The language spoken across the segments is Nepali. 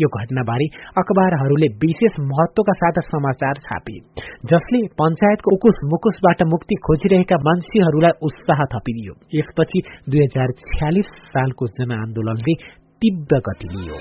यो घटनाबारे अखबारहरूले विशेष महत्वका साथ समाचार छापे जसले पञ्चायतको उकुस मुकुसबाट मुक्ति खोजिरहेका मान्छेहरूलाई उत्साह थपिदियो। यसपछि दुई सालको जनआन्दोलनले तीव्र गति लियो।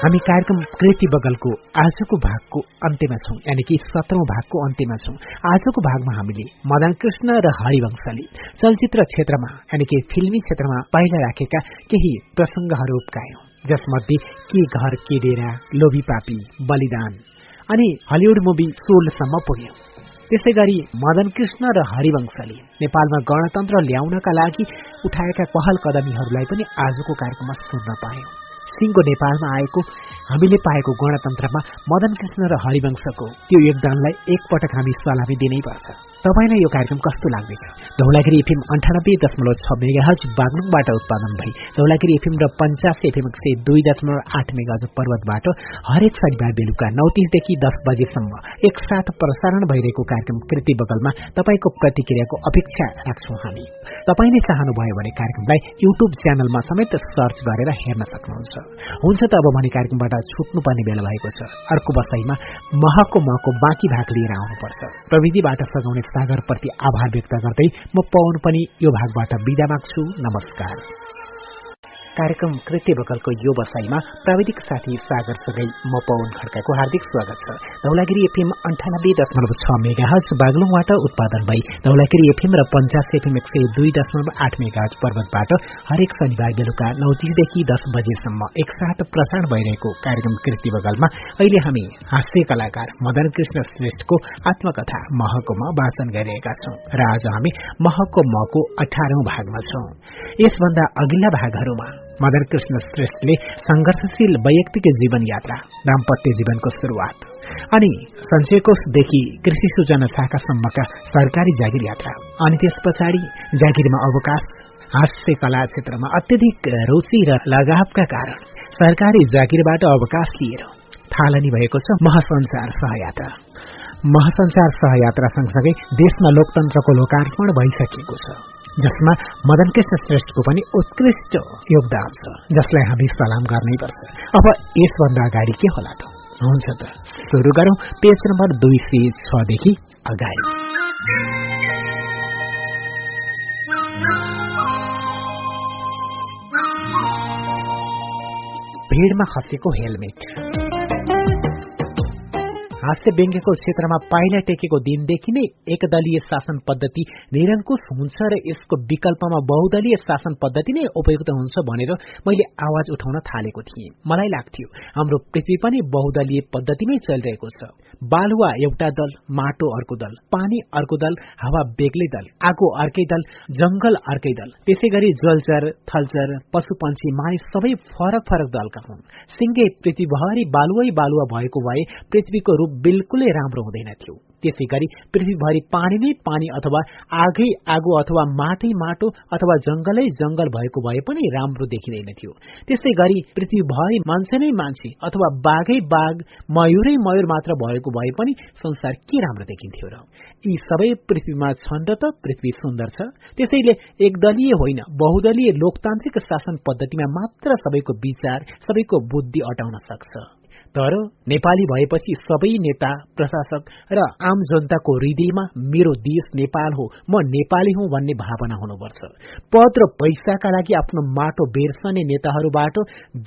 हामी कार्यक्रम कृति बगलको आजको भागको अन्त्यमा छौं यानि कि सत्रौं भागको अन्त्यमा छौं। आजको भागमा हामीले मदन कृष्ण र हरिवंशले चलचित्र क्षेत्रमा यानि कि फिल्मी क्षेत्रमा पहिला राखेका केही प्रसंगहरू उपकायौं जसमध्ये के घर के डेरा लोभी पापी बलिदान अनि हलिउड मुभी सोलसम्म पुग्यौं। त्यसै गरी मदन कृष्ण र हरिवंशले नेपालमा गणतन्त्र ल्याउनका लागि उठाएका पहल कदमीहरूलाई पनि आजको कार्यक्रममा सुन्न पायौं। सिंहको नेपालमा आएको हामीले पाएको गणतन्त्रमा मदन कृष्ण र हरिवंशको त्यो योगदानलाई एकपटक हामी सलामी दिनै पर्छ। तपाईँलाई यो कार्यक्रम कस्तो लाग्दैछ धौलागिरी एफएम अन्ठानब्बे दशमलव छ मेगा हज बागलुङबाट उत्पादन भई धौलागिरी एफएम र पञ्चास एफएम एक सय दुई दशमलव आठ मेगा हज पर्वतबाट हरेक शनिबार बेलुका नौ तिसदेखि दस बजेसम्म एकसाथ प्रसारण भइरहेको कार्यक्रम कृति बगलमा तपाईँको प्रतिक्रियाको अपेक्षा राख्छौं हामी। तपाईँले चाहनुभयो भने कार्यक्रमलाई युट्युब च्यानलमा समेत सर्च गरेर हेर्न सक्नुहुन्छ। हुन्छ त अब भने कार्यक्रमबाट छुट्नुपर्ने बेला भएको छ। अर्को बसाईमा महको महको बाँकी भाग लिएर आउनुपर्छ। प्रविधिबाट सघाउने सागरप्रति आभार व्यक्त गर्दै म पवन पनि यो भागबाट विदा माग्छु। नमस्कार। कार्यक्रम कृत्य बकलको यो बसाईमा प्राविधिक साथी सागरसँगै म पवन खड्काको हार्दिक स्वागत छ। धौलागिरी एफएम अन्ठानब्बे दशमलव छ मेगा हज बागलुङबाट उत्पादन भई धौलागिरी एफएम र पञ्चास एफएम एक सय दुई दशमलव आठ मेगा हज पर्वतबाट हरेक शनिबार बेलुका नौ तिसदेखि दस बजेसम्म एकसाथ प्रसारण भइरहेको कार्यक्रम कृति बगलमा अहिले हामी हास्य कलाकार मदन कृष्ण श्रेष्ठको आत्मकथा महको म वाचन गरिरहेका छौं र आज हामी महको मको अठारौं भागमा छौं। यसभन्दा अघिल्ला भागहरूमा मदन कृष्ण श्रेष्ठले संघर्षशील वैयक्तिक जीवन यात्रा दाम्पत्य जीवनको शुरूआत अनि सञ्चयकोषदेखि कृषि सूचना शाखासम्मका सरकारी जागिर यात्रा अनि त्यस पछाडि जागिरमा अवकाश हास्य कला क्षेत्रमा अत्यधिक रुचि र लगावका कारण सरकारी जागिरबाट अवकाश लिएर थालनी भएको छ महासंसार सहयात्रा। महासंसार सहयात्रा सँगसँगै देशमा लोकतन्त्रको लोकार्पण भइसकेको छ। जसमा मदन कृष्ण श्रेष्ठको पनि उत्कृष्ट योगदान छ जसलाई हामी सलाम गर्नैपर्छ अब यसभन्दा अगाडि के होला त? हुन्छ त सुरु गरौं। पेज नम्बर दुई सय छदेखि अगाडि। भिडमा खसेको हेलमेट। हास्य व्यङ्ग्यको क्षेत्रमा पाइला टेकेको दिनदेखि नै एकदलीय शासन पद्धति निरङ्कुश हुन्छ र यसको विकल्पमा बहुदलीय शासन पद्धति नै उपयुक्त हुन्छ भनेर मैले आवाज उठाउन थालेको थिएँ। मलाई लाग्थ्यो हाम्रो पृथ्वी पनि बहुदलीय पद्धतिमै चलिरहेको छ। बालुवा एउटा दल माटो अर्को दल पानी अर्को दल हावा बेग्लै दल आगो अर्कै दल जंगल अर्कै दल। त्यसै गरी जलचर थलचर पशु पंक्षी मानिस सबै फरक फरक दलका हुन्। सिंगे पृथ्वीभरि बालुवै बालुवा भएको भए पृथ्वीको रूप बिल्कुलै राम्रो हुँदैन थियो। त्यसै गरी पृथ्वीभरि पानी नै पानी अथवा आगै आगो अथवा माटै माटो अथवा जंगलै जंगल भएको भए पनि राम्रो देखिँदैन थियो। त्यसै गरी पृथ्वीभरि मान्छे नै मान्छे अथवा बाघै बाघ मयूरै मयूर मात्र भएको भए पनि संसार के राम्रो देखिन्थ्यो र? यी सबै पृथ्वीमा छन् र त पृथ्वी सुन्दर छ। त्यसैले एकदलीय होइन बहुदलीय लोकतान्त्रिक शासन पद्धतिमा मात्र सबैको विचार सबैको बुद्धि अटाउन सक्छ। तर नेपाली भएपछि सबै नेता प्रशासक र आम जनताको हृदयमा मेरो देश नेपाल हो म नेपाली हुँ भन्ने भावना हुनुपर्छ। पद र पैसाका लागि आफ्नो माटो बेर्सने नेताहरूबाट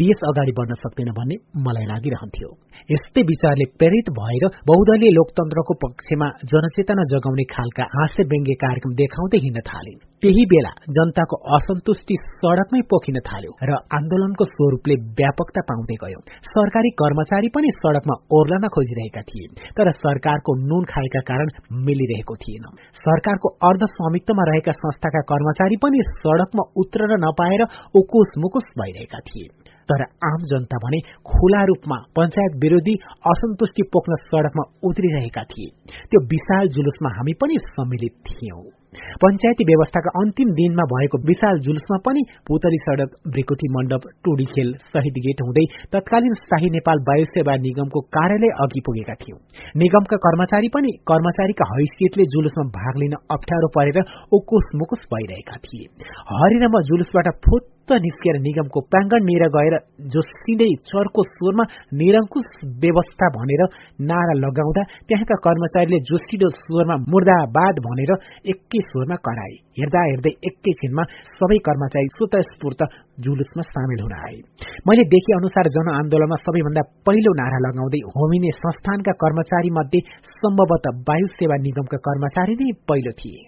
देश अगाडि बढ्न सक्दैन भन्ने मलाई लागिरहन्थ्यो। यस्तै विचारले प्रेरित भएर बहुदलीय लोकतन्त्रको पक्षमा जनचेतना जगाउने खालका हास्य व्यङ्ग्य कार्यक्रम देखाउँदै हिँड्न थाले। त्यही बेला जनताको असन्तुष्टि सड़कमै पोखिन थाल्यो र आन्दोलनको स्वरूपले व्यापकता पाउँदै गयो। सरकारी कर्मचारी पनि सड़कमा ओर्लन खोजिरहेका थिए तर सरकारको नुन खाएका कारण मिलिरहेको थिएन। सरकारको अर्ध स्वामित्वमा रहेका संस्थाका कर्मचारी पनि सड़कमा उत्रन नपाएर उकुस मुकुस भइरहेका थिए। तर आम जनता भने खुला रूपमा पञ्चायत विरोधी असन्तुष्टि पोख्न सड़कमा उत्रिरहेका थिए। त्यो विशाल जुलुसमा हामी पनि सम्मिलित थियौं। पञ्चायती व्यवस्थाका अन्तिम दिनमा भएको विशाल जुलुसमा पनि पुतली सड़क ब्रिकुटी मण्डप टोडी खेल शहीद गेट हुँदै तत्कालीन शाही नेपाल वायु सेवा निगमको कार्यालय अघि पुगेका थियौं। निगमका कर्मचारी पनि कर्मचारीका हैसियतले जुलुसमा भाग लिन अप्ठ्यारो परेर ओकोस मुकुस भइरहेका थिए। हरि र म जुलुसबाट फुत निस्किएर निगमको प्राङ्गणनिर गएर जोसिँदै चर्को स्वरमा निरङ्कुश व्यवस्था भनेर नारा लगाउँदा त्यहाँका कर्मचारीले जोसिलो स्वरमा मुर्दाबाद भनेर एकै स्वरमा कराए हेर्दा हेर्दै एकैछिनमा सबै कर्मचारी स्वतस्फूर्त जुलुसमा सामेल हुन आए। मैले देखे अनुसार जनआन्दोलनमा सबैभन्दा पहिलो नारा लगाउँदै होमिने संस्थानका कर्मचारी मध्ये सम्भवतः वायु सेवा निगमका कर्मचारी नै पहिलो थिए।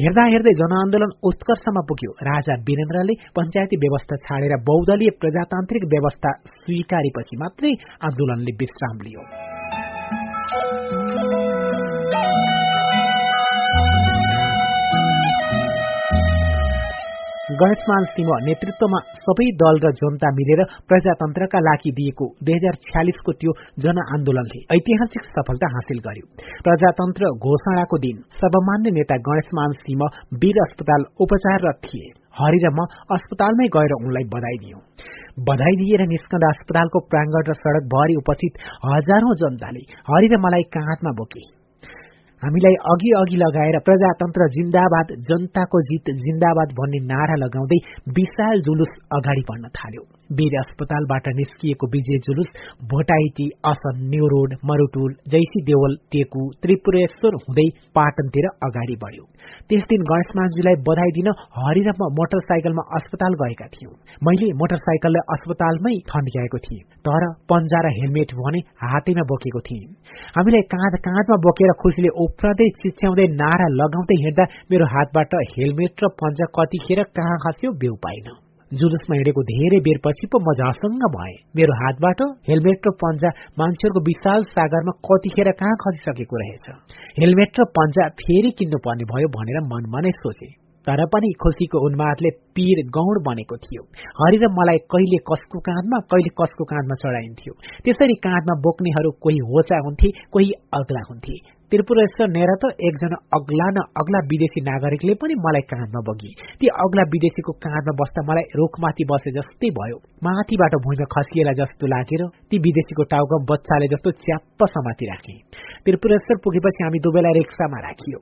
हेर्दा हेर्दै जनआन्दोलन उत्कर्षमा पुग्यो। राजा वीरेन्द्रले पञ्चायती व्यवस्था छाडेर बहुदलीय प्रजातान्त्रिक व्यवस्था स्वीकारेपछि मात्रै आन्दोलनले विश्राम लियो। गणेशमान सिंह नेतृत्वमा सबै दल र जनता मिलेर प्रजातन्त्रका लागि दिएको दुई हजार छ्यालिसको त्यो जनआन्दोलनले ऐतिहासिक सफलता हासिल गर्यो। प्रजातन्त्र घोषणाको दिन सर्वमान्य नेता गणेशमान सिंह वीर अस्पताल उपचाररत थिए। हरि र म अस्पतालमै गएर उनलाई बधाई दियौं। बधाई दिएर निस्कँदा अस्पतालको प्राङ्गण र सड़क भरि उपस्थित हजारौं जनताले हरि र मलाई काँधमा बोके। हामीलाई अघि अघि लगाएर प्रजातन्त्र जिन्दाबाद जनताको जित जिन्दाबाद भन्ने नारा लगाउँदै विशाल जुलुस अगाडि बढ्न थाल्यो। वीर अस्पतालबाट निस्किएको विजय जुलुस भोटाइटी असन न्यू रोड मरुटुल जैसी देवल टेकु त्रिपुरेश्वर हुँदै पाटनतिर अगाडि बढ्यो। त्यस दिन गणेशमानजीलाई बधाई दिन हरि र मोटरसाइकलमा अस्पताल गएका थियौं। मैले मोटरसाइकललाई अस्पतालमै थन्क्याएको थिएँ तर पन्जा र हेलमेट भने हातैमा बोकेको थिएँ। हामीलाई काँध काँधमा बोकेर खुसीले उफ्रदै चिच्याउँदै नारा लगाउँदै हिँड्दा मेरो हातबाट हेलमेट र पन्जा कतिखेर कहाँ खस्यो बेउ पाइन। जुलुसमा हिँडेको धेरै बेरपछि पो म झसङ्ग भए। मेरो हातबाट हेलमेट र पन्जा मान्छेहरूको विशाल सागरमा कतिखेर कहाँ खसिसकेको रहेछ? हेलमेट र पन्जा फेरि किन्नु पर्ने भयो भनेर मनमा नै सोचे। तर पनि खुसीको उन्मादले पीर गौण बनेको थियो। हरि र मलाई कहिले कसको काँधमा कहिले कसको काँधमा चढाइन्थ्यो। त्यसरी काँधमा बोक्नेहरू कोही होचा हुन्थे कोही अग्ला हुन्थे। त्रिपुरेश्वर नेर त एकजना अग्ला न अग्ला विदेशी नागरिकले पनि मलाई काँधमा बगी ती अग्ला विदेशीको काँधमा बस्दा मलाई रुखमाथि बसे जस्तै भयो। माथिबाट भुइँमा खसिएला जस्तो लागेर ती विदेशीको टाउको बच्चाले जस्तो च्याप्प समाति राखे। त्रिपुरेश्वर पुगेपछि हामी दुवैलाई रिक्सामा राखियो।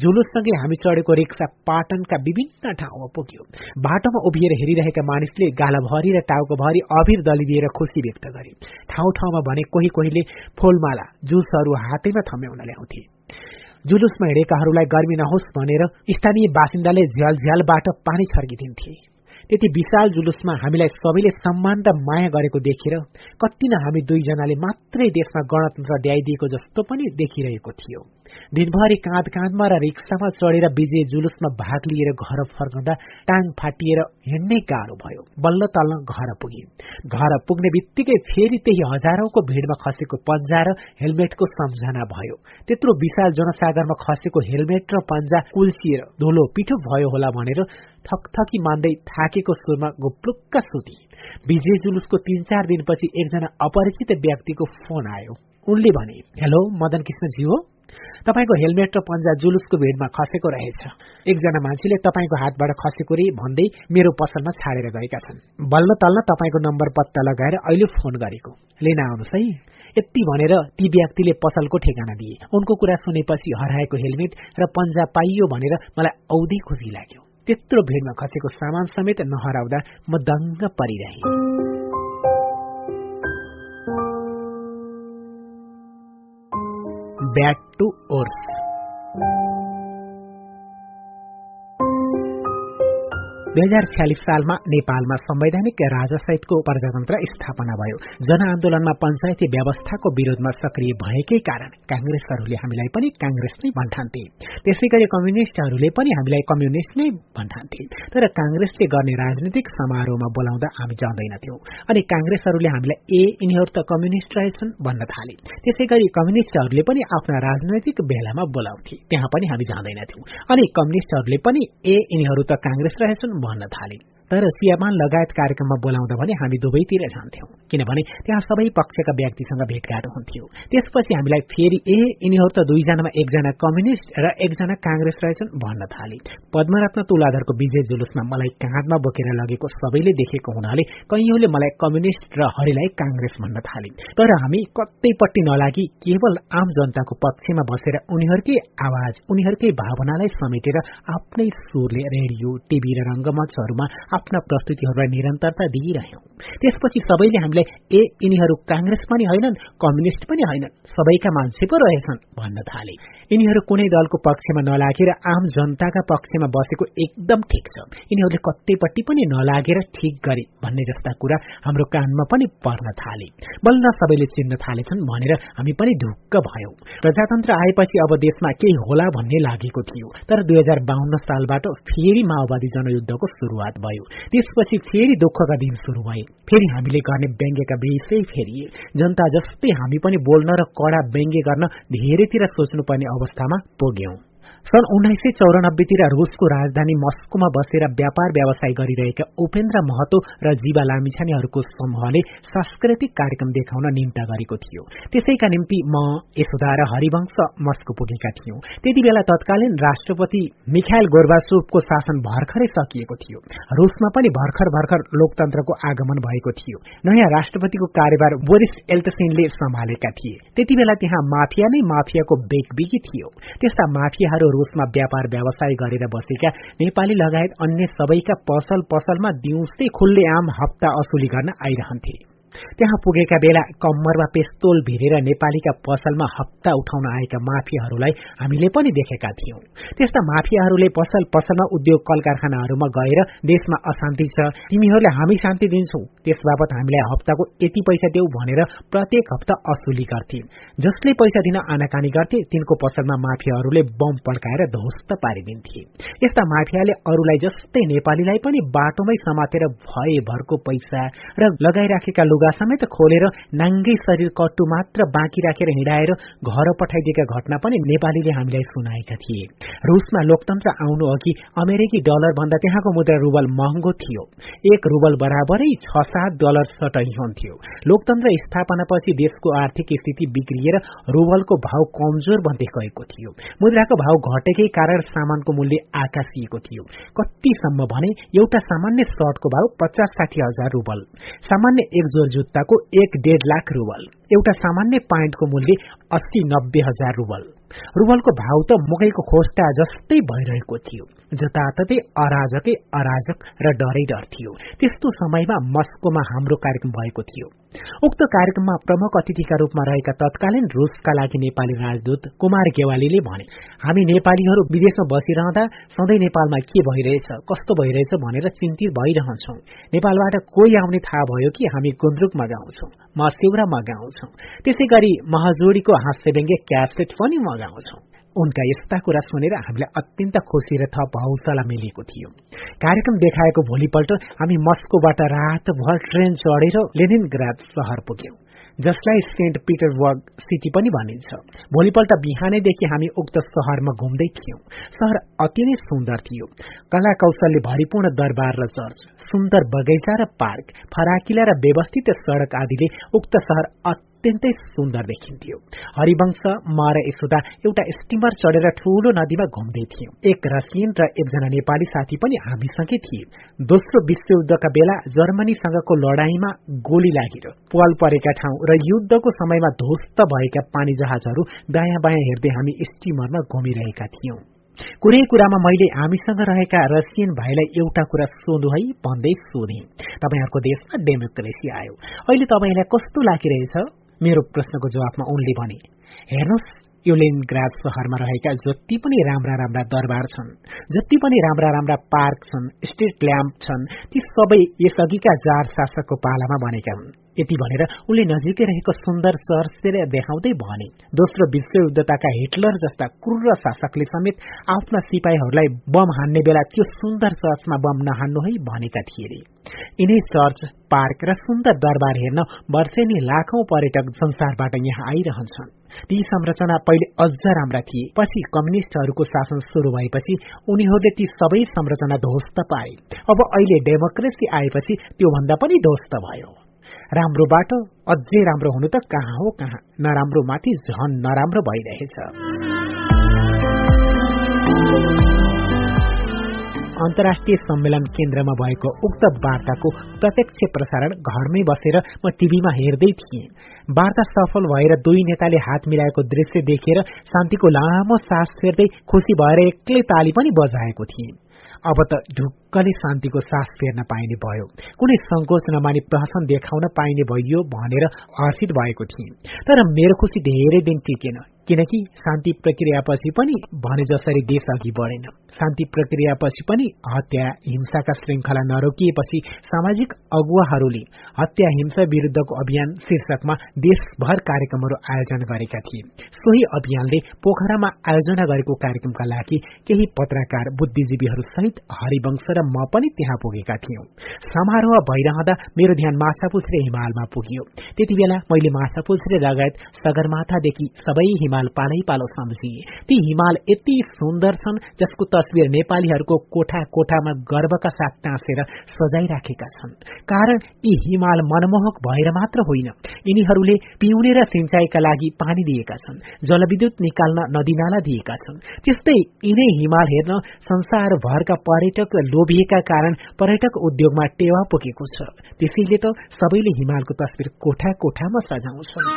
जुलुससँगै हामी चढेको रिक्सा पाटनका विभिन्न ठाउँमा पुग्यो। बाटोमा उभिएर हेरिरहेका मानिसले गालाभरि र टाउकोभरि अभिर दलिदिएर खुसी व्यक्त गरे। ठाउँ ठाउँमा भने कोही कोहीले फूलमाला जुसहरू हातैमा थम्याउन ल्याउँथे जुलुसमा हिँडेकाहरूलाई गर्मी नहोस् भनेर स्थानीय बासिन्दाले झ्याल झ्यालबाट पानी छर्किदिन्थे। त्यति विशाल जुलुसमा हामीलाई सबैले सम्मान र माया गरेको देखेर कति न हामी दुईजनाले मात्रै देशमा गणतन्त्र ड्याइदिएको जस्तो पनि देखिरहेको थियो। दिनभरि काँध काँधमा र रिक्सामा चढेर विजय जुलुसमा भाग लिएर घर फर्कँदा टाङ फाटिएर हिँड्नै गाह्रो भयो। बल्ल तल्ल घर पुगे। घर पुग्ने बित्तिकै फेरि त्यही हजारौंको भीड़मा खसेको पन्जा र हेलमेटको सम्झना भयो। त्यत्रो विशाल जनसागरमा खसेको हेलमेट र पन्जा कुल्सिएर धुलो पिठो भयो होला भनेर थकथकी मान्दै थाकेको सुरमा गुप्लुक्क सुती। विजय जुलुसको तीन चार दिनपछि एकजना अपरिचित व्यक्तिको फोन आयो। उनले भने हेलो मदन कृष्णजी हो? तपाईँको हेलमेट र पन्जा जुलुसको भिडमा खसेको रहेछ। एकजना मान्छेले तपाईँको हातबाट खसेको रे भन्दै मेरो पसलमा छाडेर गएका छन्। बल्ल तल्ल तपाईँको नम्बर पत्ता लगाएर अहिले फोन गरेको। लिन आउनुहोस् है। यति भनेर ती व्यक्तिले पसलको ठेगाना दिए। उनको कुरा सुनेपछि हराएको हेलमेट र पन्जा पाइयो भनेर मलाई औधी खुसी लाग्यो। त्यत्रो भिडमा खसेको सामान समेत नहराउँदा म दङ्ग परिरहेँ। Back to earth. दुई हजार छ्यालिस सालमा नेपालमा संवैधानिक राजासहितको प्रजातन्त्र स्थापना भयो। जनआन्दोलनमा पञ्चायती व्यवस्थाको विरोधमा सक्रिय भएकै कारण कांग्रेसहरूले हामीलाई पनि कांग्रेस नै भन्ठान्थे। त्यसै गरी कम्युनिष्टहरूले पनि हामीलाई कम्युनिष्ट नै भन्ठान्थे। तर कांग्रेसले गर्ने राजनीतिक समारोहमा बोलाउँदा हामी जाँदैनथ्यौं अनि कांग्रेसहरूले हामीलाई ए यिनीहरू त कम्युनिष्ट रहेछन् भन्न थाले। त्यसै गरी कम्युनिष्टहरूले पनि आफ्ना राजनैतिक बेलामा बोलाउँथे। त्यहाँ पनि हामी जाँदैनथ्यौं अनि कम्युनिष्टहरूले पनि ए यिनीहरू त कांग्रेस रहेछन् भन्न थाले तर सियामान लगायत कार्यक्रममा बोलाउँदा भने हामी दुवैतिर जान्थ्यौं। किनभने त्यहाँ सबै पक्षका व्यक्तिसँग भेटघाट हुन्थ्यो। त्यसपछि हामीलाई फेरि ए यिनीहरू त दुईजनामा एकजना कम्युनिस्ट र एकजना कांग्रेस रहेछन् भन्न थाले। पद्मरत्न तुलाधरको विजय जुलुसमा मलाई काँधमा बोकेर लगेको सबैले देखेको हुनाले कैयौंले मलाई कम्युनिस्ट र हरिलाई कांग्रेस भन्न थाले। तर हामी कतैपट्टि नलागि केवल आम जनताको पक्षमा बसेर उनीहरूकै आवाज उनीहरूकै भावनालाई समेटेर आफ्नै सुरले रेडियो टीभी र रंगमञ्चहरूमा आफ्ना प्रस्तुतिहरूलाई निरन्तरता दिइरह्यौं त्यसपछि सबैले हामीलाई ए यिनीहरू कांग्रेस पनि होइनन् कम्युनिस्ट पनि होइनन् सबैका मान्छे पो रहेछन् भन्न थाले। यिनीहरू कुनै दलको पक्षमा नलागेर आम जनताका पक्षमा बसेको एकदम ठिक छ। यिनीहरूले कतैपट्टि पनि नलागेर ठिक गरे भन्ने जस्ता कुरा हाम्रो कानमा पनि पर्न थाले। बल्ल सबैले चिन्न थालेछन् भनेर हामी पनि ढुक्क भयौं। प्रजातन्त्र आएपछि अब देशमा केही होला भन्ने लागेको थियो। तर दुई हजार बाहन्न सालबाट फेरि माओवादी जनयुद्धको शुरूआत भयो। त्यसपछि फेरि दुःखका दिन शुरू भए। फेरि हामीले गर्ने व्यङ्ग्यका विषय फेरिए। जनता जस्तै हामी पनि बोल्न र कडा व्यङ्ग्य गर्न धेरैतिर सोच्नुपर्ने अवस्थामा पुग्यौं सन् उन्नाइस सय चौरानब्बेतिर रूसको राजधानी मस्कोमा बसेर व्यापार व्यवसाय गरिरहेका उपेन्द्र महतो र जीवा लामिछानेहरूको समूहले सांस्कृतिक कार्यक्रम देखाउन निम्ता गरेको थियो। त्यसैका निम्ति म यशोदा र हरिवंश मस्को पुगेका थियौं। त्यति बेला तत्कालीन राष्ट्रपति मिखाइल गोर्बासोभको शासन भर्खरै सकिएको थियो। रूसमा पनि भर्खर भर्खर लोकतन्त्रको आगमन भएको थियो। नयाँ राष्ट्रपतिको कार्यभार बोरिस एल्टसिनले सम्हालेका थिए। त्यति बेला त्यहाँ माफिया नै माफियाको बेगबिगी थियो। त्यस्ता माफियाहरू रूसमा व्यापार व्यवसाय गरेर बसेका नेपाली लगायत अन्य सबैका पसल पसलमा दिउँसै खुल्ले आम हप्ता असुली गर्न आइरहन्थे। त्यहाँ पुगेका बेला कम्मरमा पेस्तोल भिरेर नेपालीका पसलमा हप्ता उठाउन आएका माफियाहरूलाई हामीले पनि देखेका थियौं। त्यस्ता माफियाहरूले पसल पसलमा उद्योग कल कारखानाहरूमा गएर देशमा अशान्ति छ तिमीहरूले हामी शान्ति दिन्छौ। त्यस बापत हामीलाई हप्ताको यति पैसा देऊ भनेर प्रत्येक हप्ता असुली गर्थे। जसले पैसा दिन आनाकानी गर्थे तिनको पसलमा माफियाहरूले बम पड्काएर ध्वस्त पारिदिन्थे। यस्ता माफियाले अरूलाई जस्तै नेपालीलाई पनि बाटोमै समातेर भएभरको पैसा र लगाइराखेका लुगा लुगा समेत खोलेर नाङ्गै शरीर कट्टु मात्र बाँकी राखेर हिँडाएर घर पठाइदिएका घटना पनि नेपालीले हामीलाई सुनाएका थिए। रूसमा लोकतन्त्र आउनु अघि अमेरिकी डलर भन्दा त्यहाँको मुद्रा रूबल महँगो थियो। एक रूबल बराबरै छ सात डलर सटै हुन्थ्यो। लोकतन्त्र स्थापनापछि देशको आर्थिक स्थिति बिग्रिएर रूबलको भाव कमजोर बन्दै गएको थियो। मुद्राको भाव घटेकै कारण सामानको मूल्य आकाशिएको थियो। कतिसम्म भने एउटा सामान्य सर्टको भाव पचास साठी हजार रूबल। सामान्य एक जोर जुत्ताको एक डेढ लाख रूबल एउटा सामान्य पाइन्टको मूल्य अस्सी नब्बे हजार रूबल रूबलको भाव त मकैको खोस्टा जस्तै भइरहेको थियो। जताततै अराजकै अराजक र डरै डर थियो। त्यस्तो समयमा मस्कोमा हाम्रो कार्यक्रम भएको थियो। उक्त कार्यक्रममा प्रमुख अतिथिका रूपमा रहेका तत्कालीन रूसका लागि नेपाली राजदूत कुमार गेवालीले भने हामी नेपालीहरू विदेशमा बसिरहँदा सधैँ नेपालमा के भइरहेछ कस्तो भइरहेछ भनेर चिन्तित भइरहन्छौ। नेपालबाट कोही आउने थाहा भयो कि हामी गुन्द्रुक मगाउँछौ मस्यौरा मगाउँछौ त्यसै गरी महजोडीको हास्य व्यङ्ग्य क्यासेट पनि मगाउँछौ। उनका यस्ता कुरा सुनेर हामीलाई अत्यन्त खुसी र थप हौसला मिलेको थियो। कार्यक्रम देखाएको भोलिपल्ट हामी मस्कोबाट रातभर ट्रेन चढेर लेनिनग्राद शहर पुग्यौं जसलाई सेन्ट पिटरबर्ग सिटी पनि भनिन्छ। भोलिपल्ट बिहानैदेखि हामी उक्त शहरमा घुम्दै थियौं। शहर अति नै सुन्दर थियो। कला कौशलले भरिपूर्ण दरबार र चर्च सुन्दर बगैँचा र पार्क फराकिला र व्यवस्थित सड़क आदिले उक्त शहर अत्यन्तै सुन्दर देखिन्थ्यो। हरिवंश म र यशोदा एउटा स्टिमर चढेर ठूलो नदीमा घुम्दै थियौं। एक रसियन र एकजना नेपाली साथी पनि हामीसँगै थिए। दोस्रो विश्वयुद्धका बेला जर्मनीसँगको लड़ाईमा गोली लागेर पल परेका ठाउँ र युद्धको समयमा ध्वस्त भएका पानी जहाजहरू दायाँ बायाँ हेर्दै हामी स्टिमरमा घुमिरहेका थियौं। कुनै कुरामा मैले हामीसँग रहेका रसियन भाइलाई एउटा कुरा सोधु है भन्दै सोधे। तपाईँहरूको देशमा डेमोक्रेसी आयो। अहिले तपाईँलाई कस्तो लागिरहेछ? मेरो प्रश्नको जवाफमा उनले भने हेर्नुहोस् यो लेनग्राज शहरमा रहेका जति पनि राम्रा राम्रा दरबार छन् जति पनि राम्रा राम्रा पार्क छन् स्ट्रीट ल्याम्प छन् ती सबै यसअघिका जार शासकको पालामा बनेका हुन्। यति भनेर उनले नजिकै रहेको सुन्दर चर्चतिर देखाउँदै भने दोस्रो विश्वयुद्धताका हिटलर जस्ता क्रूर शासकले समेत आफ्ना सिपाहीहरूलाई बम हान्ने बेला त्यो सुन्दर चर्चमा बम नहान्नु है भनेका थिए। यिनै चर्च पार्क र सुन्दर दरबार हेर्न वर्षेनी लाखौं पर्यटक संसारबाट यहाँ आइरहन्छन्। ती संरचना पहिले अझ राम्रा थिए पछि कम्युनिष्टहरूको शासन शुरू भएपछि उनीहरूले ती सबै संरचना ध्वस्त पाए। अब अहिले डेमोक्रेसी आएपछि त्योभन्दा पनि ध्वस्त भयो। राम्रो बाटो अझै राम्रो हुनु त कहाँ हो कहाँ? नराम्रो माथि झन नराम्रो भइरहेछ। अन्तर्राष्ट्रिय सम्मेलन केन्द्रमा भएको उक्त वार्ताको प्रत्यक्ष प्रसारण घरमै बसेर म टीभीमा हेर्दै थिएँ। वार्ता सफल भएर दुई नेताले हात मिलाएको दृश्य देखेर शान्तिको लामो सास फेर्दै खुसी भएर एक्लै ताली पनि बजाएको थिएँ। अब त ढुक्कले शान्तिको सास फेर्न पाइने भयो। कुनै संकोच नमानी प्रहसन देखाउन पाइने भइयो भनेर हर्षित भएको थिएँ। तर मेरो खुसी धेरै दिन टिकेन किनकि शान्ति प्रक्रियापछि पनि भने जसरी देश अघि बढेन। शान्ति प्रक्रियापछि पनि हत्या हिंसाका श्रृङ्खला नरोकिएपछि सामाजिक अगुवाहरूले हत्या हिंसा विरूद्धको अभियान शीर्षकमा देशभर कार्यक्रमहरू आयोजना गरेका थिए। सोही अभियानले पोखरामा आयोजना गरेको कार्यक्रमका लागि केही पत्रकार बुद्धिजीवीहरू सहित हरिवंश र म पनि त्यहाँ पुगेका थियौं। समारोह भइरहँदा मेरो ध्यान माछापुछ्रे हिमालमा पुग्यो। त्यति बेला मैले माछापुछ्रे लगायत सगरमाथादेखि सबै हिमाल पालै पालो सम्झिए। ती हिमाल यति सुन्दर छन् जसको तस्विर नेपालीहरूको कोठा कोठामा गर्वका साथ टाँसेर सजाइराखेका छन्। कारण यी हिमाल मनमोहक भएर मात्र होइन यिनीहरूले पिउने र सिंचाईका लागि पानी दिएका छन् जलविद्युत निकाल्न नदीनाला दिएका छन्। त्यस्तै यिनै हिमाल हेर्न संसारभरका पर्यटक लोभिएका कारण पर्यटक उद्योगमा टेवा पुगेको छ। त्यसैले त सबैले हिमालको तस्विर कोठा कोठामा सजाउँछन्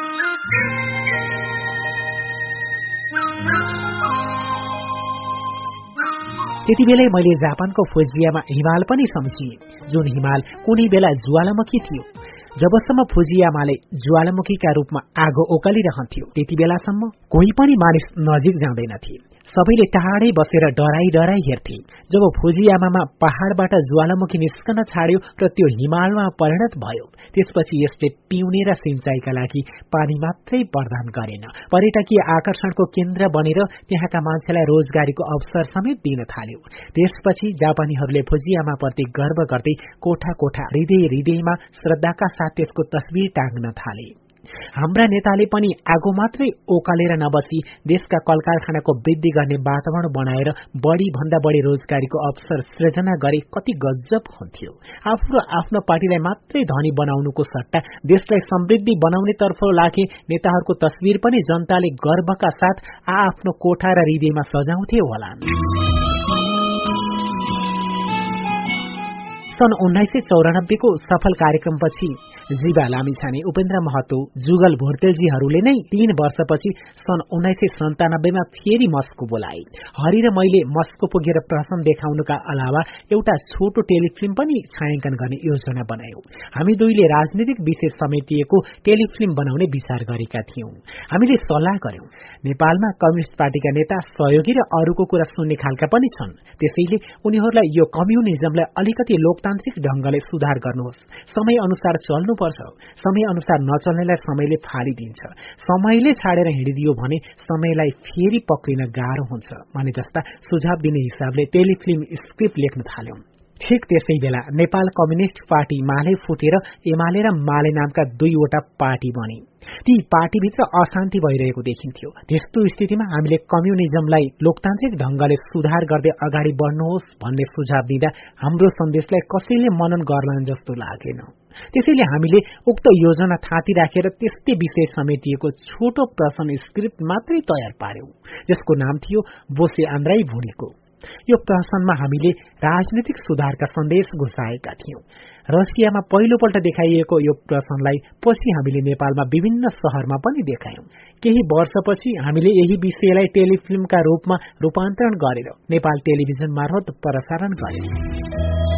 त्यति बेलै मैले जापानको फुजियामा हिमाल पनि सम्झिएँ जुन हिमाल कुनै बेला ज्वालामुखी थियो। जबसम्म फुजियामाले ज्वालामुखीका रूपमा आगो ओकालिरहन्थ्यो त्यति बेलासम्म कोही पनि मानिस नजिक जाँदैनथे। सबैले टाढै बसेर डराई डराई हेर्थे। जब फुजियामामा पहाड़बाट ज्वालामुखी निस्कन छाड्यो र त्यो हिमालमा परिणत भयो त्यसपछि यसले पिउने र सिंचाईका लागि पानी मात्रै प्रदान गरेन। पर्यटकीय आकर्षणको केन्द्र बनेर त्यहाँका मान्छेलाई रोजगारीको अवसर समेत दिन थाल्यो। त्यसपछि जापानीहरूले फुजियामा प्रति गर्व गर्दै कोठा कोठा हृदय हृदयमा श्रद्धाका साथ त्यसको तस्विर टाङ्न थाले। हाम्रा नेताले पनि आगो मात्रै ओकालेर नबसी देशका कल कारखानाको वृद्धि गर्ने वातावरण बनाएर बढ़ी भन्दा बढ़ी रोजगारीको अवसर सृजना गरे कति गजब हुन्थ्यो। आफू र आफ्नो पार्टीलाई मात्रै धनी बनाउनुको सट्टा देशलाई समृद्धि बनाउने तर्फ लागे नेताहरूको तस्विर पनि जनताले गर्वका साथ आ आफ्नो कोठा र हृदयमा सजाउँथे होला सन् उन्नाइस सय चौरानब्बेको सफल कार्यक्रमपछि जीवा लामिछाने उपेन्द्र महतो जुगल भोर्तेलजीहरूले नै तीन वर्षपछि सन् उन्नाइस सय सन्तानब्बेमा फेरि मस्को बोलाए। हरि र मैले मस्को पुगेर प्रसन्न देखाउनुका अलावा एउटा छोटो टेलिफिल्म पनि छायाङ्कन गर्ने योजना बनायौं। हामी दुईले राजनीतिक विषय समेटिएको टेलिफिल्म बनाउने विचार गरेका थियौं। हामीले सल्लाह गर्यौं नेपालमा कम्युनिष्ट पार्टीका नेता सहयोगी र अरूको कुरा सुन्ने खालका पनि छन्। त्यसैले उनीहरूलाई यो कम्युनिजमलाई अलिकति लोकतान्त्रिक ढंगले सुधार गर्नुहोस्। समय अनुसार चल्नु पर्छ समय अनुसार नचल्नेलाई समयले फालिदिन्छ। समयले छाडेर हिँडिदियो भने समयलाई फेरि पक्रिन गाह्रो हुन्छ भने जस्ता सुझाव दिने हिसाबले टेलिफिल्म स्क्रिप्ट लेख्न थाल्यौं। ठिक त्यसै बेला नेपाल कम्युनिष्ट पार्टी माले फुटेर एमाले र माले नामका दुईवटा पार्टी बने। ती पार्टीभित्र अशान्ति भइरहेको देखिन्थ्यो। त्यस्तो स्थितिमा हामीले कम्युनिजमलाई लोकतान्त्रिक ढंगले सुधार गर्दै अगाडि बढ्नुहोस् भन्ने सुझाव दिँदा हाम्रो सन्देशलाई कसैले मनन गर्लान् जस्तो लागेन। त्यसैले हामीले उक्त योजना थाँती राखेर त्यस्तै विषय समेटिएको छोटो प्रश्न स्क्रिप्ट मात्रै तयार पार्यौं जसको नाम थियो बोसे आन्द्राई भुँडीको। यो प्रहसनमा हामीले राजनीतिक सुधारका सन्देश घुसाएका थियौं। रसियामा पहिलोपल्ट देखाइएको यो प्रश्नलाई पछि हामीले नेपालमा विभिन्न शहरमा पनि देखायौं। केही वर्षपछि हामीले यही विषयलाई टेलिफिल्मका रूपमा रूपान्तरण गरेर नेपाल टेलिभिजन मार्फत प्रसारण गर्यौं।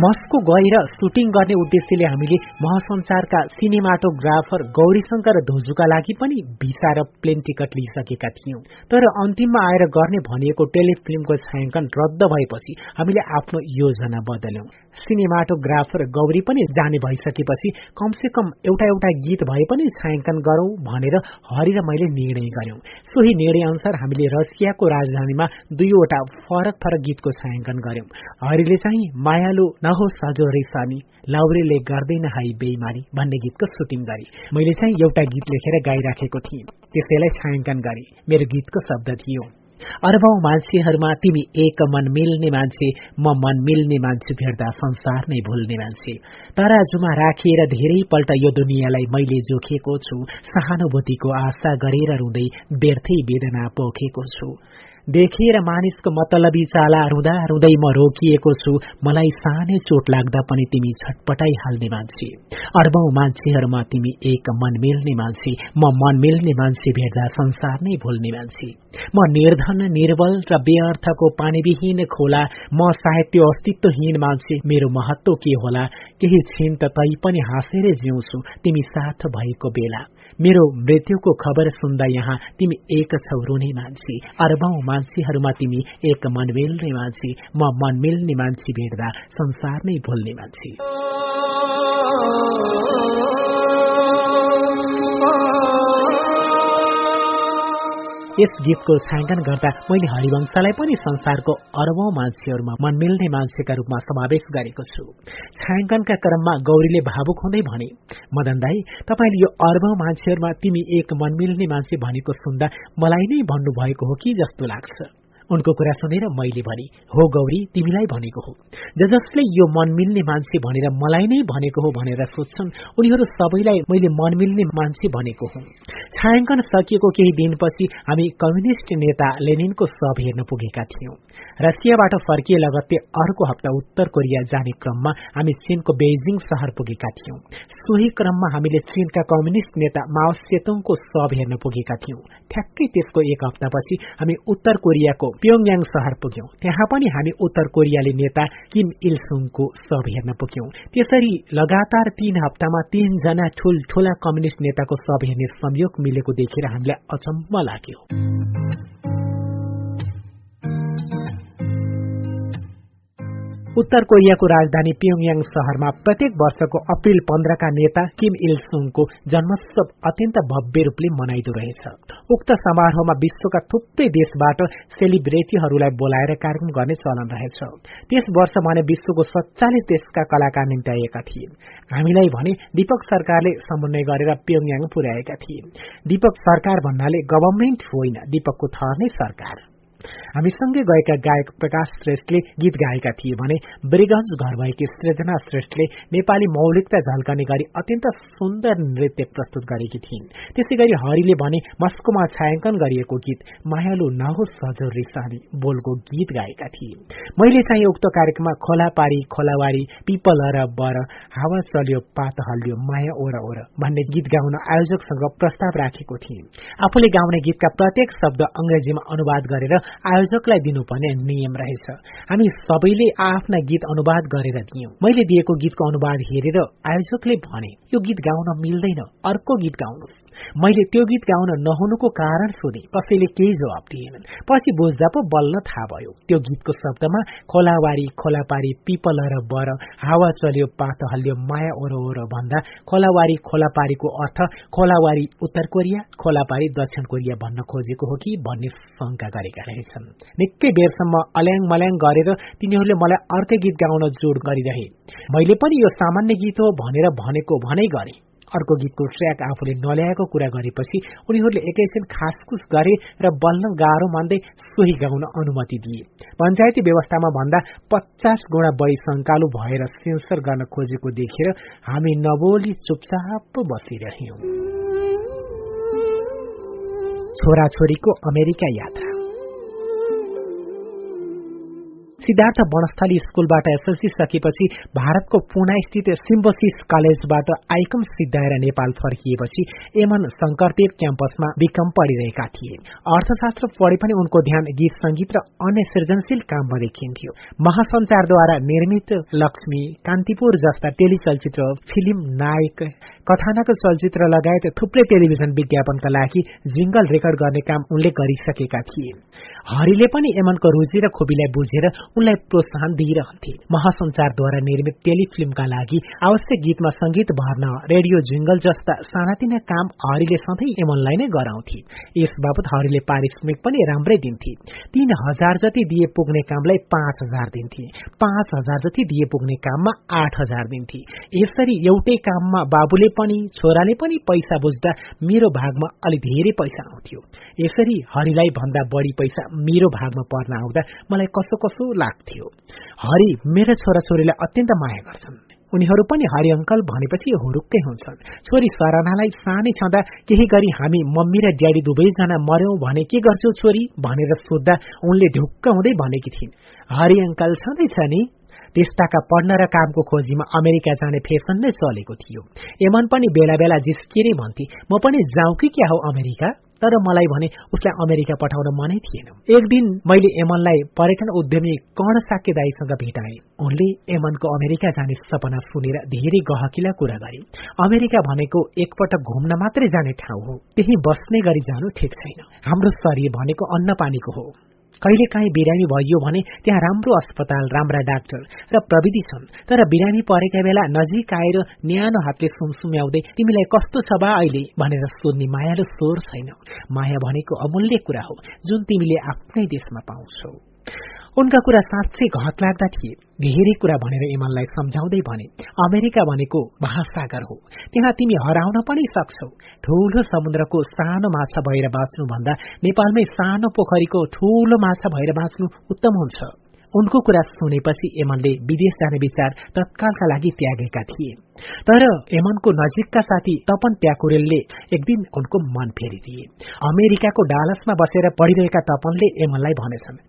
मस्को गएर सुटिङ गर्ने उद्देश्यले हामीले महासञ्चारका सिनेमाटोग्राफर गौरीशङ्कर धोजुका लागि पनि भिसा र प्लेन टिकट लिइसकेका थियौं। तर अन्तिममा आएर गर्ने भनिएको टेलिफिल्मको छायाङ्कन रद्द भएपछि हामीले आफ्नो योजना बदल्यौं। सिनेमाटोग्राफर गौरी पनि जाने भइसकेपछि कमसे कम एउटा एउटा गीत भए पनि छायाङ्कन गरौं भनेर हरि र मैले निर्णय गर्यौं। सोही निर्णय अनुसार हामीले रसियाको राजधानीमा दुईवटा फरक फरक गीतको छायाङ्कन गर्यौं। हरिले चाहिँ मायालु नहोस् सजो रेसानी लाउरेले गर्दैन हाई बेइमानी भन्ने गीतको सुटिङ गरे। मैले चाहिँ एउटा गीत लेखेर गाइराखेको थिएँ। त्यसैलाई छायाङ्कन गरे। मेरो गीतको शब्द थियो। अरबौं मान्छेहरूमा तिमी एक मन मिल्ने मान्छे म मन मिल्ने मान्छे भेट्दा संसार नै भुल्ने मान्छे। तराजुमा राखिएर धेरैपल्ट यो दुनियाँलाई मैले जोखेको छु सहानुभूतिको आशा गरेर रुँदै व्यर्थै वेदना पोखेको छु। देखेर मानिसको मतलबी चाला रुँदा रुँदै म रोकिएको छु मलाई सानै चोट लाग्दा पनि तिमी छटपटाई हाल्ने मान्छे। अर्बौं मान्छेहरूमा तिमी एक मन मिल्ने मान्छे म मन मिल्ने मान्छे भेट्दा संसार नै भुल्ने मान्छे। म निर्धन निर्बल र बेअर्थको पानीविहीन खोला म सायद त्यो अस्तित्वहीन मान्छे मेरो महत्व के होला? केही छिन त तै पनि हाँसेरै जिउँछु तिमी साथ भएको बेला। मेरो मृत्युको खबर सुन्दा यहाँ तिमी एक छौ रुने मान्छे। अरबौं मान्छेहरूमा तिमी एक मन मिल्ने मान्छे। म मन मिल्ने मान्छे भेट्दा संसार नै भुल्ने मान्छे। यस गीतको छायाङ्कन गर्दा मैले हरिवंशलाई पनि संसारको अरबौं मान्छेहरूमा मन मिल्ने मान्छेका रूपमा समावेश गरेको छु। छायाङ्कनका क्रममा गौरीले भावुक हुँदै भने मदन दाई तपाईँले यो अरबौं मान्छेहरूमा तिमी एक मन मिल्ने मान्छे भनेको सुन्दा मलाई नै भन्नुभएको हो कि जस्तो लाग्छ? उनको कुरा सुनेर मैले भने हो गौरी तिमीलाई भनेको हो। ज जसले यो मन मिल्ने मान्छे भनेर मलाई नै भनेको हो भनेर सोध्छन् उनीहरू सबैलाई मैले मन मिल्ने मान्छे भनेको हुँ। छायाङ्कन सकिएको केही दिनपछि हामी कम्युनिष्ट नेता लेनिनको सब हेर्न पुगेका थियौं। रसियाबाट फर्किए लगत्तै अर्को हप्ता उत्तर कोरिया जाने क्रममा हामी चीनको बेजिङ शहर पुगेका थियौं। सोही क्रममा हामीले चीनका कम्युनिष्ट नेता माओ सेतुङको सब हेर्न पुगेका थियौं। ठ्याक्कै त्यसको एक हप्तापछि हामी उत्तर कोरियाको प्योङयाङ शहर पुग्यौं। त्यहाँ पनि हामी उत्तर कोरियाली नेता किम इल सुङको सब हेर्न पुग्यौं। त्यसरी लगातार तीन हप्तामा तीनजना ठूल्ठूला कम्युनिष्ट नेताको सब हेर्ने संयोग मिलेको देखेर हामीलाई अचम्म लाग्यो। उत्तर कोरियाको राजधानी प्योङयाङ शहरमा प्रत्येक वर्षको अप्रेल पन्ध्रका नेता किम इल सुङको जन्मोत्सव अत्यन्त भव्य रूपले मनाइदो रहेछ। उक्त समारोहमा विश्वका थुप्रै देशबाट सेलिब्रेटीहरूलाई बोलाएर कार्यक्रम गर्ने चलन रहेछ। त्यस वर्ष भने विश्वको सत्तालिस देशका कलाकार निम्त्याएका थिए। हामीलाई भने दीपक सरकारले समन्वय गरेर प्योङयाङ पुर्याएका थिए। दीपक सरकार भन्नाले गभर्मेन्ट होइन दीपकको थर नै सरकार। हामीसँगै गएका गायक प्रकाश श्रेष्ठले गीत गाएका थिए भने ब्रिगन्ज घर भएकी सृजना श्रेष्ठले नेपाली मौलिकता झल्कने गरी अत्यन्त सुन्दर नृत्य प्रस्तुत गरेकी थिइन्। त्यसै गरी हरिले भने मस्कोमा छायाङ्कन गरिएको गीत मायालु नहोस् हजुर रिसाली बोलको गीत गाएका थिए मैले चाहिँ उक्त कार्यक्रममा खोला पारी खोलावारी पिपल र बर हावा चल्यो पात हल्यो माया ओर ओर भन्ने गीत गाउन आयोजकसँग प्रस्ताव राखेको थिएँ आफूले गाउने गीतका प्रत्येक शब्द अंग्रेजीमा अनुवाद गरेर आयोजकलाई दिनुपर्ने नियम रहेछ। हामी सबैले आफ्ना गीत अनुवाद गरेर दियौं। मैले दिएको गीतको अनुवाद हेरेर आयोजकले भने यो गीत गाउन मिल्दैन अर्को गीत गाउनुहोस्। मैले त्यो गीत गाउन नहुनुको कारण सोधे कसैले केही जवाब दिएनन्। पछि बुझ्दा पो बल्ल थाहा भयो त्यो गीतको शब्दमा खोलावारी खोलापारी पिपल र बर हावा चल्यो पात हल्यो माया ओरो ओरो भन्दा खोलावारी खोलापारीको अर्थ खोलावारी उत्तर कोरिया खोलापारी दक्षिण कोरिया भन्न खोजेको हो कि भन्ने शंका गरेका रहेछन् निकै बेरसम्म अल्याङ मल्याङ गरेर तिनीहरूले मलाई अर्कै गीत गाउन जोड गरिरहे। मैले पनि यो सामान्य गीत हो भनेर भनेको भनै गरे। अर्को गीतको ट्र्याक आफूले नल्याएको कुरा गरेपछि उनीहरूले एकैछिन खासखुस गरे र बल्ल गाह्रो मान्दै सोही गाउन अनुमति दिए। पञ्चायती व्यवस्थामा भन्दा पचास गुणा बढी शंकालु भएर सेन्सर गर्न खोजेको देखेर हामी नबोली चुपचाप बसिरह्यौं। छोराछोरीको अमेरिका यात्रा। सिद्धार्थ वनस्थली स्कूलबाट एसएलसी सकेपछि भारतको पुना स्थित सिम्बोसिस कलेजबाट आइकम सिद्धाएर नेपाल फर्किएपछि एमन शंकरदेव क्याम्पसमा विक्रम पढिरहेका थिए। अर्थशास्त्र पढे पनि उनको ध्यान गीत संगीत र अन्य सृजनशील काममा देखिन्थ्यो। महासञ्चारद्वारा निर्मित लक्ष्मी कान्तिपुर जस्ता टेलिचलचित्र फिल्म नायक कथानक चलचित्र लगायत थुप्रै टेलिभिजन विज्ञापनका लागि जिंगल रेकर्ड गर्ने काम उनले गरिसकेका थिए। हरिले पनि एमनको रुचि र खोबीलाई बुझेर उनलाई प्रोत्साहन दिइरहन्थे। महासञ्चारद्वारा निर्मित टेलिफिल्मका लागि आवश्यक गीतमा संगीत भर्न रेडियो जिंगल जस्ता सानातिना काम हरिले सधैँ एमनलाई नै गराउँथे। यस बापत हरिले पारिश्रमिक पनि राम्रै दिन्थे। तीन हजार जति दिए पुग्ने कामलाई पाँच हजार दिन्थे। पाँच हजार जति दिए पुग्ने काममा आठ हजार दिन्थे। यसरी एउटै काममा बाबुले पनि छोराले पनि पैसा बुझ्दा मेरो भागमा अलि धेरै पैसा आउँथ्यो। यसरी हरिलाई भन्दा बढी पैसा मेरो भागमा पर्न आउँदा मलाई कसो कसो लाग्थ्यो। हरि मेरो छोराछोरीलाई अत्यन्त माया गर्छन्। उनीहरू पनि हरि अङ्कल भनेपछि हुरुक्कै हुन्छन्। छोरी सरानालाई सानै छँदा केही गरी हामी मम्मी र ड्याडी दुवैजना मर्यौं भने के गर्छौ छोरी? भनेर सोद्धा उनले ढुक्क हुँदै भनेकी थिइन्। हरि अङ्कल छँदैछ नि? त्यस्ताका पढ्न र कामको खोजीमा अमेरिका जाने फेसन नै चलेको थियो। एमन पनि बेला बेला जिस्किरे भन्थे म पनि जाउँ कि क्या हो अमेरिका? तर मलाई भने उसलाई अमेरिका पठाउन मनै थिएन। एक दिन मैले एमनलाई पर्यटन उद्यमी कर्ण साक्य दाईसँग भेटाएँ। उनले एमनको अमेरिका जाने सपना सुनेर धेरै गहकिला कुरा गरे। अमेरिका भनेको एकपटक घुम्न मात्रै जाने ठाउँ हो। त्यही बस्ने गरी जानु ठिक छैन। हाम्रो शरीर भनेको अन्न पानीको हो। कहिले काहीँ बिरामी भइयो भने त्यहाँ राम्रो अस्पताल राम्रा डाक्टर र प्रविधि छन्। तर बिरामी परेका बेला नजिक आएर न्यानो हातले सुमसुम्याउँदै तिमीलाई कस्तो छ बा अहिले? भनेर सोध्ने मायालो स्वर छैन। माया भनेको अमूल्य कुरा हो जुन तिमीले आफ्नै देशमा पाउँछौ। उनका कुरा साँच्चै घट लाग्दा थिए। धेरै कुरा भनेर इमनलाई सम्झाउँदै भने अमेरिका भनेको महासागर हो। त्यहाँ तिमी हराउन पनि सक्छौ। ठूलो समुद्रको सानो माछा भएर बाँच्नु भन्दा नेपालमै सानो पोखरीको ठूलो माछा भएर बाँच्नु उत्तम हुन्छ। उनको कुरा सुनेपछि एमनले विदेश जाने विचार तत्कालका लागि त्यागेका थिए। तर एमनको नजिकका साथी तपन प्याकुरेलले एक दिन उनको मन फेरिदिए। अमेरिकाको डालसमा बसेर पढिरहेका तपनले एमनलाई भनेछन्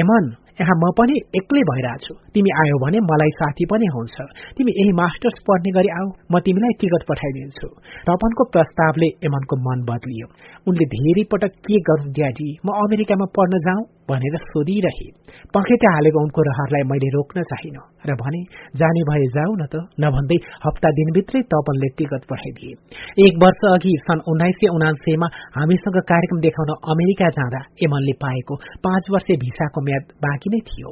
एमन यहाँ म पनि एक्लै भइरहेछु तिमी आयो भने मलाई साथी पनि हुन्छ। तिमी यही मास्टर्स पढ्ने गरी आऊ। म तिमीलाई टिकट पठाइदिन्छु। रपनको प्रस्तावले एमनको मन बदलियो। उनले धेरै पटक के गरौं ड्याडी म अमेरिकामा पढ्न जाउँ भनेर सोधिरहे। पखेटा हालेको उनको रहरलाई मैले रोक्न चाहिन। र भने जाने भए जाऊ न त। नभन्दै हप्ता दिनभित्रै तपनले टिकट पठाइदिए। एक वर्ष अघि सन् उन्नाइस सय उनान्सयमा हामीसँग कार्यक्रम देखाउन अमेरिका जाँदा एमनले पाएको पाँच वर्ष भिसाको म्याद बाँकी नै थियो।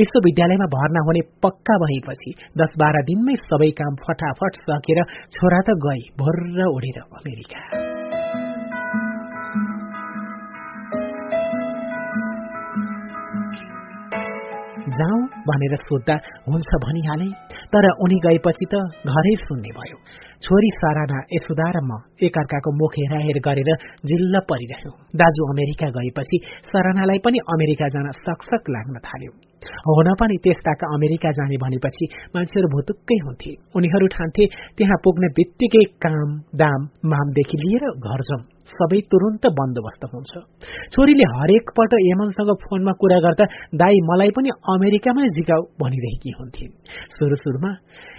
विश्वविद्यालयमा भर्ना हुने पक्का भएपछि दस बाह्र दिनमै सबै काम फटाफट सकेर छोरा त गए भर्र उडेर अमेरिका। जाउँ भनेर सोद्धा हुन्छ भनिहाले तर उनी गएपछि त घरै सुन्ने भयो। छोरी सराना यशोदा र म एकअर्काको मुख हेराहेर गरेर जिल्ल परिरह्यौं। दाजु अमेरिका गएपछि सरानालाई पनि अमेरिका जान सकसक लाग्न थाल्यो। हुन पनि त्यस्ताका अमेरिका जाने भनेपछि मान्छेहरू भुतुक्कै हुन्थे। उनीहरू ठान्थे त्यहाँ पुग्ने बित्तिकै काम दाम मामदेखि लिएर घर जाउँ सबै तुरन्त बन्दोबस्त हुन्छ। छोरीले हरेक पल्ट यमनसँग फोनमा कुरा गर्दा दाई मलाई पनि अमेरिकामै झिकाउ भनिरहेकी हुन्थिन्। सुरु सुरुमा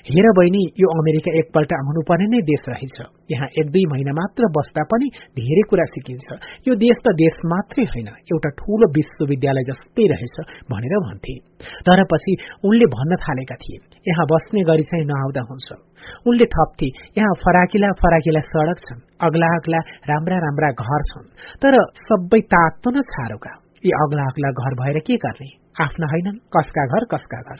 हेर बहिनी यो अमेरिका एकपल्ट आउनुपर्ने नै देश रहेछ। यहाँ एक दुई महिना मात्र बस्दा पनि धेरै कुरा सिकिन्छ। यो देश त देश मात्रै होइन एउटा ठूलो विश्वविद्यालय जस्तै रहेछ भनेर भन्थे। तर पछि उनले भन्न थालेका थिए यहाँ बस्ने गरी चाहिँ नआउँदा हुन्छ। उनले थप्थे यहाँ फराकिला फराकिला सड़क छन्। अग्ला अग्ला राम्रा राम्रा घर छन्। तर सबै तातो न छारोका। यी अग्ला अग्ला घर भएर के गर्ने? आफ्ना होइनन्। कसका घर कसका घर?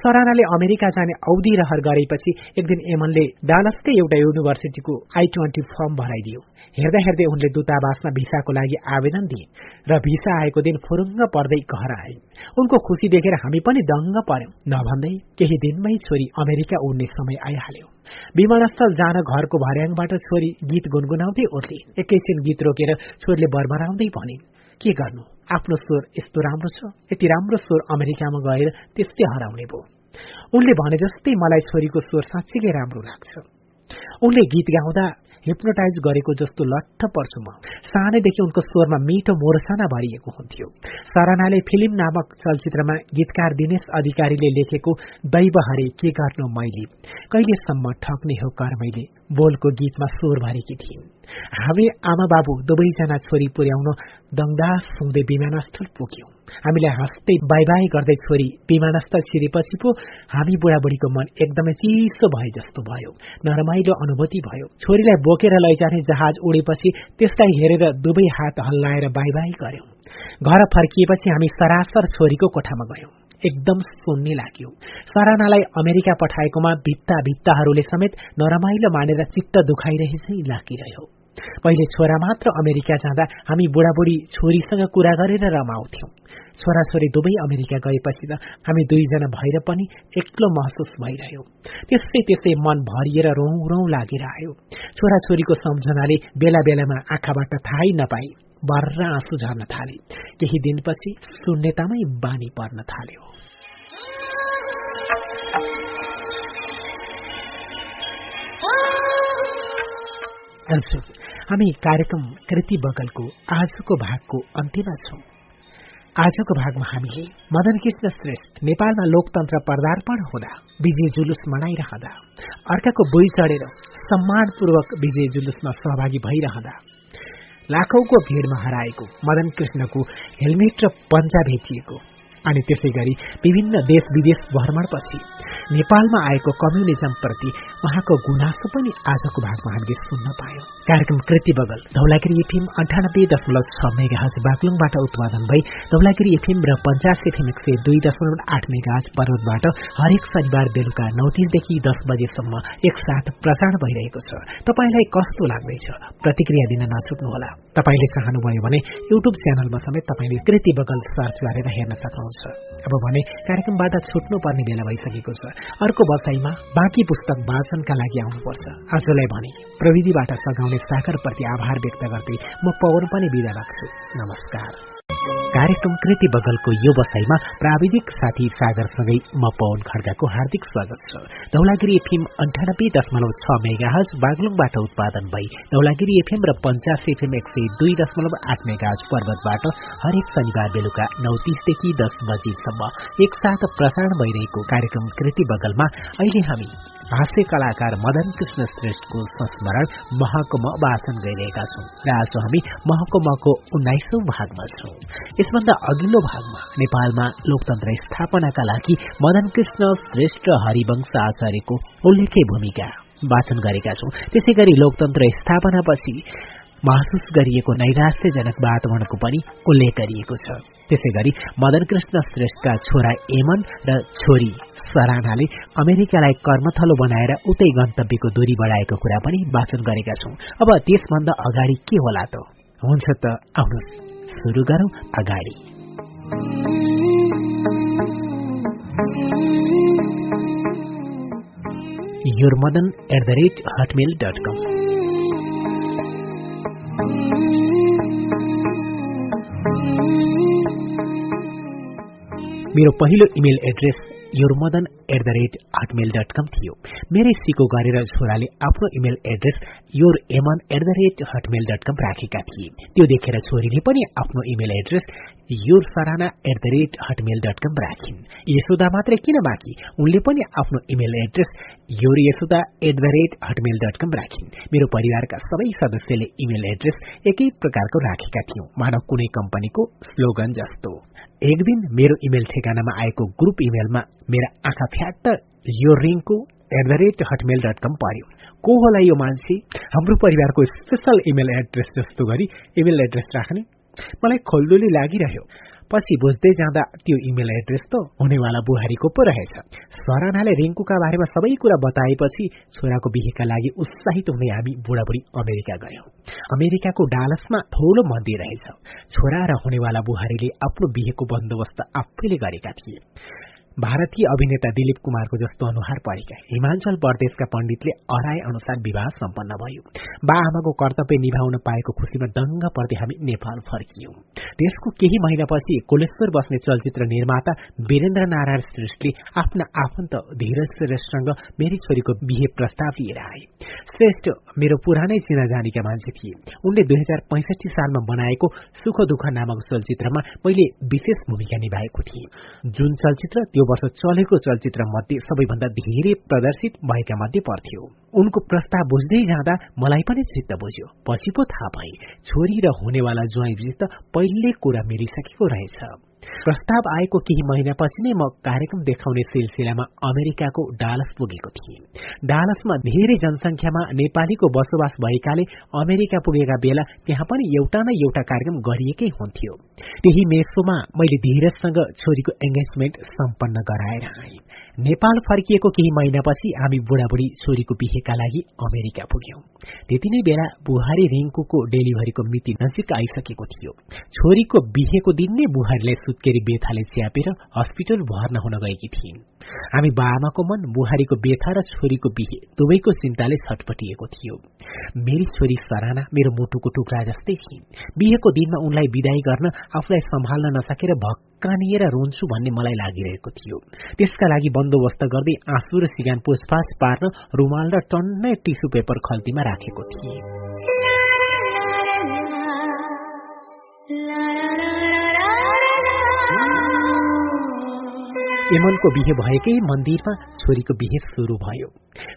सरानाले अमेरिका जाने औधी रहर गरेपछि एक दिन एमनले डालसकै एउटा युनिभर्सिटीको आई ट्वेन्टी फर्म भराइदियो। हेर्दा हेर्दै उनले दूतावासमा भिसाको लागि आवेदन दिए र भिसा आएको दिन फुरुङ्ग पर्दै घर आए। उनको खुसी देखेर हामी पनि दङ्ग पर्यौं नभन्दै केही दिनमै छोरी अमेरिका उड्ने समय आइहाल्यो। विमानस्थल जान घरको भर्याङबाट छोरी गीत गुनगुनाउँदै उठ्ले एकैछिन गीत रोकेर छोरीले बरबराउँदै भनिन् के गर्नु? आफ्नो स्वर यस्तो राम्रो छ? यति राम्रो स्वर अमेरिकामा गएर त्यस्तै हराउने भयो। उनले भने जस्तै मलाई छोरीको स्वर साँच्चीकै राम्रो लाग्छ। उनले गीत गाउँदा हिप्नोटाइज गरेको जस्तो लट्ठ पर्छु म। सानैदेखि उनको स्वरमा मिठो मोरसाना भरिएको हुन्थ्यो। सरानाले फिल्म नामक चलचित्रमा गीतकार दिनेश अधिकारीले लेखेको दैव हरे के गर्नु मैले? कहिलेसम्म ठग्ने हो कर मैले? बोलको गीतमा स्वर भरेकी थिइन्। हामी आमा बाबु दुवैजना छोरी पुर्याउन दङदास सुँदै विमानस्थल पुग्यौं। हामीलाई हाँस्दै बाई बाई गर्दै छोरी विमानस्थल छिरेपछि पो हामी बुढाबुढीको मन एकदमै चिसो भए जस्तो भयो। नरमाइलो अनुभूति भयो। छोरीलाई बोकेर लैजाने जहाज उडेपछि त्यसलाई हेरेर दुवै हात हल्लाएर बाई बाई गर्यौं घर फर्किएपछि हामी सरासर छोरीको कोठामा गयौं। एकदम सुन्ने लाग्यो। सरानालाई अमेरिका पठाएकोमा भित्ता भित्ताहरूले समेत नरमाइलो मानेर चित्त दुखाइरहेछै लागिरह्यो। पहिले छोरा मात्र अमेरिका जाँदा हामी बुढाबुढी छोरीसँग कुरा गरेर रमाउँथ्यौं। छोराछोरी दुवै अमेरिका गएपछि त हामी दुईजना भएर पनि एक्लो महसुस भइरह्यो। त्यसै त्यसै मन भरिएर रौँ रौँ लागेर आयो छोराछोरीको सम्झनाले बेला बेलामा आँखाबाट थाहै नपाई बर्र आँसु झर्न थाले। केही दिनपछि शून्यतामै बानी पर्न थाल्यो। हामी कार्यक्रम कृति बगलको आजको भागको अन्त्यमा छौं। आजको भागमा हामीले मदन कृष्ण श्रेष्ठ नेपालमा लोकतन्त्र पदार्पण हुँदा विजय जुलुस मनाइरहँदा अर्काको बोई चढेर सम्मानपूर्वक विजय जुलुसमा सहभागी भइरहँदा लाखौंको भीड़मा हराएको मदन कृष्णको हेलमेट र पन्जा भेटिएको अनि त्यसै गरी विभिन्न देश विदेश भ्रमणपछि नेपालमा आएको कम्युनिजमप्रति उहाँको गुनासो पनि आजको भागमा हामीले सुन्न पायौं। कार्यक्रम कृति बगल धौलागिरी एफएम अन्ठानब्बे दशमलव छ मेगा हज बागलुङबाट उत्पादन भई धौलागिरी एफएम र पञ्चास एफएम एक सय दुई दशमलव आठ मेगा हज पर्वतबाट हरेक शनिबार बेलुका नौ तिनदेखि दस बजेसम्म एकसाथ प्रसारण भइरहेको छ। तपाईँलाई कस्तो लाग्दैछ? प्रतिक्रिया दिन नछुट्नुहोला तपाईँले चाहनुभयो भने युट्युब च्यानलमा समेत तपाईँले कृति बगल सर्च गरेर हेर्न सक्नुहुन्छ। अब भने कार्यक्रमबाट छुट्नु पर्ने बेला भइसकेको छ। अर्को बसाईमा बाँकी पुस्तक वाचनका लागि आउनुपर्छ। आजलाई भने प्रविधिबाट सघाउने सागरप्रति आभार व्यक्त गर्दै म पवन पनि विदा राख्छु। नमस्कार। कार्यक्रम कृति बगलको यो बसाईमा प्राविधिक साथी सागरसँगै म पवन खड्गाको हार्दिक स्वागत छ। धौलागिरी एफएम अन्ठानब्बे दशमलव छ मेगा हज बागलुङबाट उत्पादन भई धौलागिरी एफएम र पञ्चास एफएम एक सय दुई दशमलव आठ मेगा हज पर्वतबाट हरेक शनिबार बेलुका नौ तीसदेखि दस बजीसम्म एकसाथ प्रसारण भइरहेको कार्यक्रम कृति बगलमा अहिले हामी हास्य कलाकार मदन कृष्ण श्रेष्ठको संस्मरण महकुम वाचन गरिरहेका छौं र आज हामी महकुमको उन्नाइसौं भागमा छौं। यसभन्दा अघिल्लो भागमा नेपालमा लोकतन्त्र स्थापनाका लागि मदन कृष्ण श्रेष्ठ हरिवंश आचार्यको उल्लेख्य भूमिका वाचन गरेका छौं। त्यसै गरी लोकतन्त्र स्थापनापछि महसुस गरिएको नैराश्यजनक वातावरणको पनि उल्लेख गरिएको छ। त्यसै गरी मदन कृष्ण श्रेष्ठका छोरा एमन र छोरी सरानाले अमेरिकालाई कर्मथलो बनाएर उतै गन्तव्यको दूरी बढाएको कुरा पनि वाचन गरेका छौं। अब त्यसभन्दा अगाडि के होला त? हुन्छ त आउनुहोस्। सुरु गरौं अगाडि your Madan at the rate Hotmail address योरमदन at the rate Hotmail dot com थियो. मेरै सिको गरेर छोराले आफ्नो email address your Aman at the rate Hotmail dot com राखेका थिए। त्यो देखेर छोरीले पनि आफ्नो email address your Sarana at the rate Hotmail dot com राखिन्। यशोदा मात्रै किन बाँकी? उनले पनि आफ्नो email address your Yashoda at the rate Hotmail dot com राखिन्। मेरो परिवारका सबै सदस्यले इमेल एड्रेस एकै प्रकारको राखेका थियौं। मानव कुनै कम्पनीको स्लोगन जस्तो। एक दिन मेरो इमेल ठेगानामा आएको ग्रुप इमेलमा मेरा आँखा फ्याट्ट यो रिङको at the rate Hotmail dot com पर्यो। को होला यो मान्छे? हाम्रो परिवारको स्पेसल इमेल एड्रेस जस्तो गरी इमेल एड्रेस राख्ने मलाई खोल्दुली लागिरह्यो। पछि बुझ्दै जाँदा त्यो इमेल एड्रेस त हुनेवाला बुहारीको पो रहेछ। सरानाले रिङ्कुका बारेमा सबै कुरा बताएपछि छोराको बिहेका लागि उत्साहित हुने हामी बुढाबुढी अमेरिका गयौं। अमेरिकाको डालसमा ठूलो मन्दिर रहेछ। छोरा र हुनेवाला बुहारीले आफ्नो बिहेको बन्दोबस्त आफैले गरेका थिए। भारतीय अभिनेता दिलीप कुमारको जस्तो अनुहार परेका हिमाचल प्रदेशका पण्डितले अराए अनुसार विवाह सम्पन्न भयो। बा आमाको कर्तव्य निभाउन पाएको खुशीमा दङ्ग पर्दै हामी नेपाल फर्कियौं। त्यसको केही महिनापछि कोलेश्वर बस्ने चलचित्र निर्माता वीरेन्द्र नारायण श्रेष्ठले आफ्ना आफन्त धीरज श्रेष्ठसँग मेरी छोरीको बिहे प्रस्ताव लिएर आए। श्रेष्ठ मेरो पुरानै चिनाजानीका मान्छे थिए। उनले दुई हजार पैँसठी सालमा बनाएको सुख दुःख नामक चलचित्रमा मैले विशेष भूमिका निभाएको थिएँ। जुन चलचित्र त्यो वर्ष चलेको चलचित्र मध्ये सबैभन्दा धेरै प्रदर्शित भएका मध्ये पर्थ्यो। उनको प्रस्ताव बुझ्दै जाँदा मलाई पनि चित्त बुझ्यो। पछि पो थाहा भए छोरी र हुनेवाला ज्वाइँसित पहिले कुरा मिलिसकेको रहेछ। प्रस्ताव आएको केही महिनापछि नै म कार्यक्रम देखाउने सिलसिलामा अमेरिकाको डालस पुगेको थिएँ। डालसमा धेरै जनसंख्यामा नेपालीको बसोबास भएकाले अमेरिका पुगेका बेला त्यहाँ पनि एउटा न एउटा कार्यक्रम गरिएकै हुन्थ्यो। त्यही मेसोमा मैले धीरजसँग छोरीको एंगेजमेन्ट सम्पन्न गराएर आएँ नेपाल फर्किएको केही महिनापछि हामी बुढाबुढी छोरीको बिहेका लागि अमेरिका पुग्यौं त्यति नै बेला बुहारी रिङ्कुको डेलिभरीको मिति नजिक आइसकेको थियो छोरीको बिहेको दिन नै बुहारीलाई सुत्केरी बेथाले च्यापेर हस्पिटल भर्ना हुन गएकी थिइन् हामी बाआमाको मन बुहारीको बेथा र छोरीको बिहे दुवैको चिन्ताले छटपटिएको थियो मेरी छोरी सराना मेरो मुटुको टुक्रा जस्तै थिइन् बिहेको दिनमा उनलाई विदाई गर्न आफूलाई सम्हाल्न नसकेर भक्कानिएर रोन्छु भन्ने मलाई लागिरहेको थियो त्यसका लागि बन्दोबस्त गर्दै आँसु र सिगान पुछपाछ पार्न रुमाल र टन्नै टिसु पेपर खल्तीमा राखेको थिए यमनको बिहे भएकै मन्दिरमा छोरीको बिहे सुरु भयो।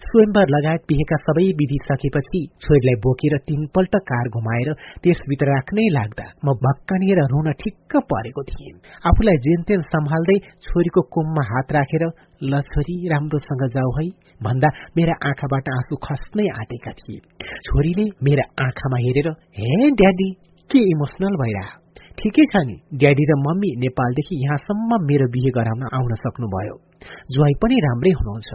स्वयंवर लगायत बिहेका सबै विधि सकेपछि छोरीलाई बोकेर तीनपल्ट कार घुमाएर त्यसभित्र राख्नै लाग्दा म भक्कानिएर रुन ठिक्क परेको थिएँ। आफूलाई जेनतेन सम्हाल्दै छोरीको कुममा हात राखेर ल छोरी राम्रोसँग जाऊ है। भन्दा मेरा आँखाबाट आँसु खस्नै आँटेका थिए। छोरीले मेरा आँखामा हेरेर हे ड्याडी के इमोसनल भइरह? ठिकै छ नि। ड्याडी र मम्मी नेपालदेखि यहाँसम्म मेरो बिहे गराउन आउन सक्नुभयो। ज्वाई पनि राम्रै हुनुहुन्छ।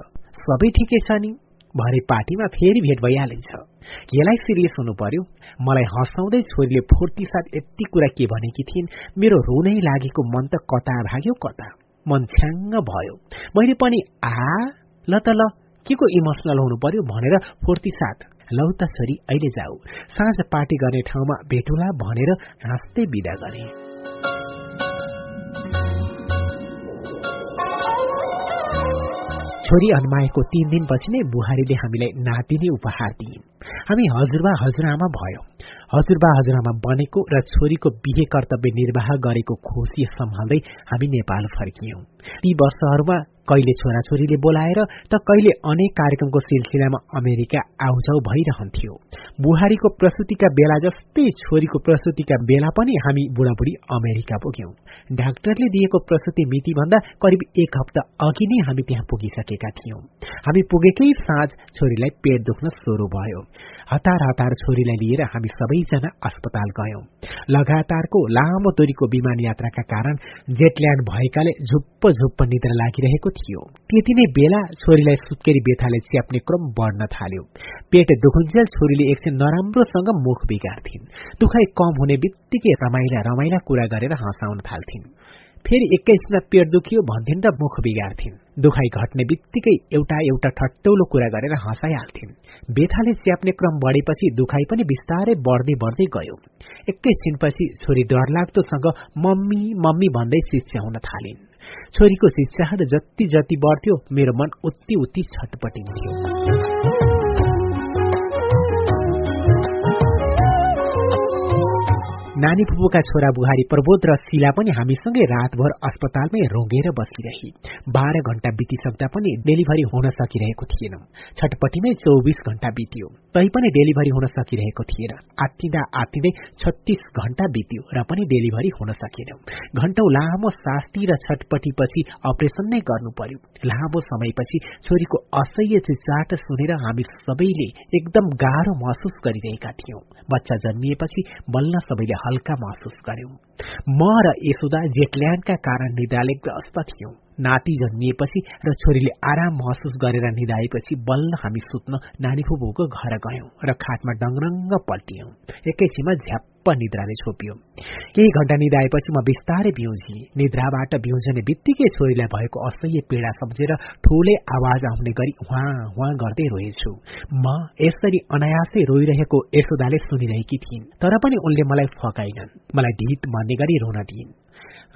सबै ठिकै छ नि। भरे पार्टीमा फेरि भेट भइहालिन्छ। यसलाई सिरियस हुनु पर्यो मलाई हँसाउँदै छोरीले फुर्ती साथ यति कुरा के भनेकी थिइन् मेरो रुनै लागेको मन त कता भाग्यो कता। मन छ्याङ्ग भयो। मैले पनि आ ल त ल के को इमोसनल हुनु पर्यो भनेर फुर्ती साथ लौ त छोरी अहिले जाऊ। साँझ पार्टी गर्ने ठाउँमा भेटुला भनेर हाँस्दै विदा गरे। छोरी अन्माएको तीन दिनपछि नै बुहारीले हामीलाई नातिने उपहार दिइन् हामी हजुरबा हजुरआमा भयो। हजुरबा हजुरआमा बनेको र छोरीको बिहे कर्तव्य निर्वाह गरेको खुसी सम्हाल्दै हामी नेपाल फर्कियौं। ती वर्षहरूमा कहिले छोराछोरीले बोलाएर त कहिले अनेक कार्यक्रमको सिलसिलामा अमेरिका आउजाउ भइरहन्थ्यो। बुहारीको प्रसुतिका बेला जस्तै छोरीको प्रसुतिका बेला पनि हामी बुढाबुढी अमेरिका पुग्यौं। डाक्टरले दिएको प्रसुति मिति भन्दा करिब एक हप्ता अघि नै हामी त्यहाँ पुगिसकेका थियौं। हामी पुगेकै साँझ छोरीलाई पेट दुख्न सुरु भयो। हतार हतार छोरीलाई लिएर हामी सबैजना अस्पताल गयौं। लगातारको लामो दूरीको विमान यात्राका कारण जेटल्यान्ड भएकाले झुप्प झुप्प निद्रा लागिरहेको थियो। त्यति नै बेला छोरीलाई सुत्केरी बेथाले च्याप्ने क्रम बढ्न थाल्यो। पेट दुखुन्जेल छोरीले एकछिन नराम्रोसँग मुख बिगार्थिन्। दुखाइ कम हुने बित्तिकै रमाइला रमाइला कुरा गरेर हँसाउन थाल्थिन्। फेरि एक्काइसमा पेट दुखियो भन्थिन् र मुख बिगार्थिन्। दुखाइ घट्ने बित्तिकै एउटा एउटा ठट्टौलो कुरा गरेर हँसाइहाल्थिन्। बेथाले च्याप्ने क्रम बढेपछि दुखाइ पनि बिस्तारै बढ्दै बढ्दै गयो। एकैछिनपछि छोरी डरलाग्दोसँग मम्मी मम्मी भन्दै शिक्षा थालिन्। छोरीको शिक्षाहरू जति जति बढ्थ्यो मेरो मन उति उति छटपटिन्थ्यो नानी फुपूका छोरा बुहारी प्रबोध र शिला पनि हामीसँगै रातभर अस्पतालमै रोगेर बसिरहे। बाह्र घण्टा बितिसक्दा पनि डेलिभरी हुन सकिरहेको थिएन। छटपट्टिमै चौबिस घण्टा बित्यो। तैपनि डेलिभरी हुन सकिरहेको थिएन। आत्तिँदा आत्तिँदै छत्तीस घण्टा बित्यो र पनि डेलिभरी हुन सकेन। घण्टौ लामो शास्ति र छटपट्टिपछि अपरेसन नै गर्नु पर्यो। लामो समयपछि छोरीको असह्य चिचाट सुनेर हामी सबैले एकदम गाह्रो महसुस गरिरहेका थियौं। बच्चा जन्मिएपछि बल्ल सबैले हल्का महसुस गर्यौं। म र यशोदा जेटल्यान्डका कारण निदाले ग्रस्त थियौं। नाति जन्मिएपछि र छोरीले आराम महसुस गरेर निधाएपछि बल्ल हामी सुत्न नानी फुपूको घर गयौं र खाटमा डङरङ्ग पल्टियौं। एकैछिनमा झ्याप्प निद्राले छोपियो। केही घण्टा निधाएपछि म बिस्तारै बिउजी निद्राबाट बिउजने बित्तिकै छोरीलाई भएको असह्य पीड़ा सम्झेर ठूलै आवाज आउने गरी उहाँ उहाँ गर्दै रोएछु। म यसरी अनायासै रोइरहेको यशोदाले सुनिरहेकी थिइन्। तर पनि उनले मलाई फकाइनन्। मलाई ढित भन्ने गरी रोन दिइन्।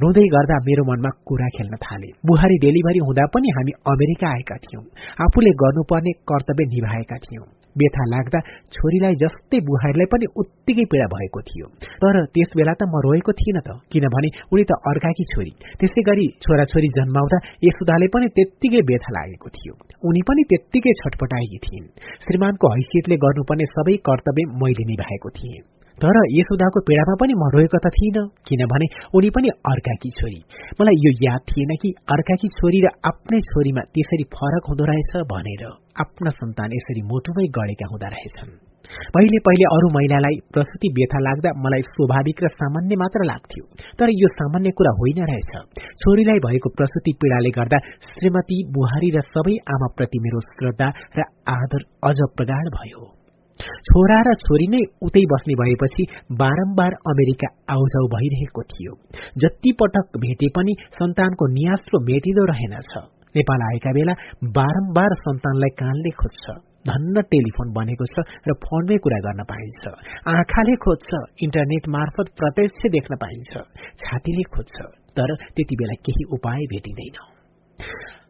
रुँदै गर्दा मेरो मनमा कुरा खेल्न थाले। बुहारी डेलिभरी हुँदा पनि हामी अमेरिका आएका थियौं। आफूले गर्नुपर्ने कर्तव्य निभाएका थियौं। व्यथा लाग्दा छोरीलाई जस्तै बुहारीलाई पनि उत्तिकै पीडा भएको थियो। तर त्यस बेला त म रोएको थिइनँ त किनभने उनी त अर्काकी छोरी। त्यसै गरी छोराछोरी जन्माउँदा यशोदाले पनि त्यत्तिकै व्यथा लागेको थियो। उनी पनि त्यत्तिकै छटपटाएकी थिइन्। श्रीमानको हैसियतले गर्नुपर्ने सबै कर्तव्य मैले निभाएको थिएँ। तर यशोदाको पीडामा पनि म रोएको त थिइनँ किनभने उनी पनि अर्काकी छोरी। मलाई यो याद थिएन कि अर्काकी छोरी र आफ्नै छोरीमा त्यसरी फरक हुँदो रहेछ भनेर आफ्ना सन्तान यसरी मोटुमै गढेका हुँदा रहेछन्। पहिले पहिले अरू महिलालाई प्रसुति व्यथा लाग्दा मलाई स्वाभाविक र सामान्य मात्र लाग्थ्यो तर यो सामान्य कुरा होइन रहेछ। छोरीलाई भएको प्रसुति पीडाले गर्दा श्रीमती बुहारी र सबै आमाप्रति मेरो श्रद्धा र आदर अझ प्रगाढ भयो। छोरा र छोरी नै उतै बस्ने भएपछि बारम्बार अमेरिका आउजाउ भइरहेको थियो। जति पटक भेटे पनि सन्तानको नियास्रो मेटिँदो रहेनछ नेपाल आएका बेला बारम्बार सन्तानलाई कानले खोज्छ धन्न टेलिफोन बनेको छ र फोनमै कुरा गर्न पाइन्छ। आँखाले खोज्छ इन्टरनेट मार्फत प्रत्यक्ष देख्न पाइन्छ। छातीले खोज्छ तर त्यति बेला केही उपाय भेटिँदैन।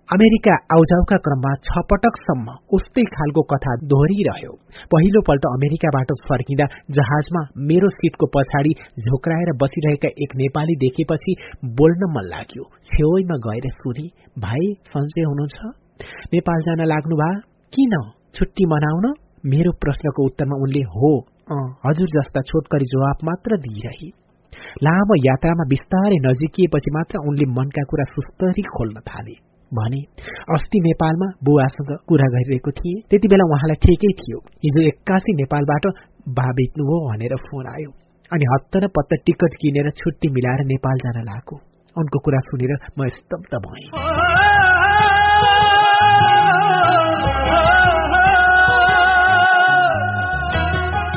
अमेरिका आउजाउका क्रममा छ पटकसम्म उस्तै खालको कथा दोहोरिरह्यो। पहिलो पल्ट अमेरिकाबाट फर्किँदा जहाजमा मेरो सिटको पछाडि झोक्राएर बसिरहेका एक नेपाली देखेपछि बोल्न मन लाग्यो। छेउमा गएर सुने भाइ सन्चै हुनुहुन्छ? नेपाल जान लाग्नु भा? किन? छुट्टी मनाउन? मेरो प्रश्नको उत्तरमा उनले हो हजुर जस्ता छोटकरी जवाब मात्र दिइरहे। लामो यात्रामा बिस्तारै नजिकिएपछि मात्र उनले मनका कुरा सुस्तरी खोल्न थाले। भने अस्ति नेपालमा बुवासँग कुरा गरिरहेको थिएँ। त्यति बेला उहाँलाई ठिकै थियो। हिजो एक्कासी नेपालबाट बा बेच्नुभयो भनेर फोन आयो। अनि हत्त र पत्त टिकट किनेर छुट्टी मिलाएर नेपाल जान लागेको। उनको कुरा सुनेर म स्तब्ध भएँ।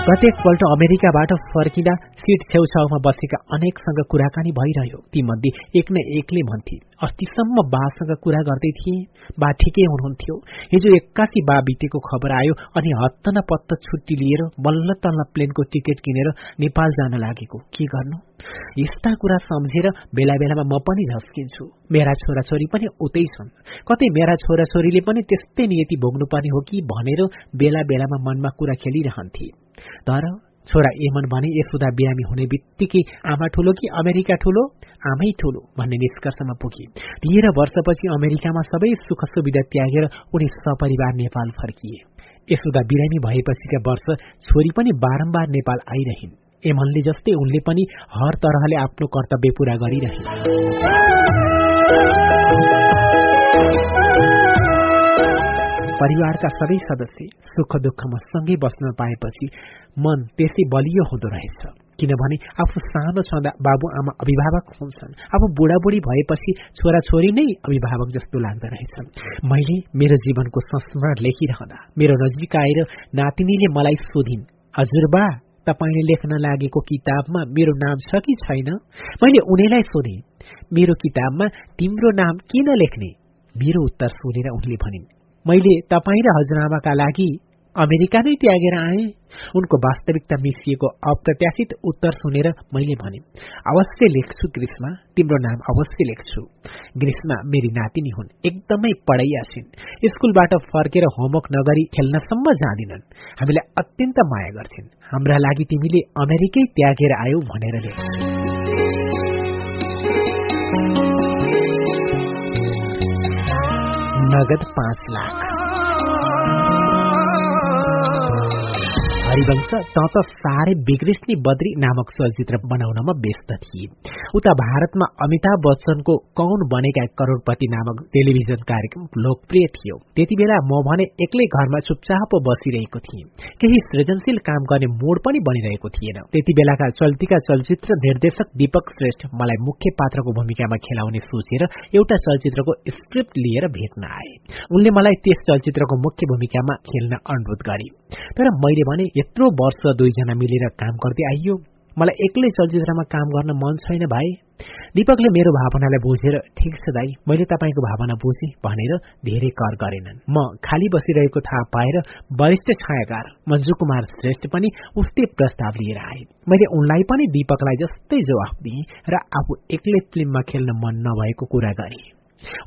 प्रत्येक पल्ट अमेरिकाबाट फर्किँदा सिट छेउछाउमा बसेका अनेकसँग कुराकानी भइरह्यो। तीमध्ये एक न एकले भन्थे अस्तिसम्म बासँग कुरा गर्दै थिए? बा ठिकै हुनुहुन्थ्यो। हिजो एक्कासी बा बितेको खबर आयो अनि हत्त न पत्त छुट्टी लिएर बल्ल तल्ल प्लेनको टिकट किनेर नेपाल जान लागेको। के गर्नु? यस्ता कुरा सम्झेर बेला बेलामा म पनि झस्किन्छु। मेरा छोराछोरी पनि उतै छन्। कतै मेरा छोराछोरीले पनि त्यस्तै नियति भोग्नुपर्ने हो कि भनेर बेला बेलामा मनमा कुरा खेलिरहन्थे। तर छोरा एमन भने यसुदा बिरामी हुने बित्तिकै आमा ठुलो कि अमेरिका ठुलो? आमै ठुलो भन्ने निष्कर्षमा पुगे। तेह्र वर्षपछि अमेरिकामा सबै सुख सुविधा त्यागेर उनी सपरिवार नेपाल फर्किए। यसुदा बिरामी भएपछिका वर्ष छोरी पनि बारम्बार नेपाल आइरहन्। एमनले जस्तै उनले पनि हर तरहले आफ्नो कर्तव्य पूरा गरिरहे परिवारका सबै सदस्य सुख दुःखमा सँगै बस्न पाएपछि मन त्यसै बलियो हुँदो रहेछ। किनभने आफू सानो छँदा बाबुआमा अभिभावक हुन्छन्। अब बुढाबुढी भएपछि छोराछोरी नै अभिभावक जस्तो लाग्दो रहेछन् मैले मेरो जीवनको संस्मरण लेखिरहँदा मेरो नजिक आएर नातिनीले मलाई सोधिन् हजुरबा तपाईँले लेख्न लागेको किताबमा मेरो नाम छ कि छैन? मैले उनीलाई सोधेँ मेरो किताबमा तिम्रो नाम किन लेख्ने? मेरो उत्तर सुनेर उनले भनिन् मैले तपाईँ र हजुरआमाका लागि अमेरिका नै त्यागेर आए। उनको वास्तविकता मिसिएको अप्रत्याशित उत्तर सुनेर मैले भने अवश्य लेख्छु ग्रीष्मा तिम्रो नाम अवश्य लेख्छु। ग्रीष्मा मेरी नातिनी हुन् एकदमै पढाइयासिन् स्कुलबाट फर्केर होमवर्क नगरी खेल्नसम्म जाँदिनन्। हामीलाई अत्यन्त माया गर्छिन्। हाम्रा लागि तिमीले अमेरिकै त्यागेर आयो भनेर लेख्छु। नगद पाँच लाख। हरिवंश त साह्रै बिग्रिस्ने बद्री नामक चलचित्र बनाउनमा व्यस्त थिए। उता भारतमा अमिताभ बच्चनको कौन बनेका करोड़पति नामक टेलिभिजन कार्यक्रम लोकप्रिय थियो। त्यति बेला म भने एक्लै घरमा चुपचाप बसिरहेको थिएँ। केही सृजनशील काम गर्ने मोड पनि बनिरहेको थिएन। त्यति बेलाका चल्तीका चलचित्र निर्देशक दीपक श्रेष्ठ मलाई मुख्य पात्रको भूमिकामा खेलाउने सोचेर एउटा चलचित्रको स्क्रिप्ट लिएर भेट्न आए। उनले मलाई त्यस चलचित्रको मुख्य भूमिकामा खेल्न अनुरोध गरे। तर मैले भने यत्रो वर्ष दुईजना मिलेर काम गर्दै आइयो। मलाई एक्लै चलचित्रमा काम गर्न मन छैन भाइ। दीपकले मेरो भावनालाई बुझेर ठिक छ दाई मैले तपाईँको भावना बुझेँ भनेर धेरै कर गरेनन्। म खाली बसिरहेको थाहा पाएर वरिष्ठ छायाकार मन्जु कुमार श्रेष्ठ पनि उस्तै प्रस्ताव लिएर आए। मैले उनलाई पनि दीपकलाई जस्तै जवाफ दिएँ र आफू एक्लै फिल्ममा खेल्न मन नभएको कुरा गरे।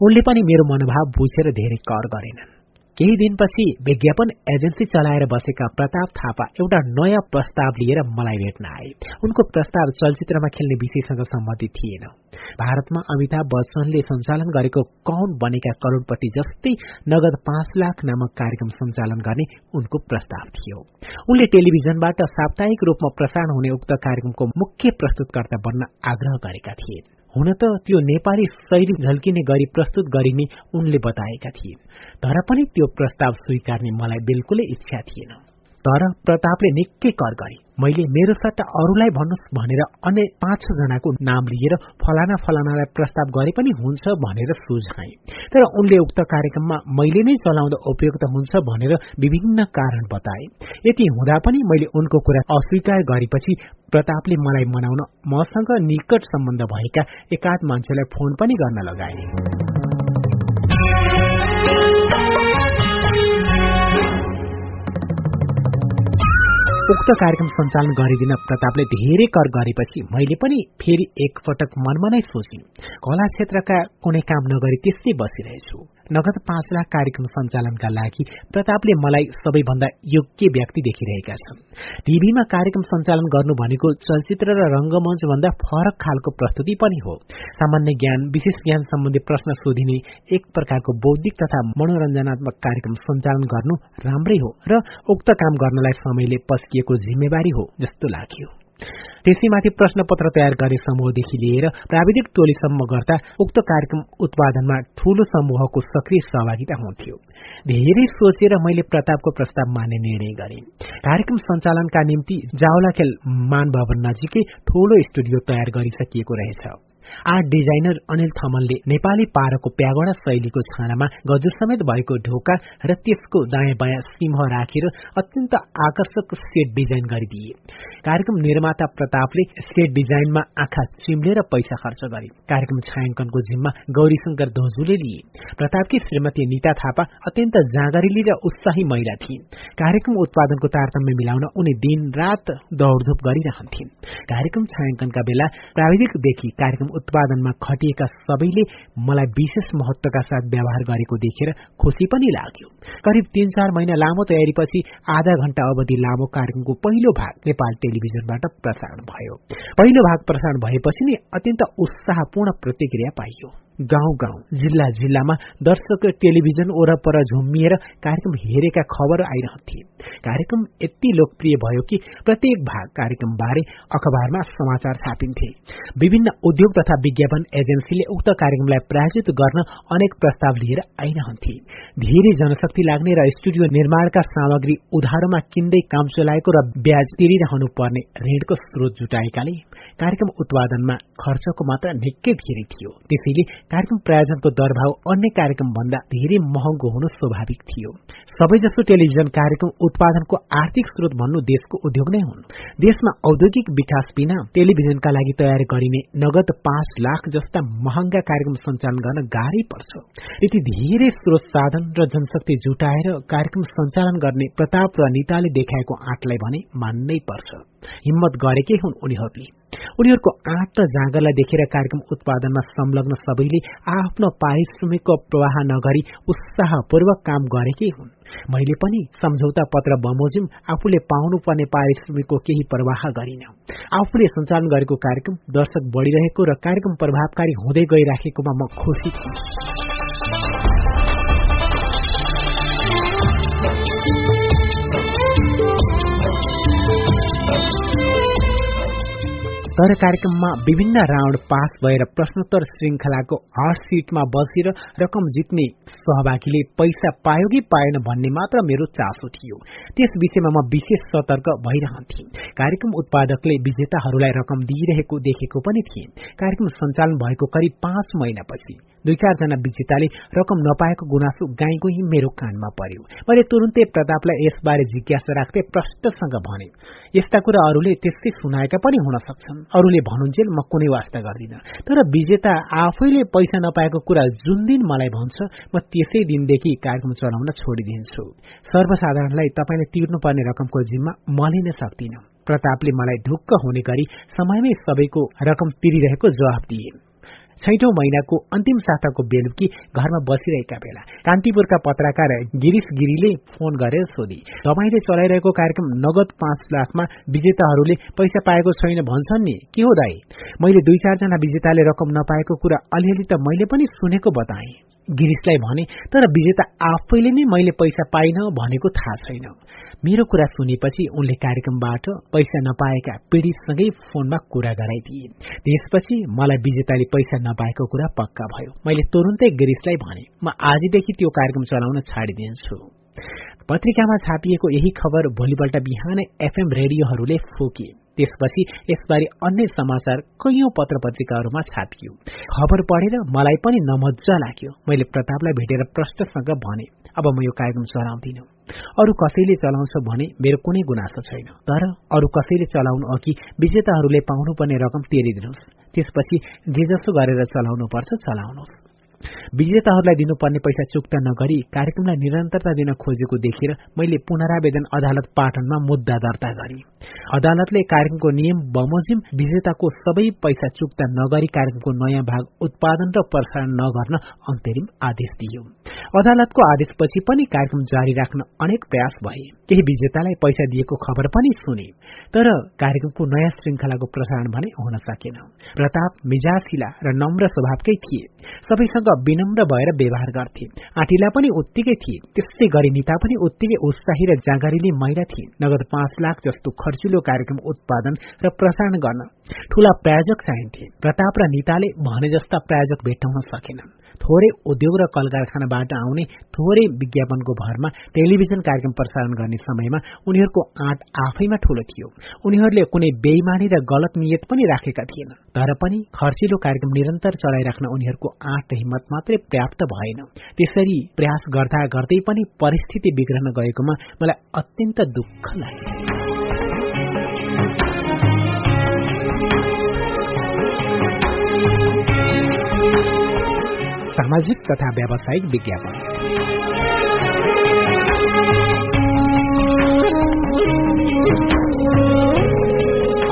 उनले पनि मेरो मनोभाव बुझेर धेरै कर गरेनन्। केही दिनपछि विज्ञापन एजेन्सी चलाएर बसेका प्रताप थापा एउटा नयाँ प्रस्ताव लिएर मलाई भेट्न आए। उनको प्रस्ताव चलचित्रमा खेल्ने विषयसँग सम्बन्धित थिएन। भारतमा अमिताभ बच्चनले सञ्चालन गरेको कौन बनेका करोड़पति जस्तै नगद पाँच लाख नामक कार्यक्रम सञ्चालन गर्ने उनको प्रस्ताव थियो। उनले टेलिभिजनबाट साप्ताहिक रूपमा प्रसारण हुने उक्त कार्यक्रमको मुख्य प्रस्तुतकर्ता बन्न आग्रह गरेका थिए हुन त त्यो नेपाली शैली झल्किने गरी प्रस्तुत गरिने उनले बताएका थिए तर पनि त्यो प्रस्ताव स्वीकार्ने मलाई बिल्कुलै इच्छा थिएन। तर प्रतापले निकै कर गरे। मैले मेरो सट्टा अरूलाई भन्नुहोस् भनेर अन्य पाँच छ जनाको नाम लिएर फलाना फलानालाई प्रस्ताव गरे पनि हुन्छ भनेर सुझाए। तर उनले उक्त कार्यक्रममा मैले नै चलाउँदा उपयुक्त हुन्छ भनेर विभिन्न कारण बताए। यति हुँदा पनि मैले उनको कुरा अस्वीकार गरेपछि प्रतापले मलाई मनाउन मसँग निकट सम्बन्ध भएका एकाध मान्छेलाई फोन पनि गर्न लगाए। उक्त कार्यक्रम सञ्चालन गरिदिन प्रतापले धेरै कर गरेपछि मैले पनि फेरि एकपटक मनमा नै सोचे। कला क्षेत्रका कुनै काम नगरी त्यस्तै बसिरहेछु। नगद पाँच लाख कार्यक्रम सञ्चालनका लागि प्रतापले मलाई सबैभन्दा योग्य व्यक्ति देखिरहेका छन्। टीभीमा कार्यक्रम सञ्चालन गर्नु भनेको चलचित्र र रंगमञ्च भन्दा फरक खालको प्रस्तुति पनि हो। सामान्य ज्ञान विशेष ज्ञान सम्बन्धी प्रश्न सोधिने एक प्रकारको बौद्धिक तथा मनोरञ्जनात्मक कार्यक्रम सञ्चालन गर्नु राम्रै हो र उक्त काम गर्नलाई समयले पस्किएको जिम्मेवारी हो जस्तो लाग्यो। त्यसैमाथि प्रश्नपत्र तयार गर्ने समूहदेखि लिएर प्राविधिक टोलीसम्म गर्दा उक्त कार्यक्रम उत्पादनमा ठूलो समूहको सक्रिय सहभागिता हुन्थ्यो। धेरै सोचेर मैले प्रतापको प्रस्ताव मान्ने निर्णय गरे। कार्यक्रम सञ्चालनका निम्ति जावलाखेल मान भवन नजिकै ठूलो स्टुडियो तयार गरिसकिएको रहेछ। आर्ट डिजाइनर अनिल थमनले नेपाली पारको प्यागोडा शैलीको छानामा गजुर समेत भएको ढोका र त्यसको दायाँ बायाँ सिंह राखेर अत्यन्त आकर्षक सेट डिजाइन गरिदिए। कार्यक्रम निर्माता प्रतापले सेट डिजाइनमा आँखा चिम्लेर पैसा खर्च गरे। कार्यक्रम छायाङ्कनको जिम्मा गौरीशंकर दोजुले लिए। प्रतापकी श्रीमती निता थापा अत्यन्त जाँगरिली र उत्साही महिला थिए कार्यक्रम उत्पादनको तारतम्य मिलाउन उनी दिन रात दौड़धुप गरिरहन्थिन्। कार्यक्रम छायाङ्कनका बेला प्राविधिकदेखि कार्यक्रम उत्पादनमा खटिएका सबैले मलाई विशेष महत्वका साथ व्यवहार गरेको देखेर खुसी पनि लाग्यो। करिब तीन चार महिना लामो तयारीपछि आधा घण्टा अवधि लामो कार्यक्रमको पहिलो भाग नेपाल टेलिभिजनबाट प्रसारण भयो। पहिलो भाग प्रसारण भएपछि नै अत्यन्त उत्साहपूर्ण प्रतिक्रिया पाइयो। गाउँ गाउँ जिल्ला जिल्लामा दर्शक टेलिभिजन वरपर झुम्मिएर कार्यक्रम हेरेका खबर आइरहन्थे। कार्यक्रम यति लोकप्रिय भयो कि प्रत्येक भाग कार्यक्रम बारे अखबारमा समाचार छापिन्थे। विभिन्न उद्योग तथा विज्ञापन एजेन्सीले उक्त कार्यक्रमलाई प्रायोजित गर्न अनेक प्रस्ताव लिएर आइरहन्थे। धेरै जनशक्ति लाग्ने र स्टुडियो निर्माणका सामग्री उधारोमा किन्दै काम चलाएको र ब्याज तिरिरहनु पर्ने ऋणको स्रोत जुटाएकाले कार्यक्रम उत्पादनमा खर्चको मात्रा निकै धेरै थियो। त्यसैले कार्यक्रम प्रायोजनको दरभाव अन्य कार्यक्रम भन्दा धेरै महँगो हुनु स्वाभाविक थियो। सबैजसो टेलिभिजन कार्यक्रम उत्पादनको आर्थिक स्रोत भन्नु देशको उद्योग नै हुन्। देशमा औद्योगिक विकास बिना टेलिभिजनका लागि तयार गरिने नगद पाँच लाख जस्ता महँगा कार्यक्रम सञ्चालन गर्न गाह्रै पर्छ। यति धेरै स्रोत साधन र जनशक्ति जुटाएर कार्यक्रम सञ्चालन गर्ने प्रताप र निताले देखाएको आँटलाई भने मान्नै पर्छ। हिम्मत गरेकै हुन् उनीहरूले। उनीहरूको आँट र जाँगरलाई देखेर कार्यक्रम उत्पादनमा संलग्न सबैले आफ्नो पारिश्रमिकको प्रवाह नगरी उत्साहपूर्वक काम गरेकै हुन्। मैले पनि सम्झौता पत्र बमोजिम आफूले पाउनुपर्ने पारिश्रमिकको केही प्रवाह गरिन। आफूले सञ्चालन गरेको कार्यक्रम दर्शक बढ़िरहेको र कार्यक्रम प्रभावकारी हुँदै गइराखेकोमा म खुसी थिएँ तर कार्यक्रममा विभिन्न राउण्ड पास भएर प्रश्नोत्तर श्रृंखलाको हट सिटमा बसेर रकम जित्ने सहभागीले पैसा पायो कि पाएन भन्ने मात्र मेरो चासो थियो। त्यस विषयमा म विशेष सतर्क भइरहन्थे। कार्यक्रम उत्पादकले विजेताहरूलाई रकम दिइरहेको देखेको पनि थिए। कार्यक्रम सञ्चालन भएको करिब पाँच महिनापछि दुई चारजना विजेताले रकम नपाएको गुनासो गाई गोही मेरो कानमा पर्यो। मैले तुरुन्तै प्रतापलाई यसबारे जिज्ञासा राख्दै प्रष्टसँग भने यस्ता कुरा अरूले त्यस्तै सुनाएका पनि हुन सक्छन्। अरूले भनुन्जेल म कुनै वास्ता गर्दिन। तर विजेता आफैले पैसा नपाएको कुरा जुन दिन मलाई भन्छ म त्यसै दिनदेखि कार्यक्रम चलाउन छोडिदिन्छु। सर्वसाधारणलाई तपाईँले तिर्नुपर्ने रकमको जिम्मा म लिन सक्दिन। प्रतापले मलाई ढुक्क हुने गरी समयमै सबैको रकम तिरिरहेको जवाब दिए। छैठौं महिनाको अन्तिम साताको बेलुकी घरमा बसिरहेका बेला कान्तिपुरका पत्रकार गिरिश गिरीले फोन गरेर सोधी तपाईँले चलाइरहेको कार्यक्रम नगद पाँच लाखमा विजेताहरूले पैसा पाएको छैन भन्छन् नि? के हो दाई? मैले दुई चारजना विजेताले रकम नपाएको कुरा अलिअलि त मैले पनि सुनेको बताएँ। गिरिशलाई भने तर विजेता आफैले नै मैले पैसा पाइन भनेको थाहा छैन। मेरो कुरा सुनेपछि उनले कार्यक्रमबाट पैसा नपाएका पीड़ितसँगै फोनमा कुरा गराइदिए। त्यसपछि मलाई विजेताले पैसा नपाएको कुरा पक्का भयो। मैले तुरन्तै गिरिशलाई भने म आजदेखि त्यो कार्यक्रम चलाउन छाडिदिन्छु। पत्रिकामा छापिएको यही खबर भोलिपल्ट बिहानै एफएम रेडियोहरूले फुके। त्यसपछि यसबारे अन्य समाचार कैयौं पत्र पत्रिकाहरूमा छापियो। खबर पढेर मलाई पनि नमजा लाग्यो। मैले प्रतापलाई भेटेर प्रश्नसँग भने अब म यो कार्यक्रम चलाउँदिन। अरू कसैले चलाउँछ भने मेरो कुनै गुनासो छैन। तर अरू कसैले चलाउनु अघि विजेताहरूले पाउनुपर्ने रकम तिरिदिनुहोस् त्यसपछि जे जसो गरेर चलाउनु पर्छ चलाउनुहोस्। विजेताहरूलाई दिनुपर्ने पैसा चुक्ता नगरी कार्यक्रमलाई निरन्तरता दिन खोजेको देखेर मैले पुनरावेदन अदालत पाटनमा मुद्दा दर्ता गरे। अदालतले कार्यक्रमको नियम बमोजिम विजेताको सबै पैसा चुक्ता नगरी कार्यक्रमको नयाँ भाग उत्पादन र प्रसारण नगर्न अन्तरिम आदेश दियो। अदालतको आदेशपछि पनि कार्यक्रम जारी राख्न अनेक प्रयास भए। केही विजेतालाई पैसा दिएको खबर पनि सुने तर कार्यक्रमको नयाँ श्रृंखलाको प्रसारण भने हुन सकेन। प्रताप मिजासिला र नम्र स्वभावकै थिए। सबैसँग विनम्र भएर व्यवहार गर्थे। आँटिला पनि उत्तिकै थिए। त्यस्तै गरी निता पनि उत्तिकै उत्साही र जाँगरीले महिला थिए। नगद पाँच लाख जस्तो खर्चिलो कार्यक्रम उत्पादन र प्रसारण गर्न ठूला प्रायोजक चाहिन्थे। प्रताप र निताले भने जस्ता प्रायोजक भेट्टाउन सकेनन्। थोरै उद्योग र कल कारखानाबाट आउने थोरै विज्ञापनको भरमा टेलिभिजन कार्यक्रम प्रसारण गर्ने समयमा उनीहरूको आँट आफैमा ठूलो थियो। उनीहरूले कुनै बेइमानी र गलत नियत पनि राखेका थिएनन् तर पनि खर्चिलो कार्यक्रम निरन्तर चलाइराख्न उनीहरूको आँट हिम्मत मात्रै पर्याप्त भएन। त्यसरी प्रयास गर्दा गर्दै पनि परिस्थिति बिग्रन गएकोमा मलाई अत्यन्त दुःख लाग्यो। सामाजिक तथा व्यावसायिक विज्ञापन।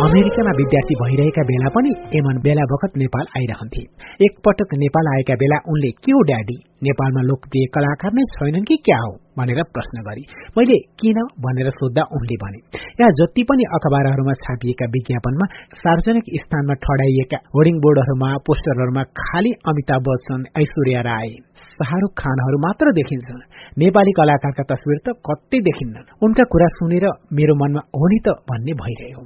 अमेरिकामा विद्यार्थी भइरहेका बेला पनि एमन बेला बखत नेपाल आइरहन्थे। एकपटक नेपाल आएका बेला उनले के हो ड्याडी? नेपालमा लोकप्रिय कलाकार नै छैनन् कि क्या हो? भनेर प्रश्न गरी। मैले किन? भनेर सोद्धा उनले भने। यहाँ जति पनि अखबारहरूमा छापिएका विज्ञापनमा सार्वजनिक स्थानमा ठडाइएका होर्डिङ बोर्डहरूमा पोस्टरहरूमा खाली अमिताभ बच्चन ऐश्वर्या राय शाहरुख खानहरू मात्र देखिन्छ नेपाली कलाकारका तस्विर त कतै देखिन्नन्। उनका कुरा सुनेर मेरो मनमा हो नि त भन्ने भइरह्यो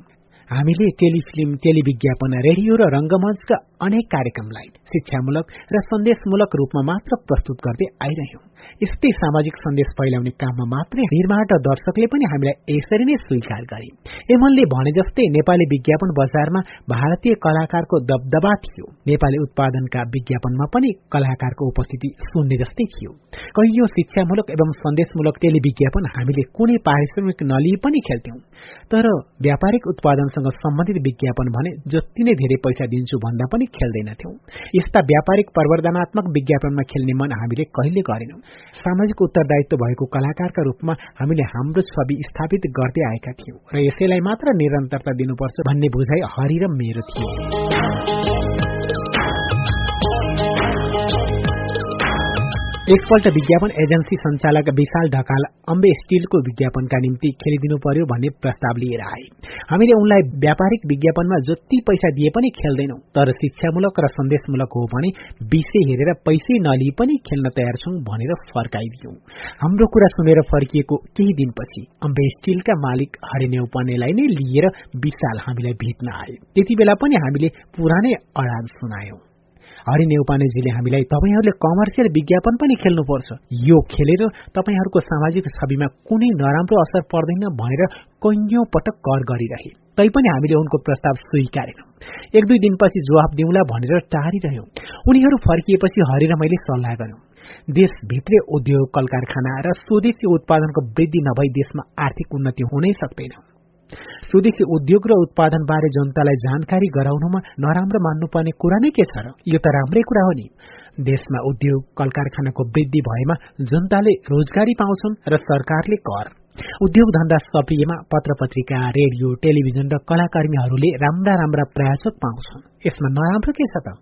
हामीले टेलिफिल्म टेलिविज्ञापन रेडियो र रंगमञ्चका अनेक कार्यक्रमलाई शिक्षामूलक र सन्देशमूलक रूपमा मात्र प्रस्तुत गर्दै आइरह्यौं। यस्तै सामाजिक सन्देश फैलाउने काममा मात्रै निर्माण दर्शकले पनि हामीलाई यसरी नै स्वीकार गरे। एमनले भने जस्तै नेपाली विज्ञापन बजारमा भारतीय कलाकारको दबदबा थियो। नेपाली उत्पादनका विज्ञापनमा पनि कलाकारको उपस्थिति सुन्ने जस्तै थियो। कैयौं शिक्षामूलक एवं सन्देशमूलक टेलिविज्ञापन हामीले कुनै पारिश्रमिक नलिई पनि खेल्थ्यौं। तर व्यापारिक उत्पादनसँग सम्बन्धित विज्ञापन भने जति नै धेरै पैसा दिन्छु भन्दा पनि खेल्दैनथ्यौं। यस्ता व्यापारिक प्रवर्धनात्मक विज्ञापनमा खेल्ने मन हामीले कहिले गरेनौं। सामाजिक उत्तरदायित्व भएको कलाकारका रूपमा हामीले हाम्रो छवि स्थापित गर्दै आएका थियौं। र यसैलाई मात्र निरन्तरता दिनुपर्छ भन्ने बुझाइ हरि र मेरो थियो। एकपल्ट विज्ञापन एजेन्सी संचालक विशाल ढकाल अम्बे स्टीलको विज्ञापनका निम्ति खेलिदिनु पर्यो भन्ने प्रस्ताव लिएर आए। हामीले उनलाई व्यापारिक विज्ञापनमा जति पैसा दिए पनि खेल्दैनौ तर शिक्षामूलक र सन्देशमूलक हो भने विषय हेरेर पैसै नलिई पनि खेल्न तयार छौं भनेर फर्काइदियौं। हाम्रो कुरा सुनेर फर्किएको केही दिनपछि अम्बे स्टीलका मालिक हरिने उपनेलाई नै लिएर विशाल हामीलाई भेट्न आए। त्यति बेला पनि हामीले पुरानै अडान सुनायौं। हरि नेउपानेजीले हामीलाई तपाईँहरूले कमर्सियल विज्ञापन पनि खेल्नुपर्छ। यो खेलेर तपाईँहरूको सामाजिक छविमा कुनै नराम्रो असर पर्दैन भनेर कैयौं पटक कर गरिरहे। तैपनि हामीले उनको प्रस्ताव स्वीकारेनौं। एक दुई दिनपछि जवाब दिउँला भनेर टारिरह्यौं। उनीहरू फर्किएपछि हरि र मैले सल्लाह गर्यौं देशभित्रै उद्योग कल कारखाना र स्वदेशी उत्पादनको वृद्धि नभई देशमा आर्थिक उन्नति हुनै सक्दैन। स्वदेशी उद्योग र उत्पादन बारे जनतालाई जानकारी गराउनुमा नराम्रो मान्नुपर्ने कुरा नै के छ र? यो त राम्रै कुरा हो नि। देशमा उद्योग कल कारखानाको वृद्धि भएमा जनताले रोजगारी पाउँछन् र सरकारले कर। उद्योग धन्दा सप्रियमा पत्र पत्रिका रेडियो टेलिभिजन र कलाकर्मीहरूले राम्रा राम्रा प्रायोजक पाउँछन्। यसमा नराम्रो के छ त?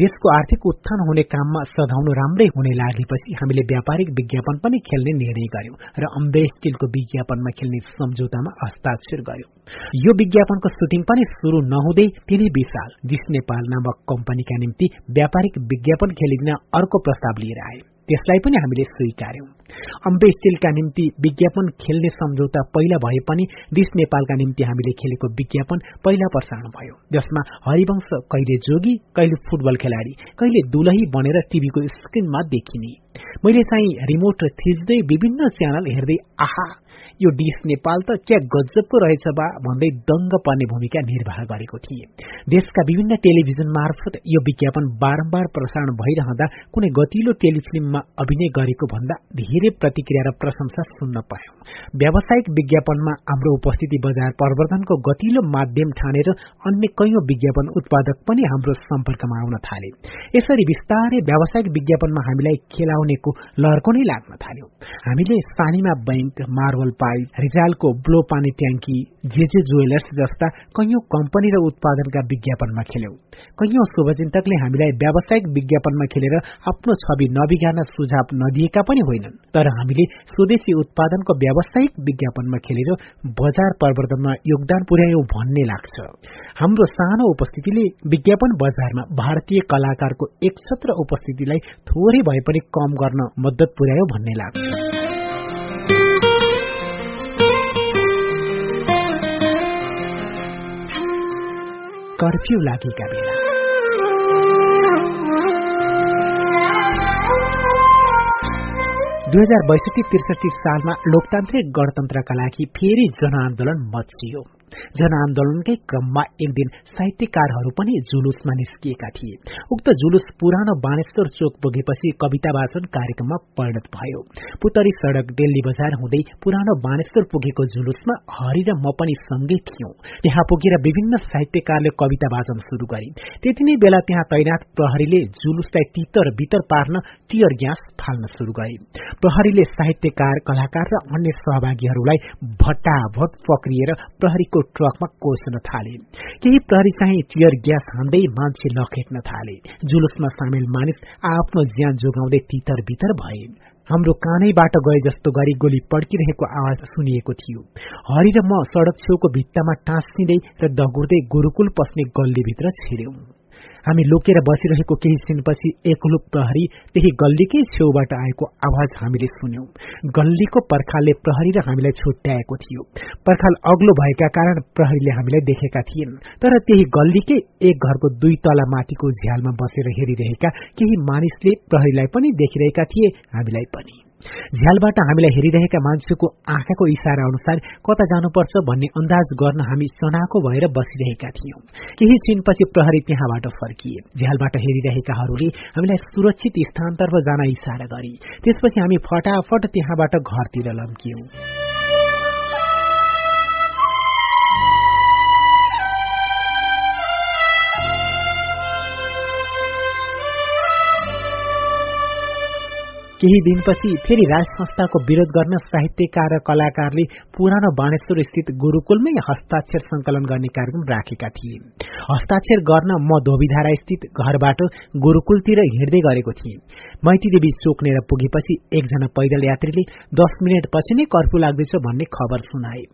देशको आर्थिक उत्थान हुने काममा सधाउनु राम्रै हुने लागेपछि हामीले व्यापारिक विज्ञापन पनि खेल्ने निर्णय गर्यौं र अम्बे स्टिलको विज्ञापनमा खेल्ने सम्झौतामा हस्ताक्षर गर्यौं। यो विज्ञापनको सुटिङ पनि शुरू नहुँदै तिनै विशाल जिस नेपाल नामक कम्पनीका निम्ति व्यापारिक विज्ञापन खेलिदिन अर्को प्रस्ताव लिएर आए। त्यसलाई पनि हामीले स्वीकार्यौं। अम्बे स्टिलका निम्ति विज्ञापन खेल्ने सम्झौता पहिला भए पनि दिस नेपालका निम्ति हामीले खेलेको विज्ञापन पहिला प्रसारण भयो। जसमा हरिवंश कहिले जोगी कहिले फुटबल खेलाडी कहिले दुलही बनेर टीभीको स्क्रिनमा देखिने। मैले चाहिँ रिमोट थिच्दै विभिन्न च्यानल हेर्दै आहा यो डिस नेपाल त क्या गजबको रहेछ बा भन्दै दङ्ग पर्ने भूमिका निर्वाह गरेको थिए। देशका विभिन्न टेलिभिजन मार्फत यो विज्ञापन बारम्बार प्रसारण भइरहँदा कुनै गतिलो टेलिफिल्ममा अभिनय गरेको भन्दा धेरै प्रतिक्रिया र प्रशंसा सुन्न पायौं। व्यावसायिक विज्ञापनमा हाम्रो उपस्थिति बजार प्रवर्धनको गतिलो माध्यम ठानेर अन्य कैयौं विज्ञापन उत्पादक पनि हाम्रो सम्पर्कमा आउन थाले। यसरी विस्तारै व्यावसायिक विज्ञापनमा हामीलाई खेलाउनेको लहरको नै लाग्न थाल्यो। हामीले सानीमा बैंक मार्बल पाइप रिजालको ब्लो पानी ट्याङ्की जेजे ज्वेलर्स जस्ता कैयौं कम्पनी र उत्पादनका विज्ञापनमा खेल्यौं। कैयौं शुभचिन्तकले हामीलाई व्यावसायिक विज्ञापनमा खेलेर आफ्नो छवि नबिगार्न सुझाव नदिएका पनि होइनन्। तर हामीले स्वदेशी उत्पादनको व्यावसायिक विज्ञापनमा खेलेर बजार प्रवर्धनमा योगदान पुर्यायौं भन्ने लाग्छ। हाम्रो सानो उपस्थितिले विज्ञापन बजारमा भारतीय कलाकारको एकछत्र उपस्थितिलाई थोरै भए पनि कम गर्न मद्दत पुर्यायो भन्ने लाग्छ। कर्फ्यू लागेका बेला? दुई हजार बैसठी त्रिसठी सालमा लोकतान्त्रिक गणतन्त्रका लागि फेरि जनआन्दोलन मचियो जनआन्दोलनकै क्रममा एक दिन साहित्यकारहरू पनि जुलुसमा निस्किएका थिए। उक्त जुलुस पुरानो बाणेश्वर चोक पुगेपछि कविता वाचन कार्यक्रममा परिणत भयो। पुतरी सड़क दिल्ली बजार हुँदै पुरानो बाणेश्वर पुगेको जुलुसमा हरि र म पनि सँगै थियौं। त्यहाँ पुगेर विभिन्न साहित्यकारले कविता वाचन शुरू गरे। त्यति नै बेला त्यहाँ तैनात प्रहरीले जुलुसलाई तितर बितर पार्न टियर ग्यास फाल्न शुरू गरे। प्रहरीले साहित्यकार कलाकार र अन्य सहभागीहरूलाई भट्टाभट पक्रिएर प्रहरीको ट्रकमा कोस्न थाले। केही प्रहरी चाहिँ टियर ग्यास हान्दै मान्छे लखेट्न थाले। जुलुसमा सामेल मानिस आफ्नो ज्यान जोगाउँदै तितर बितर भए। हाम्रो कानैबाट गए जस्तो गरी गोली पड्किरहेको आवाज सुनिएको थियो। हरि र म सड़क छेउको भित्तामा टाँसिँदै र दगुर्दै गुरूकुल पस्ने गल्लीभित्र छिर्यौं। हामी लुकेर बसिरहेको केही छिनपछि एकलुप प्रहरी त्यही गल्लीकै छेउबाट आएको आवाज हामीले सुन्यौं। गल्लीको पर्खालले प्रहरी र हामीलाई छुट्याएको थियो। पर्खाल अग्लो भएका कारण प्रहरीले हामीलाई देखेका थिएन। तर त्यही गल्लीकै एक घरको दुई तला माथिको झ्यालमा बसेर हेरिरहेका केही मानिसले प्रहरीलाई पनि देखिरहेका थिए हामीलाई पनि। झ्यालबाट हामीलाई हेरिरहेका मान्छेको आँखाको इसारा अनुसार कता जानुपर्छ भन्ने अन्दाज गर्न हामी सनाको भएर बसिरहेका थियौं। केही छिनपछि प्रहरी त्यहाँबाट फर्किए। झ्यालबाट हेरिरहेकाहरूले हामीलाई सुरक्षित स्थानतर्फ जान इसारा गरे। त्यसपछि हामी फटाफट त्यहाँबाट घरतिर लम्कियौं। केही दिनपछि फेरि राज संस्थाको विरोध गर्न साहित्यकार र कलाकारले पुरानो बाणेश्वर स्थित गुरूकुलमै हस्ताक्षर संकलन गर्ने कार्यक्रम राखेका थिए। हस्ताक्षर गर्न म धोबीधारा स्थित घरबाट गुरूकुलतिर हिँड्दै गरेको थिएँ। मैतीदेवी चोकनेर पुगेपछि एकजना पैदल यात्रीले दस मिनट पछि नै कर्फ्यू लाग्दैछ भन्ने खबर सुनाए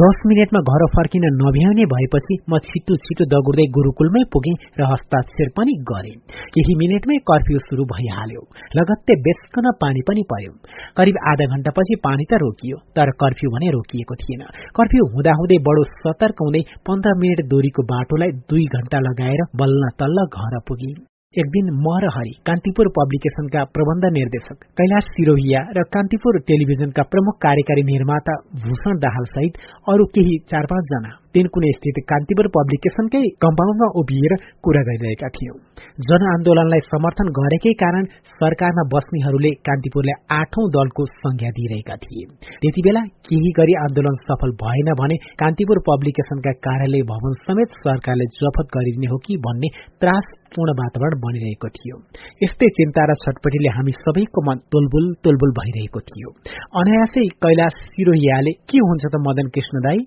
दस मिनटमा घर फर्किन नभ्याउने भएपछि म छिटो छिटो दगुर्दै गुरूकुलमै पुगेँ र हस्ताक्षर पनि गरे। केही मिनटमै कर्फ्यू शुरू भइहाल्यो। लगत्तै बेसकन पानी पनि पर्यो। करिब आधा घण्टापछि पानी त रोकियो तर कर्फ्यू भने रोकिएको थिएन। कर्फ्यू हुँदाहुँदै बडो सतर्क हुँदै पन्ध्र मिनट दूरीको बाटोलाई दुई घण्टा लगाएर बल्ल तल्ल घर पुगे। एक दिन म र हरि कान्तिपुर पब्लिकेशनका प्रबन्ध निर्देशक कैलाश सिरोहिया र कान्तिपुर टेलिभिजनका प्रमुख कार्यकारी निर्माता भूषण दाहाल सहित अरू केही चार पाँचजना तिनकुने स्थित कान्तिपुर पब्लिकेशनकै कम्पाउन्डमा उभिएर कुरा गरिरहेका थियौं। जनआन्दोलनलाई समर्थन गरेकै कारण सरकारमा बस्नेहरूले कान्तिपुरलाई आठौं दलको संज्ञा दिइरहेका थिए। त्यति बेला केही गरी आन्दोलन सफल भएन भने कान्तिपुर पब्लिकेशनका कार्यालय भवन समेत सरकारले जफत गरिदिने हो कि भन्ने त्रासपूर्ण वातावरण बनिरहेको थियो। यस्तै चिन्ता र छटपटीले हामी सबैको मन तोलबुल तोलबुल भइरहेको थियो। अनायासै कैलाश सिरोहियाले के हुन्छ त मदन कृष्ण दाई?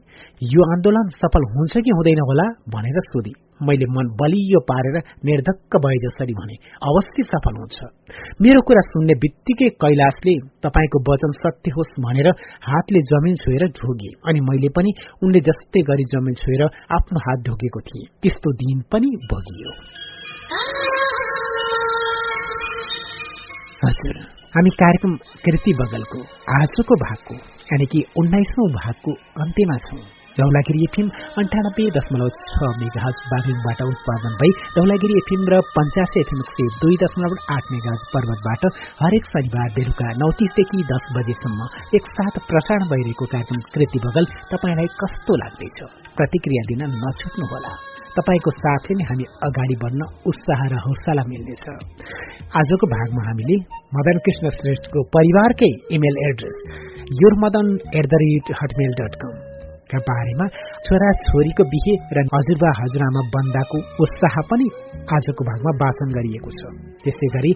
यो आन्दोलन सफल हुन्छ कि हुँदैन होला भनेर सोधी। मैले मन बलियो पारेर निर्धक्क भए जसरी भने अवश्य सफल हुन्छ। मेरो कुरा सुन्ने बित्तिकै कैलाशले तपाईँको वचन सत्य होस् भनेर हातले जमिन छोएर ढोगे अनि मैले पनि उनले जस्तै गरी जमिन छोएर आफ्नो हात ढोगेको थिएँ। त्यस्तो दिन पनि भोगियो हजुर हामी कार्यक्रम कृति बगलको आजको भागको यानि कि उन्नाइसौं भागको अन्त्यमा छौं। धौलागिरी एफएम अन्ठानब्बे दशमलव छ मेगाज बागलुङबाट उत्पादन भई धौलागिरी एफएम र पञ्चासे एफएम सय दुई दशमलव आठ मेगाज पर्वतबाट हरेक शनिबार बेलुका नौ तिसदेखि दस बजेसम्म एकसाथ प्रसारण भइरहेको कार्यक्रम कृति बगल तपाईँलाई कस्तो लाग्दैछ? प्रतिक्रिया दिन नछुट्नुहोला। तपाईँको साथले नै हामी अगाडि बढ्न उत्साह र हौसला मिल्नेछ। आजको भागमा हामीले मदन कृष्ण श्रेष्ठको परिवारकै email address your Madan at the rate Hotmail dot com का बारेमा छोरा छोरीको बिहे र हजुरबा हजुरआमा बन्दाको उत्साह पनि आजको भागमा वाचन गरिएको छ। त्यसै गरी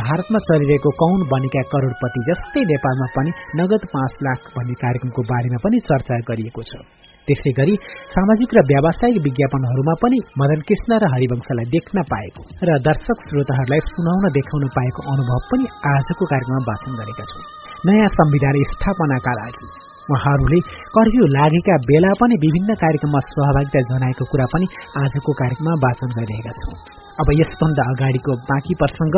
भारतमा चलिरहेको कौन बनेका करोड़पति जस्तै नेपालमा पनि नगद पाँच लाख भन्ने कार्यक्रमको बारेमा पनि चर्चा गरिएको छ। त्यसै गरी सामाजिक र व्यावसायिक विज्ञापनहरूमा पनि मदन कृष्ण र हरिवंशलाई देख्न पाएको र दर्शक श्रोताहरूलाई सुनाउन देखाउन पाएको अनुभव पनि आजको कार्यक्रममा वाचन गरेका छौं। नयाँ संविधान स्थापनाका लागि उहाँहरूले कर्फ्यू लागेका बेला पनि विभिन्न कार्यक्रममा सहभागिता जनाएको कुरा पनि आजको कार्यक्रममा वाचन गरिरहेका छौं। अब यसभन्दा अगाडिको बाँकी प्रसंग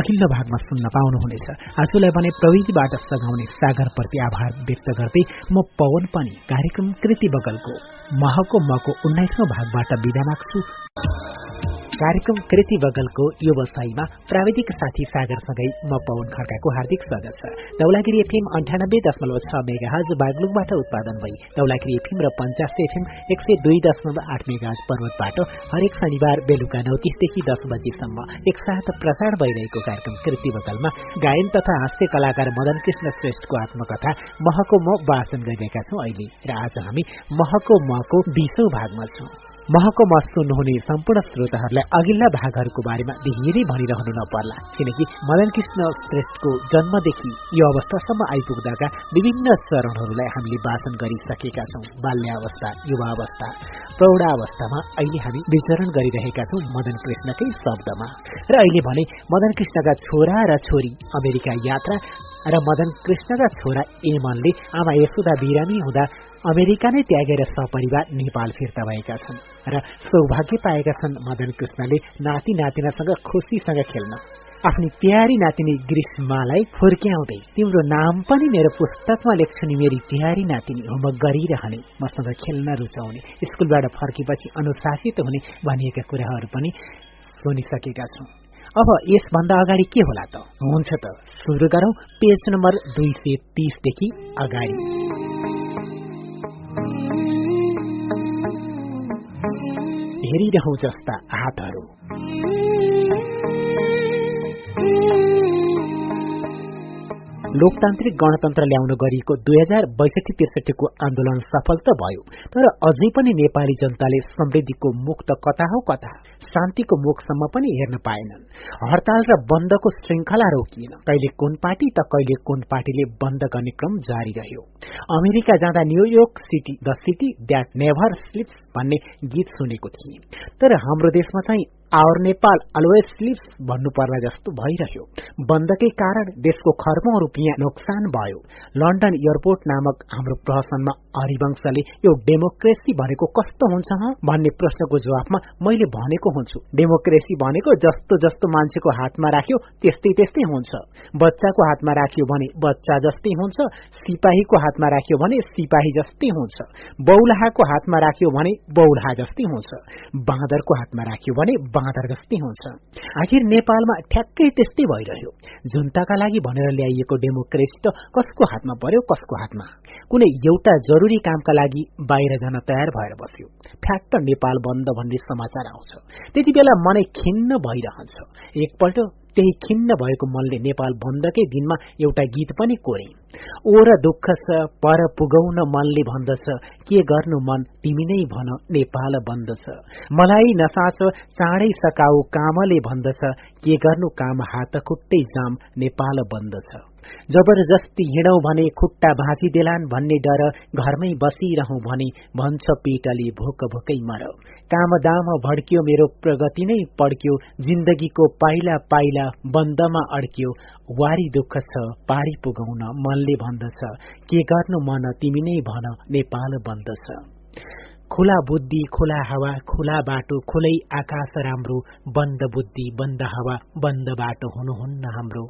अघिल्लो भागमा सुन्न पाउनुहुनेछ। आजलाई भने प्रविधिबाट सघाउने सागरप्रति आभार व्यक्त गर्दै म पवन पनि कार्यक्रम कृति बगलको महको मको उन्नाइसौं भागबाट विदा माग्छु। कार्यक्रम कृति बगलको यो वसाईमा प्राविधिक साथी सागरसँगै म पवन खड्काको हार्दिक स्वागत छ। दौलागिरी एफएम अन्ठानब्बे दशमलव छ मेगा हज बागलुङबाट उत्पादन भई दौलागिरी एफएम र पञ्चास एफएम एक सय दुई दशमलव आठ मेगा पर्वतबाट हरेक शनिबार बेलुका नौ तिसदेखि दस बजीसम्म एकसाथ प्रसारण भइरहेको कार्यक्रम कृति बगलमा गायन तथा हास्य कलाकार मदन कृष्ण श्रेष्ठको आत्मकथा महको म वाचन गरिरहेका छौं अहिले र आज हामी महको मको बीसौं भागमा छौं। महको मत सुन्नुहुने सम्पूर्ण श्रोताहरूलाई अघिल्ला भागहरूको बारेमा धेरै भनिरहनु नपर्ला किनकि मदन कृष्ण श्रेष्ठको जन्मदेखि यो अवस्थासम्म आइपुग्दाका विभिन्न चरणहरूलाई हामीले वाचन गरिसकेका छौं बाल्यावस्था युवावस्था प्रौढावस्थामा अहिले हामी विचरण गरिरहेका छौं मदन कृष्णकै शब्दमा र अहिले भने मदन कृष्णका छोरा र छोरी अमेरिका यात्रा र मदन कृष्णका छोरा एमनले आमा यशोदा बिरामी हुँदा अमेरिका नै त्यागेर सपरिवार नेपाल फिर्ता भएका छन् र सौभाग्य पाएका छन् मदन कृष्णले नाति नातिनासँग खुसीसँग खेल्न। आफ्नी प्यारी नातिनी ग्रीष्मालाई फुर्क्याउँदै तिम्रो नाम पनि मेरो पुस्तकमा लेख्छु नि मेरी प्यारी नातिनी होमवर्क गरिरहने मसँग खेल्न रुचाउने स्कुलबाट फर्केपछि अनुशासित हुने भनिएका कुराहरू पनि सुनिसकेका छौं। अब यसभन्दा अगाडि के होला त? हुन्छ त सुरु गरौं। पेज नम्बर दुई सय तीसदेखि अगाडि। Хэрийг хөөж өстө аа даруу. लोकतान्त्रिक गणतन्त्र ल्याउन गरिएको दुई हजार बैसठी त्रिसठीको आन्दोलन सफल त भयो तर अझै पनि नेपाली जनताले समृद्धिको मुक्त कता हो कता शान्तिको मुखसम्म पनि हेर्न पाएनन्। हड़ताल र बन्दको श्रृंखला रोकिएन। कहिले कुन पार्टी त कहिले कुन पार्टीले बन्द गर्ने क्रम जारी रह्यो। अमेरिका जाँदा New York city the city that never sleeps भन्ने गीत सुनेको थिए। तर हाम्रो देशमा चाहिँ आवर नेपाल अलवेज स्लिप्स भन्नु पर्ला जस्तो भइरह्यो। बन्दकै कारण देशको खर्बौं रुपियाँ नोक्सान भयो। लन्डन एयरपोर्ट नामक हाम्रो प्रहसनमा हरिवंशले यो डेमोक्रेसी भनेको कस्तो हुन्छ भन्ने प्रश्नको जवाफमा मैले भनेको हुन्छु। डेमोक्रेसी भनेको जस्तो जस्तो मान्छेको हातमा राख्यो त्यस्तै त्यस्तै हुन्छ। बच्चाको हातमा राख्यो भने बच्चा जस्तै हुन्छ सिपाहीको हातमा राख्यो भने सिपाही जस्तै हुन्छ। बौलाहाको हातमा राख्यो भने बौलाहा जस्तै हुन्छ। बाँदरको हातमा राख्यो भने बाँदर जस्तै हुन्छ। आखिर नेपालमा ठ्याक्कै त्यस्तै भइरह्यो। जुन्ताका लागि भनेर ल्याइएको डेमोक्रेसी त कसको हातमा पर्यो कसको हातमा? कुनै एउटा जरुरी कामका लागि बाहिर जान तयार भएर बस्यो। फ्याक्ट नेपाल बन्द भन्ने समाचार आउँछ। त्यति बेला मनै खिन्न भइरहन्छ। एकपल्ट त्यही खिन्न भएको मनले नेपाल बन्दकै दिनमा एउटा गीत पनि कोरे। ओर दुःख छ पर पुगाउन मनले भन्दछ के गर्नु मन तिमी नै भन नेपाल बन्द छ मलाई नसाच चाँडै सकाऊ कामले भन्दछ के गर्नु काम हात खुट्टै जाम नेपाल बन्द छ जबरजस्ती हिँडौ भने खुट्टा भाँचिदेलान् भन्ने डर घरमै बसिरहँ भने भन्छ पेटले भोक भोकै मर। काम दाम भड्कियो मेरो प्रगति नै पड्क्यो जिन्दगीको पाइला पाइला बन्दमा अड्क्यो। वारी दुःख छ पारी पुगाउन मनले भन्दछ। के गर्नु मन तिमी नै भन नेपाल बन्दछ। खुला बुद्धि खुला हावा खुला बाटो खुलै आकाश राम्रो बन्द बुद्धि बन्द हावा बन्द बाटो हुनुहुन्न हाम्रो।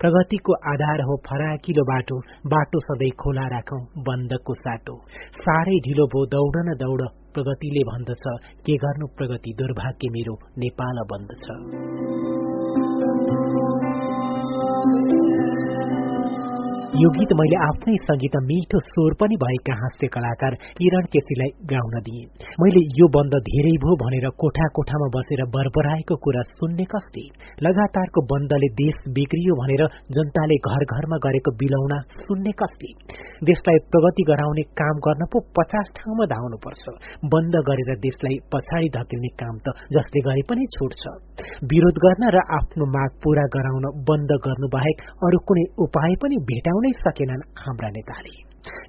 प्रगतिको आधार हो फराकिलो बाटो बाटो सधैँ खुला राखौं बन्दको साटो। साह्रै ढिलो भो दौड न दौड प्रगतिले भन्दछ के गर्नु प्रगति दुर्भाग्य मेरो नेपाल बन्दछ। यो गीत मैले आफ्नै सङ्गीत मिठो स्वर पनि भएका हास्य कलाकार किरण केसीलाई गाउन दिए। मैले यो बन्द धेरै भो भनेर कोठा कोठामा बसेर बरबराएको कुरा सुन्ने कस्ती। लगातारको बन्दले देश बिग्रियो भनेर जनताले घर घरमा गरेको बिलौना सुन्ने कस्ती। देशलाई प्रगति गराउने काम गर्न पो पचास ठाउँमा धाउनुपर्छ बन्द गरेर देशलाई पछाडि धकेल्ने काम त जसले गरे पनि छुट्छ। विरोध गर्न र आफ्नो माग पूरा गराउन बन्द गर्नु बाहेक अरू कुनै उपाय पनि भेटाउन नै सकेनन् हाम्रा नेताले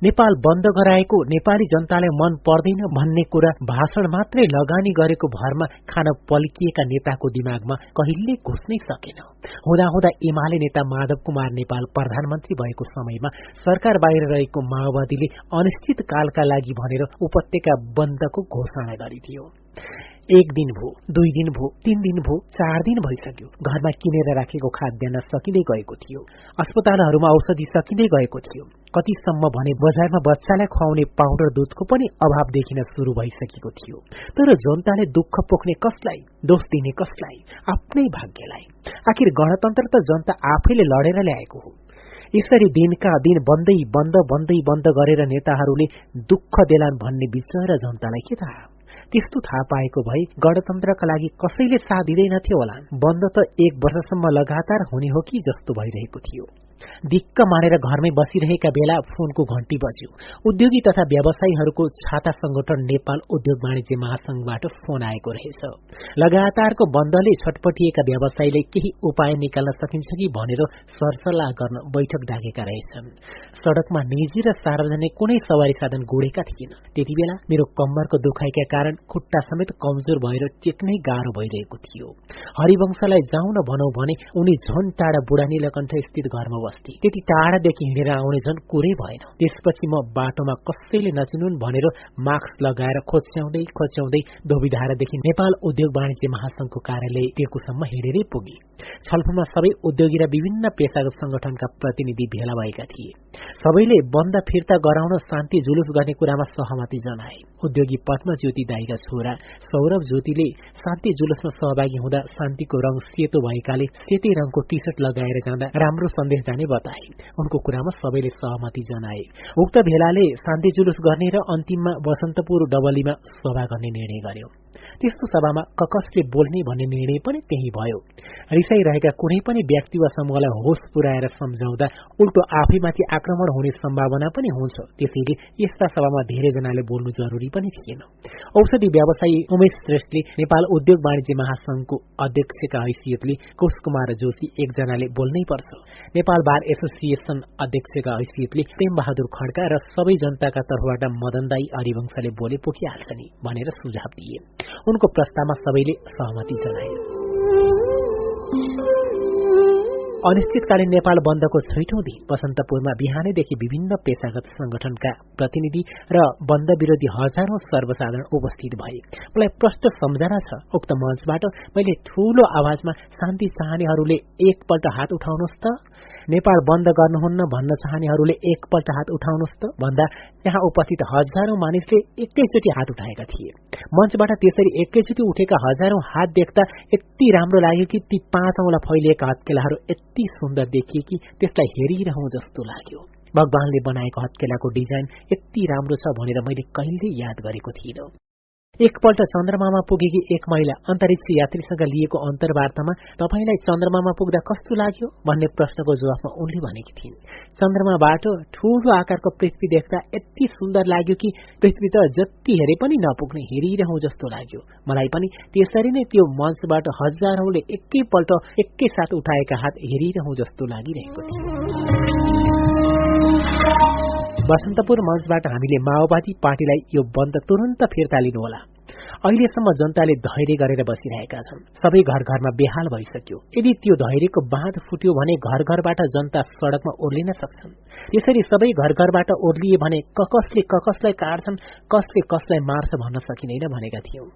नेपाल बन्द गराएको नेपाली जनतालाई मन पर्दैन भन्ने कुरा भाषण मात्रै लगानी गरेको भरमा खान पल्किएका नेताको दिमागमा कहिले घुस्नै सकेन। हुँदाहुँदा एमाले नेता माधव कुमार नेपाल प्रधानमन्त्री भएको समयमा सरकार बाहिर रहेको माओवादीले अनिश्चित कालका लागि भनेर उपत्यका बन्दको घोषणा गरिदियो। एक दिन भो दुई दिन भो तीन दिन भो चार दिन भइसक्यो। घरमा किनेर राखेको खाद्यान्न सकिँदै गएको थियो। अस्पतालहरूमा औषधि सकिँदै गएको थियो। कतिसम्म भने बजारमा बच्चालाई खुवाउने पाउडर दुधको पनि अभाव देखिन शुरू भइसकेको थियो। तर जनताले दुःख पोख्ने कसलाई? दोष दिने कसलाई? आफ्नै भाग्यलाई। आखिर गणतन्त्र त जनता आफैले लडेर ल्याएको हो। यसरी दिनका दिन बन्दै बन्द बन्दै बन्द गरेर नेताहरूले दुःख देलान् भन्ने विचार जनतालाई के थाहा? त्यस्तो थाहा पाएको भए गणतन्त्रका लागि कसैले साथ दिँदैनथ्यो होला। बन्द त एक वर्षसम्म लगातार हुने हो कि जस्तो भइरहेको थियो। दिक्क मानेर घरमै बसिरहेका बेला फोनको घण्टी बज्यो। उद्योगी तथा व्यवसायीहरूको छाता संगठन नेपाल उद्योग वाणिज्य महासंघबाट फोन आएको रहेछ। लगातारको बन्दले छटपटिएका व्यवसायीले केही उपाय निकाल्न सकिन्छ कि भनेर सरसल्लाह गर्न बैठक डाकेका रहेछन्। सड़कमा निजी र सार्वजनिक कुनै सवारी साधन गोडेका थिएन। त्यति बेला मेरो कम्मरको दुखाइका कारण खुट्टा समेत कमजोर भएर टेक्नै गाह्रो भइरहेको थियो। हरिवंशलाई जाउन भनौ भने उनी झन टाढा बुढा नीलकण्ठ स्थित घरमा बस्थे त्यति टाढादेखि हिँडेर आउने झन् कुरै भएन। त्यसपछि म बाटोमा कसैले नचिनुन् भनेर मास्क लगाएर खोच्याउँदै खोच्याउँदै धोबीधारादेखि नेपाल उद्योग वाणिज्य महासंघको कार्यालय टेकुसम्म हिँडेरै पुगे। छलफलमा सबै उद्योगी र विभिन्न पेसागत संगठनका प्रतिनिधि भेला भएका थिए। सबैले बन्द फिर्ता गराउन शान्ति जुलुस गर्ने कुरामा सहमति जनाए। उद्योगी पद्म ज्योति दाईका छोरा सौरभ ज्योतिले शान्ति जुलुसमा सहभागी हुँदा शान्तिको रंग सेतो भएकाले सेतै रंगको टी सर्ट लगाएर जाँदा राम्रो सन्देश जाने बताए। उनको कुरामा सबैले सहमति जनाए। उक्त भेलाले शान्ति जुलुस गर्ने र अन्तिममा बसन्तपुर डबलीमा सभा गर्ने निर्णय गर्यो। त्यस्तो सभामा ककसले बोल्ने भन्ने निर्णय पनि त्यही भयो। रिसाइरहेका कुनै पनि व्यक्ति वा समूहलाई होस पुर्याएर सम्झाउँदा उल्टो आफैमाथि आक्रमण हुने सम्भावना पनि हुन्छ। त्यसैले यस्ता सभामा धेरैजनाले बोल्नु जरुरी पनि थिएन। औषधि व्यवसायी उमेश श्रेष्ठले नेपाल उद्योग वाणिज्य महासंघको अध्यक्षका हैसियतले कुश कुमार जोशी एकजनाले बोल्नै पर्छ। नेपाल बार एसोसिएसन अध्यक्षका हैसियतले प्रेम बहादुर खड्का र सबै जनताका तर्फबाट मदनदाई हरिवंशले बोले पुगिहाल्छ नि भनेर सुझाव दिए। उनको प्रस्तावमा सबैले सहमति जनाए। अनिश्चितकालीन नेपाल बन्दको छैठौं दिन बसन्तपुरमा बिहानैदेखि विभिन्न पेसागत संगठनका प्रतिनिधि र बन्द विरोधी हजारौं सर्वसाधारण उपस्थित भए। मलाई प्रष्ट सम्झना छ उक्त मञ्चबाट मैले ठूलो आवाजमा शान्ति चाहनेहरूले एकपल्ट हात उठाउनुहोस् त। नेपाल बन्द गर्नुहुन्न भन्न चाहनेहरूले एकपल्ट हात उठाउनुहोस् त। भन्दा त्यहाँ उपस्थित हजारौं मानिसले एकैचोटि हात उठाएका थिए। मञ्चबाट त्यसरी एकैचोटि उठेका हजारौं हात देख्दा यति राम्रो लाग्यो कि ती पाँचौंलाई फैलिएका हत्केलाहरू यति सुन्दर देखिए कि त्यसलाई हेरिरहँ जस्तो लाग्यो। भगवानले बनाएको हत्केलाको डिजाइन यति राम्रो छ भनेर मैले कहिल्यै याद गरेको थिइनँ। एकपल्ट चन्द्रमामा पुगेकी एक महिला अन्तरिक्ष यात्रीसँग लिएको अन्तर्वार्तामा तपाईँलाई चन्द्रमामा पुग्दा कस्तो लाग्यो भन्ने प्रश्नको जवाफमा उनले भनेकी थिइन्। चन्द्रमाबाट ठूलो आकारको पृथ्वी देख्दा यति सुन्दर लाग्यो कि पृथ्वी त जति हेरे पनि नपुग्ने हेरिरहँ जस्तो लाग्यो। मलाई पनि त्यसरी नै त्यो मञ्चबाट हजारौंले एकैपल्ट एकैसाथ उठाएका हात हेरिरहँ जस्तो लागिरहेको थियो। बसन्तपुर मञ्चबाट हामीले माओवादी पार्टीलाई यो बन्द तुरन्त फिर्ता लिनुहोला। अहिलेसम्म जनताले धैर्य गरेर बसिरहेका छन्। सबै घर घरमा बेहाल भइसक्यो। यदि त्यो धैर्यको बाँध फुट्यो भने घर घरबाट जनता सड़कमा ओर्लिन सक्छन्। त्यसरी सबै घर घरबाट ओर्लिए भने ककसले ककसलाई काट्छन् कसले कसलाई मार्छ भन्न सकिँदैन भनेका थियौं।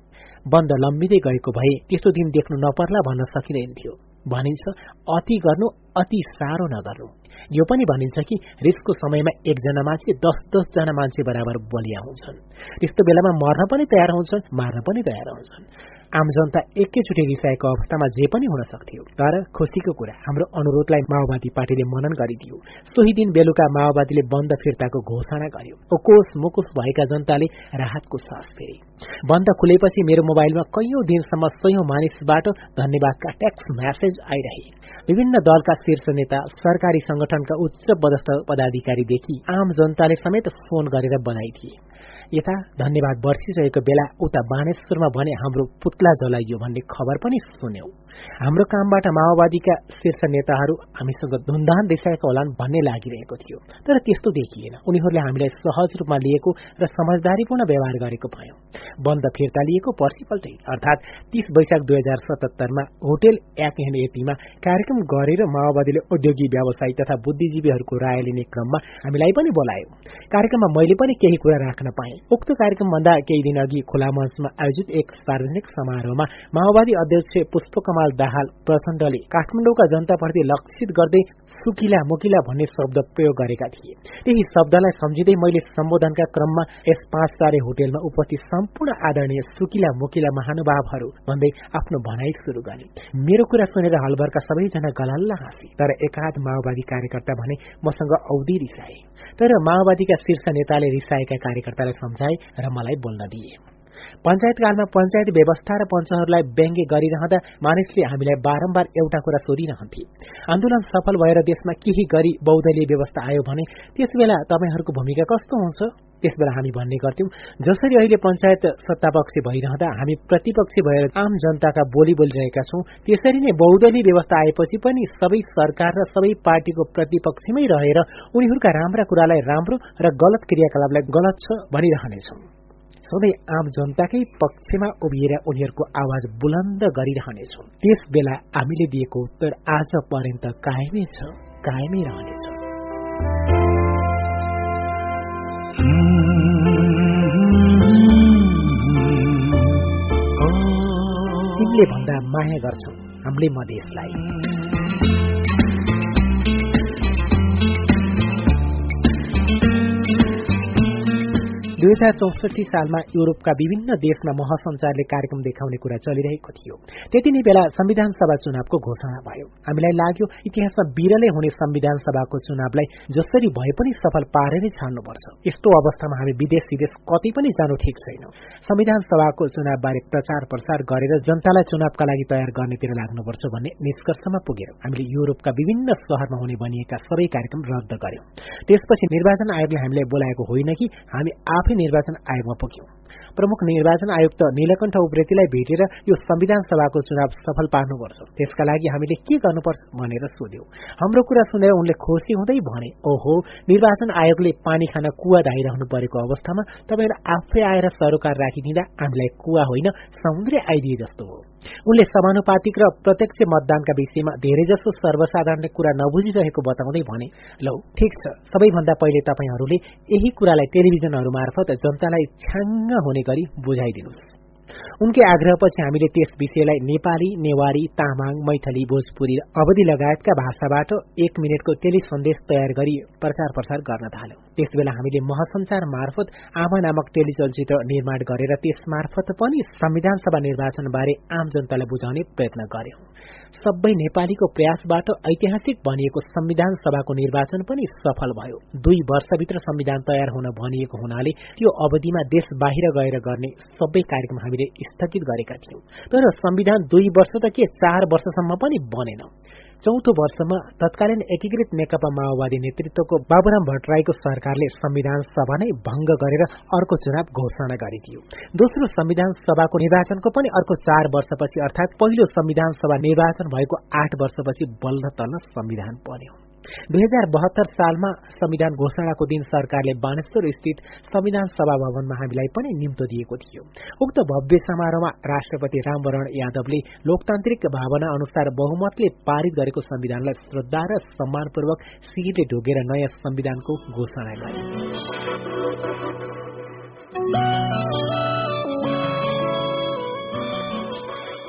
बन्द लम्बिँदै गएको भए त्यस्तो दिन देख्नु नपर्ला भन्न सकिँदैन थियो। भनिन्छ अति गर्नु अति साह्रो नगर्नु। यो पनि भनिन्छ कि रिसको समयमा एकजना मान्छे दस दसजना मान्छे बराबर बलिया हुन्छन्। त्यस्तो बेलामा मर्न पनि तयार हुन्छन् मार्न पनि तयार हुन्छन्। आम जनता एकैचोटि रिसाएको अवस्थामा जे पनि हुन सक्थ्यो। तर खुसीको कुरा हाम्रो अनुरोधलाई माओवादी पार्टीले मनन गरिदियो। सोही दिन बेलुका माओवादीले बन्द फिर्ताको घोषणा गर्यो। ओकोस मुकुस भएका जनताले राहतको सास फेरे। बन्द खुलेपछि मेरो मोबाइलमा कैयौं दिनसम्म सयौं मानिसबाट धन्यवादका ट्याक्स म्यासेज आइरहे। विभिन्न दलका शीर्ष नेता सरकारी संगठनका उच्च पदस्थ पदाधिकारीदेखि आम जनताले समेत फोन गरेर बधाई दिए। यता धन्यवाद बर्सिरहेको बेला उता बानेश्वरमा भने हाम्रो पुत्ला जलाइयो भन्ने खबर पनि सुन्यौं। हाम्रो कामबाट माओवादीका शीर्ष नेताहरू हामीसँग धुमधाम देखाएका होलान् भन्ने लागिरहेको थियो। तर त्यस्तो देखिएन। उनीहरूले हामीलाई सहज रूपमा लिएको र समझदारीपूर्ण व्यवहार गरेको भयो। बन्द फिर्ता लिएको पर्सिपल्टै अर्थात तीस वैशाख दुई हजार सतहत्तरमा होटेल एक यतिमा कार्यक्रम गरेर माओवादीले उद्योगी व्यवसायी तथा बुद्धिजीवीहरूको राय लिने क्रममा हामीलाई पनि बोलायो। कार्यक्रममा मैले पनि केही कुरा राख्न पाएँ। उक्त कार्यक्रमभन्दा केही दिन अघि खोला मञ्चमा आयोजित एक सार्वजनिक समारोहमा माओवादी अध्यक्ष पुष्पकमाल दाहाल प्रचण्डले काठमाडौँका जनताप्रति लक्षित गर्दै सुकिला मुकिला भन्ने शब्द प्रयोग गरेका थिए। त्यही शब्दलाई सम्झिँदै मैले सम्बोधनका क्रममा यस पाँच तारे होटेलमा उपस्थित सम्पूर्ण आदरणीय सुकिला मुकिला महानुभावहरू भन्दै आफ्नो भनाई शुरू गरे। मेरो कुरा सुनेर हलभरका सबैजना गलल्ला हाँसे तर एकाध माओवादी कार्यकर्ता भने मसँग औधी रिसाए। तर माओवादीका शीर्ष नेताले रिसाएका कार्यकर्तालाई सम्झाए र मलाई बोल्न दिए। पञ्चायतकालमा पञ्चायत व्यवस्था र पञ्चहरूलाई व्यङ्ग्य गरिरहँदा मानिसले हामीलाई बारम्बार एउटा कुरा सोधिरहन्थे। आन्दोलन सफल भएर देशमा केही गरी बौद्धलीय व्यवस्था आयो भने त्यसबेला तपाईँहरूको भूमिका कस्तो हुन्छ? त्यसबेला हामी भन्ने गर्थ्यौं जसरी अहिले पञ्चायत सत्तापक्ष भइरहँदा हामी प्रतिपक्ष भएर आम जनताका बोली बोलिरहेका छौं त्यसरी नै बहुदलीय व्यवस्था आएपछि पनि सबै सरकार र सबै पार्टीको प्रतिपक्षमै रहेर उनीहरूका राम्रा कुरालाई राम्रो र गलत क्रियाकलापलाई गलत छ भनिरहनेछौं। सधैँ आम जनताकै पक्षमा उभिएर उनीहरूको आवाज बुलन्द गरिरहनेछौँ। त्यस बेला हामीले दिएको उत्तर आज पर्यन्त कायमै छ कायमै रहनेछ। तिमीले भन्दा माया गर्छौ हामीले मधेसलाई। दुई हजार चौसठी सालमा युरोपका विभिन्न देशमा महासञ्चारले कार्यक्रम देखाउने कुरा चलिरहेको थियो। त्यति नै बेला संविधान सभा चुनावको घोषणा भयो। हामीलाई लाग्यो इतिहासमा बिरलै हुने संविधान सभाको चुनावलाई जसरी भए पनि सफल पारेरै छाड्नुपर्छ यस्तो अवस्थामा हामी विदेश विदेश कतै पनि जानु ठिक छैन। संविधान सभाको चुनाव बारे प्रचार प्रसार गरेर जनतालाई चुनावका लागि तयार गर्नेतिर लाग्नुपर्छ भन्ने निष्कर्षमा पुगेर हामीले युरोपका विभिन्न शहरमा हुने भनिएका सबै कार्यक्रम रद्द गर्यौं त्यसपछि निर्वाचन आयोगले हामीलाई बोलाएको होइन कि हामी निर्वाचन आयोगमा पुग्यौं। प्रमुख निर्वाचन आयुक्त नीलकण्ठ उप्रेतीलाई भेटेर यो संविधान सभाको चुनाव सफल पार्नुपर्छ। त्यसका लागि हामीले के गर्नुपर्छ भनेर सोध्यौं। हाम्रो कुरा सुनेर उनले खुसी हुँदै भने ओहो निर्वाचन आयोगले पानी खान कुवा धाइरहनु परेको अवस्थामा तपाईँहरू आफै आएर सरोकार राखिदिँदा हामीलाई कुवा होइन समुद्रै आइदिए जस्तो हो। उनले समानुपातिक र प्रत्यक्ष मतदानका विषयमा धेरैजसो सर्वसाधारणले कुरा नबुझिरहेको बताउँदै भने लौ ठिक छ। सबैभन्दा पहिले तपाईँहरूले यही कुरालाई टेलिभिजनहरू मार्फत जनतालाई छ्याङ्ग हुने गरी बुझाइदिनुहोस्। उनकै आग्रहपछि हामीले त्यस विषयलाई नेपाली नेवारी तामाङ मैथली भोजपुरी अवधि लगायतका भाषाबाट एक मिनटको टेली सन्देश तयार गरी प्रचार प्रसार गर्न थाल्यौं। त्यसबेला हामीले महसञ्चार मार्फत आमा नामक टेली चलचित्र निर्माण गरेर त्यस मार्फत पनि संविधान सभा निर्वाचनबारे आम जनतालाई बुझाउने प्रयत्न गर्यौं। सबै नेपालीको प्रयासबाट ऐतिहासिक भनिएको संविधान सभाको निर्वाचन पनि सफल भयो। दुई वर्षभित्र संविधान तयार हुन भनिएको हुनाले त्यो अवधिमा देश बाहिर गएर गर्ने सबै कार्यक्रम हामीले स्थगित गरेका थियौं। तर संविधान दुई वर्ष त के चार वर्षसम्म पनि बनेन। चौथो वर्षमा तत्कालीन एकीकृत नेकपा माओवादी नेतृत्वको बाबुराम भट्टराईको सरकारले संविधान सभा नै भंग गरेर अर्को चुनाव घोषणा गरिदियो दोस्रो संविधान सभाको निर्वाचनको पनि अर्को चार वर्षपछि अर्थात पहिलो संविधान सभा निर्वाचन भएको आठ वर्षपछि बल्ल तल्ल संविधान बन्यो। दुई हजार बहत्तर सालमा संविधान घोषणाको दिन सरकारले बानेश्वर स्थित संविधान सभा भवनमा हामीलाई पनि निम्तो दिएको थियो। उक्त भव्य समारोहमा राष्ट्रपति रामवरण यादवले लोकतान्त्रिक भावना अनुसार बहुमतले पारित गरेको संविधानलाई श्रद्धा र सम्मानपूर्वक सिटले ढोगेर नयाँ संविधानको घोषणा गरे।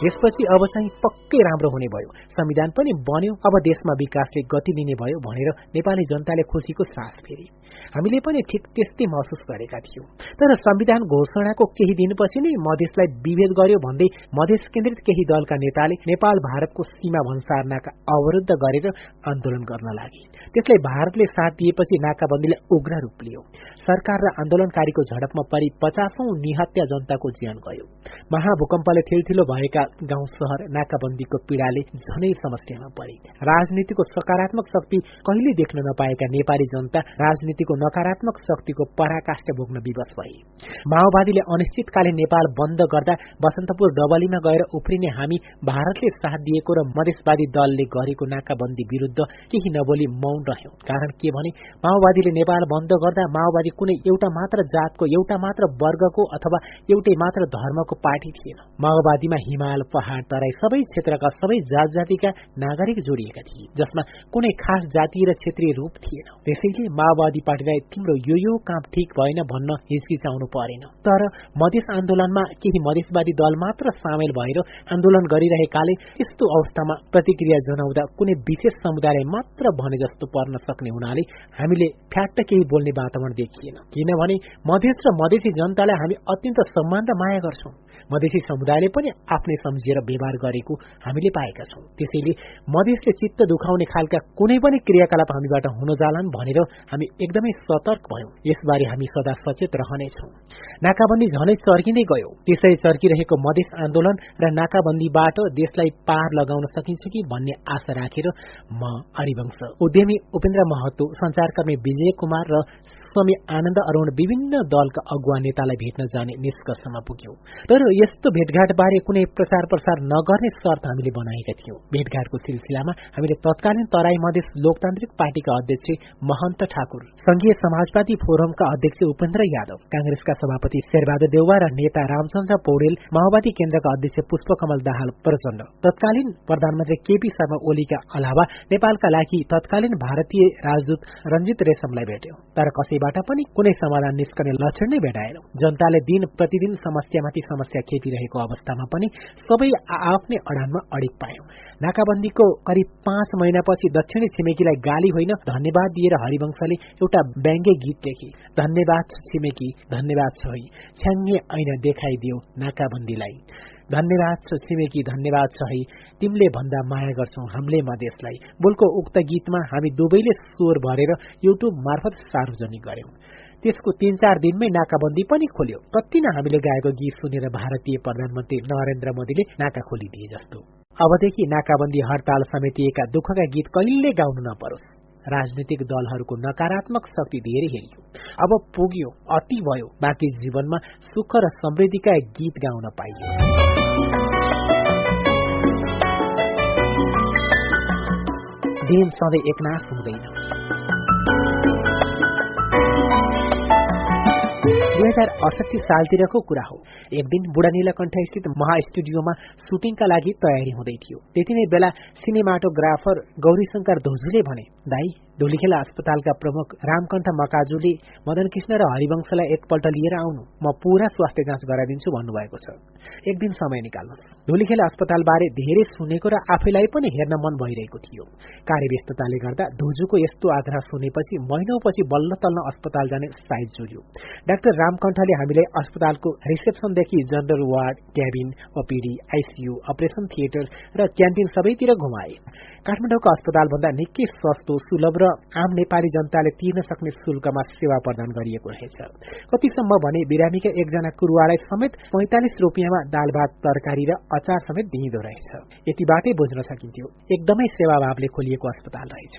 यसपछि अब चाहिँ पक्कै राम्रो हुने भयो। संविधान पनि बन्यो अब देशमा विकासले गति लिने भयो भनेर नेपाली जनताले खुसीको सास फेरि। हामीले पनि ठिक त्यस्तै महसुस गरेका थियौं। तर संविधान घोषणाको केही दिनपछि नै मधेसलाई विभेद गर्यो भन्दै मधेस केन्द्रित केही दलका नेताले नेपाल भारतको सीमा भन्सारनाका अवरुद्ध गरेर आन्दोलन गर्न लागे। त्यसलाई भारतले साथ दिएपछि नाकाबन्दीलाई उग्र रूप लियो। सरकार र आन्दोलनकारीको झडपमा परि पचासौं निहत्या जनताको ज्यान गयो। महाभूकम्पले थिलथिलो भएका गाउँ शहर नाकाबन्दीको पीड़ाले झनै समस्यामा परे। राजनीतिको सकारात्मक शक्ति कहिले देख्न नपाएका नेपाली जनता राजनीतिको नकारात्मक शक्तिको पराकाष्ठ भोग्न विवश भए। माओवादीले अनिश्चितकालीन नेपाल बन्द गर्दा बसन्तपुर डबलीमा गएर उफ्रिने हामी भारतले साथ दिएको र मधेसवादी दलले गरेको नाकाबन्दी विरूद्ध केही नबोली मौन रह्यौं। कारण के भने माओवादीले नेपाल बन्द गर्दा माओवादी कुनै एउटा मात्र जातको एउटा मात्र वर्गको अथवा एउटै मात्र धर्मको पार्टी थिएन। माओवादीमा हिमाल पहाड़ तराई सबै क्षेत्रका सबै जात जातिका नागरिक जोडिएका थिए जसमा कुनै खास जातीय र क्षेत्रीय रूप थिएन। त्यसैले माओवादी पार्टीलाई तिम्रो यो यो काम ठिक भएन भन्न हिचकिचाउनु परेन। तर मधेस आन्दोलनमा केही मधेसवादी दल मात्र सामेल भएर आन्दोलन गरिरहेकाले यस्तो अवस्थामा प्रतिक्रिया जनाउँदा कुनै विशेष समुदायलाई मात्र भने जस्तो पर्न सक्ने हुनाले हामीले फ्याट्ट केही बोल्ने वातावरण देखिएन। किनभने मधेस र मधेसी जनतालाई हामी अत्यन्त सम्मान र माया गर्छौं। मधेसी समुदायले पनि आफ्नै सम्झिएर व्यवहार गरेको हामीले पाएका छौं। त्यसैले मधेसले चित्त दुखाउने खालका कुनै पनि क्रियाकलाप हामीबाट हुन जालान् भनेर हामी एकदमै सतर्क भयौं। यसबारे हामी सदा सचेत रहनेछौ नाकाबन्दी झनै चर्किँदै गयो। त्यसै चर्किरहेको मधेस आन्दोलन र नाकाबन्दीबाट देशलाई पार लगाउन सकिन्छ कि भन्ने आशा राखेर म हरिवंश। उद्यमी उपेन्द्र महतो संचारकर्मी विजय कुमार र स्वामी आनन्द अरूण विभिन्न दलका अगुवा नेतालाई भेट्न जाने निष्कर्षमा पुग्यौं। तर यस्तो भेटघाट बारे कुनै प्रचार प्रसार नगर्ने शर्त हामीले बनाएका थियौं। भेटघाटको सिलसिलामा हामीले तत्कालीन तराई मधेस लोकतान्त्रिक पार्टीका अध्यक्ष महन्त ठाकुर संघीय समाजवादी फोरमका अध्यक्ष उपेन्द्र यादव कांग्रेसका सभापति शेरबहादुर देउवा र नेता रामचन्द्र पौडेल माओवादी केन्द्रका अध्यक्ष पुष्पकमल दाहाल प्रचण्ड। तत्कालीन प्रधानमन्त्री केपी शर्मा ओलीका अलावा नेपालका लागि तत्कालीन भारतीय राजदूत रञ्जित रेशमलाई भेट्यौं। तर कसैबाट पनि कुनै समाधान निस्कने लक्षण नै भेटाएनौ। जनताले दिन प्रतिदिन समस्यामाथि समस्या खेपिरहेको अवस्थामा पनि सबै आफ्नै अडानमा अडिक पायौं। नाकाबन्दीको करिब पाँच महिनापछि दक्षिणी छिमेकीलाई गाली होइन धन्यवाद दिएर हरिवंशले एउटा व्यङ्ग्य गीत लेखे। धन्यवाद छिमेकी धन्यवाद छ है छ्याङ्गे ऐन देखाइदियो नाकाबन्दीलाई। धन्यवाद छ छिमेकी धन्यवाद छ है। तिमीले भन्दा माया गर्छौ हामीले मधेसलाई बोलको उक्त गीतमा हामी दुवैले स्वर भरेर युट्युब मार्फत सार्वजनिक गर्यौं त्यसको तीन चार दिनमै नाकाबन्दी पनि खोल्यो। कति नै हामीले गाएको गीत सुनेर भारतीय प्रधानमन्त्री नरेन्द्र मोदीले नाका खोलिदिए जस्तो। अबदेखि नाकाबन्दी हड़ताल समेटिएका दुःखका गीत कहिले गाउनु नपरोस्। राजनीतिक दलहरूको नकारात्मक शक्ति धेरै हेरियो। अब पुग्यो अति भयो। बाँकी जीवनमा सुख र समृद्धिका गीत गाउन पाइयो। दिन सधैँ एकनाश हुँदैन। दुई हजार अडसठी सालतिरको कुरा हो। एक दिन बुढा नीलकण्ठ स्थित महा स्टुडियोमा सुटिङका लागि तयारी हुँदै थियो। त्यति नै बेला सिनेमाटोग्राफर गौरीशंकर धोजुले भने दाई धुलीखेला अस्पतालका प्रमुख रामकण्ठ मकाजुले मदन कृष्ण र हरिवंशलाई एकपल्ट लिएर आउनु। म पूरा स्वास्थ्य जाँच गराइदिन्छु भन्नुभएको छ। एक दिन समय निकाल्नुहोस्। धुलीखेला अस्पतालबारे धेरै सुनेको र आफैलाई पनि हेर्न मन भइरहेको थियो। कार्यव्यस्तताले गर्दा धुजुको यस्तो आग्रह सुनेपछि महिनौपछि बल्ल तल्ल अस्पताल जाने साइज जोड्यो डाक्टर रामकण्ठले हामीलाई अस्पतालको रिसेप्सनदेखि general ward cabin OPD ICU operation theatre र क्यान्टिन सबैतिर घुमाए। काठमाडौँको अस्पतालभन्दा निकै सस्तो सुलभ र आम नेपाली जनताले तिर्न सक्ने शुल्कमा सेवा प्रदान गरिएको रहेछ। कतिसम्म भने बिरामीका एकजना कुरुवालाई समेत पैंतालिस रुपियाँमा दाल भात तरकारी र अचार समेत दिइँदो रहेछ। यतिबाटै बुझ्न सकिन्थ्यो। एकदमै सेवाभावले खोलिएको अस्पताल रहेछ।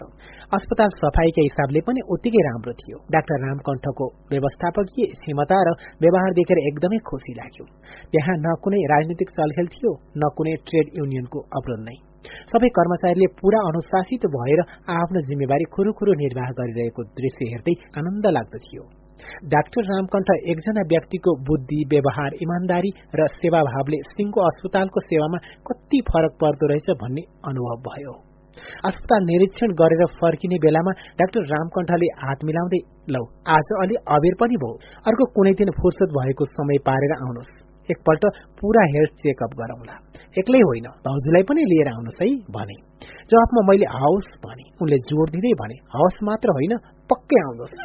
अस्पताल सफाईका हिसाबले पनि उत्तिकै राम्रो थियो। डाक्टर रामकण्ठको व्यवस्थापकीय क्षमता र व्यवहार देखेर एकदमै खुसी लाग्यो। त्यहाँ न कुनै राजनीतिक चलखेल थियो न कुनै ट्रेड युनियनको अवरोध नै। सबै कर्मचारीले पूरा अनुशासित भएर आफ्नो जिम्मेवारी खुरुखुरु निर्वाह गरिरहेको दृश्य हेर्दै आनन्द लाग्दथ्यो डाक्टर रामकण्ठ एकजना व्यक्तिको बुद्धि व्यवहार इमान्दारी र सेवाभावले सिंहको अस्पतालको सेवामा कति फरक पर्दो रहेछ भन्ने अनुभव भयो। अस्पताल निरीक्षण गरेर फर्किने बेलामा डाक्टर रामकण्ठले हात मिलाउँदै लौ आज अलि अबेर पनि भयो अर्को कुनै दिन फुर्सद भएको समय पारेर आउनुहोस्। एकपल्ट पूरा हेल्थ चेकअप गरौंला। एक्लै होइन भाउजूलाई पनि लिएर आउनुहोस् है भने। जवाफमा मैले हाउस भने उनले जोड दिँदै भने हाउस मात्र होइन पक्कै आउनुहोस्।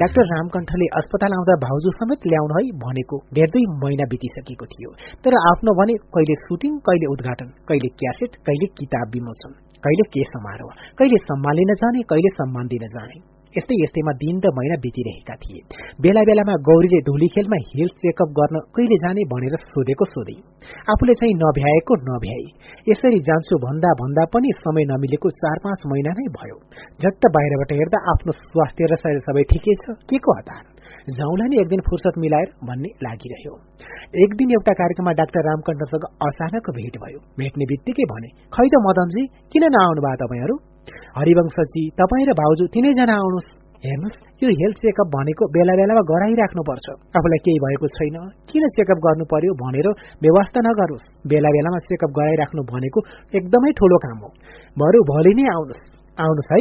डाक्टर रामकण्ठले अस्पताल आउँदा भाउजू समेत ल्याउनु है भनेको डेढ दुई महिना बितिसकेको थियो। तर आफ्नो भने कहिले सुटिङ कहिले उद्घाटन कहिले क्यासेट कहिले किताब विमोचन कहिले के समारोह कहिले सम्मान लिन जाने कहिले सम्मान दिन जाने। यस्तै यस्तैमा दिन र महिना बितिरहेका थिए। बेला बेलामा गौरीले धुली खेलमा हेल्थ चेकअप गर्न कहिले जाने भनेर सोधेको सोधे। आफूले चाहिँ नभ्याएको नभ्याए। यसरी जान्छु भन्दा भन्दा पनि समय नमिलेको चार पाँच महिना नै भयो। झट्ट बाहिरबाट हेर्दा आफ्नो स्वास्थ्य र शरीर सबै ठिकै छ। के को हतार जाउँला नि एक दिन फुर्सद मिलाएर भन्ने लागिरह्यो। एक दिन एउटा कार्यक्रममा डाक्टर रामकण्ठसँग अचानक भेट भयो। भेट्ने बित्तिकै भने खै त मदनजी किन नआउनु भयो तपाईँहरू? हरिवंशजी तपाईँ र भाउजू तिनैजना आउनुहोस्। हेर्नुहोस् यो हेल्थ चेकअप भनेको बेला बेलामा गराइराख्नुपर्छ। आफूलाई केही भएको छैन। किन चेकअप गर्नु पर्यो भनेर व्यवस्था नगरोस्। बेला बेलामा चेकअप गराइराख्नु भनेको एकदमै ठूलो काम हो। बरु भोलि नै आउनुहोस्। आउनुहोस् है।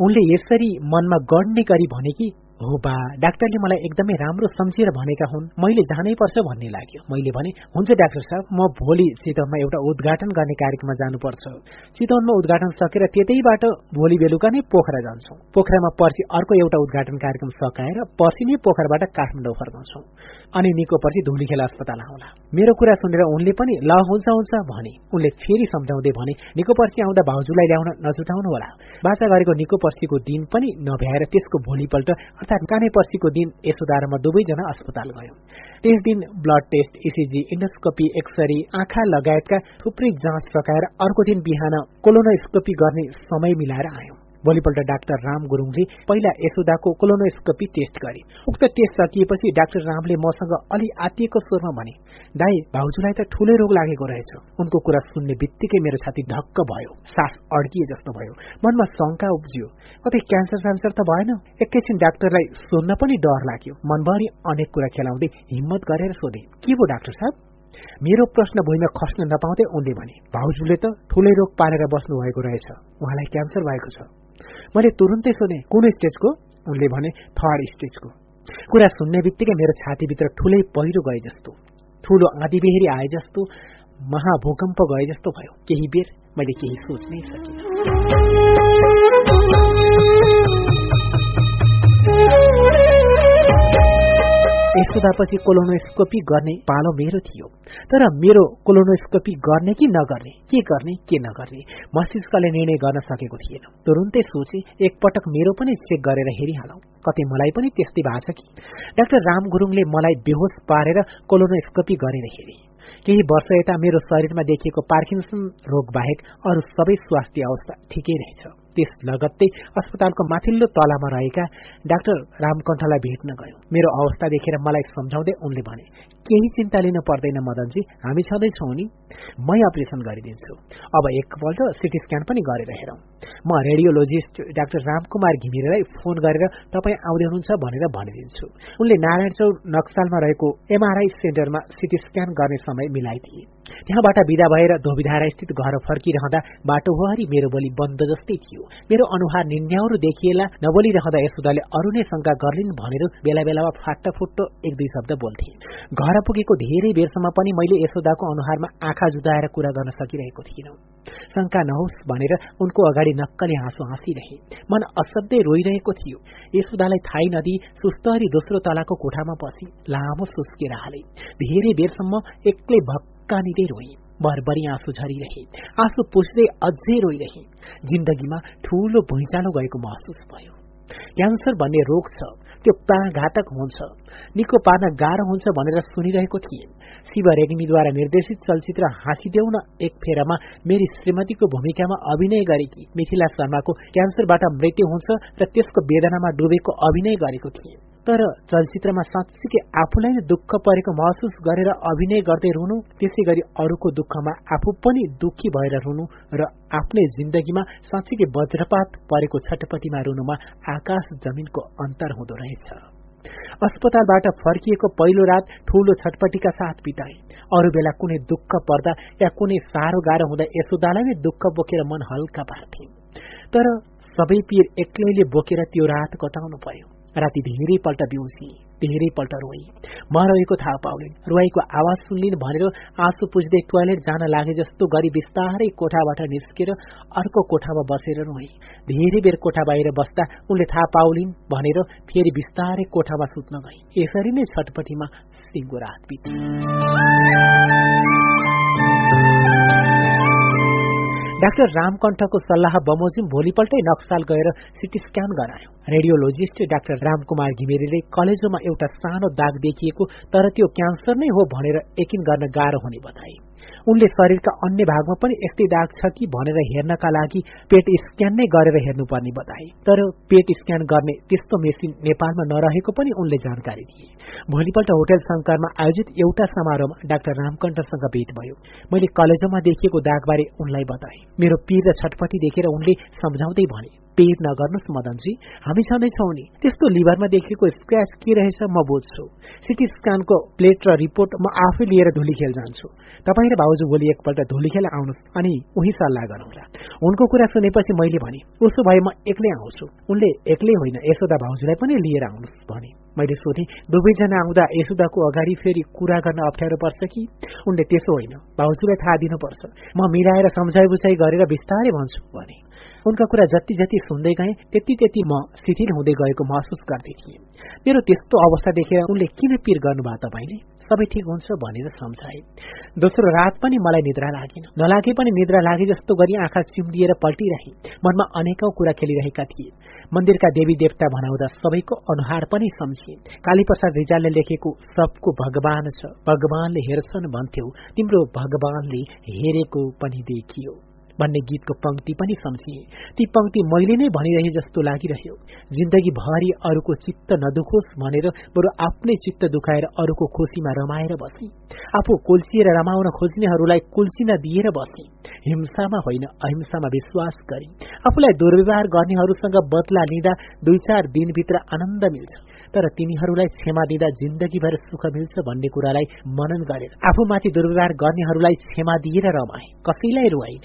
उनले यसरी मनमा गढ्ने गरी भने कि हो बा डाक्टरले मलाई एकदमै राम्रो सम्झेर भनेका हुन्। मैले जानै पर्छ भन्ने लाग्यो। मैले भने हुन्छ डाक्टर साहब म भोलि चितवनमा एउटा उद्घाटन गर्ने कार्यक्रममा जानुपर्छ। चितवनमा उद्घाटन सकेर त्यतैबाट भोलि बेलुका नै पोखरा जान्छौ। पोखरामा पर्सि अर्को एउटा उद्घाटन कार्यक्रम सकाएर पर्सि नै पोखराबाट काठमाडौँ फर्काउँछौ अनि निको पर्सि धुलीखेला अस्पताल आउला। मेरो कुरा सुनेर उनले पनि ल हुन्छ हुन्छ भने। उनले फेरि सम्झाउँदै भने निको पर्सि आउँदा भाउजूलाई ल्याउन नजुटाउनु होला बाचा गरेको निको पर्सीको दिन पनि नभ्याएर त्यसको भोलिपल्ट अर्थात् काने पर्सीको दिन यशोधारमा दुवैजना अस्पताल गयो। त्यस दिन blood test ECG endoscopy x ray आँखा लगायतका थुप्रै जाँच सकाएर अर्को दिन बिहान कोलोनोस्कोपी गर्ने समय मिलाएर आयौं। भोलिपल्ट डाक्टर राम गुरूङले पहिला यशोदाको कोलोनोस्कोपी टेस्ट गरे। उक्त टेस्ट सकिएपछि डाक्टर रामले मसँग अलि आतिएको स्वरमा भने दाई भाउजूलाई त ठूलै रोग लागेको रहेछ। उनको कुरा सुन्ने बित्तिकै मेरो छाती ढक्क भयो सास अड्किए जस्तो भयो। मनमा शंका उब्जियो। कतै क्यान्सर स्यान्सर त भएन। एकैछिन डाक्टरलाई सोध्न पनि डर लाग्यो। मनभरि अनेक कुरा खेलाउँदै हिम्मत गरेर सोधे के भयो डाक्टर साहब? मेरो प्रश्न भुइँमा खस्न नपाउँदै उनले भने भाउजूले त ठूलै रोग पारेर बस्नु भएको रहेछ। उहाँलाई क्यान्सर भएको छ। मैले तुरुन्तै सोधेँ कुन स्टेजको? उनले भने थर्ड स्टेजको। कुरा सुन्ने बित्तिकै मेरो छातीभित्र ठुलै पहिरो गए जस्तो ठूलो आँधी बेहेरी आए जस्तो महाभूकम्प गए जस्तो भयो। केही बेर मैले केही सोच्नै सकिनँ। यशोदापछि कोलोनोस्कोपी गर्ने पालो मेरो थियो। तर मेरो कोलोनोस्कोपी गर्ने कि नगर्ने के गर्ने के नगर्ने मस्तिष्कले निर्णय गर्न सकेको थिएन। तुरुन्तै सोचे एकपटक मेरो पनि चेक गरेर हेरिहालौ। कतै मलाई पनि त्यस्तै भएको छ कि? डाक्टर राम गुरूङले मलाई बेहोस पारेर कोलोनोस्कोपी गरेर हेरे। केही वर्ष यता मेरो शरीरमा देखिएको पार्किन्सन रोग बाहेक अरू सबै स्वास्थ्य अवस्था ठिकै रहेछ। त्यस लगत्तै अस्पतालको माथिल्लो तलामा रहेका डाक्टर रामकण्ठलाई भेट्न गयो। मेरो अवस्था देखेर मलाई सम्झाउँदै उनले भने केही चिन्ता लिन पर्दैन मदनजी हामी छँदैछौँ नि। मै अपरेसन गरिदिन्छु। अब एकपल्ट सिटी स्क्यान पनि गरेर हेरौँ। म रेडियोलोजिस्ट डाक्टर रामकुमार घिमिरेलाई फोन गरेर तपाईँ आउँदै हुनुहुन्छ भनेर भनिदिन्छु। उनले नारायण चौर नक्सालमा रहेको एमआरआई सेन्टरमा सिटी स्क्यान गर्ने समय मिलाइदिए। त्यहाँबाट विदा भएर धोबिधारा स्थित घर फर्किरहँदा बाटोभरि मेरो बोली बन्द जस्तै थियो। मेरो अनुहार निन्याउरो देखिएला नबोलिरहँदा यशोदाले अरू नै शंका गर्लिन् भनेर बेला बेलामा फाट्टा फुट्टो एक दुई शब्द बोल्थे। घर पुगेको धेरै बेरसम्म पनि मैले यशोदाको अनुहारमा आँखा जुदाएर कुरा गर्न सकिरहेको थिइनँ। शंका नहोस् भनेर उनको अगाडि नक्कले हाँसो हाँसिरहे। मन असाध्यै रोइरहेको थियो। यशोदालाई थाहै नदी सुस्तरी दोस्रो तलाको कोठामा पसी लामो सुस्केर हाले धेरै बेरसम्म एक्लै भक्कानिँदै रोए भरभरि आँसु झरिरहे आँसु पुस्दै अझै रोइरहे जिन्दगीमा ठूलो भुइँचालो गएको महसुस भयो। क्यान्सर भन्ने रोग छ त्यो प्राणघातक हुन्छ। निको पार्न गाह्रो हुन्छ भनेर सुनिरहेको थिए। शिव रेग्मीद्वारा निर्देशित चलचित्र हाँसिदेऊ न एक फेरामा मेरी श्रीमतीको भूमिकामा अभिनय गरेकी मिथिला शर्माको क्यान्सरबाट मृत्यु हुन्छ र त्यसको वेदनामा डुबेको अभिनय गरेको थिए। तर चलचित्रमा साँच्चीकै आफूलाई नै दुःख परेको महसुस गरेर अभिनय गर्दै रुनु त्यसै गरी अरूको दुःखमा आफू पनि दुखी भएर रुनु र आफ्नै जिन्दगीमा साँच्चीकै वज्रपात परेको छटपटीमा रुनुमा आकाश जमिनको अन्तर हुँदो रहेछ। अस्पतालबाट फर्किएको पहिलो रात ठूलो छटपटीका साथ बिताए। अरू बेला कुनै दुःख पर्दा या कुनै साह्रो गाह्रो हुँदा यशोदालाई नै दुःख बोकेर मन हल्का पार्थे। तर सबै पीर एक्लैले बोकेर त्यो रात कटाउनु पर्यो राति धेरैपल्ट बिउसी धेरैपल्ट रोई। म रहेको थाहा पाउलिन् रोईको आवाज सुन्लिन् भनेर आँसु पुज्दै टोयलेट जान लागे जस्तो गरी बिस्तारै कोठाबाट निस्केर अर्को कोठामा बसेर रोए। धेरै बेर कोठा बाहिर बस्दा उनले थाहा पाउलिन् भनेर फेरि बिस्तारै कोठामा सुत्न गए। यसरी नै छटपटीमा सिङ्गो रात बिते डाक्टर रामकण्ठको सल्लाह बमोजिम भोलिपल्टै नक्साल गएर सिटी स्क्यान गरायो। रेडियोलोजिस्ट डाक्टर रामकुमार घिमिरेले कलेजोमा एउटा सानो दाग देखिएको तर त्यो क्यान्सर नै हो भनेर यकिन गर्न गाह्रो हुने बताए। उनले शरीरका अन्य भागमा पनि यस्तै दाग छ कि भनेर हेर्नका लागि पेट स्क्यान नै गरेर हेर्नुपर्ने बताए। तर पेट स्क्यान गर्ने त्यस्तो मेसिन नेपालमा नरहेको पनि उनले जानकारी दिए। भोलिपल्ट होटल शंकरमा आयोजित एउटा समारोहमा डाक्टर रामकण्ठसँग भेट भयो। मैले कलेजमा देखिएको दागबारे उनलाई बताए। मेरो पीर र छटपटी देखेर उनले सम्झाउँदै भने पेट नगर्नुहोस् मदनजी। हामी छँदैछौ नि। त्यस्तो लिभरमा देखेको स्क्रैच के रहेछ म बुझ्छु। सिटी स्क्यानको प्लेट र रिपोर्ट म आफै लिएर धुलीखेल जान्छु। तपाईँ र भाउजू भोलि एकपल्ट धुलीखेल आउनुहोस् अनि उही सल्लाह गरौँला उनको कुरा सुनेपछि मैले भने उसो भए म एक्लै आउँछु। उनले एक्लै होइन यशोदा भाउजूलाई पनि लिएर आउनुहोस् भने। मैले सोधेँ दुवैजना आउँदा यशोदाको अगाडि फेरि कुरा गर्न अप्ठ्यारो पर्छ कि? उनले त्यसो होइन भाउजूलाई थाहा दिनुपर्छ। म मिलाएर सम्झाइ बुझाइ गरेर बिस्तारै भन्छु भने। उनका कुरा जति जति सुन्दै गए त्यति त्यति म शिथिल हुँदै गएको महसुस गर्दै थिएँ। मेरो त्यस्तो अवस्था देखेर उनले किन पिर गर्नुभयो तपाईँले? सबै ठिक हुन्छ भनेर सम्झाए। दोस्रो रात पनि मलाई निद्रा लागेन। नलागे पनि निद्रा लागे जस्तो गरी आँखा चिम्लिएर पल्टिरहे। मनमा अनेकौं कुरा खेलिरहेका थिए। मन्दिरका देवी देवता भनाउँदा सबैको अनुहार पनि सम्झिए। कालीप्रसाद रिजालले लेखेको सबको भगवान छ। भगवानले हेर्छन् भन्थ्यौ। तिम्रो भगवानले हेरेको पनि देखियो। भन्ने गीतको पंक्ति पनि सम्झिए। ती पंक्ति मैले नै भनिरहे जस्तो लागिरह्यो। जिन्दगी भरि अरूको चित्त नदुखोस् भनेर बरु आफ्नै चित्त दुखाएर अरूको खुसीमा रमाएर बसे। आफू कुल्चिएर रमाउन खोज्नेहरूलाई कुल्चिन दिएर बसे। हिंसामा होइन अहिंसामा विश्वास गरे। आफूलाई दुर्व्यवहार गर्नेहरूसँग बदला लिँदा दुई चार दिनभित्र आनन्द मिल्छ। तर तिनीहरूलाई क्षमा दिँदा जिन्दगीभर सुख मिल्छ भन्ने कुरालाई मनन गरेर आफूमाथि दुर्व्यवहार गर्नेहरूलाई क्षमा दिएर रमाए। कसैलाई रुवाई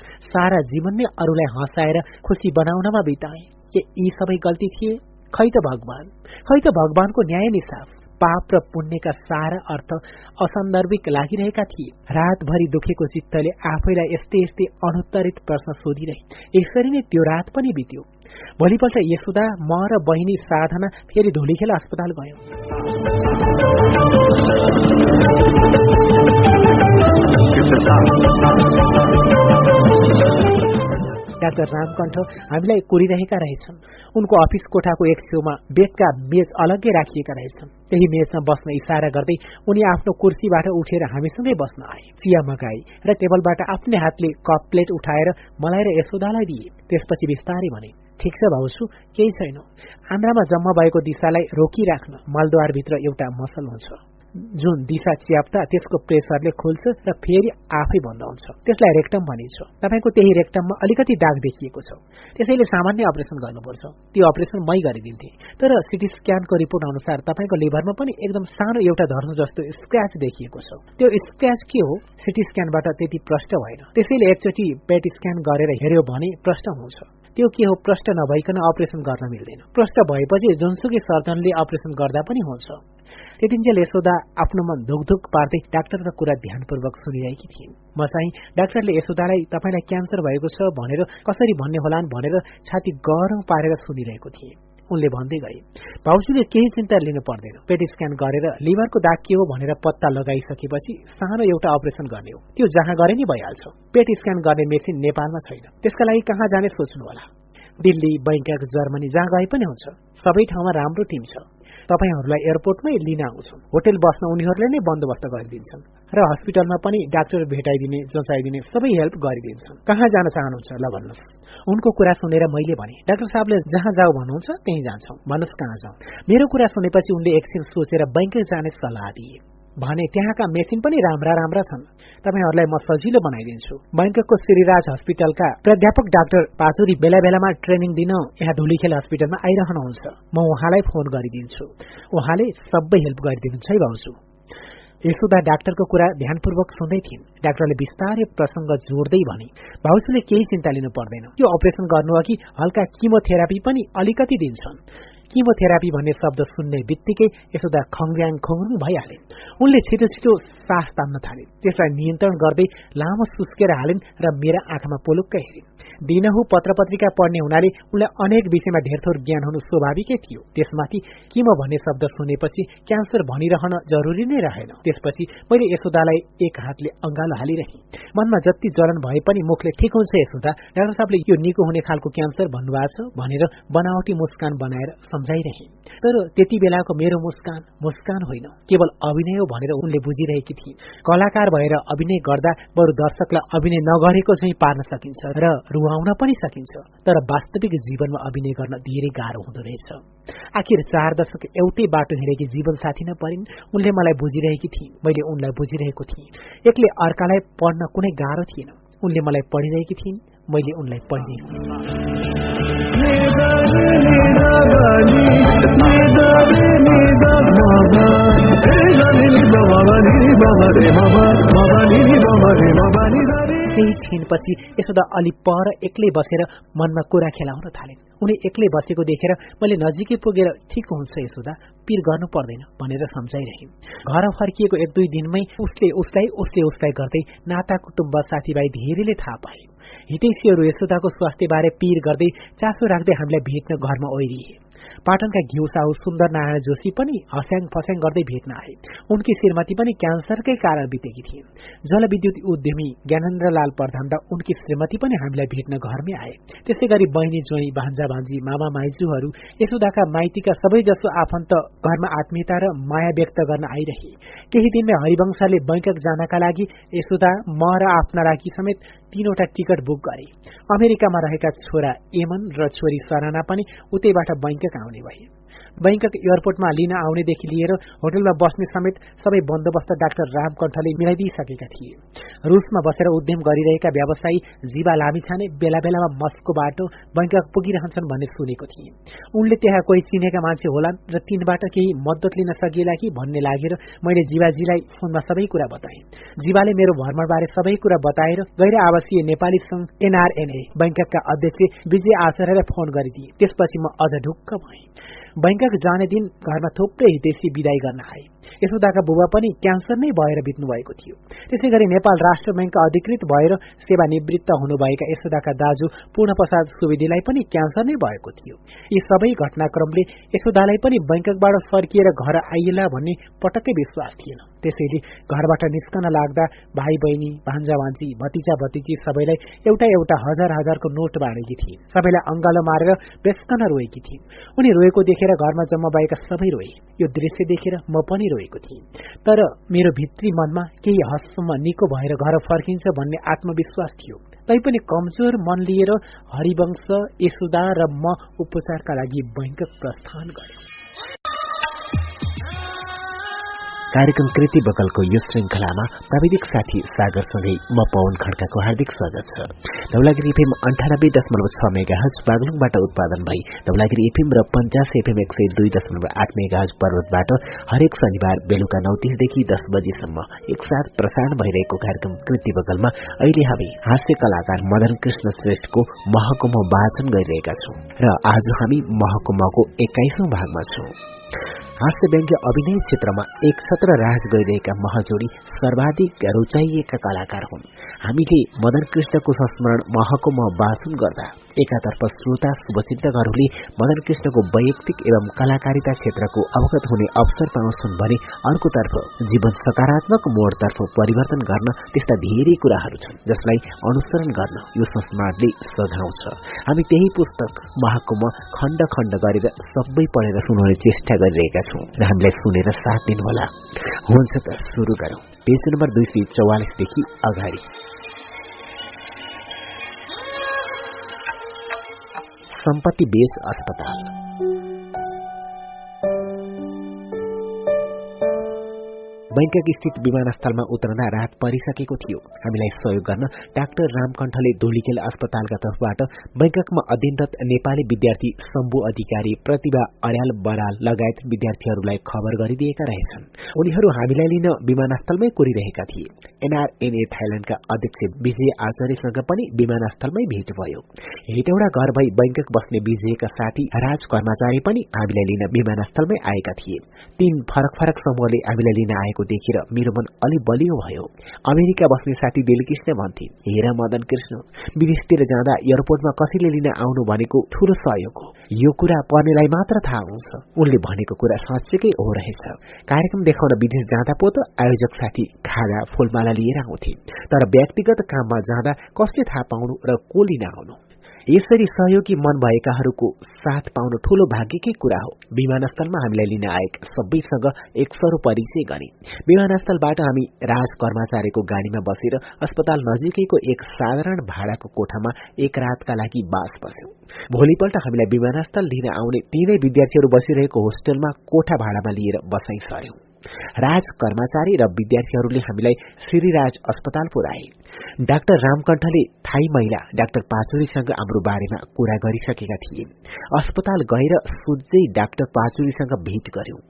सारा जीवन नै अरूलाई हँसाएर खुसी बनाउनमा बिताए। के यी सबै गल्ती थिए? खै त भगवान? खै त भगवानको न्याय निसाफ पाप र पुण्यका सारा अर्थ असन्दर्भिक लागिरहेका थिए। रातभरि दुखेको चित्तले आफैलाई यस्तै यस्तै अनुत्तरित प्रश्न सोधिरहे। यसरी नै त्यो रात पनि बित्यो। भोलिपल्ट यशोदा म र बहिनी साधना फेरि धुलीखेल अस्पताल गयौं। डाक्टर रामकण्ठ हामीलाई कोरिरहेका रहेछन्। उनको अफिस कोठाको एक छेउमा बेडका मेज अलग्गै राखिएका रहेछन्। त्यही मेजमा बस्न इसारा गर्दै उनी आफ्नो कुर्सीबाट उठेर हामीसँगै बस्न आए। चिया मगाए र टेबलबाट आफ्नै हातले कप प्लेट उठाएर मलाई र यशोदालाई दिए। त्यसपछि बिस्तारै भने ठिक छ भाउसु केही छैन। आन्द्रामा जम्मा भएको दिशालाई रोकिराख्न मलद्वारभित्र एउटा मसल हुन्छ। जुन दिशा च्याप्दा त्यसको प्रेसरले खुल्छ र फेरि आफै बन्द हुन्छ। त्यसलाई रेक्टम भनिन्छ। तपाईँको त्यही रेक्टममा अलिकति दाग देखिएको छ। त्यसैले सामान्य अपरेसन गर्नुपर्छ। त्यो अपरेसन मै गरिदिन्थे। तर सिटी स्क्यानको रिपोर्ट अनुसार तपाईँको लिभरमा पनि एकदम सानो एउटा धर्सो जस्तो स्क्र्याच देखिएको छ। त्यो स्क्र्याच के हो? सिटी स्क्यानबाट त्यति प्रष्ट भएन। त्यसैले एकचोटि पेट स्क्यान गरेर हेऱ्यो भने प्रष्ट हुन्छ। त्यो के हो? प्रष्ट नभइकन अपरेसन गर्न मिल्दैन। प्रष्ट भएपछि जुनसुकै सर्जनले अपरेसन गर्दा पनि हुन्छ। त्यतिन्जेल यशोदा आफ्नो मन धुकधुक पार्दै डाक्टरका कुरा ध्यानपूर्वक सुनिरहेकी थिइन् म चाहिँ डाक्टरले यशोदालाई तपाईँलाई क्यान्सर भएको छ भनेर कसरी भन्ने होलान् भनेर छाती गरौँ पारेर सुनिरहेको थिएँ उनले भन्दै गए भाउजूले केही चिन्ता लिनु पर्दैन पेट स्क्यान गरेर लिभरको दाग के हो भनेर पत्ता लगाइसकेपछि सानो एउटा अपरेसन गर्ने हो त्यो जहाँ गरे नि भइहाल्छ पेट स्क्यान गर्ने मेसिन नेपालमा छैन त्यसका लागि कहाँ जाने सोच्नु होला दिल्ली बैङ्कक जर्मनी जहाँ गए पनि हुन्छ सबै ठाउँमा राम्रो टिम छ तपाईँहरूलाई एयरपोर्टमै लिन आउँछन् होटेल बस्न उनीहरूले नै बन्दोबस्त गरिदिन्छन् र हस्पिटलमा पनि डाक्टर भेटाइदिने जचाइदिने सबै हेल्प गरिदिन्छन्। कहाँ जान चाहनुहुन्छ ल भन्नुहोस्। उनको कुरा सुनेर मैले भने डाक्टर साहबले जहाँ जाऊ भन्नुहुन्छ त्यहीँ जान्छौँ। भन्नुहोस् कहाँ जाउँ मेरो कुरा सुनेपछि उनले एकछिन सोचेर बैङ्कै जाने सल्लाह दिए। भने त्यहाँका मेसिन पनि राम्रा राम्रा छन्। तपाईँहरूलाई म सजिलो बनाइदिन्छु। बैङ्ककको श्रीराज हस्पिटलका प्राध्यापक डाक्टर पाचुरी बेला बेलामा ट्रेनिङ दिन यहाँ धुलीखेल हस्पिटलमा आइरहनुहुन्छ। म उहाँलाई फोन गरिदिन्छु। उहाँले सबै हेल्प गरिदिनुहुन्छ है भाउजू। यशोदा डाक्टरको कुरा ध्यानपूर्वक सुन्दै थिइन्। डाक्टरले बिस्तारै प्रसङ्ग जोड्दै भने भाउजूले केही चिन्ता लिनु पर्दैन। त्यो अपरेसन गर्नु अघि हल्का किमोथेरापी पनि अलिकति दिन्छन्। किमोथेरापी भन्ने शब्द सुन्ने बित्तिकै यसोदा खङ्ग्याङ खोङ्रुङ भइहाले। उनले छिटो छिटो सास तान्न थाले त्यसलाई नियन्त्रण गर्दै लामो सुस्केर हालिन् र मेरा आँखामा पोलुक्क हेरिन्। दिनहु पत्र पत्रिका पढ्ने हुनाले उनलाई अनेक विषयमा धेरथोर ज्ञान हुनु स्वाभाविकै थियो। त्यसमाथि किम भन्ने शब्द सुनेपछि क्यान्सर भनिरहन जरुरी नै रहेन। त्यसपछि मैले यशोदालाई एक हातले अङ्गालो हालिरहेँ। मनमा जति जलन भए पनि मुखले ठिक हुन्छ यशोदा डाक्टर साहबले यो निको हुने खालको क्यान्सर भन्नुभएको छ भनेर बनावटी मुस्कान बनाएर सम्झाइरहे। तर त्यति बेलाको मेरो मुस्कान मुस्कान होइन केवल अभिनय हो भनेर उनले बुझिरहेकी थिए। कलाकार भएर अभिनय गर्दा बरु दर्शकलाई अभिनय नगरेको चाहिँ पार्न सकिन्छ र रुवाउन पनि सकिन्छ तर वास्तविक जीवनमा अभिनय गर्न धेरै गाह्रो हुँदो रहेछ। आखिर चार दशक एउटै बाटो हिँडेकी जीवन साथी नपरिन् उनले मलाई बुझिरहेकी थिए मैले उनलाई बुझिरहेको थिएँ एकले अर्कालाई पढ्न कुनै गाह्रो थिएन। उनले मलाई पढिरहेकी थिइन् मैले उनलाई पढिरहेको थिएँ केही छिनपछि यसोदा अलि पर एक्लै बसेर मनमा कुरा खेलाउन थाले। उनी एक्लै बसेको देखेर मैले नजिकै पुगेर ठिक हुन्छ यसोदा पिर गर्नु पर्दैन भनेर सम्झाइरहे घर फर्किएको एक दुई दिनमै उसले उसलाई उसले उसलाई गर्दै नाता कुटुम्ब साथीभाइ धेरैले थाहा पाए। हितैसीहरू यशोदाको स्वास्थ्यबारे पिर गर्दै चासो राख्दै हामीलाई भेट्न घरमा ओहिरिए पाटनका घिउ साहु सुन्दर नारायण जोशी पनि हस्याङ फस्याङ गर्दै भेट्न आए उनकी श्रीमती पनि क्यान्सरकै कारण बितेकी थिए जलविद्युत उद्यमी ज्ञानेन्द्र लाल प्रधान र उनकी श्रीमती पनि हामीलाई भेट्न घरमै आए त्यसै गरी बहिनी ज्वाई भान्जा भान्जी मामा माइजूहरू यशोदाका माइतीका सबैजसो आफन्त घरमा आत्मीयता र माया व्यक्त गर्न आइरहे केही दिनमै हरिवंशले बैङ्कक जानका लागि यशोदा म र आफ्ना राखी समेत तीनवटा टिकट बुक गरे अमेरिकामा रहेका छोरा एमन र छोरी सराना पनि उतैबाट बैङ्कक आउने भए बैङ्कक एयरपोर्टमा लिन आउनेदेखि लिएर होटलमा बस्ने समेत सबै बन्दोबस्त डाक्टर रामकण्ठले मिलाइदिइसकेका थिए। रूसमा बसेर उद्यम गरिरहेका व्यवसायी जीवा लामिछाने बेला बेलामा मस्को बाटो बैङ्कक पुगिरहन्छन् भन्ने सुनेको थिए। उनले त्यहाँ कोही चिनेका मान्छे होलान् र तिनबाट केही मद्दत लिन सकिएला कि भन्ने लागेर मैले जीवाजीलाई फोनमा सबै कुरा बताएँ। जीवाले मेरो भ्रमणबारे सबै कुरा बताएर गैर आवासीय नेपाली संघ एनआरएनए बैङ्ककका अध्यक्ष विजय आचार्यलाई फोन गरिदिए। त्यसपछि म अझ ढुक्क भएँ। बैङ्कक जाने दिन घरमा थुप्रै हितेशी विदाई गर्न आए। यशोदाका बुबा पनि क्यान्सर नै भएर बित्नु भएको थियो। त्यसै गरी नेपाल राष्ट्र ब्याङ्कका अधिकृत भएर सेवानिवृत्त हुनुभएका यशोदाका दाजु पूर्ण प्रसाद सुवेदीलाई पनि क्यान्सर नै भएको थियो। यी सबै घटनाक्रमले यशोदालाई पनि बैङ्ककबाट फर्किएर घर आइएला भन्ने पटक्कै विश्वास थिएन। त्यसैले घरबाट निस्कन लाग्दा भाइ बहिनी भान्जा भान्जी भतिजा भतिजी सबैलाई एउटा एउटा हजार हजारको नोट बाँडेकी थिए सबैलाई अङ्गालो मारेर बेस्कन रोएकी थिए उनी रोएको देखेर घरमा जम्मा भएका सबै रोए। यो दृश्य देखेर म पनि रोएको थिएँ। तर मेरो भित्री मनमा केही हदसम्म निको भएर घर फर्किन्छ भन्ने आत्मविश्वास थियो। तैपनि कमजोर मन लिएर हरिवंश यशोदा र म उपचारका लागि बैङ्क प्रस्थान गरे कार्यक्रम कृति बकलको यो श्रृङ्खलामा प्राविधिक साथी सागरसँगै म पवन खड्काको हार्दिक स्वागत छ। धौलागिरी एफएम अन्ठानब्बे दशमलव छ मेगा हज बागलुङबाट उत्पादन भई धौलागिरी एफएम र पञ्चास एफएम एक सय दुई दशमलव आठ मेगा हज पर्वतबाट हरेक शनिबार बेलुका नौ तीसदेखि दस बजीसम्म एकसाथ प्रसारण भइरहेको कार्यक्रम कृति बगलमा अहिले हामी हास्य कलाकार मदन कृष्ण श्रेष्ठको महकुम वाचन गरिरहेका छौं। र आज हामी महकुमको एक्काइसौं भागमा छौं। हास्य व्यङ्ग्य अभिनय क्षेत्रमा एक छत्र राज गरिरहेका महजोडी सर्वाधिक रुचाइएका कलाकार हुन्। हामीले मदन कृष्णको संस्मरण महकुमा वाचन गर्दा एकातर्फ श्रोता शुभचिन्तकहरूले मदन कृष्णको वैयक्तिक एवं कलाकारिता क्षेत्रको अवगत हुने अवसर पाउँछन् भने अर्कोतर्फ जीवन सकारात्मक मोडतर्फ परिवर्तन गर्न त्यस्ता धेरै कुराहरू छन् जसलाई अनुसरण गर्न यो संस्मरणले सघाउँछ। हामी त्यही पुस्तक महकुमा खण्ड खण्ड गरेर सबै पढेर सुनाउने चेष्टा गरिरहेका छौं र हामीलाई सुनेर साथ दिनुहोला। हुन्छ त सुरु गरौं। पेज नम्बर दुई सय चौवालिसदेखि अगाडि। सम्पत्ति बेच अस्पताल बैंकक स्थित विमानस्थलमा उत्रदा रात परिसकेको थियो। हामीलाई सहयोग गर्न डाक्टर रामकण्ठले धोलीखेल अस्पतालका तर्फबाट बैंककमा अध्ययनरत नेपाली विद्यार्थी शम्भु अधिकारी प्रतिभा अर्याल बराल लगायत विद्यार्थीहरूलाई खबर गरिदिएका रहेछन्। उनीहरू हामीलाई लिन विमानस्थलमै कोरिरहेका थिए। एनआरएनए थाइल्याण्डका अध्यक्ष विजय आचार्यसँग पनि विमानस्थलमै भेट भयो। हेटौडा घर भई बैंकक बस्ने विजयका साथी राज कर्मचारी पनि हामीलाई लिन विमानस्थलमै आएका थिए। तीन फरक फरक समूहले हामीलाई लिन आएको देखेर मेरो मन अलि बलियो भयो। अमेरिका बस्ने साथी दिलकृष्ण भन्थे हेर मदन कृष्ण विदेशतिर जाँदा एयरपोर्टमा कसैले लिन आउनु भनेको ठूलो सहयोग हो। यो कुरा पर्नेलाई मात्र थाहा हुन्छ। उनले भनेको कुरा साँच्चैकै हो रहेछ। कार्यक्रम देखाउन विदेश जाँदा पो त आयोजक साथी खाजा फूलमाला लिएर आउँथे। तर व्यक्तिगत काममा जाँदा कसले थाहा पाउनु र को लिन आउनु? यसरी सहयोगी मन भएकाहरूको साथ पाउनु ठूलो भाग्यकै कुरा हो। विमानस्थलमा हामीलाई लिन आएका सबैसँग एक सरो परिचय गरे। विमानस्थलबाट हामी राज कर्मचारीको गाडीमा बसेर अस्पताल नजिकैको एक साधारण भाडाको कोठामा एक रातका लागि बास बस्यौं। भोलिपल्ट हामीलाई विमानस्थल लिन आउने तीनै विद्यार्थीहरू बसिरहेको होस्टेलमा कोठा भाडामा लिएर बसाइ सर्यौं राज कर्मचारी र विद्यार्थीहरूले हामीलाई श्रीराज अस्पताल पुर्याए डाक्टर रामकण्ठले थाई महिला डाक्टर पाचुरीसँग हाम्रो बारेमा कुरा गरिसकेका थिए। अस्पताल गएर सोझै डाक्टर पाचुरीसँग भेट गर्यौं।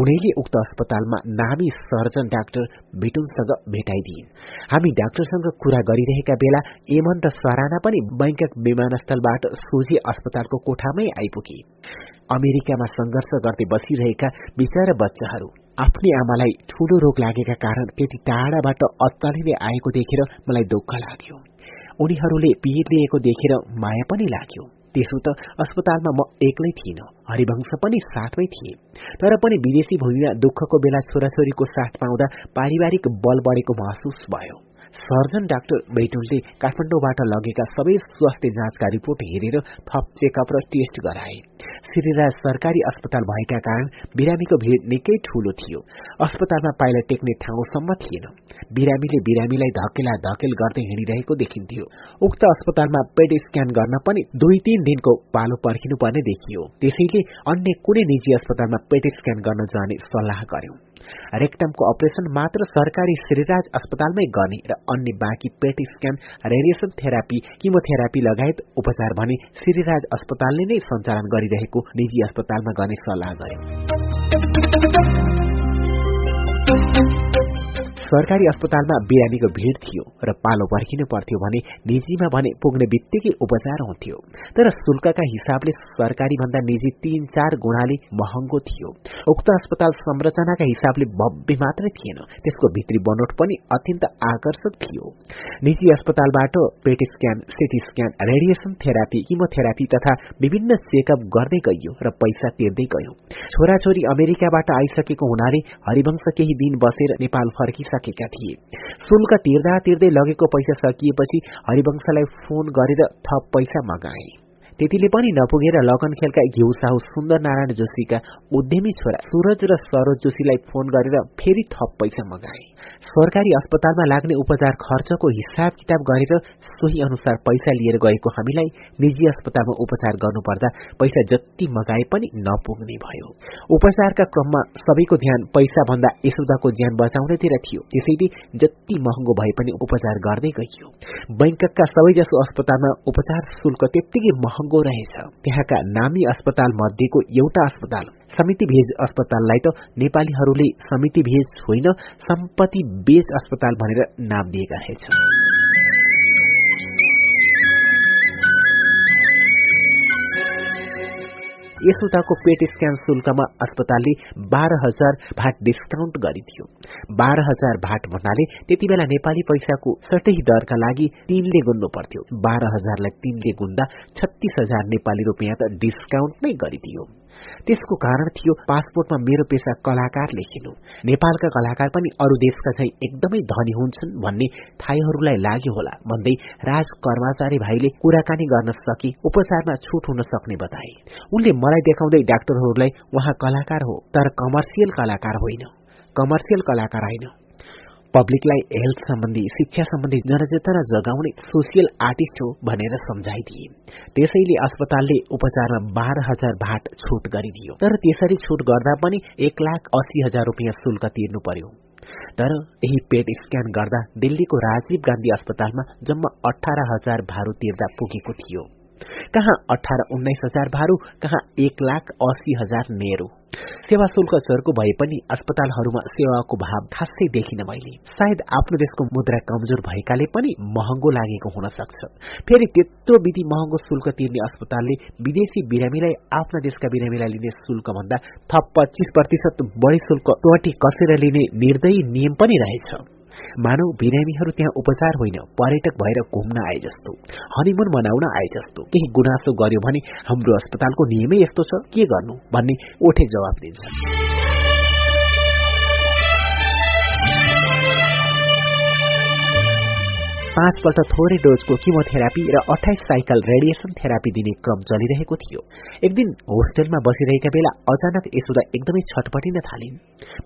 उनीले उक्त अस्पतालमा नामी सर्जन डाक्टर बिटुनसँग भेटाइदिइन् हामी डाक्टरसँग कुरा गरिरहेका बेला एमन्त सराना पनि बैंकक विमानस्थलबाट सोझी अस्पतालको कोठामै आइपुगे। अमेरिकामा संघर्ष गर्दै बसिरहेका बिचारा बच्चाहरू आफ्नै आमालाई ठूलो रोग लागेका कारण त्यति टाढाबाट अत्तालिँदै आएको देखेर मलाई दुःख लाग्यो। उनीहरूले पीर लिएको देखेर माया पनि लाग्यो। त्यसो त अस्पतालमा म एक्लै थिइनँ हरिवंश पनि साथमै थिए। तर पनि विदेशी भूमिमा दुःखको बेला छोराछोरीको साथ पाउँदा पारिवारिक बल बढेको महसुस भयो। सर्जन डाक्टर बैटुलले काठमाडौँबाट लगेका सबै स्वास्थ्य जाँचका रिपोर्ट हेरेर थप चेकअप र टेस्ट गराए श्रीराज सरकारी अस्पताल भएका कारण बिरामीको भीड़ निकै ठूलो थियो अस्पतालमा पाइला टेक्ने ठाउँसम्म थिएन बिरामीले बिरामीलाई धकेला धकेल गर्दै हिँडिरहेको देखिन्थ्यो उक्त अस्पतालमा पेड स्क्यान गर्न पनि दुई तीन दिनको पालो पर्खिनुपर्ने देखियो त्यसैले अन्य कुनै निजी अस्पतालमा पेट स्क्यान गर्न जाने सल्लाह गर्यौं रेक्टमको अपरेशन मात्र सरकारी श्रीराज अस्पतालमै गर्ने र अन्य बाँकी पेट स्क्यान रेडिएसन थेरापी किमोथेरापी लगायत उपचार भने श्रीराज अस्पतालले नै सञ्चालन गरिरहेको निजी अस्पतालमा गर्ने सल्लाह गरे। सरकारी अस्पतालमा बिरामीको भीड़ थियो र पालो पर्खिनु पर्थ्यो भने निजीमा भने पुग्ने बित्तिकै उपचार हुन्थ्यो। तर शुल्कका हिसाबले सरकारी भन्दा निजी तीन चार गुणाले महँगो थियो। उक्त अस्पताल संरचनाका हिसाबले भव्य मात्रै थिएन। त्यसको भित्री बनोट पनि अत्यन्त आकर्षक थियो। निजी अस्पतालबाट पेट scan CT scan radiation therapy chemotherapy तथा विभिन्न चेकअप गर्दै गइयो र पैसा तिर्दै गयो। छोराछोरी अमेरिकाबाट आइसकेको हुनाले हरिवंश केही दिन बसेर नेपाल फर्किसके सकेका थिए। शुल्क तिर्दा तिर्दै लगेको पैसा सकिएपछि हरिवंशलाई फोन गरेर थप पैसा मगाए। त्यतिले पनि नपुगेर लगन खेलका घिउ साहु सुन्दर नारायण जोशीका उद्यमी छोरा सुरज र सरोज जोशीलाई फोन गरेर फेरि थप पैसा मगाए। सरकारी अस्पतालमा लाग्ने उपचार खर्चको हिसाब किताब गरेर सोही अनुसार पैसा लिएर गएको हामीलाई निजी अस्पतालमा उपचार गर्नुपर्दा पैसा जति मगाए पनि नपुग्ने भयो। उपचारका क्रममा सबैको ध्यान पैसा भन्दा यशोदाको ज्यान बचाउनेतिर थियो। त्यसैले जति महँगो भए पनि उपचार गर्दै गइयो। बैंककका सबैजसो अस्पतालमा उपचार शुल्क त्यत्तिकै महँगो रहेछ। त्यहाँका नामी अस्पताल मध्येको एउटा अस्पताल समिति भेज अस्पताललाई त नेपालीहरूले समिति भेज होइन सम्पत्ति बेच अस्पताल भनेर नाम दिएका रहेछन् यसोताको पेट स्क्यान शुल्कमा अस्पतालले बाह्र हजार भाट डिस्काउन्ट गरिदियो। बाह्र हजार भाट भन्नाले त्यति बेला नेपाली पैसाको सटै दरका लागि तीनले गुन्नु पर्थ्यो। बाह्र हजारलाई तीनले गुन्दा छत्तीस हजार नेपाली रुपियाँ त डिस्काउन्ट नै गरिदियो। त्यसको कारण थियो पासपोर्टमा मेरो पेसा कलाकार लेखिनु। नेपालका कलाकार पनि अरू देशका चाहिँ एकदमै धनी हुन्छन् भन्ने थाईहरूलाई लाग्यो होला भन्दै राज कर्मचारी भाइले कुराकानी गर्न सके उपचारमा छुट हुन सक्ने बताए। उनले मलाई देखाउँदै डाक्टरहरूलाई उहाँ कलाकार हो तर कमर्सियल कलाकार होइन। कमर्सियल कलाकार होइन। पब्लिकलाई हेल्थ सम्बन्धी शिक्षा सम्बन्धी जनचेतना जगाउने सोसियल आर्टिस्ट हो भनेर सम्झाइदिए। त्यसैले अस्पतालले उपचारमा बाह्र हजार भाट छुट गरिदियो। तर त्यसरी छुट गर्दा पनि एक लाख अस्सी हजार रुपियाँ शुल्क तिर्नु पर्यो। तर यही पेट स्क्यान गर्दा दिल्लीको राजीव गान्धी अस्पतालमा जम्मा अठार हजार भारू तिर्दा पुगेको थियो। कहाँ अठार उन्नाइस हजार भारू कहाँ एक लाख अस्सी हजार नेहरू। सेवा शुल्क चर्को भए पनि अस्पतालहरूमा सेवाको भाव खासै देखिन मैले। सायद आफ्नो देशको मुद्रा कमजोर भएकाले पनि महँगो लागेको हुन सक्छ। फेरि त्यत्रो विधि महँगो शुल्क तिर्ने अस्पतालले विदेशी बिरामीलाई आफ्ना देशका बिरामीलाई लिने शुल्क भन्दा थप पच्चीस प्रतिशत बढी शुल्क टोटी कसेर लिने निर्दयी नियम पनि रहेछ। मानव बिरामीहरू त्यहाँ उपचार होइन पर्यटक भएर घुम्न आए जस्तो। हनीमुन मनाउन आए जस्तो। केही गुनासो गर्यो भने हाम्रो अस्पतालको नियमै यस्तो छ? के गर्नु? भन्ने ओठे जवाब दिन्छ पाँचपल्ट थोरै डोजको किमोथेरापी र अठाइस साइकल रेडिएसन थेरापी दिने क्रम चलिरहेको थियो। एक दिन होस्टेलमा बसिरहेका बेला अचानक यसोदा एकदमै छटपटिन थालिन्।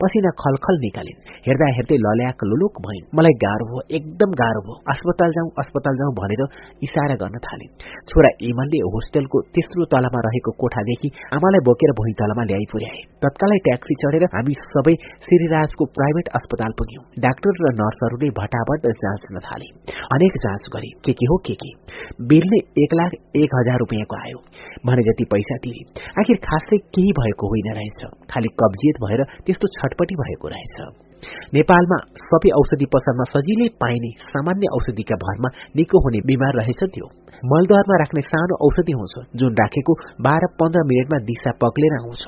पसिना खलखल निकालिन्। हेर्दा हेर्दै लल्याक लुलुक भइन्। मलाई गाह्रो भयो एकदम गाह्रो भयो। अस्पताल जाउँ अस्पताल जाउँ भनेर इसारा गर्न थालिन्। छोरा इमनले होस्टेलको तेस्रो तलामा रहेको कोठादेखि आमालाई बोकेर भुइँ तलामा ल्याइ पुर्याए। तत्कालै ट्याक्सी चढेर हामी सबै श्रीराजको प्राइभेट अस्पताल पुग्यौं। डाक्टर र नर्सहरूले भटाभट जाँच्न थाले। अनेक जाँच गरे के के हो के के। बिल नै एक लाख एक हजार रुपियाँको आयो। भने जति पैसा तिरे आखिर खासै केही भएको होइन रहेछ। खालि कब्जियत भएर त्यस्तो छटपटी भएको रहेछ। नेपालमा सबै औषधि पसलमा सजिलै पाइने सामान्य औषधिका भरमा निको हुने बिमार रहेछ त्यो। मलद्वारमा राख्ने सानो औषधि हुन्छ जुन राखेको बाह्र पन्ध्र मिनटमा दिशा पग्लेर आउँछ।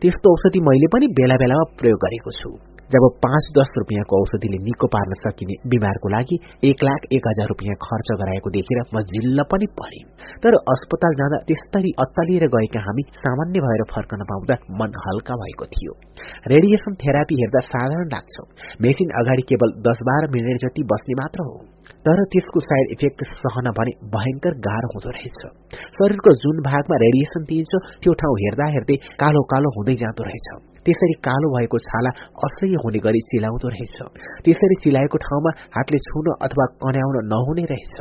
त्यस्तो औषधि मैले पनि बेला बेलामा प्रयोग गरेको छु। जब पाँच दस रुपियाँको औषधिले निको पार्न सकिने बिमारको लागि एक लाख एक हजार रुपियाँ खर्च गराएको देखेर म जिल्ल पनि परे। तर अस्पताल जाँदा त्यस्तरी अत्तालिएर गएका हामी सामान्य भएर फर्कन पाउँदा मन हल्का भएको थियो। रेडिएसन थेरापी हेर्दा साधारण लाग्छ। मेसिन अगाडि केवल दस बाह्र मिनट जति बस्ने मात्र हो। तर त्यसको साइड इफेक्ट सहन भने भयंकर गाह्रो हुँदो रहेछ। शरीरको जुन भागमा रेडिएसन दिइन्छ त्यो ठाउँ हेर्दा हेर्दै कालो कालो हुँदै जाँदो रहेछ। त्यसरी कालो भएको छाला असह्य हुने गरी चिलाउँदो रहेछ। त्यसरी चिलाएको ठाउँमा हातले छुन अथवा कन्याउन नहुने रहेछ।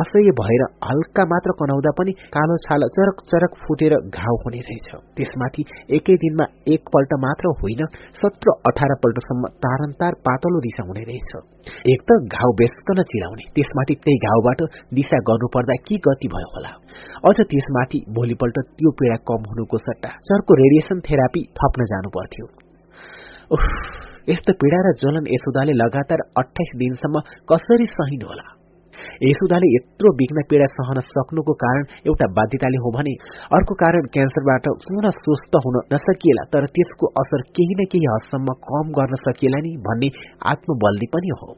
असह्य भएर हल्का मात्र कनाउँदा पनि कालो छाला चरक चरक फुटेर घाउ हुने रहेछ। त्यसमाथि एकै दिनमा एकपल्ट मात्र होइन सत्र अठार पल्टसम्म तारन्तार पातलो दिशा हुने रहेछ। एक त घाउ व्यस्त चिलाउने त्यसमाथि त्यही घाउबाट दिशा गर्नुपर्दा के गति भयो होला? अझ त्यसमाथि भोलिपल्ट त्यो पीड़ा कम हुनुको सट्टा चर्को रेडिएसन थेरापी थप्न जानु पर्थ्यो। यस्तो पीड़ा र ज्वलन यशोदाले लगातार अठाइस दिनसम्म कसरी सहिनु होला? यत्रो विघ्न पीड़ा सहन सक्नुको कारण एउटा बाध्यताले हो भने अर्को कारण क्यान्सरबाट पुनः स्वस्थ हुन नसकिएला तर त्यसको असर केही न केही हदसम्म कम गर्न सकिएला नि भन्ने आत्मबलले पनि हो।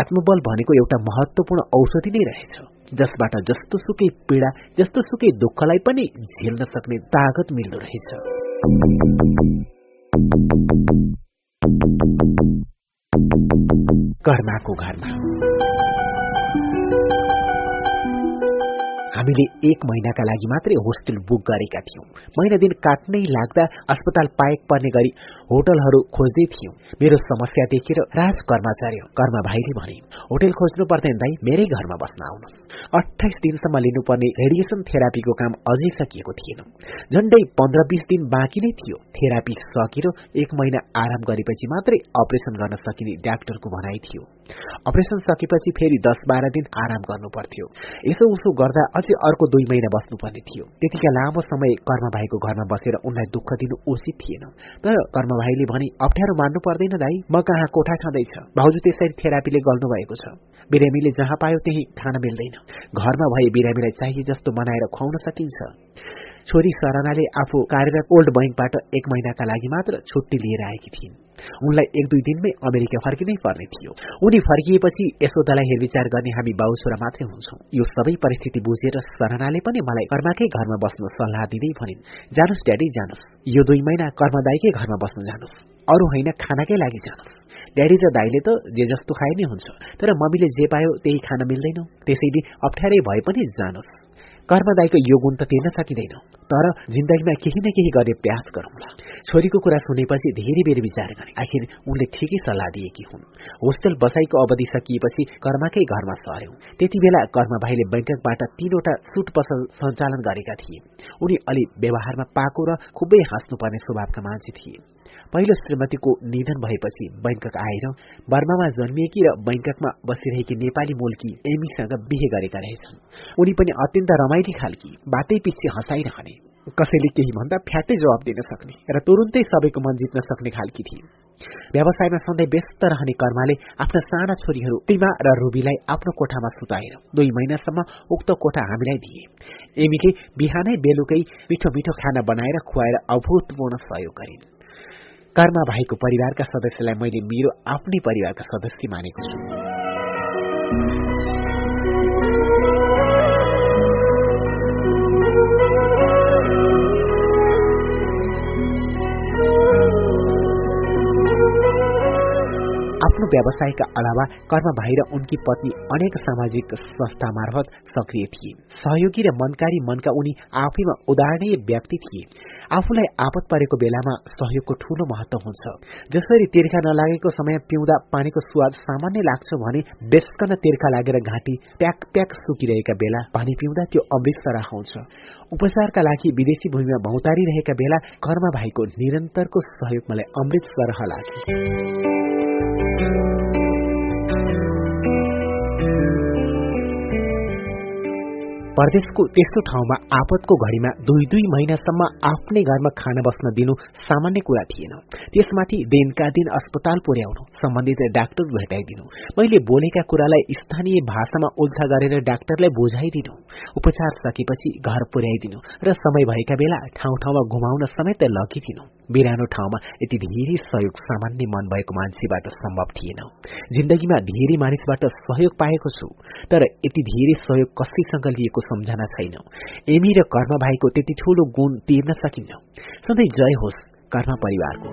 आत्मबल भनेको एउटा महत्वपूर्ण औषधि नै रहेछ। जसबाट जस्तो सुकै पीड़ा जस्तो सुकै दुःखलाई पनि झेल्न सक्ने तागत मिल्दो रहेछ। घरमाको घरमा। हामीले एक महिनाका लागि मात्रै होस्टेल बुक गरेका थियौं। महिना दिन काट्नै लाग्दा अस्पताल पाएक पर्ने गरी होटलहरू खोज्दै थियौं। मेरो समस्या देखेर राज कर्मचारी कर्मा भाइले भने होटल खोज्नु पर्दैन दाई मेरै घरमा बस्न आउनु अठाइस दिनसम्म लिनुपर्ने रेडिएसन थेरापीको काम अझै सकिएको थिएन। झण्डै पन्ध्र बिस दिन बाँकी नै थियो। थेरापी सकेर एक महिना आराम गरेपछि मात्रै अपरेसन गर्न सकिने डाक्टरको भनाइ थियो। अपरेसन सकेपछि फेरि दस बाह्र दिन आराम गर्नु पर्थ्यो यसो उसो गर्दा अझै अर्को दुई महिना बस्नुपर्ने थियो। त्यतिका लामो समय कर्म भाइको घरमा बसेर उनलाई दुःख दिनु उचित थिएन। तर कर्म भाइले भने अप्ठ्यारो मान्नु पर्दैन दाई म कहाँ कोठा खाँदैछ भाउजू त्यसरी थेरापीले गर्नु भएको छ। बिरामीले जहाँ पायो त्यही खान मिल्दैन। घरमा भए बिरामीलाई चाहिए जस्तो बनाएर खुवाउन सकिन्छ। छोरी सरानाले आफू कार्यरत ओल्ड बैंकबाट एक महिनाका लागि मात्र छुट्टी लिएर आएकी थिइन्। उनलाई एक दुई दिनमै अमेरिका फर्किनै पर्ने थियो। उनी फर्किएपछि यशोदालाई हेरविचार गर्ने हामी बाउ मात्रै हुन्छौं। यो सबै परिस्थिति बुझेर सरनाले पनि मलाई कर्माकै घरमा बस्नु सल्लाह दिँदै भनिन् जानुस् ड्याडी जानुस्। यो दुई महिना कर्मदाईकै घरमा बस्नु जानुस्। अरू होइन खानाकै लागि जानुस्। ड्याडी र दाईले त जे जस्तो खाए नै हुन्छ तर मम्मीले जे पायो त्यही खान मिल्दैन। त्यसैले अप्ठ्यारै भए पनि जानुस्। कर्मदायको यो गुण त तिर्न सकिँदैन तर जिन्दगीमा केही न केही गर्ने प्रयास गरौँला छोरीको कुरा सुनेपछि धेरै बेर विचार गरे आखिर उनले ठिकै सल्लाह दिएकी हुन् होस्टेल बसाईको अवधि सकिएपछि कर्माकै घरमा सर्यौं त्यति बेला कर्म भाइले बैंककबाट तीनवटा सुट पसल सञ्चालन गरेका थिए उनी अलि व्यवहारमा पाको र खुबै हाँस्नुपर्ने स्वभावका मान्छे थिए पहिलो श्रीमतीको निधन भएपछि बैंकक आएर बर्मामा जन्मिएकी र बैंककमा बसिरहेकी नेपाली मूलकी एमीसँग बिहे गरेका रहेछन्। उनी पनि अत्यन्त रमाइली खालकी बाटै पछि हँसाइरहने। कसैले केही भन्दा फ्याटै जवाब दिन सक्ने र तुरुन्तै सबैको मन जित्न सक्ने खालकी थिए। व्यवसायमा सधैँ व्यस्त रहने कर्माले आफ्ना साना छोरीहरू टिमा र रुबीलाई आफ्नो कोठामा सुताएर दुई महिनासम्म उक्त कोठा हामीलाई दिए। एमीले बिहानै बेलुकै मिठो मिठो खाना बनाएर खुवाएर अभूतपूर्ण सहयोग गरिन्। कर्मा भाइको परिवारका सदस्यलाई मैले मेरो आफ्नै परिवारका सदस्य मानेको छु। व्यवसायका अलावा कर्म भाइ र उनकी पत्नी अनेक सामाजिक संस्था मार्फत सक्रिय थिए। सहयोगी र मनकारी मनका उनी आफैमा उदाहरणीय व्यक्ति थिए। आफूलाई आपत परेको बेलामा सहयोगको ठूलो महत्व हुन्छ। जसरी तिर्खा नलागेको समय पिउँदा पानीको स्वाद सामान्य लाग्छ भने बेसकन तिर्खा लागेर घाँटी प्याक प्याक सुकिरहेका बेला पानी पिउँदा त्यो अमृत सरह हुन्छ। उपचारका लागि विदेशी भूमिमा भौतारिरहेका बेला कर्म भाइको निरन्तरको सहयोग मलाई अमृत सरह लाग्यो। परदेशको त्यस्तो ठाउँमा आपतको घड़ीमा दुई दुई महिनासम्म आफ्नै घरमा खान बस्न दिनु सामान्य कुरा थिएन। त्यसमाथि दिनका दिन अस्पताल पुर्याउनु सम्बन्धित डाक्टर भेटाइदिनु मैले बोलेका कुरालाई स्थानीय भाषामा उल्था गरेर डाक्टरलाई बुझाइदिनु उपचार सकेपछि घर पुर्याइदिनु र समय भएका बेला ठाउँ ठाउँमा घुमाउन समेत लगिदिनु। बिरानो ठाउँमा यति धेरै सहयोग सामान्य मन भएको मान्छेबाट सम्भव थिएन। जिन्दगीमा धेरै मानिसबाट सहयोग पाएको छु तर यति धेरै सहयोग कसैसँग लिएको सम्झना छैन। एमी र कर्म भाइको त्यति ठूलो गुण तिर्न सकिन्न। सधैँ जय होस् कर्म परिवारको।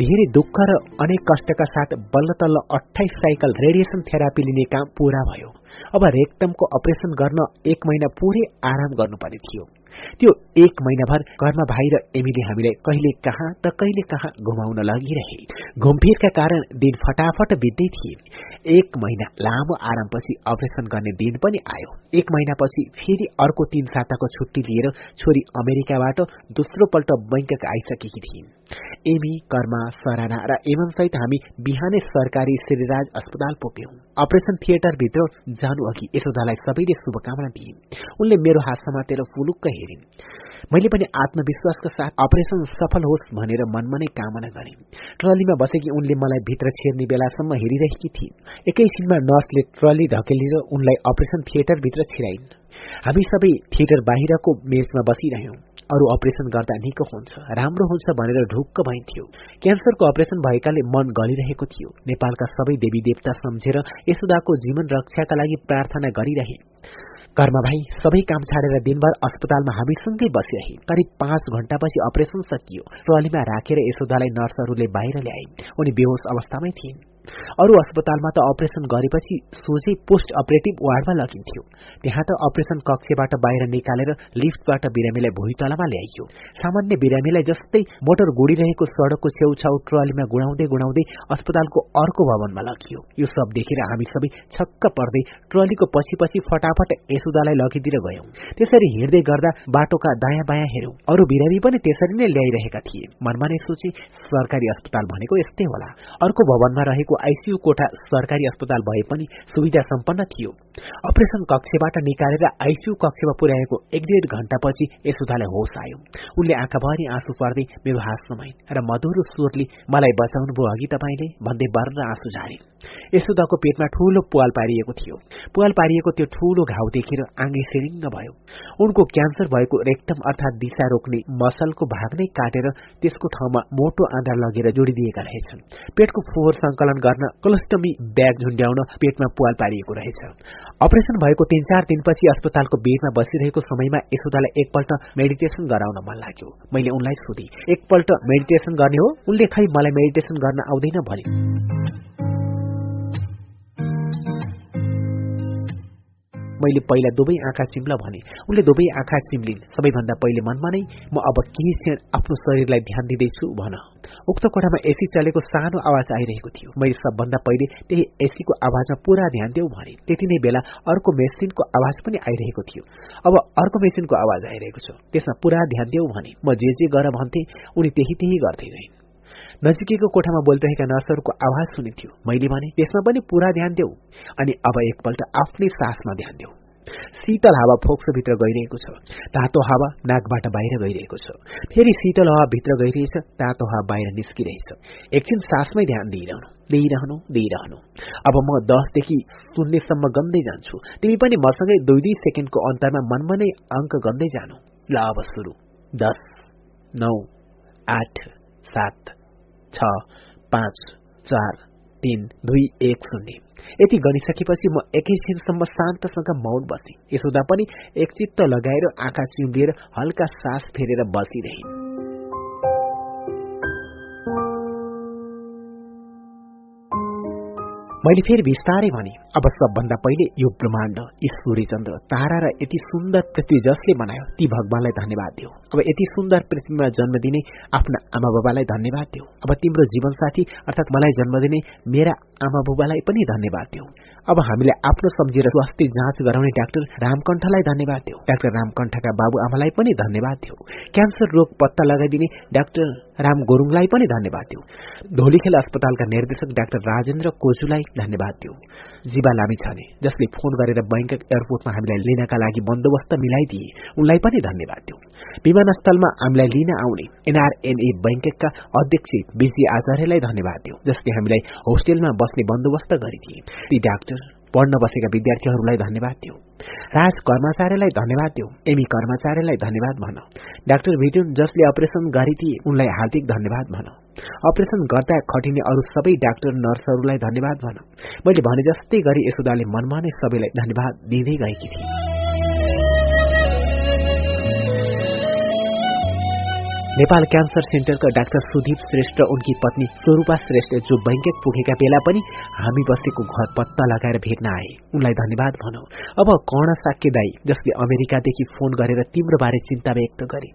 धेरै दुःख र अनेक कष्टका साथ बल्ल तल्ल अठाइस साइकल रेडिएसन थेरापी लिने काम पूरा भयो। अब रेक्टमको अपरेसन गर्न एक महिना पुरै आराम गर्नुपर्ने थियो। त्यो एक महिनाभर घरमा भाइ र एमीले हामीलाई कहिले कहाँ त कहिले कहाँ घुमाउन लगिरहे। घुमफिरका कारण दिन फटाफट बित्दै थिए। एक महिना लामो आरामपछि अपरेसन गर्ने दिन पनि आयो। एक महिनापछि फेरि अर्को तीन साताको छुट्टी लिएर छोरी अमेरिकाबाट दोस्रो पल्ट बैंकक आइसकेकी थिइन्। एमी कर्मा सराना र एवं सहित हामी बिहानै सरकारी श्रीराज अस्पताल पुग्यौं। अपरेसन थिएटरभित्र जानु अघि यशोदालाई सबैले शुभकामना दिए उनले मेरो हात समातेर फुलुक्क हेरिन्। मैले पनि आत्मविश्वासका साथ अपरेसन सफल होस् भनेर मनमा नै कामना गरे। ट्रलीमा बसेकी उनले मलाई भित्र छेर्ने बेलासम्म हेरिरहेकी थिइन्। एकैछिनमा नर्सले ट्रली धकेलेर उनलाई अपरेसन थिएटरभित्र छिराइन्। हामी सबै थिएटर बाहिरको मेजमा बसिरह्यौं। अरू अपरेसन गर्दा निको हुन्छ। राम्रो हुन्छ भनेर ढुक्क भइन्थ्यो क्यान्सरको अपरेसन भएकाले मन गलिरहेको थियो। नेपालका सबै देवी देवता सम्झेर यशोदाको जीवन रक्षाका लागि प्रार्थना गरिरहे। घरमा भाइ सबै काम छाडेर दिनभर अस्पतालमा हामीसँगै बसिरहे। करिब पाँच घण्टापछि अपरेसन सकियो। ट्रलीमा राखेर यशोदालाई नर्सहरूले बाहिर ल्याए। उनी बेहोस अवस्थामै थिइन्। अरू अस्पतालमा त अपरेसन गरेपछि सोझै पोस्ट अपरेटिभ वार्डमा लगिन्थ्यो। त्यहाँ त अपरेसन कक्षबाट बाहिर निकालेर लिफ्टबाट बिरामीलाई भुइँतलामा ल्याइयो। सामान्य बिरामीलाई जस्तै मोटर गुडिरहेको सड़कको छेउछाउ ट्रलीमा गुडाउँदै गुडाउँदै अस्पतालको अर्को भवनमा लगियो। यो सब देखेर हामी सबै छक्क पर्दै ट्रलीको पछि पछि फटाफट यसुदालाई लगिदिएर गयौं। त्यसरी हिँड्दै गर्दा बाटोका दायाँ बायाँ हेरौं अरू बिरामी पनि त्यसरी नै ल्याइरहेका थिए। मनमा नै सोचे सरकारी अस्पताल भनेको यस्तै होला। अर्को भवनमा रहेको आइसियू कोठा सरकारी अस्पताल भए पनि सुविधा सम्पन्न थियो। अपरेसन कक्षबाट निकालेर आइसियू कक्षमा पुर्याएको एक डेढ घण्टापछि यशोदालाई होस आयो। उनले आँखाभरि आँसु पर्दै मेरो हात समाइन् र मधुरो स्वरले मलाई बचाउनु भयो अघि तपाईँले भन्दै बर्र आँसु झारे। यशोदाको पेटमा ठूलो पुवाल पारिएको थियो। पुवाल पारिएको त्यो ठूलो घाउ देखेर आँगे सिरिङ्ग भयो। उनको क्यान्सर भएको रेक्टम अर्थात दिशा रोक्ने मसलको भाग नै काटेर त्यसको ठाउँमा मोटो आधार लगेर जोडिदिएका रहेछन्। पेटको फोहोर संकलन गर्न कोलोस्टमी ब्याग झुन्ड्याउन पेटमा पुवाल पारिएको रहेछ। अपरेसन भएको तीन चार दिनपछि अस्पतालको बेडमा बसिरहेको समयमा यशोदालाई एकपल्ट मेडिटेसन गराउन मन लाग्यो। मैले उनलाई सोधे एकपल्ट मेडिटेसन गर्ने हो? उनले खै मलाई मेडिटेसन गर्न आउँदैन भने मैले पहिला दुवै आँखा चिम्ल भने उनले दुवै आँखा चिम्लिन् सबैभन्दा पहिले मनमा नै म अब केही क्षण आफ्नो शरीरलाई ध्यान दिँदैछु? भन। उक्त कोठामा एसी चलेको सानो आवाज आइरहेको थियो। मैले सबभन्दा पहिले त्यही एसीको आवाजमा पूरा ध्यान देऊ भने त्यति नै बेला अर्को मेसिनको आवाज पनि आइरहेको थियो। अब अर्को मेसिनको आवाज आइरहेको छ। त्यसमा पूरा ध्यान देऊ भने म जे जे गर भन्थे उनी त्यही त्यही गर्दै गइन् नजिकैको कोठामा बोलिरहेका नर्सहरूको आवाज सुनिन्थ्यो। मैले भने त्यसमा पनि पूरा ध्यान देऊ। अनि अब एकपल्ट आफ्नै सासमा ध्यान देऊ। शीतल हावा फोक्सोभित्र गइरहेको छ। तातो हावा नाकबाट बाहिर गइरहेको छ। फेरि शीतल हावा भित्र गइरहेछ तातो हावा बाहिर निस्किरहेछ। एकछिन सासमै ध्यान दिइरहनु दिइरहनु दिइरहनु। अब म दसदेखि शून्यसम्म गन्दै जान्छु। तिमी पनि मसँगै दुई दुई सेकेन्डको अन्तरमा मनमा नै अङ्क गन्दै जानु। ल अब सुरु। दस नौ आठ सात छ पाँच चार तीन दुई एक शून्य यति गनिसकेपछि म एकैछिनसम्म शान्तसँग मौन बसेँ यसोदा पनि एकचित्त लगाएर आँखा चिम्लिएर हल्का सास फेरेर बसिरहे। मैले फेरि बिस्तारै भने अब सबभन्दा पहिले यो ब्रह्माण्ड यी सूर्यचन्द्र तारा र यति सुन्दर पृथ्वी जसले बनायो ती भगवानलाई धन्यवाद दियो अब यति सुन्दर पृथ्वीमा जन्म दिने आफ्ना आमा बाबालाई धन्यवाद दियो अब तिम्रो जीवनसाथी अर्थात् मलाई जन्म दिने मेरा आमा बुबालाई पनि धन्यवाद दियो अब हामीले आफ्नो सम्झेर स्वास्थ्य जाँच गराउने डाक्टर रामकण्ठलाई धन्यवाद दियो डाक्टर रामकण्ठका बाबुआमालाई पनि धन्यवाद दियो क्यान्सर रोग पत्ता लगाइदिने डाक्टर राम गुरुङलाई पनि धन्यवाद दियो धोलीखेल अस्पतालका निर्देशक डाक्टर राजेन्द्र कोजुलाई धन्यवाद दियो जीवा लामी छने जसले फोन गरेर बैंक एयरपोर्टमा हामीलाई लिनका लागि बन्दोबस्त मिलाइदिए उनलाई पनि धन्यवाद दियो विमानस्थलमा हामीलाई लिन आउने एनआरएनए बैंकका अध्यक्ष विजय आचार्यलाई धन्यवाद दियो जसले हामीलाई होस्टेलमा बस्ने बन्दोबस्त गरिदिए। ती डाक्टर पढ्न बसेका विद्यार्थीहरूलाई धन्यवाद दियो। राज कर्मचारीलाई धन्यवाद दियो एमी कर्मचारीलाई धन्यवाद भन। डाक्टर भिटुन जसले अपरेसन गरिदिए उनलाई हार्दिक धन्यवाद भन। अपरेसन गर्दा खटिने अरू सबै डाक्टर नर्सहरूलाई धन्यवाद भन। मैले भने जस्तै गरी यशोदाले मनमा नै सबैलाई धन्यवाद दिँदै गएकी थिए। नेपाल क्यान्सर सेन्टरका डाक्टर सुदीप श्रेष्ठ उनकी पत्नी स्वरूपा श्रेष्ठ जो बैंकक पुगेका बेला पनि हामी बसेको घर पत्ता लगाएर भेट्न आए। उनलाई धन्यवाद भनौ। अब कर्ण साक्य दाई जसले अमेरिकादेखि फोन गरेर तिम्रो बारे चिन्ता व्यक्त गरे।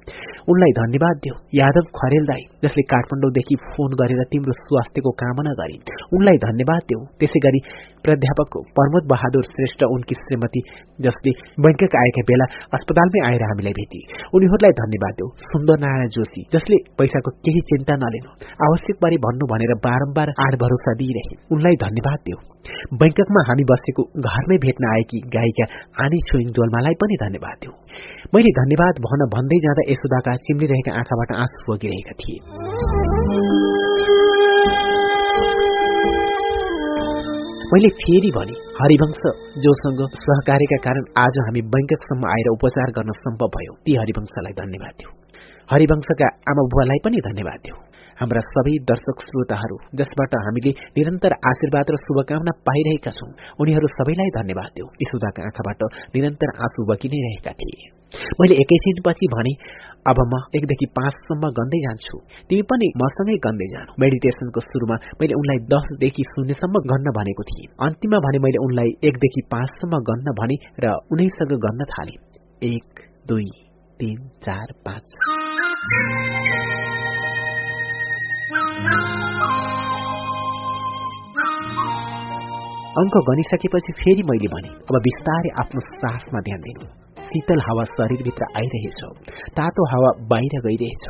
उनलाई धन्यवाद दियो यादव खरेल दाई जसले काठमाडौँदेखि फोन गरेर तिम्रो स्वास्थ्यको कामना गरे। उनलाई धन्यवाद दियो त्यसै गरी प्राध्यापक प्रमोद बहादुर श्रेष्ठ उनकी श्रीमती जसले बैंकक आएका बेला अस्पतालमै आएर हामीलाई भेटे। उनीहरूलाई धन्यवाद दियो सुन्दर नारायण जोशी। व्यक्ति जसले पैसाको केही चिन्ता नलिनु आवश्यक बारे भन्नु भनेर बारम्बार आड भरोसा दिइरहे। उनलाई धन्यवाद दियो बैंककमा हामी बसेको घरमै भेट्न आएकी गायिका आनी छोइङ डोल्मालाई पनि धन्यवाद दियो मैले धन्यवाद भन भन्दै जाँदा यशोदाका चिम्लिरहेका आँखाबाट आँसु बगिरहेका थिए। मैले फेरि भने हरिवंश जोसँग सहकार्यका कारण आज हामी बैंककसम्म आएर उपचार गर्न सम्भव भयो। ती हरिवंशलाई धन्यवाद दियो हरिवंशका आमा बुवालाई पनि धन्यवाद दिउ। हाम्रा सबै दर्शक श्रोताहरू जसबाट हामीले निरन्तर आशीर्वाद र शुभकामना पाइरहेका छौं उनीहरू सबैलाई धन्यवाद दिउ। यशोदाका आँखाबाट निरन्तर आँसु बगि नै रहेका थिए। मैले एकैछिनपछि भने अब म एकदेखि पाँचसम्म गन्दै जान्छु। तिमी पनि मसँगै गन्दै जानु। मेडिटेसनको सुरुमा मैले उनलाई दसदेखि शून्यसम्म गन्न भनेको थिएँ। अन्तिममा भने मैले उनलाई एकदेखि पाँचसम्म गन्न भने र उनैसँग गन्न थाले। एक दुई तिन चार पाँच। अङ्क गनिसकेपछि फेरि मैले भने अब बिस्तारै आफ्नो सासमा ध्यान दिनु। शीतल हावा शरीरभित्र आइरहेछ। तातो हावा बाहिर गइरहेछ।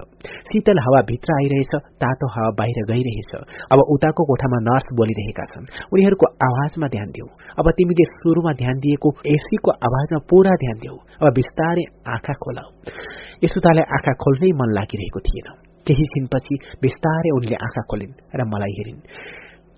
शीतल हावा भित्र आइरहेछ तातो हावा बाहिर गइरहेछ। अब उताको कोठामा नर्स बोलिरहेका छन्। उनीहरूको आवाजमा ध्यान दिऊ। अब तिमीले सुरुमा ध्यान दिएको एसीको आवाजमा पूरा ध्यान दिऊ। अब बिस्तारै आँखा खोलाऊ यसुतालाई आँखा खोल्नै मन लागिरहेको थिएन। केही छिनपछि बिस्तारै उनले आँखा खोलिन् र मलाई हेरिन्।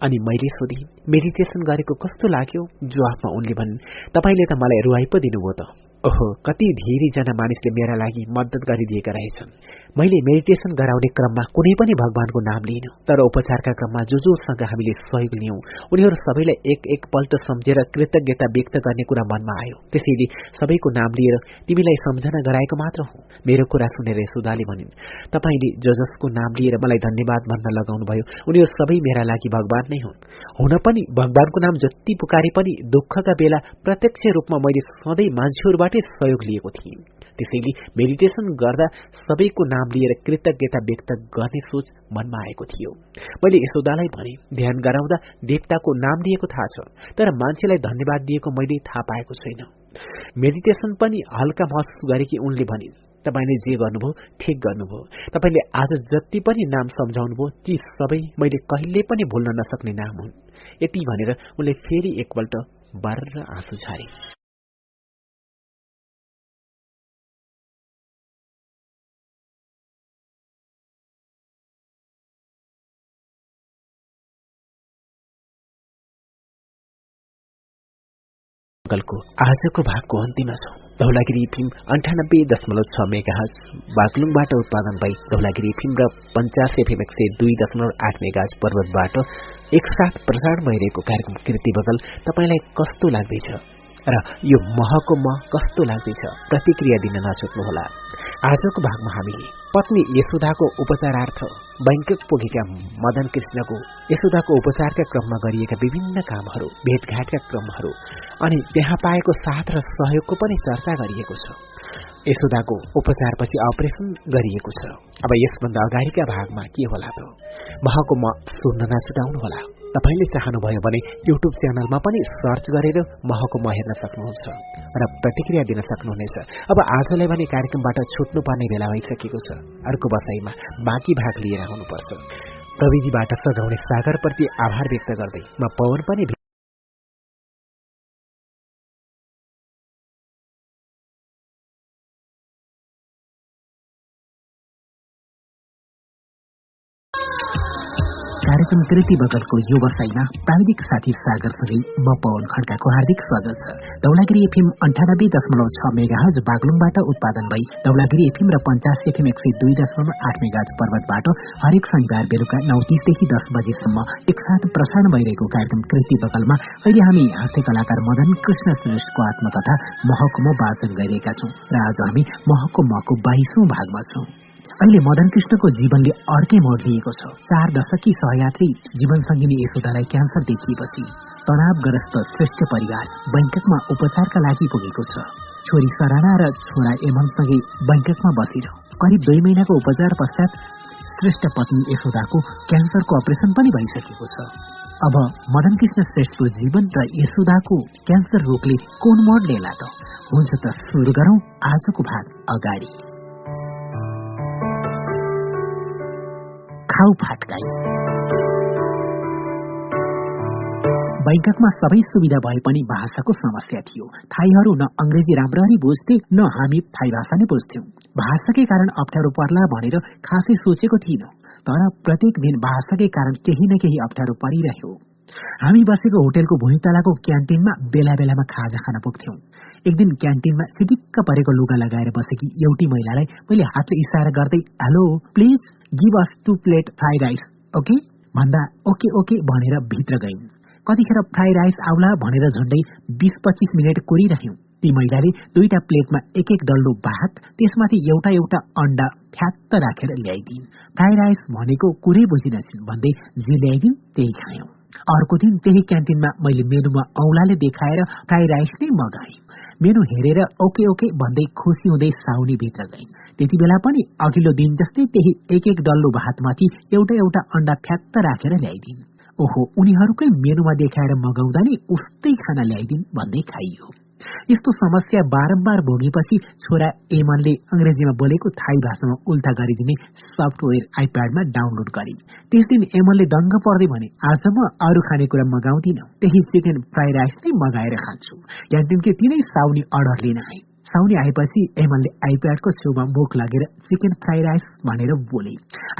अनि मैले सोधेँ मेडिटेसन गरेको कस्तो लाग्यो? जवाफमा उनले भन् तपाईँले त मलाई रुवाई पो दिनुभयो त। ओहो कति धेरैजना मानिसले मेरा लागि मद्दत गरिदिएका रहेछन्। मैले मेडिटेसन गराउने क्रममा कुनै पनि भगवानको नाम लिइन। तर उपचारका क्रममा जो जोसँग हामीले सहयोग लियौं। उनीहरू सबैलाई एक एक पल्ट सम्झेर कृतज्ञता व्यक्त गर्ने कुरा मनमा आयो। त्यसैले सबैको नाम लिएर तिमीलाई सम्झना गराएको मात्र हो। मेरो कुरा सुनेर सुधाले भनिन् तपाईँले जो जसको नाम लिएर मलाई धन्यवाद भन्न लगाउनुभयो। उनीहरू सबै मेरा लागि भगवान नै हुन्। हुन पनि भगवानको नाम जति पुकारे पनि दुःखका बेला प्रत्यक्ष रूपमा मैले सधैँ मान्छेहरूबाट सहयोग लिएको थिएँ। त्यसैले मेडिटेसन गर्दा सबैको नाम लिएर कृतज्ञता व्यक्त गर्ने सोच मनमा आएको थियो। मैले यशोदालाई भने ध्यान गराउँदा देवताको नाम लिएको थाहा छ तर मान्छेलाई धन्यवाद दिएको मैले थाहा पाएको छैन। मेडिटेसन पनि हल्का महसुस गरेकी उनले भनिन् तपाईँले जे गर्नुभयो ठिक गर्नुभयो। तपाईँले आज जति पनि नाम सम्झाउनुभयो ती सबै मैले कहिले पनि भुल्न नसक्ने नाम हुन्। यति भनेर उनले फेरि एकपल्ट बाह्र आँसु छारे गलको आजको भागको अन्तिममा छौं धौलागिरी फिल्म अन्ठानब्बे दशमलव छ मेगा बागलुङबाट उत्पादन भई धौलागिरी फिल्म र पञ्चास एफएम एक सय दुई दशमलव आठ मेगा पर्वतबाट एकसाथ प्रसारण भइरहेको कार्यक्रम कृति बगल तपाईँलाई कस्तो लाग्दैछ? र यो महको मह कस्तो लाग्दैछ? प्रतिक्रिया दिन नछुट्नुहोला आजको भागमा हामीले पत्नी यशोदाको उपचारार्थ बैंकक पुगेका मदन कृष्णको यशोदाको उपचारका क्रममा गरिएका विभिन्न कामहरू भेटघाटका क्रमहरू अनि त्यहाँ पाएको साथ र सहयोगको पनि चर्चा गरिएको छ। यशोदाको उपचारपछि अपरेसन गरिएको छ। अब यसभन्दा अगाडिका भागमा के होला त? महको म सुन्न नछुटाउनुहोला तपाईँले चाहनुभयो भने युट्युब च्यानलमा पनि सर्च गरेर महको म हेर्न सक्नुहुन्छ र प्रतिक्रिया दिन सक्नुहुनेछ। अब आजलाई भने कार्यक्रमबाट छुट्नुपर्ने बेला भइसकेको छ। अर्को बसाईमा बाँकी भाग लिएर आउनुपर्छ। प्रविधिबाट सघाउने सागरप्रति आभार व्यक्त गर्दै म पवन पनि कृति बगलको यो बसाईमा प्राविधिक साथी सागरसँगै म पवन खड्काको हार्दिक स्वागत छ। दौलागिरी एफएम अन्ठानब्बे दशमलव छ मेगाहज बागलुङबाट उत्पादन भई दौलागिरी एफएम र पञ्चास एफएम एक सय दुई दशमलव आठ मेगाज पर्वतबाट हरेक शनिबार बेलुका नौ तीसदेखि दस बजेसम्म एकसाथ प्रसारण भइरहेको कार्यक्रम कृति बगलमा अहिले हामी हास्य कलाकार मदन कृष्ण श्रेष्ठको आत्मकथा महकुमा वाचन गरिरहेका छौं र आज हामी महको महको बाइसौं भागमा छौं। अहिले मदन कृष्णको जीवनले अर्कै मोड लिएको छ। चार दशकी सहयात्री जीवन सङ्गिनी यशोदालाई क्यान्सर देखिएपछि तनावग्रस्त श्रेष्ठ परिवार बैङ्ककमा उपचारका लागि पुगेको छ। छोरी सराना र छोरा एमनसँगै बैङ्ककमा बसेर करिब दुई महिनाको उपचार पश्चात श्रेष्ठ पत्नी यशोदाको क्यान्सरको अपरेसन पनि भइसकेको छ। अब मदन कृष्ण श्रेष्ठको जीवन र यशोदाको क्यान्सर रोगले कोन मोड लिएला त हुन्छ त सुरु गरौं आजको भाग अगाडि। खाउ फाटकाई बैङ्ककमा सबै सुविधा भए पनि भाषाको समस्या थियो। थाईहरू न अंग्रेजी राम्ररी बुझ्थे न हामी थाई भाषा नै बुझ्थ्यौं। भाषाकै कारण अप्ठ्यारो पर्ला भनेर खासै सोचेको थिइन तर प्रत्येक दिन भाषाकै कारण केही न केही अप्ठ्यारो परिरह्यो। हामी बसेको होटेलको भुइँतलाको क्यान्टिनमा बेला बेलामा खाजा खान पुग्थ्यौं। एक दिन क्यान्टिनमा सिटिक्क परेको लुगा लगाएर बसेकी एउटी महिलालाई मैले हातले इसारा गर्दै hello please. Give us two plate fry rice okay भन्दा ओके ओके भनेर भित्र गइन् कतिखेर फ्राई राइस आउला भनेर झन्डै बिस पच्चिस मिनट कोरिरह्यौं ती महिलाले दुईटा प्लेटमा एक एक डल्लो भात त्यसमाथि एउटा एउटा अण्डा फ्यात्त राखेर ल्याइदिन् फ्राई राइस भनेको कुरै बुझिनछिन् भन्दै जे ल्याइदिन् त्यही खायौं। अर्को दिन त्यही क्यान्टिनमा मैले मेनुमा औलाले देखाएर फ्राई राइस नै मगाएँ। मेनु हेरेर ओके ओके भन्दै खुसी हुँदै साउनी भित्र गइन् त्यति बेला पनि अघिल्लो दिन जस्तै त्यही एक एक डल्लो भातमाथि एउटा एउटा अण्डा फ्यात्त राखेर ल्याइदिन्। ओहो उनीहरूकै मेनुमा देखाएर मगाउँदा नि उस्तै खाना ल्याइदिन् भन्दै खाइयो। यस्तो समस्या बारम्बार भोगेपछि छोरा एमनले अंग्रेजीमा बोलेको थाई भाषामा उल्टा गरिदिने सफ्टवेयर आइप्याडमा डाउनलोड गरिन्। त्यस दिन एमनले दङ्ग पर्दै भने आज म अरू खानेकुरा मगाउँदिन। त्यही चिकन फ्राई राइस नै मगाएर खान्छु। क्यान्टिनकै तिनै साउनी अर्डर लिन आए। साउनी आएपछि एमनले आइप्याडको छेउमा मुख लागेर चिकन फ्राई राइस भनेर बोले।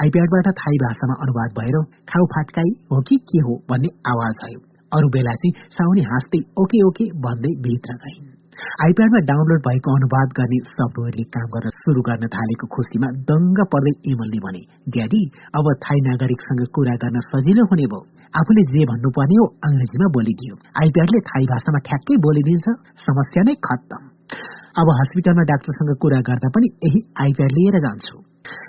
आइप्याडबाट थाई भाषामा अनुवाद भएर खाउ फाटकाई हो कि के हो भन्ने आवाज आयो। अरू बेला चाहिँ साउनी हाँस्दै ओके ओके भन्दै भित्र गइन् आइप्याडमा डाउनलोड भएको अनुवाद गर्ने सफ्टवेयरले काम गर्न शुरू गर्न थालेको खुसीमा दङ्ग पर्दै इमलले भने ड्याडी अब थाई नागरिकसँग कुरा गर्न सजिलो हुने भयो। आफूले जे भन्नुपर्ने हो अङ्ग्रेजीमा बोलिदियो। आइप्याडले थाई भाषामा ठ्याक्कै बोलिदिन्छ। समस्या नै खत्तम। अब हस्पिटलमा डाक्टरसँग कुरा गर्दा पनि यही आइप्याड लिएर जान्छु।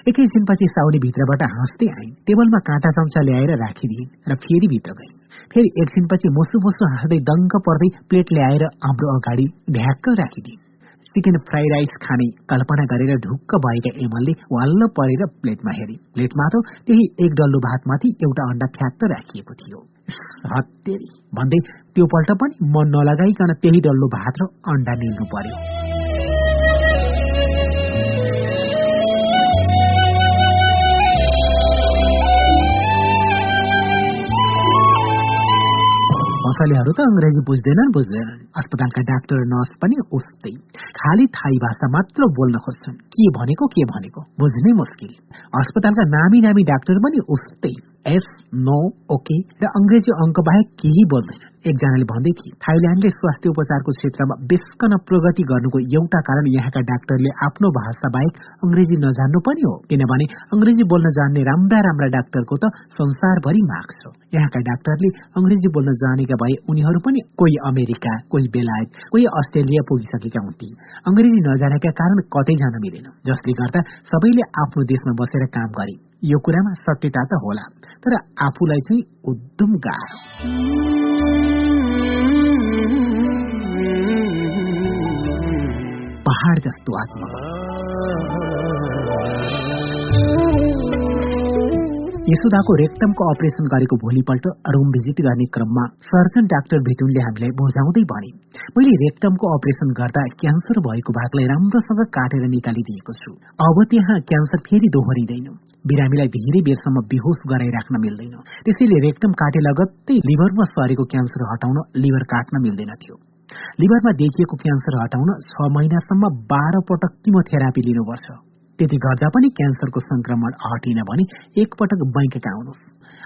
एकैछिनपछि साउनी भित्रबाट हाँस्दै आइन्। टेबलमा काँटा चम्चा ल्याएर राखिदिइन् र फेरि भित्र गइन्। फेरि एकछिनपछि मोसु मोसु हाँस्दै दङ्ग पर्दै प्लेट ल्याएर हाम्रो अगाडि ढ्याक्क राखिदिइन्। चिकन फ्राई राइस खाने कल्पना गरेर ढुक्क भएका एमलले वाल्ल परेर प्लेटमा हेरे प्लेटमा त त्यही एक डल्लो भातमाथि एउटा अण्डा फ्यात्त राखिएको थियो। भन्दै त्यो पल्ट पनि मन नलगाइकन त्यही डल्लो भात र अण्डा निल्नु पर्यो। मसलेहरू त अङ्ग्रेजी बुझ्दैनन् बुझ्दैनन्। अस्पतालका डाक्टर नर्स पनि उस्तै। खालि थाई भाषा मात्र बोल्न खोज्छन्। के भनेको के भनेको? बुझ्नै मुस्किल। अस्पतालका नामी नामी डाक्टर पनि उस्तै। एस नो ओके र अङ्ग्रेजी अङ्क बाहेक केही बोल्दैन एकजनाले भन्दै थिए थाइल्याण्डले स्वास्थ्य उपचारको क्षेत्रमा बेसकन प्रगति गर्नुको एउटा कारण यहाँका डाक्टरले आफ्नो भाषा बाहेक अङ्ग्रेजी नजान्नु पनि हो। किनभने अङ्ग्रेजी बोल्न जान्ने राम्रा राम्रा डाक्टरको त संसारभरि माग छ। यहाँका डाक्टरले अङ्ग्रेजी बोल्न जानेका भए उनीहरू पनि कोही अमेरिका कोही बेलायत कोही अस्ट्रेलिया पुगिसकेका हुन्थे अङ्ग्रेजी नजानेका कारण कतै जान मिलेन। जसले गर्दा सबैले आफ्नो देशमा बसेर काम गरे। यो कुरामा सत्यता त होला तर आफूलाई चाहिँ उद्धम गाह्रो। पहाड जस्तो आत्मा। यशोदाको रेक्टमको अपरेसन गरेको भोलिपल्ट रुम भिजिट गर्ने क्रममा सर्जन डाक्टर भेटुनले हामीलाई बुझाउँदै भने मैले रेक्टमको अपरेसन गर्दा क्यान्सर भएको भागलाई राम्रोसँग काटेर निकालिदिएको छु। अब त्यहाँ क्यान्सर फेरि दोहोरिँदैन। बिरामीलाई धेरै बेरसम्म बेहोस गराइराख्न मिल्दैन। त्यसैले रेक्टम काटे लगत्तै लिभरमा सरेको क्यान्सर हटाउन लिभर काट्न मिल्दैन थियो। लिभरमा देखिएको क्यान्सर हटाउन छ महिनासम्म बाह्र पटक किमोथेरापी लिनुपर्छ। त्यति गर्दा पनि क्यान्सरको संक्रमण हटिन भने एकपटक बैंकका आउनुहोस्।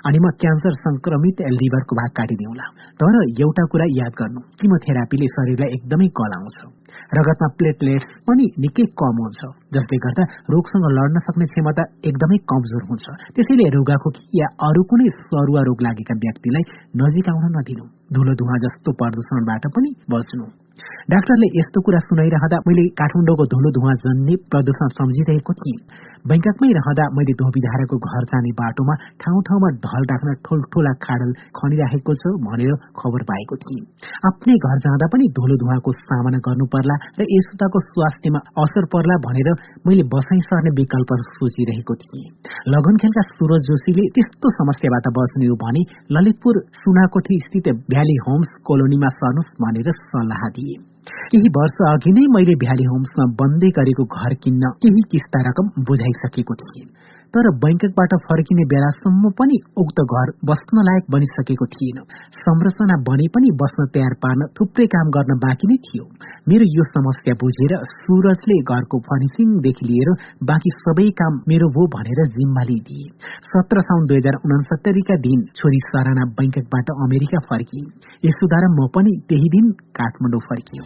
अनि म क्यान्सर संक्रमित लिभरको भाग काटिदिउँला। तर एउटा कुरा याद गर्नु किमोथेरापीले शरीरलाई एकदमै कलाउँछ रगतमा प्लेटलेट्स पनि निकै कम हुन्छ जसले गर्दा रोगसँग लड्न सक्ने क्षमता एकदमै कमजोर हुन्छ। त्यसैले रुगाखोकी या अरू कुनै सरुवा रोग लागेका व्यक्तिलाई नजिक आउन नदिनु। धुलो धुवा जस्तो प्रदूषणबाट पनि बच्नु। डाक्टरले यस्तो कुरा सुनाइरहँदा मैले काठमाडौँको धुलो धुवा जन्ने प्रदूषण सम्झिरहेको थिएँ बैङ्ककमै रहँदा मैले धोबीधाराको घर जाने बाटोमा ठाउँ ठाउँमा ढल राख्न ठुल्ठुला खाडल खनिराखेको छ भनेर खबर पाएको थिएँ आफ्नै घर जाँदा पनि धुलो धुवाको सामना गर्नु पर्ला र यसताको स्वास्थ्यमा असर पर्ला भनेर मैले बसाइ सर्ने विकल्प सोचिरहेको थिएँ लगन खेलका सुरज जोशीले त्यस्तो समस्याबाट बच्ने हो भने ललितपुर सुनाकोठी स्थित भ्याली होम्स कोलोनीमा सर्नुहोस् भनेर सल्लाह दिए केही वर्ष अघि नै मैले भ्याली होम्समा बन्दै गरेको घर किन्न केही किस्ता रकम बुझाइसकेको थिएँ। तर बैंककबाट फर्किने बेलासम्म पनि उक्त घर बस्न लायक बनिसकेको थिएन। संरचना बने पनि बस्न तयार पार्न थुप्रै काम गर्न बाँकी नै थियो। मेरो यो समस्या बुझेर सुरजले घरको फर्निसिङदेखि लिएर बाँकी सबै काम मेरो भो भनेर जिम्मा लिइदिए। सत्र साउन दुई हजार उनसत्तरीका दिन छोरी सराना बैंककबाट अमेरिका फर्किए। यसुद्वारा म पनि त्यही दिन काठमाडौँ फर्कियो।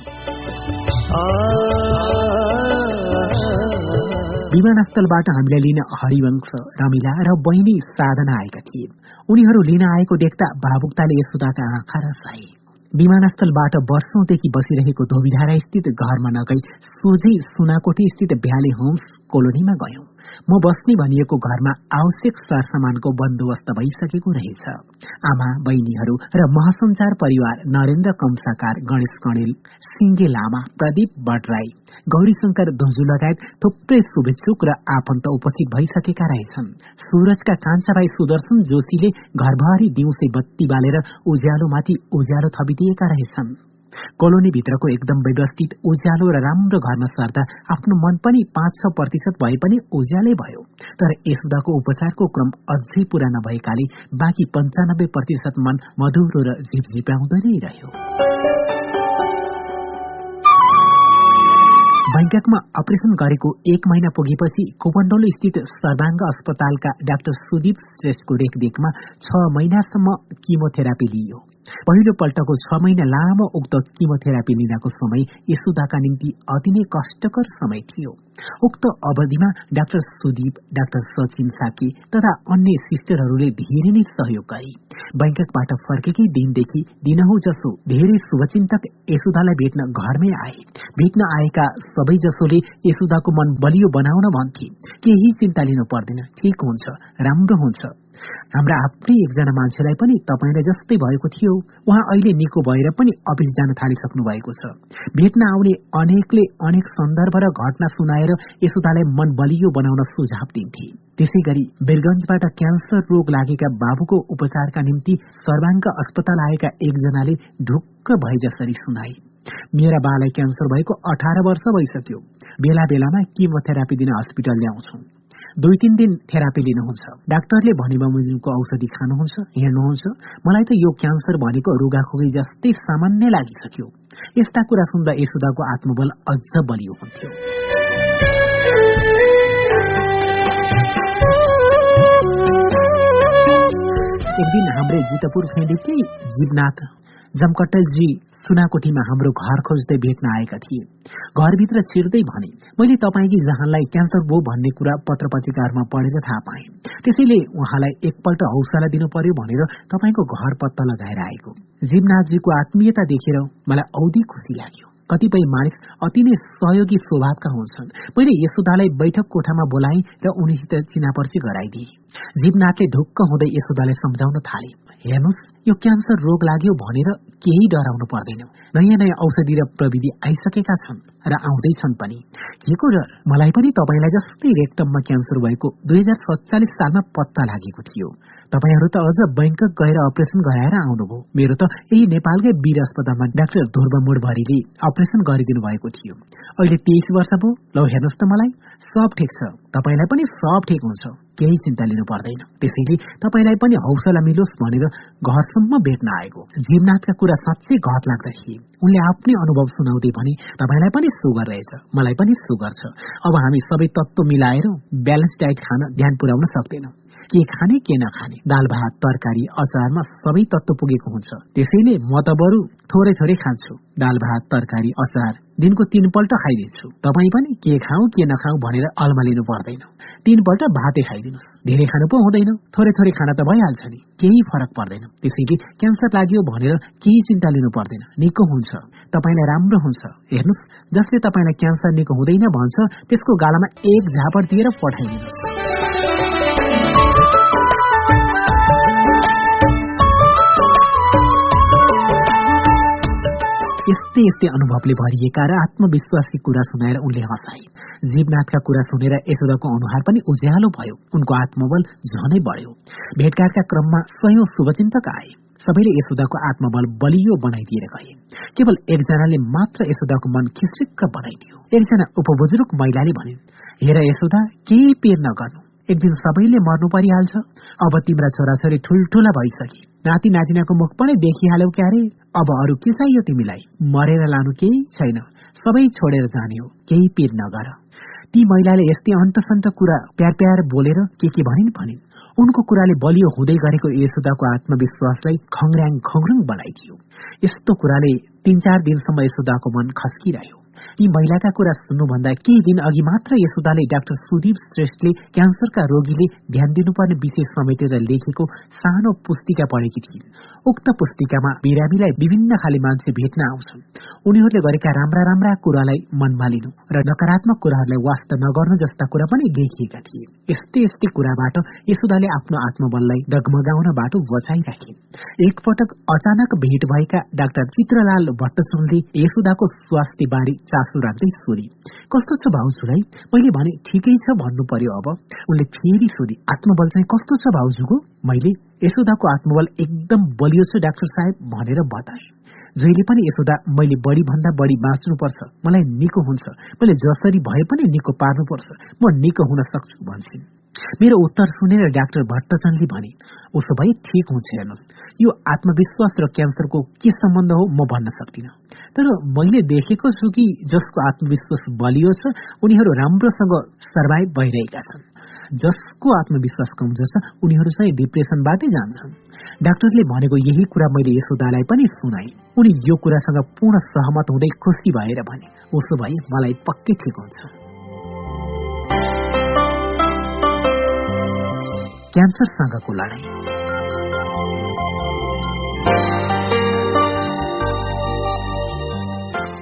विमानस्थलबाट हामीलाई लिन हरिवंश रमिला र बहिनी साधना आएका थिए। उनीहरू लिन आएको देख्दा भावुकताले यसुदाका आँखा रसाए। विमानस्थलबाट वर्षौंदेखि बसिरहेको धोबीधारा स्थित घरमा नगई सोझै सुनाकोठी स्थित भ्याले होम्स कोलोनीमा गयौं। म बस्ने भनिएको घरमा आवश्यक सरसामानको बन्दोबस्त भइसकेको रहेछ। आमा बहिनीहरू र महासञ्चार परिवार नरेन्द्र कमसाकार गणेश कणेल सिङ्गे लामा प्रदीप भट्टराई गौरीशंकर धुजु लगायत थुप्रै शुभेच्छुक र आफन्त उपस्थित भइसकेका रहेछन्। सूरजका कान्छा भाइ सुदर्शन जोशीले घरभरि दिउँसै बत्ती बालेर उज्यालोमाथि उज्यालो थपिदिएका रहेछन्। कोलोनी भित्रको एकदम व्यवस्थित उज्यालो र राम्रो घरमा सर्दा आफ्नो मन पनि पाँच छ प्रतिशत भए पनि उज्यालै भयो। तर यसुदाको उपचारको क्रम अझै पूरा नभएकाले बाँकी पञ्चानब्बे प्रतिशत मन मधुरो र झिपझिप्याउँदै नै रह्यो। बैंककमा अपरेशन गरेको एक महिना पुगेपछि कोपण्डोल स्थित सर्वाङ्ग अस्पतालका डाक्टर सुदीप श्रेष्ठको रेखदेखमा छ महिनासम्म किमोथेरापी लिइयो। पहिलो पल्टको छ महिना लामो उक्त किमोथेरापी लिनको समय यसुदाका निम्ति अति नै कष्टकर समय थियो। उक्त अवधिमा डाक्टर सुदीप डाक्टर सचिन साकी तथा अन्य सिस्टरहरूले धेरै नै सहयोग गरे। बैंककबाट फर्केकै दिनदेखि दिनहौ जसो धेरै शुभचिन्तक यसुदालाई भेट्न घरमै आए। भेट्न आएका सबै जसोले यसुदाको मन बलियो बनाउन भन्थे। केही चिन्ता लिनु पर्दैन। ठिक हुन्छ राम्रो हुन्छ। हाम्रा आफ्नै एकजना मान्छेलाई पनि तपाईँलाई जस्तै भएको थियो उहाँ अहिले निको भएर पनि अफिस जान थालिसक्नु भएको छ। भेट्न आउने अनेकले अनेक सन्दर्भ र घटना सुनाएर यसोदालाई मन बलियो बनाउन सुझाव दिन्थे। त्यसै गरी बिरगंजबाट क्यान्सर रोग लागेका बाबुको उपचारका निम्ति सर्वाङ्ग अस्पताल आएका एकजनाले ढुक्क भए जसरी सुनाए। मेरा बालाई क्यान्सर भएको अठार वर्ष भइसक्यो। बेला बेलामा किमोथेरापी दिन हस्पिटल ल्याउँछौ। दुई तिन दिन थेरापी लिनुहुन्छ। डाक्टरले भने बमोजिमको औषधि खानुहुन्छ हेर्नुहुन्छ। मलाई त यो क्यान्सर भनेको रुगाखोकी जस्तै सामान्य लागिसक्यो। यस्ता कुरा सुन्दा यशोदाको आत्मबल अझ बलियो हुन्थ्यो। एक दिन हाम्रै जितपुर फेन्डिकै जीवनाथ जमकट्टलजी सुनाकोठीमा हाम्रो घर खोज्दै भेट्न आएका थिए। घरभित्र छिर्दै भने मैले तपाईँकी जहाँलाई क्यान्सर भो भन्ने कुरा पत्र पत्रिकाहरूमा पढेर थाहा पाएँ। त्यसैले उहाँलाई एकपल्ट हौसला दिनु पर्यो भनेर तपाईँको घर पत्ता लगाएर आएको। जीवनाथजीको आत्मीयता देखेर मलाई औधी खुसी लाग्यो। कतिपय मानिस अति नै सहयोगी स्वभावका हुन्छन्। मैले यशोदालाई बैठक कोठामा बोलाएँ र उनीसित चिनापर्ची गराइदिए। जीवनाथले ढुक्क हुँदै यशोदालाई सम्झाउन थाले। हेर्नुहोस् यो क्यान्सर रोग लाग्यो भनेर केही डराउनु पर्दैन। नयाँ नयाँ औषधि र प्रविधि आइसकेका छन् र आउँदैछन् पनि। के को डर मलाई पनि तपाईँलाई जस्तै रेक्टममा क्यान्सर भएको दुई हजार सत्तालिस सालमा पत्ता लागेको थियो। तपाईँहरू त अझ बैङ्कक गएर अपरेसन गराएर आउनुभयो। मेरो त यही नेपालकै वीर अस्पतालमा डाक्टर ध्रुव मुडभरीले अपरेसन गरिदिनु भएको थियो। अहिले तेइस वर्ष भयो। ल हेर्नुहोस् त मलाई। सब ठिक छ। तपाईँलाई पनि सब ठिक हुन्छ। केही चिन्ता लिनु पर्दैन। त्यसैले तपाईँलाई पनि हौसला मिलोस् भनेर घरसम्म भेट्न आएको। जीवनाथका कुरा साँच्चै घट लाग्दा थिए उनले आफ्नै अनुभव सुनाउँदै भने तपाईँलाई पनि सुगर रहेछ। मलाई पनि सुगर छ। अब हामी सबै तत्व मिलाएर ब्यालेन्स डाइट खान ध्यान पुर्याउन सक्दैनौँ। के खाने के नखाने। दाल भात तरकारी अचारमा सबै तत्व पुगेको हुन्छ। त्यसैले म त बरु थोरै थोरै खान्छु। दाल भात तरकारी अचार दिनको तीनपल्ट खाइदिन्छु। तपाईँ पनि के खाऊ के नखाऊ भनेर अल्मा लिनु पर्दैन। तीनपल्ट भातै खाइदिनुहोस्। धेरै खानु पो हुँदैन। थोरै थोरै खाना त भइहाल्छ नि। केही फरक पर्दैन। त्यसैले क्यान्सर लाग्यो भनेर केही चिन्ता लिनु पर्दैन। निको हुन्छ। तपाईँलाई राम्रो हुन्छ। हेर्नुहोस् जसले तपाईँलाई क्यान्सर निको हुँदैन भन्छ त्यसको गालामा एक झापड दिएर पठाइदिनुहोस्। यस्तै यस्तै अनुभवले भरिएका र आत्मविश्वासी कुरा सुनाएर उनले हँसाए। जीवनाथका कुरा सुनेर यशोदाको अनुहार पनि उज्यालो भयो। उनको आत्मबल झनै बढ्यो। भेटघाटका क्रममा स्वयं शुभचिन्तक आए। सबैले यशोदाको आत्मबल बलियो बनाइदिएर गए। केवल एकजनाले मात्र यशोदाको मन खिसिक्क बनाइदियो। एकजना उपबुजुर्ग महिलाले भनिन् हेर यशोदा केही पेर नगर्नु एक दिन सबैले मर्नु परिहाल्छ। अब तिम्रा छोराछोरी ठुल्ठुला भइसके। नाति नातिनाको मुख पनि देखिहाल्यौ क्यारे। अब अरू के चाहियो तिमीलाई? मरेर लानु केही छैन। सबै छोडेर जाने हो। केही पिर नगर। ती महिलाले यस्तै अन्तसन्त कुरा प्यार प्यार बोलेर के के भनिन् भनिन्। उनको कुराले बलियो हुँदै गरेको यशोदाको आत्मविश्वासलाई खङ्ग्याङ खङ्ग्रुङ बनाइदियो। यस्तो कुराले तीन चार दिनसम्म यशोदाको मन खस्किरह्यो। यी महिलाका कुरा सुन्नुभन्दा केही दिन अघि मात्र यशोदाले डाक्टर सुदीप श्रेष्ठले क्यान्सरका रोगीले ध्यान दिनुपर्ने विषय समेटेर लेखेको सानो पुस्तिका पढेकी थिइन्। उक्त पुस्तिकामा बिरामीलाई विभिन्न खाले मान्छे भेट्न आउँछन्। उनीहरूले गरेका राम्रा राम्रा कुरालाई मनमा लिनु र नकारात्मक कुराहरूलाई वास्त नगर्नु जस्ता कुरा पनि लेखिएका थिए यस्तै यस्तै कुराबाट यशोदाले आफ्नो आत्मबललाई डगमगाउन बाटो बचाइराखिन्। एकपटक अचानक भेट भएका डाक्टर चित्रलाल भट्टसुनले यशोदाको स्वास्थ्य बारे चासो राख्दै कस्तो छ भाउजूलाई मैले भने ठिकै छ भन्नु पर्यो अब। उनले फेरि सोधी आत्मबल चाहिँ कस्तो छ भाउजूको मैले यशोदाको आत्मबल एकदम बलियो छ डाक्टर साहेब भनेर बताए। जहिले पनि यशोदा मैले बढी भन्दा बढी बाँच्नुपर्छ। मलाई निको हुन्छ। मैले जसरी भए पनि निको पार्नुपर्छ। म निको हुन सक्छु भन्छन्। मेरो उत्तर सुनेर डाक्टर भट्टचनले भने उसो भए ठिक हुन्छ हेर्नुहोस्। यो आत्मविश्वास र क्यान्सरको के सम्बन्ध हो म भन्न सक्दिनँ। तर मैले देखेको छु कि जसको आत्मविश्वास बलियो छ उनीहरू राम्रोसँग सर्भाइभ भइरहेका छन्। जसको आत्मविश्वास कमजोर छ उनीहरू चाहिँ डिप्रेसनबाटै जान्छन्। डाक्टरले भनेको यही कुरा मैले यशोदालाई पनि सुनाए। उनी यो कुरासँग पूर्ण सहमत हुँदै खुसी भएर भने उसो भए मलाई पक्कै ठिक हुन्छ। क्यान्सरसँगको लडाई।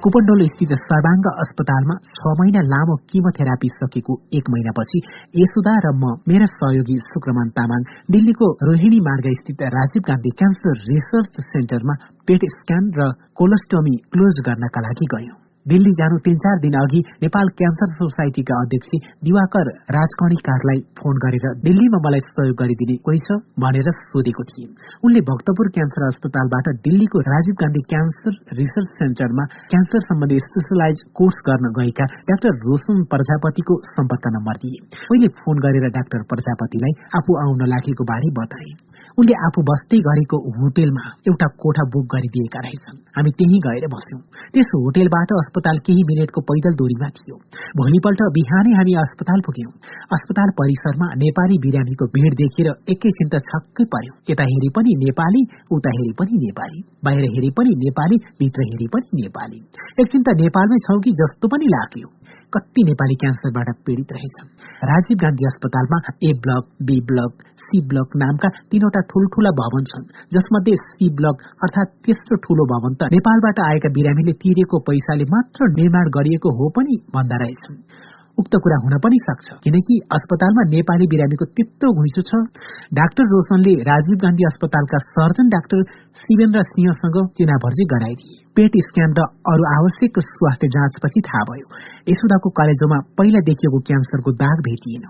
कुपन्डोलो स्थित सर्वाङ्ग अस्पतालमा छ महिना लामो किमोथेरापी सकेको एक महिनापछि यशुदा र म मेरा सहयोगी शुक्रमान तामाङ दिल्लीको रोहिणी मार्ग स्थित राजीव गान्धी क्यान्सर रिसर्च सेन्टरमा पेट स्क्यान र कोलोस्टोमी क्लोज गर्नका लागि गयौं। दिल्ली जानु तीन चार दिन अघि नेपाल क्यान्सर सोसाइटीका अध्यक्ष दिवाकर राजकणीकारलाई फोन गरेर दिल्लीमा मलाई सहयोग गरिदिने कोही छ भनेर सोधेको थिए। उनले भक्तपुर क्यान्सर अस्पतालबाट दिल्लीको राजीव गान्धी क्यान्सर रिसर्च सेन्टरमा क्यान्सर सम्बन्धी स्पेसलाइज कोर्स गर्न गएका डाक्टर रोशन प्रजापतिको सम्पर्क नम्बर दिए मैले फोन गरेर डाक्टर प्रजापतिलाई आफू आउन लागेको बारे बताए। उनले आफू बस्दै गरेको होटेलमा एउटा कोठा बुक गरिदिएका रहेछन्। हामी त्यही गएर बस्यौं। त्यस होटेलबाट अस्पताल केही मिनटको पैदल दूरीमा थियो। भोलिपल्ट बिहानै हामी अस्पताल पुग्यौं। अस्पताल परिसरमा नेपाली बिरामीको भीड़ देखेर एकैछिन त छक्कै पर्यो। यता हेरे पनि नेपाली उता हेरे पनि नेपाली। बाहिर हेरे पनि नेपाली भित्र हेरे पनि नेपाली। एकछिन त नेपालमै छौ कि जस्तो पनि लाग्यो। कति नेपाली क्यान्सरबाट पीड़ित रहेछन्। राजीव गान्धी अस्पतालमा A block B block C block नामका तीनवटा ठूल्ठूला भवन छन् जसमध्ये सी ब्लक अर्थात तेस्रो ठूलो भवन त नेपालबाट आएका बिरामीले तिरेको पैसाले मात्र निर्माण गरिएको हो पनि भन्दा रहेछन्। उक्त कुरा हुन पनि सक्छ। किनकि अस्पतालमा नेपाली बिरामीको त्यत्रो घुइँचो छ। डाक्टर रोशनले राजीव गान्धी अस्पतालका सर्जन डाक्टर शिवेन्द्र सिंहसँग चिनाभर्जी गराइदिए। पेट स्क्यान र अरू आवश्यक स्वास्थ्य जाँचपछि थाहा भयो। यशोदाको कलेजोमा पहिला देखिएको क्यान्सरको दाग भेटिएन।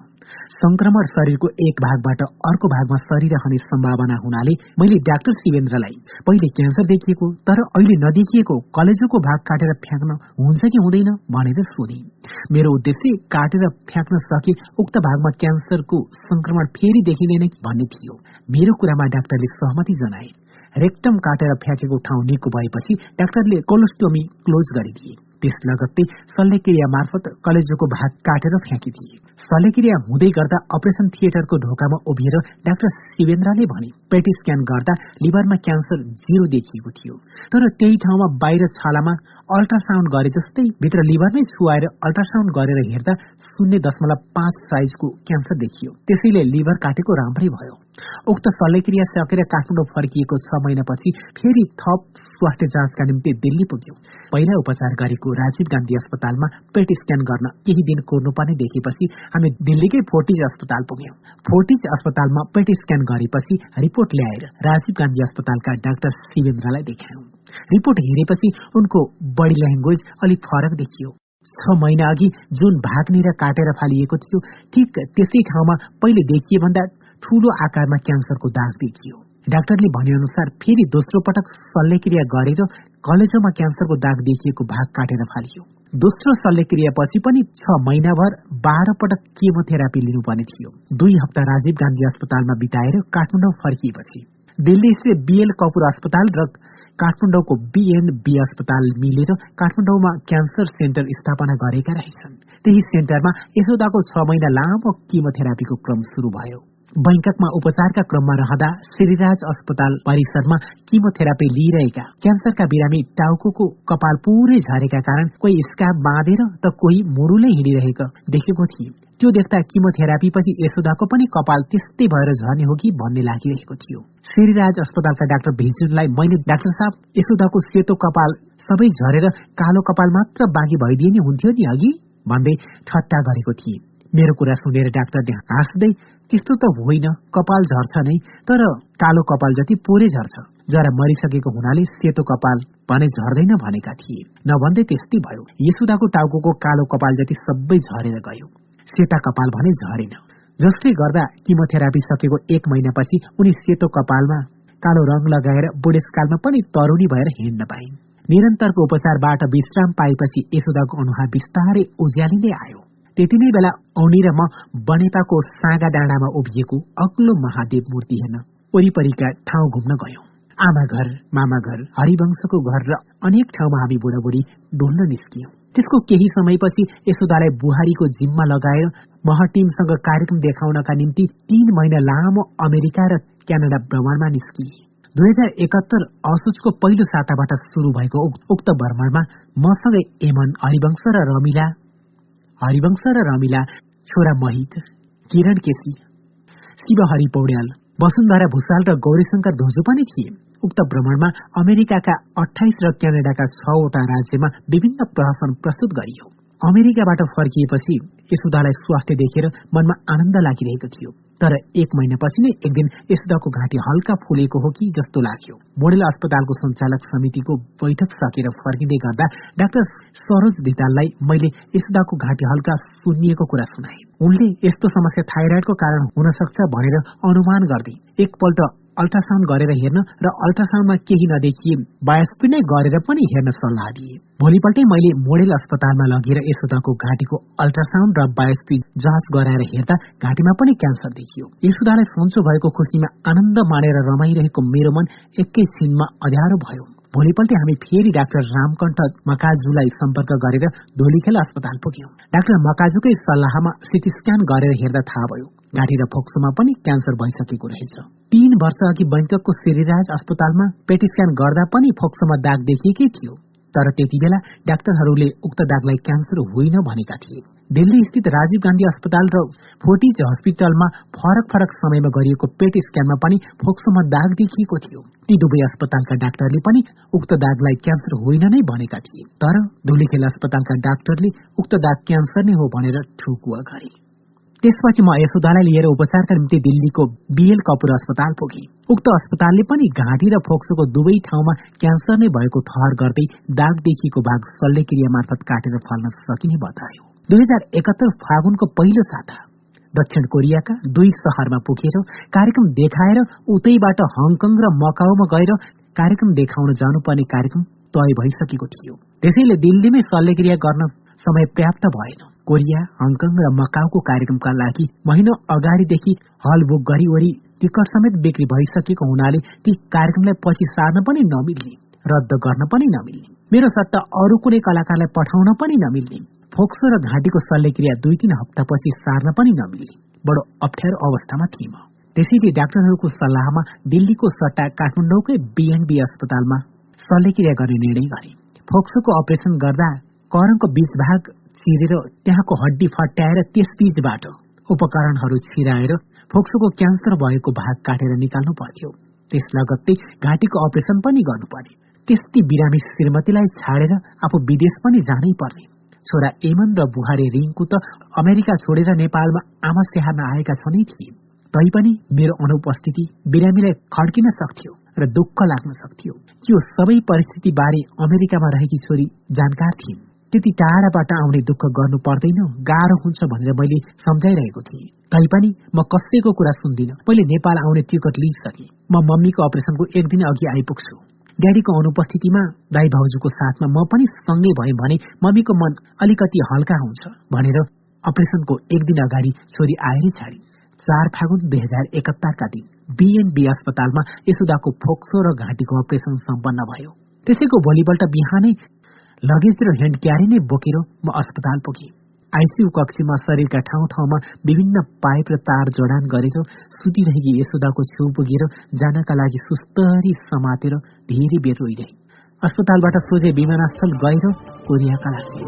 संक्रमण शरीरको एक भागबाट अर्को भागमा सरिरहने सम्भावना हुनाले मैले डाक्टर शिवेन्द्रलाई पहिले क्यान्सर देखिएको तर अहिले नदेखिएको कलेजोको भाग काटेर फ्याँक्न हुन्छ कि हुँदैन भनेर सोधे। मेरो उद्देश्य काटेर फ्याँक्न सके उक्त भागमा क्यान्सरको संक्रमण फेरि देखिँदैन भन्ने थियो। मेरो कुरामा डाक्टरले सहमति जनाए। रेक्टम काटेर फ्याँकेको ठाउँ निको भएपछि डाक्टरले कोलोस्टोमी क्लोज गरिदिए। त्यस लगत्तै शल्यक्रिया मार्फत कलेजोको भाग काटेर फ्याँकिदिए। शल्यक्रिया हुँदै गर्दा अपरेसन थिएटरको ढोकामा उभिएर डाक्टर शिवेन्द्रले भने पेट स्क्यान गर्दा लिभरमा क्यान्सर जिरो देखिएको थियो। तर त्यही ठाउँमा बाहिर छालामा अल्ट्रासाउण्ड गरे जस्तै भित्र लिभरमै छुवाएर अल्ट्रासाउण्ड गरेर हेर्दा शून्य दशमलव पाँच साइजको क्यान्सर देखियो। त्यसैले लिभर काटेको राम्रै भयो। उक्त शल्यक्रिया सकेर काठमाडौँ फर्किएको छ महिनापछि फेरि थप स्वास्थ्य जाँचका निम्ति दिल्ली पुग्यौं। पहिला उपचार गरेको राजीव गान्धी अस्पतालमा पेट स्क्यान गर्न केही दिन कोर्नुपर्ने देखेपछि हामी दिल्लीकै फोर्टिज अस्पताल पुग्यौं। फोर्टिज अस्पतालमा पेट स्क्यान गरेपछि रिपोर्ट ल्याएर राजीव गान्धी अस्पतालका डाक्टर शिवेन्द्रलाई देखायौं। रिपोर्ट हेरेपछि उनको बडी ल्याङ्ग्वेज अलिक फरक देखियो। छ महिना अघि जुन भाग्नेर काटेर फालिएको थियो ठिक त्यसै ठाउँमा पहिले देखिए भन्दा ठूलो आकारमा क्यान्सरको दाग देखियो। डाक्टरले भनेअनुसार फेरि दोस्रो पटक शल्यक्रिया गरेर कलेजोमा क्यान्सरको दाग देखिएको भाग काटेर फालियो। दोस्रो शल्यक्रियापछि पनि छ महिनाभर बाह्र पटक केमोथेरापी लिनुपर्ने थियो। दुई हप्ता राजीव गान्धी अस्पतालमा बिताएर काठमाडौँ फर्किएपछि। दिल्ली स्थित बिएल कपुर अस्पताल र काठमाडौँको बी अस्पताल मिलेर काठमाडौँमा क्यान्सर सेन्टर स्थापना गरेका रहेछन्। त्यही सेन्टरमा यशोदाको छ महिना लामो किमोथेरापीको क्रम शुरू भयो। बैंककमा उपचारका क्रममा रहँदा श्रीराज अस्पताल परिसरमा किमोथेरापी लिइरहेका क्यान्सरका बिरामी टाउको कपाल पुरै झरेका कारण कोही स्काप बाँधेर त कोही मुडुलै हिँडिरहेको देखेको थिए त्यो देख्दा किमोथेरापी पछि यशोदाको पनि कपाल त्यस्तै भएर झर्ने हो कि भन्ने लागिरहेको थियो। श्रीराज अस्पतालका डाक्टर भिजुनलाई मैले डाक्टर साहब यशोदाको सेतो कपाल सबै झरेर कालो कपाल मात्र बाँकी भइदिए नि हुन्थ्यो नि अघि? भन्दै ठट्टा गरेको थिए। मेरो कुरा सुनेर डाक्टरले हाँस्दै त्यस्तो त होइन कपाल झर्छ नै तर कालो कपाल जति पोरे झर्छ। जरा मरिसकेको हुनाले सेतो कपाल भने झर्दैन भनेका थिए। नभन्दै त्यस्तै भयो। यसुदाको टाउको कालो कपाल जति सबै झरेर गयो। सेता कपाल भने झरेन। जसले गर्दा किमोथेरापी सकेको एक महिनापछि उनी सेतो कपालमा कालो रंग लगाएर बुढेसकालमा पनि तरुणी भएर हिँड्न पाइन्। निरन्तरको उपचारबाट विश्राम पाएपछि यशोदाको अनुहार बिस्तारै उज्यालिँदै आयो। त्यति नै बेला औनी र म बनेपाको सागा डाँडामा उभिएको अग्लो महादेव मूर्ति हेर्न वरिपरिका ठाउँ घुम्न गयौं। आमा घर मामा घर हरिवंशको घर र अनेक ठाउँमा हामी बुढाबुढी डुल्न निस्कियौं। त्यसको केही समयपछि यशोदालाई बुहारीको जिम्मा लगाएर मह टिमसँग कार्यक्रम देखाउनका निम्ति तीन महिना लामो अमेरिका र क्यानाडा भ्रमणमा निस्किए। दुई हजार एकात्तर असोजको पहिलो साताबाट शुरू भएको उक्त भ्रमणमा मसँगै एमन हरिवंश र रमिला हरिवंश र रमिला छोरा महित किरण केसी शिवहरि पौड्याल वसुन्धरा भूषाल र गौरीशंकर धोजो पनि थिए। उक्त भ्रमणमा अमेरिकाका अठाइस र क्यानाडाका छवटा राज्यमा विभिन्न प्रहसन प्रस्तुत गरियो। अमेरिकाबाट फर्किएपछि यसुदालाई स्वास्थ्य देखेर मनमा आनन्द लागिरहेको थियो। तर एक महिनापछि नै एक दिन यसुदाको घाँटी हल्का फुलेको हो कि जस्तो लाग्यो। मोडेल अस्पतालको सञ्चालक समितिको बैठक सकेर फर्किँदै गर्दा डाक्टर सरोज धिताललाई मैले यसुदाको घाँटी हल्का सुनिएको कुरा सुनाए। उनले यस्तो समस्या थाइराइडको कारण हुन सक्छ भनेर अनुमान गर्दै एकपल्ट अल्ट्रासाउन्ड गरेर हेर्न र अल्ट्रासाउन्डमा केही नदेखिए बायोस्पी नै गरेर पनि हेर्न सल्लाह दिए। भोलिपल्टै मैले मोडेल अस्पतालमा लगेर यशोदाको घाँटीको अल्ट्रासाउन्ड र बायोस्पी जाँच गराएर हेर्दा घाँटीमा पनि क्यान्सर देखियो। यशोदालाई सन्चो भएको खुसीमा आनन्द मानेर रमाइरहेको मेरो मन एकैछिनमा अध्यारो भयो। भोलिपल्ट हामी फेरि डाक्टर रामकण्ठ मकाजुलाई सम्पर्क गरेर धोलीखेल अस्पताल पुग्यौं। डाक्टर मकाजुकै सल्लाहमा सिटी स्क्यान गरेर हेर्दा थाहा भयो घाँटी र फोक्सोमा पनि क्यान्सर भइसकेको रहेछ। तीन वर्ष अघि बैंककको श्रीराज अस्पतालमा पेटी स्क्यान गर्दा पनि फोक्सोमा दाग देखिएकै थियो। तर त्यति बेला डाक्टरहरूले उक्त दागलाई क्यान्सर होइन भनेका थिए। दिल्ली स्थित राजीव गान्धी अस्पताल र फोर्टिज हस्पिटलमा फरक फरक समयमा गरिएको पेट स्क्यानमा पनि फोक्सोमा दाग देखिएको थियो। ती दुवै अस्पतालका डाक्टरले पनि उक्त दागलाई क्यान्सर होइन नै भनेका थिए। तर धुलीखेल अस्पतालका डाक्टरले उक्त दाग क्यान्सर नै हो भनेर ठुकुवा गरे। त्यसपछि म यशोदालाई लिएर उपचारका निम्ति दिल्लीको बिएल कपुर अस्पताल पुगे। उक्त अस्पतालले पनि घाँटी र फोक्सोको दुवै ठाउँमा क्यान्सर नै भएको ठहर गर्दै दाग देखिएको भाग शल्यक्रिया मार्फत काटेर फाल्न सकिने बतायो। दुई हजार एकात्तर फागुनको पहिलो साता दक्षिण कोरियाका दुई शहरमा पुगेर कार्यक्रम देखाएर उतैबाट हङकङ र मकाउमा गएर कार्यक्रम देखाउन जानुपर्ने कार्यक्रम तय भइसकेको थियो। त्यसैले दिल्लीमै शल्यक्रिया गर्न समय पर्याप्त भएन। कोरिया हङकङ र मकाउको कार्यक्रमका लागि महिनौ अगाडिदेखि हल बुक गरिवरी टिकट समेत बिक्री भइसकेको हुनाले ती कार्यक्रमलाई पछि सार्न पनि नमिल्ने रद्द गर्न पनि नमिल्ने। मेरो सट्टा अरू कुनै कलाकारलाई पठाउन पनि नमिल्ने फोक्सो र घाँटीको शल्यक्रिया दुई तीन हप्तापछि सार्न पनि नमिल्ने बडो अप्ठ्यारो अवस्थामा थिएँ म। त्यसैले डाक्टरहरूको सल्लाहमा दिल्लीको सट्टा काठमाडौँकै बिएनबी अस्पतालमा शल्यक्रिया गर्ने निर्णय गरे। फोक्सोको अपरेसन गर्दा करङको बीच भाग चिरेर त्यहाँको हड्डी फट्याएर त्यस बीचबाट उपकरणहरू छिराएर फोक्सोको क्यान्सर भएको भाग काटेर निकाल्नु पर्थ्यो। त्यस लगत्तै घाँटीको अपरेसन पनि गर्नु पर्ने त्यस्ती बिरामी श्रीमतीलाई छाडेर आफू विदेश पनि जानै पर्ने। छोरा एमन र बुहारी रिङको त अमेरिका छोडेर नेपालमा आमा स्याहार्न आएका छनै थिए। तैपनि मेरो अनुपस्थिति बिरामीलाई खड्किन सक्थ्यो र दुःख लाग्न सक्थ्यो। यो सबै परिस्थिति बारे अमेरिकामा रहेकी छोरी जानकार थिइन्। त्यति टाढाबाट आउने दुःख गर्नु पर्दैन गाह्रो हुन्छ भनेर मैले सम्झाइरहेको थिएँ। तैपनि म कसैको कुरा सुन्दिनँ। मैले नेपाल आउने टिकट लिइसकेँ। म मम्मीको अपरेसनको एक दिन अघि आइपुग्छु। ड्याडीको अनुपस्थितिमा दाई भाउजूको साथमा म पनि सँगै भएँ भने मम्मीको मन अलिकति हल्का हुन्छ भनेर अपरेसनको एक दिन अगाडि छोरी आएरै छाडी। चार फागुन दुई हजार एकहत्तरका दिन बिएनबी अस्पतालमा यशोदाको फोक्सो र घाँटीको अपरेसन सम्पन्न भयो। त्यसैको भोलिपल्ट बिहानै लगेज र ह्यान्ड क्यारी नै बोकेर म अस्पताल पुगेँ। आइसियु कक्षमा शरीरका ठाउँ ठाउँमा विभिन्न पाइप र तार जडान गरेर सुतिरहेकी यशोदाको छेउ पुगेर जानका लागि सुस्तरी समातेर धेरै बेर रोइरहे। अस्पतालबाट सोझे विमानस्थल गएर कोरियाका लागि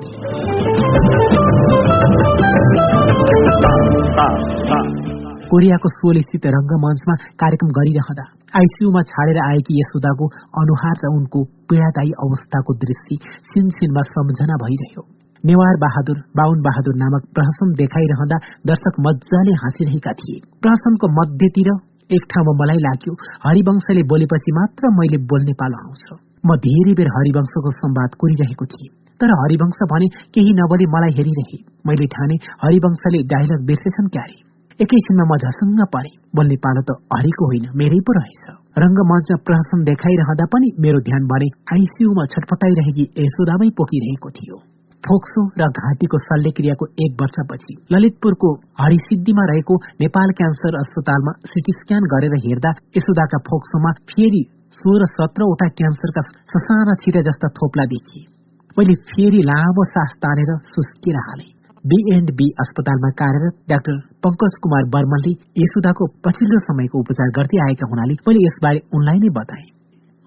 कोरियाको स्थित रङ्गमञ्चमा कार्यक्रम गरिरहँदा आइसियुमा छाडेर आएकी यशोदाको अनुहार र उनको पीड़ादायी अवस्थाको दृष्टि सिनसिनमा सम्झना भइरह्यो। नेवार बहादुर बाहुन बहादुर नामक प्रहसन देखाइरहँदा दर्शक मजाले हाँसिरहेका थिए। प्रहसनको मध्यतिर एक ठाउँमा मलाई लाग्यो हरिवंशले बोलेपछि मात्र मैले बोल्ने पालो आउँछ। म धेरै बेर हरिवंशको संवाद कोरिरहेको थिएँ तर हरिवंश भने केही नबोली मलाई हेरिरहे। मैले ठाने हरिवंशले डायलग बिर्सेछन् क्यारे। एकैछिनमा म झसङ्ग परे। बोल्ने पालो त हरिको होइन मेरै पो रहेछ। रङ्गमञ्चमा प्रहसन देखाइरहँदा पनि मेरो ध्यान भने आइसियुमा छटपटाइरहेकी यशोदामै पोखिरहेको थियो। फोक्सो र घाँटीको शल्यक्रियाको एक वर्षपछि ललितपुरको हरिसिद्धिमा रहेको नेपाल क्यान्सर अस्पतालमा सिटी स्क्यान गरेर हेर्दा यशोदाका फोक्सोमा फेरि सोह्र सत्रवटा क्यान्सरका ससाना छिटा जस्ता थोप्ला देखिए। मैले फेरि लामो सास तानेर सुस्किएर हालेँ। बी अस्पतालमा कार्यरत डाक्टर पंकज कुमार बर्मनले यसुदाको पछिल्लो समयको उपचार गर्दै आएका हुनाले मैले यसबारे उनलाई नै बताए।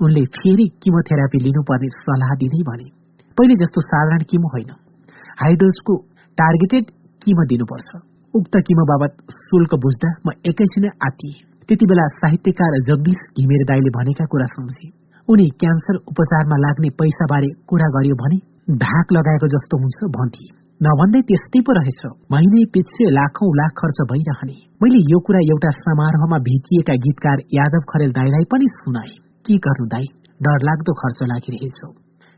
उनले फेरि किमोथेरापी लिनुपर्ने सल्लाह दिँदै भने पहिले जस्तो साधारण किमो होइन। हाइड्रोजको टार्गेटेड किमो दिनुपर्छ। उक्त किमो बाबत शुल्क बुझ्दा म एकैछिनै आतिए त्यति बेला साहित्यकार जगदीश घिमेर दाईले भनेका कुरा सम्झे उनी क्यान्सर उपचारमा लाग्ने पैसाबारे कुरा गर्यो भने धाक लगाएको जस्तो हुन्छ भन्थे। नभन्दै त्यस्तै पो रहेछ। महिनै पछि लाखौं लाख खर्च भइरहने। मैले यो कुरा एउटा समारोहमा भेटिएका गीतकार यादव खरेल दाईलाई पनि सुनाए। के गर्नु दाई? डर लाग्दो खर्च लागिरहेछ।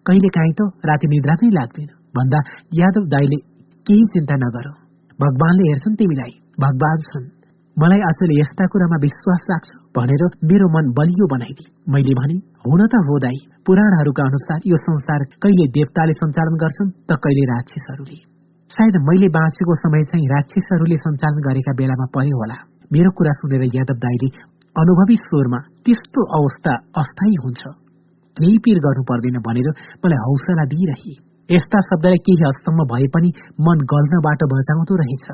कहिले काहीँ त राति निद्रा नै लाग्दैन। भन्दा यादव दाईले केही चिन्ता नगर। भगवानले हेर्छन् तिमीलाई। भगवान छन्। मलाई आजले यस्ता कुरामा विश्वास राख्छ भनेर मेरो मन बलियो बनाइदिए। मैले भने हुन त हो दाई। पुराणहरूका अनुसार यो संसार कहिले देवताले सञ्चालन गर्छन् त कहिले राक्षसहरूले। सायद मैले बाँचेको समय चाहिँ राक्षसहरूले सञ्चालन गरेका बेलामा पर्यो होला। मेरो कुरा सुनेर यादव दाईले अनुभवी स्वरमा त्यस्तो अवस्था अस्थायी हुन्छ। केही पिर गर्नु पर्दैन भनेर मलाई हौसला दिइरहे। यस्ता शब्दलाई केही हदसम्म भए पनि मन गल्नबाट बचाउँदो रहेछ।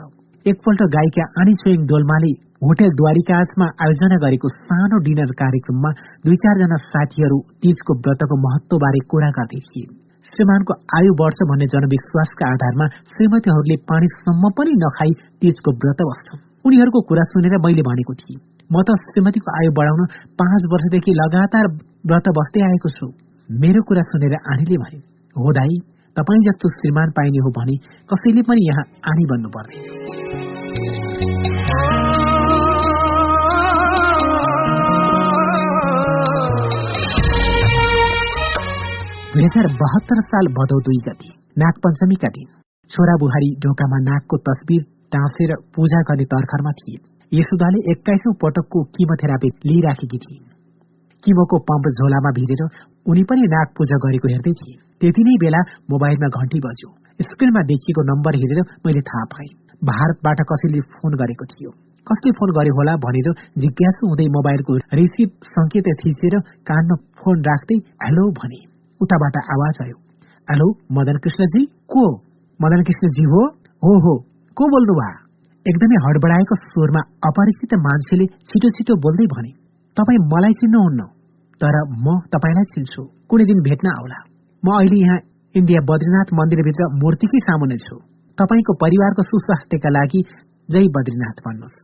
एकपल्ट गायिका आनी स्वयं डोल्माले होटेल द्वारिकाजमा आयोजना गरेको सानो डिनर कार्यक्रममा दुई चारजना साथीहरू तीजको व्रतको महत्वबारे कुरा गर्दै थिए। श्रीमानको आयु बढ्छ भन्ने जनविश्वासका आधारमा श्रीमतीहरूले पानीसम्म पनि नखाई तीजको व्रत बस्छन् उनीहरूको कुरा सुनेर मैले भनेको थिएँ म त श्रीमतीको आयु बढाउन पाँच वर्षदेखि लगातार व्रत बस्दै आएको छु। मेरो कुरा सुनेर आनीले भने हो दाई तपाईँ जस्तो श्रीमान पाइने हो भने कसैले पनि यहाँ आनी बन्नु पर्दैन दुई हजार बहत्तर साल भदौ दुई गति नाग पञ्चमीका दिन। छोरा बुहारी ढोकामा नागको तस्बिर टाँसेर पूजा गर्ने तर्खरमा थिए। यशोदाले एक्काइसौं पटकको किमोथेरापी लिइराखेकी थिइन्। किमोको पम्प झोलामा भिरेर उनी पनि नाग पूजा गरेको हेर्दै थिए। त्यति नै बेला मोबाइलमा घन्टी बज्यो। स्क्रिनमा देखिएको नम्बर हेरेर मैले थाहा पाएँ। भारतबाट कसैले फोन गरेको थियो। कसले फोन गरे होला? भनेर जिज्ञासु हुँदै मोबाइलको रिसिभ संकेत थिचेर कानमा फोन राख्दै हेलो भने। उताबाट आवाज आयो। हेलो मदन कृष्णजी को मदन कृष्णजी हो? हो हो को बोल्नु भा एकदमै हडबडाएको स्वरमा अपरिचित मान्छेले छिटो छिटो बोल्दै भने तपाईँ मलाई चिन्नुहुन्न। तर म तपाईँलाई चिन्छु। कुनै दिन भेट्न आउला। म अहिले यहाँ इन्डिया बद्रीनाथ मन्दिरभित्र मूर्तिकै सामुने छु। तपाईँको परिवारको सुस्वास्थ्यका लागि जय बद्रीनाथ भन्नुहोस्।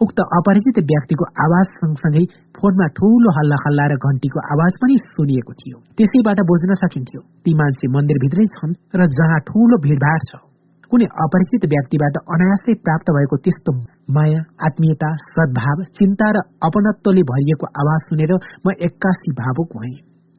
उक्त अपरिचित व्यक्तिको आवाज सँगसँगै फोनमा ठूलो हल्ला हल्ला र घण्टीको आवाज पनि सुनिएको थियो। त्यसैबाट बुझ्न सकिन्थ्यो ती मान्छे मन्दिरभित्रै छन् र जहाँ ठूलो भीड़भाड़ छ। कुनै अपरिचित व्यक्तिबाट अनायासै प्राप्त भएको त्यस्तो माया आत्मीयता सद्भाव चिन्ता र अपनत्वले भरिएको आवाज सुनेर म एक्कासी भावुक भएँ।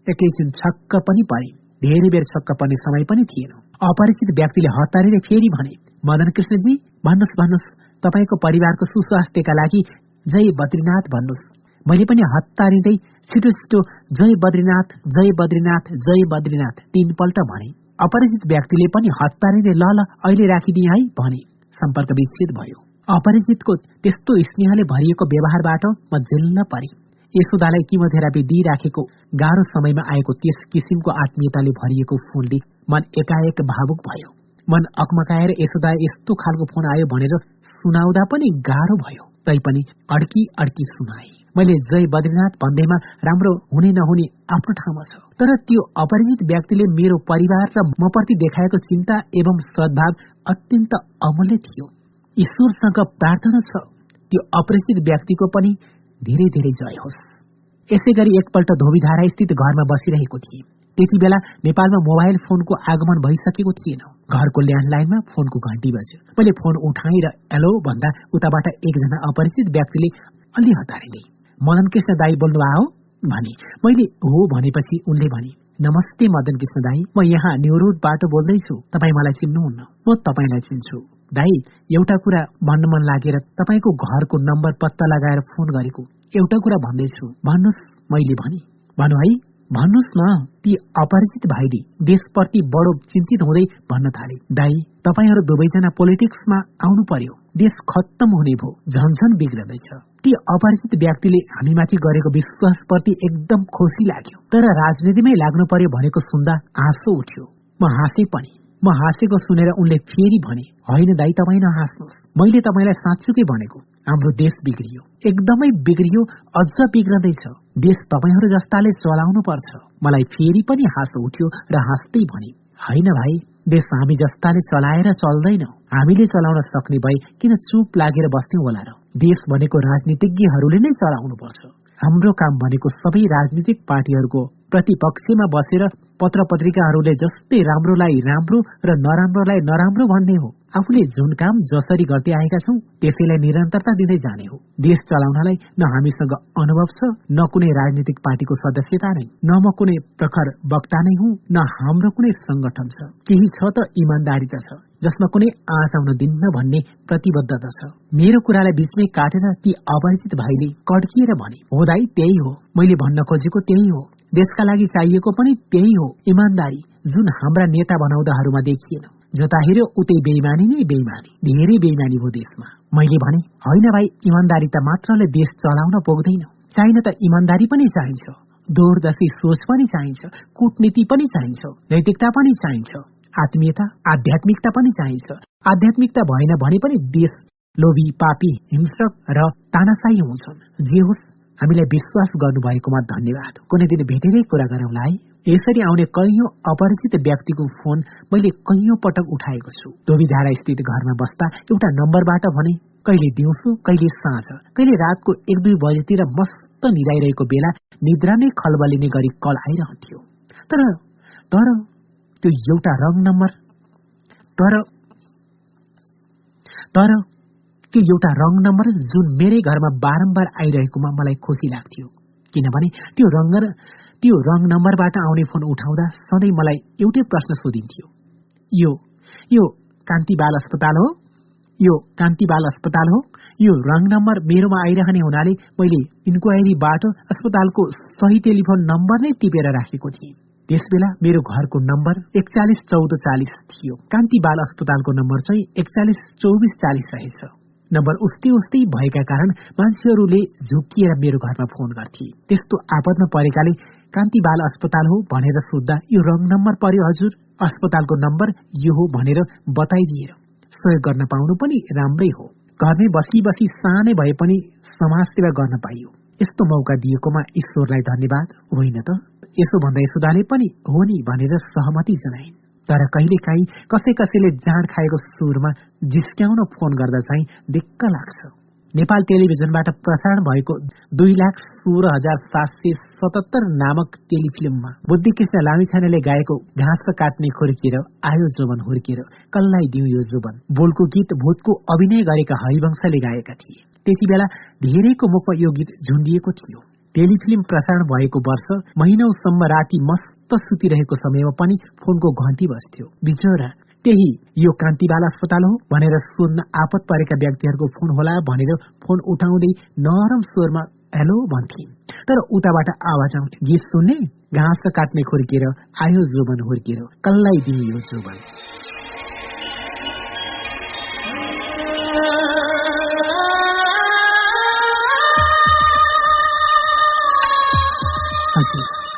एकैछिन छक्क पनि परे धेरै बेर छक्क पर्ने समय पनि थिएन। अपरिचित व्यक्तिले हतारेर फेरि भने मदन कृष्णजी भन्नुहोस् भन्नुहोस् तपाईँको परिवारको सुस्वास्थ्यका लागि जय बद्रीनाथ भन्नुहोस्। मैले पनि हतारिँदै छिटो छिटो जय बद्रीनाथ जय बद्रीनाथ जय बद्रीनाथ तीनपल्ट भने। अपरिचित व्यक्तिले पनि हतारिँदै ल ल अहिले राखिदिए है भने सम्पर्क विच्छेद भयो। अपरिचितको त्यस्तो स्नेहले भरिएको व्यवहारबाट म झेल्न परे। यशोदालाई किमोथेरापी दिइराखेको गाह्रो समयमा आएको त्यस किसिमको आत्मीयताले भरिएको फोनले मन एकाएक भावुक भयो। मन अकमकाएर यशोदा यस्तो खालको फोन आयो भनेर सुनाउँदा पनि गाह्रो भयो। तैपनि अड्की अड्की सुनाए मैले जय बद्रीनाथ भन्दैमा राम्रो हुने नहुने आफ्नो ठाउँमा छ। तर त्यो अपरिचित व्यक्तिले मेरो परिवार र म प्रति देखाएको चिन्ता एवं सद्भाव अत्यन्त अमूल्य थियो। ईश्वरसँग प्रार्थना छ त्यो अपरिचित व्यक्तिको पनि धेरै धेरै जय होस्। यसै गरी एकपल्ट धोबीधारा स्थित घरमा बसिरहेको थिए। त्यति बेला नेपालमा मोबाइल फोनको आगमन भइसकेको थिएन। घरको ल्यान्डलाइनमा फोनको घन्टी बज्यो। मैले फोन उठाएर एलो भन्दा उताबाट एकजना अपरिचित व्यक्तिले अलि हतारिँदै मदन कृष्ण दाई बोल्नु हो भने। मैले हो भनेपछि उनले भने नमस्ते मदन कृष्ण दाई म यहाँ न्यु रोडबाट बोल्दैछु। तपाईँ मलाई चिन्नुहुन्न। म तपाईँलाई चिन्छु। दाई एउटा कुरा भन्न मन लागेर तपाईँको घरको नम्बर पत्ता लगाएर फोन गरेको। एउटा कुरा भन्दैछु। भन्नुहोस् मैले भने। भनु है। भन्नुहोस् न ती अपरिचित भाइले देशप्रति बडो चिन्तित हुँदै भन्न थाले। दाई तपाईँहरू दुवैजना पोलिटिक्समा आउनु पर्यो। देश खत्तम हुने भो झन्झन बिग्रदैछ। ती अपरिचित व्यक्तिले हामीमाथि गरेको विश्वासप्रति एकदम खुसी लाग्यो। तर राजनीतिमै लाग्नु पर्यो भनेको सुन्दा आँसो उठ्यो। म हाँसे पनि। म हाँसेको सुनेर उनले फेरि भने होइन दाई तपाईँ नहाँस्नुहोस्। मैले तपाईँलाई साँच्चुकै भनेको हाम्रो देश बिग्रियो। एकदमै बिग्रियो अझ बिग्रदैछ। देश तपाईँहरू जस्ताले चलाउनु पर्छ मलाई फेरि पनि हाँसो उठ्यो र हाँस्दै भने होइन भाइ देश हामी जस्ताले चलाएर चल्दैन। हामीले चलाउन सक्ने भए किन चुप लागेर बस्ने होला र? देश भनेको राजनीतिज्ञहरूले नै चलाउनु पर्छ हाम्रो काम भनेको सबै राजनीतिक पार्टीहरूको प्रतिपक्षमा बसेर पत्र पत्रिकाहरूले जस्तै राम्रोलाई राम्रो र नराम्रोलाई नराम्रो भन्ने हो। आफूले जुन काम जसरी गर्दै आएका छौं त्यसैलाई निरन्तरता दिँदै जाने हो। देश चलाउनलाई न हामीसँग अनुभव छ न कुनै राजनीतिक पार्टीको सदस्यता नै न म कुनै प्रखर वक्ता नै हुँ न हाम्रो कुनै संगठन छ। केही छ त इमान्दारिता छ। जसमा कुनै आँच आउन दिन्न भन्ने प्रतिबद्धता छ। मेरो कुरालाई बीचमै काटेर ती अपरिचित भाइले कड्किएर भने हो दाई त्यही हो। मैले भन्न खोजेको त्यही हो। देशका लागि चाहिएको पनि त्यही हो। इमान्दारी जुन हाम्रा नेता बनाउँदाहरूमा देखिएन। जता हेऱ्यो उतै बेइमानी नै बेइमानी। धेरै बेइमानी हो देशमा। मैले भने होइन भाइ इमान्दारिता मात्रले देश चलाउन पुग्दैन। चाहिन त इमान्दारी पनि चाहिन्छ। दूरदर्शी सोच पनि चाहिन्छ। कूटनीति पनि चाहिन्छ। नैतिकता पनि चाहिन्छ। आत्मीयता आध्यात्मिकता पनि चाहिन्छ। आध्यात्मिकता भएन भने पनि देश लोभी पापी हिंसक र तानासाई हुन्छन्। जे होस् हामीलाई विश्वास गर्नुभएकोमा धन्यवाद। कुनै दिन भेटेरै कुरा गरौँला है यसरी आउने कैयौं अपरिचित व्यक्तिको फोन मैले कैयौं पटक उठाएको छु। धोबीधारा स्थित घरमा बस्दा एउटा नम्बरबाट भने कहिले दिउँसो कहिले साँझ। कहिले रातको एक दुई बजेतिर मस्त निदाइरहेको बेला निद्रा नै खलबलिने गरी कल आइरहन्थ्यो। तर तर त्यो एउटा रङ नम्बर। तर तर त्यो एउटा रङ नम्बर जुन मेरै घरमा बारम्बार आइरहेकोमा मलाई खुसी लाग्थ्यो। किनभने त्यो रङ त्यो रङ नम्बरबाट आउने फोन उठाउँदा सधैँ मलाई एउटै प्रश्न सोधिन्थ्यो। यो यो कान्ति बाल अस्पताल हो यो कान्ति बाल अस्पताल हो यो रङ नम्बर मेरोमा आइरहने हुनाले मैले इन्क्वायरीबाट अस्पतालको सही टेलिफोन नम्बर नै टिपेर राखेको थिएँ। त्यसबेला मेरो घरको नम्बर एकचालिस चौध चालिस थियो। कान्ति बाल अस्पतालको नम्बर चाहिँ एकचालिस चौबिस चालिस रहेछ। नम्बर उस्तै उस्तै भएका कारण मान्छेहरूले झुकिएर मेरो घरमा फोन गर्थे। त्यस्तो आपदमा परेकाले कान्ति बाल अस्पताल हो भनेर सोद्धा यो रङ नम्बर पर्यो हजुर। अस्पतालको नम्बर यो हो भनेर बताइदिएर सहयोग गर्न पाउनु पनि राम्रै हो। घरमै बसी बसी सानै भए पनि समाज सेवा गर्न पाइयो। यस्तो मौका दिएकोमा ईश्वरलाई धन्यवाद। होइन त? यसो भन्दा यशोदाले पनि हो नि भनेर सहमति जनाइन्। तर कहिलेकाहीँ कसै कसैले जाँड खाएको सुरमा जिस्क्याउन फोन गर्दा चाहिँ दिक्क लाग्छ। नेपाल टेलिभिजनबाट प्रसारण भएको दुई लाख सोह्र हजार सात सय सतहत्तर नामक टेलिफिल्ममा बुद्धिकृष्ण लामिछानेले गाएको घाँस काट्ने खुर्किएर आयो जोबन हुर्किएर कल्लाई दिउ यो जोबन बोलको गीत भूतको अभिनय गरेका हरिवंशले गाएका थिए। त्यति बेला धेरैको मुखमा यो गीत झुन्डिएको थियो। टेलिफिल्म प्रसारण भएको वर्ष महिनौसम्म राति मस्त सुतिरहेको समयमा पनि फोनको घन्टी बस्थ्यो बिचोरा त्यही यो कान्तिबाल अस्पताल हो भनेर सोध्न आपत परेका व्यक्तिहरूको फोन होला भनेर फोन उठाउँदै नरम स्वरमा हेलो भन्थिन्। तर उताबाट आवाज आउँथ्यो गीत सुन्ने? घाँस काट्ने खुर्किएर आयो जोबन हुर्किएर कल्लाई दिने यो जोबन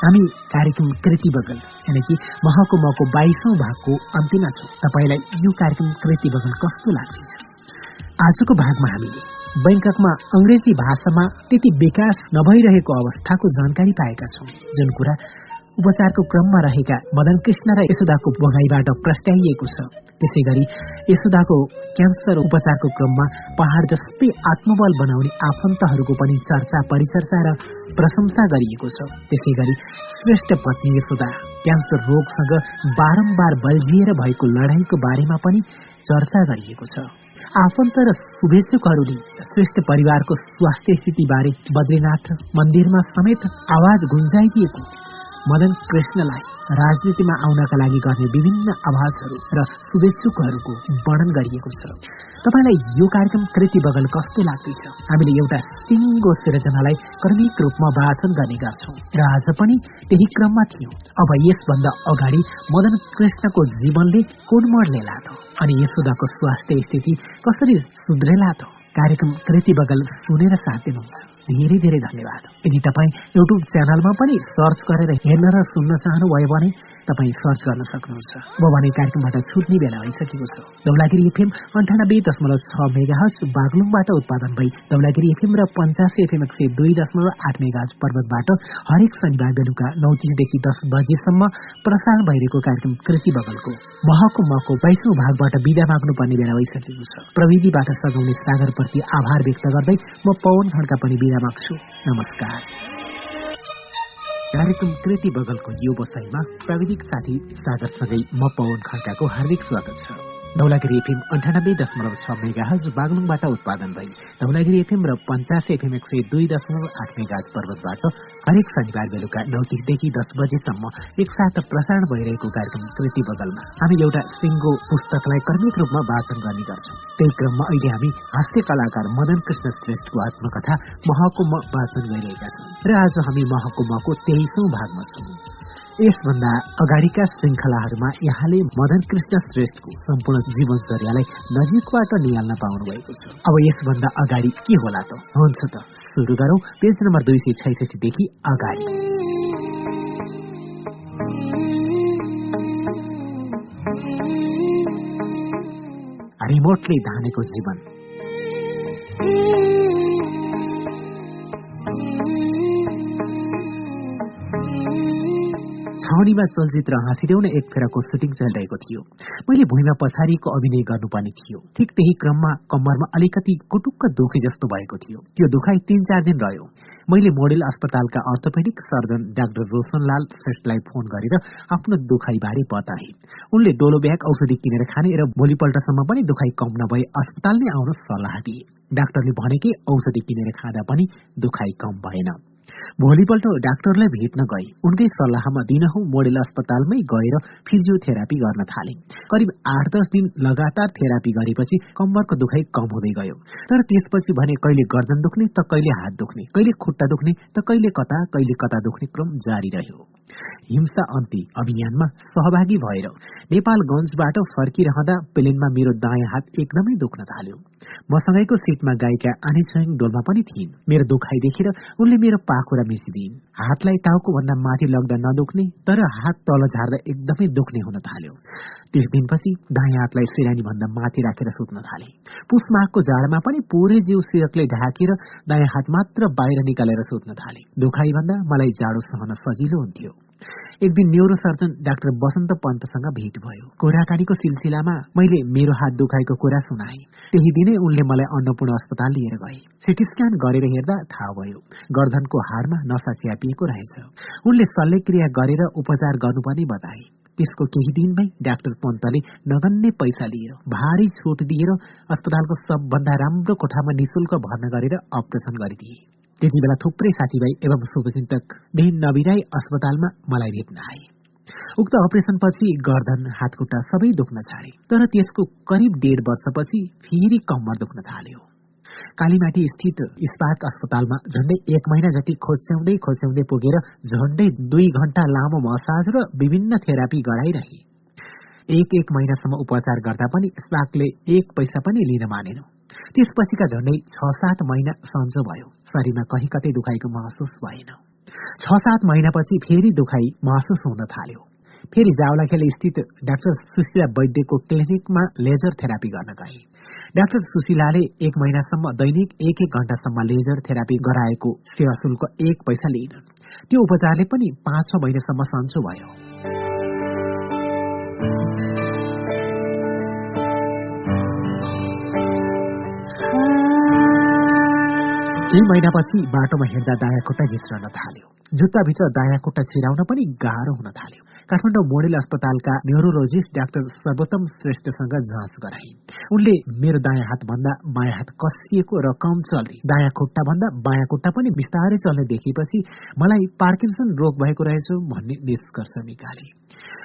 हामी कार्यक्रम कृति बगल यानि कि महको बाइसौँ भागको अन्तिममा छौँ तपाईँलाई यो कार्यक्रम कृति बगल कस्तो लाग्दैछ? आजको भागमा हामीले बैङ्ककमा अङ्ग्रेजी भाषामा त्यति विकास नभइरहेको अवस्थाको जानकारी पाएका छौँ जुन कुरा उपचारको क्रममा रहेका मदन कृष्ण र यशोदाको भोगाईबाट प्रस्ट्याइएको छ। त्यसै गरी यशोदाको क्यान्सर उपचारको क्रममा पहाड जस्तै आत्मबल बनाउने आफन्तहरूको पनि चर्चा परिचर्चा र प्रशंसा गरिएको छ। त्यसै गरी श्रेष्ठ पत्नी यशोदा क्यान्सर रोगसँग बारम्बार बल्झिएर भएको लडाईँको बारेमा पनि चर्चा गरिएको छ। आफन्त र शुभेच्छुकहरूले श्रेष्ठ परिवारको स्वास्थ्य स्थितिबारे बद्रीनाथ मन्दिरमा समेत आवाज गुन्जाइदिएको मदन कृष्णलाई राजनीतिमा आउनका लागि गर्ने विभिन्न आवाजहरू र शुभेच्छुकहरूको वर्णन गरिएको छ। तपाईँलाई यो कार्यक्रम कृति बगल कस्तो लाग्दैछ? हामीले एउटा सिङ्गो सिर्जनालाई क्रमिक रूपमा वाचन गर्ने गर्छौँ। र आज पनि त्यही क्रममा थियौँ। अब यसभन्दा अगाडि मदन कृष्णको जीवनले कोन मोड लिएला अनि यशोदाको स्वास्थ्य स्थिति कसरी सुध्रेला त कार्यक्रम कृति बगल सुनेर साथ दिनुहुन्छ। धेरै धेरै धन्यवाद। यदि तपाईँ युट्युब च्यानलमा पनि सर्च गरेर हेर्न र सुन्न चाहनुभयो भने तपाईँ सर्च गर्न सक्नुहुन्छ। म भने कार्यक्रमबाट छुट्ने बेला भइसकेको छ। दौलागिरी एफएम अन्ठानब्बे दशमलव छ मेगा हज बागलुङबाट उत्पादन भई दौलागिरी एफएम र पञ्चासी एफएम एक सय दुई दशमलव आठ मेगा पर्वतबाट हरेक शनिबार बेलुका नौ तिसदेखि दस बजेसम्म प्रसारण भइरहेको कार्यक्रम कृति बगलको महको मको बाइसौँ भागबाट विदा माग्नुपर्ने बेला भइसकेको छ। प्रविधिबाट सघाउने सागरप्रति आभार व्यक्त गर्दै म पवन खड्का पनि विदा माग्छु नमस्कार। कार्यक्रम कृति बगलको यो बसाइमा प्राविधिक साथी सागरसँगै म पवन खड्काको हार्दिक स्वागत छ। धौलागिरी एफएम अन्ठानब्बे दशमलव छ मेगा हज बागलुङबाट उत्पादन भई धौलागिरी एफएम र पञ्चासी एफएम एक सय दुई दशमलव आठ मेगा पर्वतबाट हरेक शनिबार बेलुका नौ तिसदेखि दस बजेसम्म एकसाथ प्रसारण भइरहेको कार्यक्रम कृति बगलमा हामी एउटा सिङ्गो पुस्तकलाई क्रमिक रूपमा वाचन गर्ने गर्छौँ। त्यही क्रममा अहिले हामी हास्य कलाकार मदन कृष्ण श्रेष्ठको आत्मकथा महको वाचन गरिरहेका छौँ। र आज हामी महको तेइसौँ भागमा छौँ। यसभन्दा अगाडिका श्रृङ्खलाहरूमा यहाँले मदन कृष्ण श्रेष्ठको सम्पूर्ण जीवनचर्यालाई नजिकबाट निहाल्न पाउनु भएको छ। अब यसभन्दा अगाडि के होला त? हुन्छ त सुरु गरौं। पेज नम्बर दुई सय छैसठीदेखि अगाडि। रिमोटले धानेको जीवन। छाउनीमा चलचित्र हाँसिदेऊ न एक फेराको सुटिङ चलिरहेको थियो। मैले भुइँमा पछाडिको अभिनय गर्नुपर्ने थियो। ठिक त्यही क्रममा कम्मरमा अलिकति कुटुक्क दुखे जस्तो भएको थियो। त्यो दुखाइ तीन चार दिन रह्यो। मैले मोडेल अस्पतालका अर्थोपेडिक सर्जन डाक्टर रोशनलाल श्रेष्ठलाई फोन गरेर आफ्नो दुखाइबारे बताए। उनले डोलो ब्याग औषधि किनेर खाने र भोलिपल्टसम्म पनि दुखाइ कम नभए अस्पताल नै आउन सल्लाह दिए। डाक्टरले भनेकै औषधि किनेर खाँदा पनि दुखाइ कम भएन। भोलिपल्ट डाक्टरलाई भेट्न गए उनकै सल्लाहमा दिनहौ मोडेल अस्पतालमै गएर फिजियोथेरापी गर्न थाले। करिब आठ दस दिन लगातार थेरापी गरेपछि कम्मरको दुखाइ कम हुँदै गयो। तर त्यसपछि भने कहिले गर्दन दुख्ने त कहिले हात दुख्ने कहिले खुट्टा दुख्ने त कहिले कता कहिले कता दुख्ने क्रम जारी रह्यो। हिंसा अन्ति अभियानमा सहभागी भएर नेपालगंजबाट फर्किरहँदा प्लेनमा मेरो दायाँ हात एकदमै दुख्न थाल्यो। मसँगैको सिटमा गायिका आनी स्वयं डोलमा पनि थिइन्। मेरो दुखाइ देखेर उनले मेरो पाखुरा मिसिदिन् हातलाई टाउको भन्दा माथि लग्दा नदुख्ने तर हात तल झार्दा एकदमै दुख्ने हुन थाल्यो। त्यस दिनपछि दायाँ हातलाई सिरानी भन्दा माथि राखेर सुत्न थाले। पुस माघको जाडोमा पनि पुरै जिउ सिरकले ढाकेर दायाँ हात मात्र बाहिर निकालेर सुत्न थाले। दुखाइ भन्दा मलाई जाडो सहन सजिलो हुन्थ्यो। एक दिन न्युरो सर्जन डाक्टर बसन्त पन्तसँग भेट भयो। कुराकानीको सिलसिलामा मैले मेरो हात दुखाएको कुरा सुनाए। त्यही दिनै उनले मलाई अन्नपूर्ण अस्पताल लिएर गए। सिटी स्क्यान गरेर हेर्दा थाहा भयो गर्दनको हाडमा नसा च्यापिएको रहेछ। उनले शल्यक्रिया गरेर उपचार गर्नुपर्ने बताए। त्यसको केही दिनमै डाक्टर पन्तले नगन्ने पैसा लिएर भारी छुट दिएर अस्पतालको सबभन्दा राम्रो कोठामा निशुल्क भर्ना गरेर अपरेसन गरिदिए। त्यति बेला थुप्रै साथीभाइ एवं शुभचिन्तक दिन नबिराई अस्पतालमा मलाई भेट्न आए। उक्त अपरेसनपछि गर्दन हातखुट्टा सबै दुख्न छाडे तर त्यसको करिब डेढ वर्षपछि फेरि कम्मर दुख्न थाल्यो। कालीमाटी स्थित इस्पात अस्पतालमा झण्डै एक महिना जति खोज्याउँदै खोज्याउँदै पुगेर झण्डै दुई घण्टा लामो मसाज र विभिन्न थेरापी गराइरहे। एक एक महिनासम्म उपचार गर्दा पनि स्पाकले एक पैसा पनि लिन मानेन। त्यसपछिका झण्डै छ सात महिना सन्चो भयो शरीरमा कहीँ कतै दुखाइको महसुस भएन छ सात महिनापछि फेरि दुखाइ महसुस हुन थाल्यो फेरि जावलाखेल स्थित डाक्टर सुशीला वैद्यको क्लिनिकमा लेजर थेरापी गर्न गए डाक्टर सुशीलाले एक महिनासम्म दैनिक एक एक घण्टासम्म लेजर थेरापी गराएको सेवा शुल्क एक पैसा लिइन त्यो उपचारले पनि पाँच छ महिनासम्म सन्चो भयो केही महिनापछि बाटोमा हिँड्दा दायाँ खुट्टा घिच्रन थाल्यो। जुत्ताभित्र दायाँ खुट्टा छिराउन पनि गाह्रो हुन थाल्यो। काठमाडौँ मोडेल अस्पतालका न्युरोलोजिस्ट डाक्टर सर्वोत्तम श्रेष्ठसँग जाँच गराए उनले मेरो दायाँ हात भन्दा बायाँ हात कसिएको र कम चल्ने दायाँ खुट्टा भन्दा बायाँ खुट्टा पनि बिस्तारै चल्ने देखेपछि मलाई पार्किन्सन रोग भएको रहेछ भन्ने निष्कर्ष निकाले।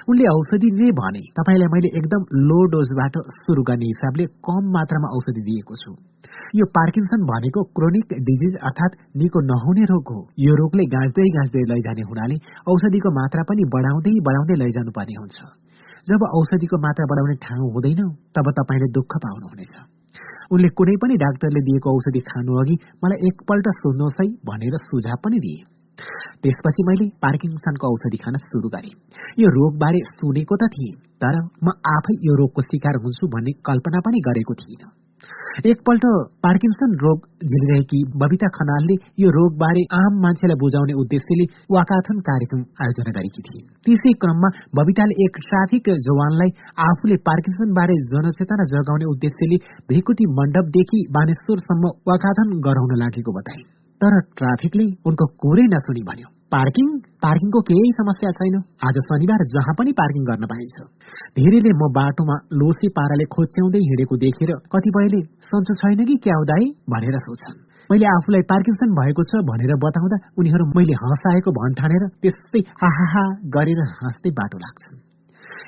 उनले औषधि नै भने तपाईँलाई मैले एकदम लो डोजबाट सुरु गर्ने हिसाबले कम मात्रामा औषधि दिएको छु। यो पार्किन्सन भनेको क्रोनिक डिजिज अर्थात् निको नहुने रोग हो। यो रोगले गाँच्दै गाँच्दै लैजाने हुनाले औषधिको मात्रा पनि बढाउँदै बढाउँदै लैजानु पर्ने हुन्छ। जब औषधिको मात्रा बढाउने ठाउँ हुँदैन तब तपाईँले दुःख पाउनुहुनेछ। उनले कुनै पनि डाक्टरले दिएको औषधि खानु अघि मलाई एकपल्ट सोध्नुहोस् है भनेर सुझाव पनि दिए। त्यसपछि मैले पार्किङसनको औषधि खान सुरु गरेँ। यो रोगबारे सुनेको त थिएँ तर म आफै यो रोगको शिकार हुन्छु भन्ने कल्पना पनि गरेको थिइनँ। एकपल्ट पार्किन्सन रोग झेलिरहेकी बबिता खनालले यो रोगबारे आम मान्छेलाई बुझाउने उद्देश्यले वाकाथन कार्यक्रम आयोजना गरेकी थिइन् त्यसै क्रममा बबिताले एक ट्राफिक जवानलाई आफूले पार्किन्सन बारे जनचेतना जगाउने उद्देश्यले भेकुटी मण्डपदेखि बानेश्वरसम्म वाकाथन गराउन लागेको बताइन् तर ट्राफिकले उनको कुरै नसुनि भन्यो। पार्किङ पार्किङको केही समस्या छैन। आज शनिबार जहाँ पनि पार्किङ गर्न पाइन्छ। धेरैले म बाटोमा लोसे पाराले खोच्याउँदै हिँडेको देखेर कतिपयले सन्चो छैन कि क्या दाई भनेर सोच्छन्। मैले आफूलाई पार्किन्सन भएको छ भनेर बताउँदा उनीहरू मैले हँसाएको भन्ठानेर त्यस्तै हाहा गरेर हाँस्दै बाटो लाग्छन्।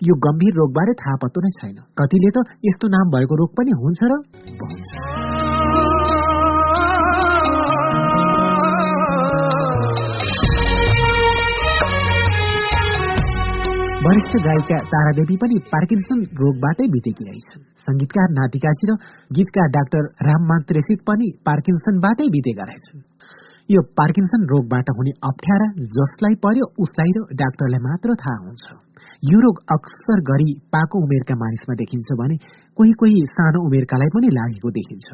यो गम्भीर रोगबारे थाहा पत्तो नै छैन। कतिले त यस्तो नाम भएको रोग पनि हुन्छ र? वरिष्ठ गायिका तारादेवी पनि पार्किन्सन रोगबाटै बितेकी रहेछन्। संगीतकार नातिकाजी र गीतकार डाक्टर राममान पनि पार्किन्सनबाटै बितेका रहेछन्। यो पार्किन्सन रोगबाट हुने अप्ठ्यारा जसलाई पर्यो उसलाई र डाक्टरलाई मात्र थाहा हुन्छ। यो रोग अक्सर गरी पाको उमेरका मानिसमा देखिन्छ भने कोही कोही सानो उमेरकालाई पनि लागेको देखिन्छ।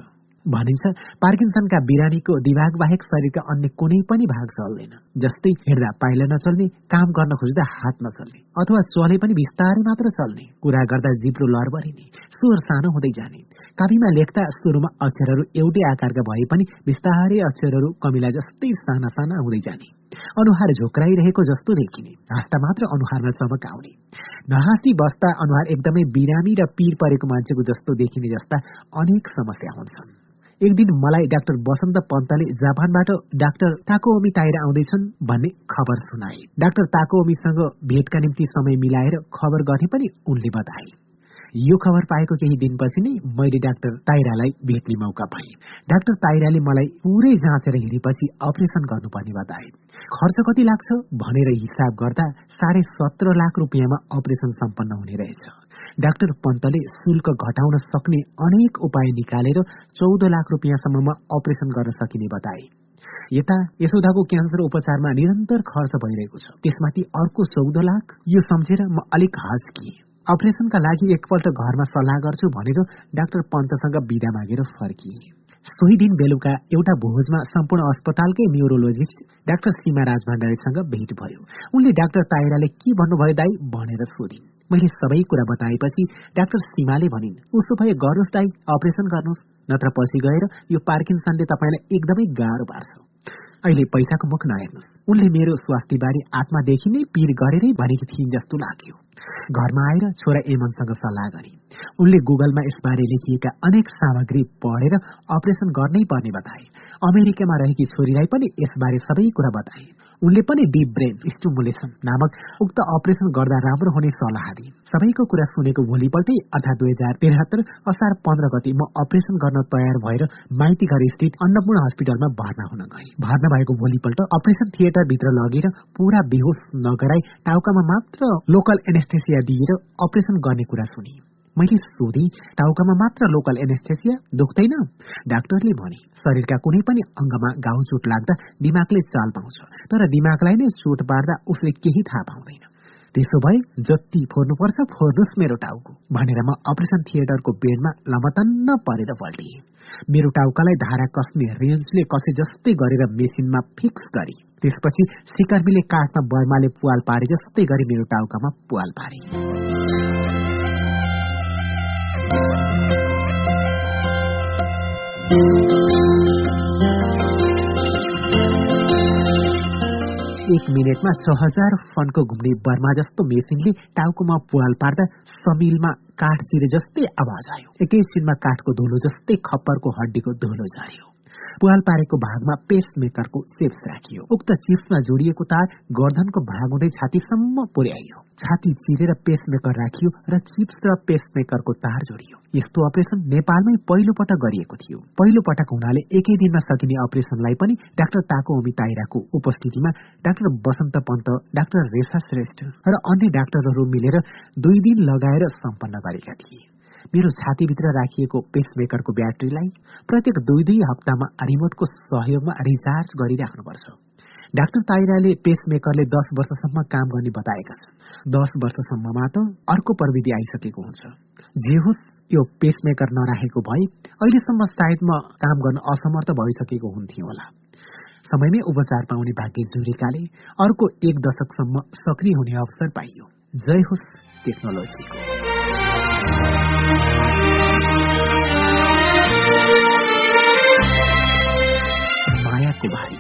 भनिन्छ पार्किन्सनका बिरामीको दिमाग बाहेक शरीरका अन्य कुनै पनि भाग चल्दैन। जस्तै हिँड्दा पाइला नचल्ने काम गर्न खोज्दा हात नचल्ने अथवा चले पनि बिस्तारै मात्र चल्ने कुरा गर्दा जिब्रो लरबरिने स्वर सानो हुँदै जाने। कापीमा लेख्दा सुरुमा अक्षरहरू एउटै आकारका भए पनि बिस्तारै अक्षरहरू कमिला जस्तै साना साना हुँदै जाने। अनुहार झोक्राइरहेको जस्तो देखिने हाँस्दा मात्र अनुहारमा चमक आउने नहाँसी बस्दा अनुहार एकदमै बिरामी र पीर परेको मान्छेको जस्तो देखिने जस्ता अनेक समस्या हुन्छन्। एक दिन मलाई डाक्टर बसन्त पन्तले जापानबाट डाक्टर ताकोमी ताएर आउँदैछन् भन्ने खबर सुनाए। डाक्टर ताकोमीसँग भेटका निम्ति समय मिलाएर खबर गर्ने पनि उनले बताए। यो खबर पाएको केही दिनपछि नै मैले डाक्टर ताइरालाई भेट्ने मौका पाएँ। डाक्टर ताइराले मलाई पुरै जाँचेर हेरेपछि अपरेसन गर्नुपर्ने बताए। खर्च कति लाग्छ भनेर हिसाब गर्दा साढे सत्र लाख रुपियाँमा अपरेसन सम्पन्न हुने रहेछ। डाक्टर पन्तले शुल्क घटाउन सक्ने अनेक उपाय निकालेर चौध लाख रुपियाँसम्ममा अपरेसन गर्न सकिने बताए। यता यशोदाको क्यान्सर उपचारमा निरन्तर खर्च भइरहेको छ। त्यसमाथि अर्को चौध लाख यो सम्झेर म अलिक हस्किएँ। अपरेसनका लागि एकपल्ट घरमा सल्लाह गर्छु भनेर डाक्टर पन्तसँग बिदा मागेर फर्किए सोही दिन बेलुका एउटा भोजमा सम्पूर्ण अस्पतालकै न्युरोलोजिस्ट डाक्टर सीमा राज भण्डारीसँग भेट भयो। उनले डाक्टर ताइराले के भन्नुभयो दाई भनेर सोधिन्। मैले सबै कुरा बताएपछि डाक्टर सीमाले भनिन् उसो भए गर्नुहोस् दाई अपरेसन गर्नुहोस् नत्र पछि गएर यो पार्किन्सनले तपाईँलाई एकदमै गाह्रो पार्छ। अहिले पैसाको मुख नहेर्नुहोस् उनले मेरो स्वास्थ्यबारे आत्मादेखि नै पीर गरेरै भनेकी थिइन् जस्तो लाग्यो। घरमा आएर छोरा एमनसँग सल्लाह गरे उनले गुगलमा यसबारे लेखिएका अनेक सामग्री पढेर अपरेसन गर्नै पर्ने बताए। अमेरिकामा रहेकी छोरीलाई पनि यसबारे सबै कुरा बताए। उनले पनि डिप ब्रेन स्टुमुलेसन नामक उक्त अपरेसन गर्दा राम्रो हुने सल्लाह दिए। सबैको कुरा सुनेको भोलिपल्टै अर्थात् दुई हजार त्रिहत्तर असार पन्ध्र गति म अपरेसन गर्न तयार भएर माइती घर स्थित अन्नपूर्ण हस्पिटलमा भर्ना हुन गए। भर्ना भएको भोलिपल्ट अपरेसन थिएटरभित्र लगेर पूरा बेहोस नगराई टाउकामा मात्र लोकल एनेस्थेसिया दिएर अपरेसन गर्ने कुरा सुने मैले सोधेँ टाउकामा मात्र लोकल एनेस्थेसिया दुख्दैन? डाक्टरले भने शरीरका कुनै पनि अङ्गमा घाउ चोट लाग्दा दिमागले चाल पाउँछ तर दिमागलाई नै चोट पार्दा उसले केही थाहा पाउँदैन। त्यसो भए जति फोर्नुपर्छ फोर्नुहोस् मेरो टाउको भनेर म अपरेसन थिएटरको बेडमा लमतन्न परेर पल्टिएँ मेरो टाउकालाई धारा कस्ने रेन्जले कसे जस्तै गरेर मेसिनमा फिक्स गरे। त्यसपछि सिकर्मीले काठमा बर्माले पुवाल पारे जस्तै गरी मेरो टाउकामा पुवाल पारे। एक मिनटमा छ हजार फनको घुम्ने बर्मा जस्तो मेसिनले टाउकोमा पुवाल पार्दा समिलमा काठ चिरे जस्तै आवाज आयो। एकैछिनमा काठको धुलो जस्तै खप्परको हड्डीको धुलो झर्यो पुवाल पारेको भागमा पेस मेकरको चिप्स राखियो। उक्त चिप्समा जोडिएको तार गर्दनको भाग हुँदै छातीसम्म पुर्याइयो। छाती चिरेर पेस मेकर राखियो र चिप्स र पेस मेकरको तार जोडियो। यस्तो अपरेसन नेपालमै पहिलो पटक गरिएको थियो। पहिलो पटक हुनाले एकै दिनमा सकिने अपरेसनलाई पनि डाक्टर ताको अमी ताइराको उपस्थितिमा डाक्टर बसन्त पन्त डाक्टर रेसा श्रेष्ठ र अन्य डाक्टरहरू मिलेर दुई दिन लगाएर सम्पन्न गरेका थिए। मेरो छातीभित्र राखिएको पेसमेकरको ब्याट्रीलाई प्रत्येक दुई दुई हप्तामा रिमोटको सहयोगमा रिचार्ज गरिराख्नुपर्छ। डाक्टर ताइराले पेसमेकरले दस वर्षसम्म काम गर्ने बताएका छन्। दस वर्षसम्ममा त अर्को प्रविधि आइसकेको हुन्छ। जे होस् यो पेसमेकर नराखेको भए अहिलेसम्म सायद म काम गर्न असमर्थ भइसकेको हुन्थ्यो होला। समयमै उपचार पाउने भाग्य जुरेकाले अर्को एक दशकसम्म सक्रिय हुने अवसर पाइयो। जय होस् टेक्नोलोजीको। मायाको भारी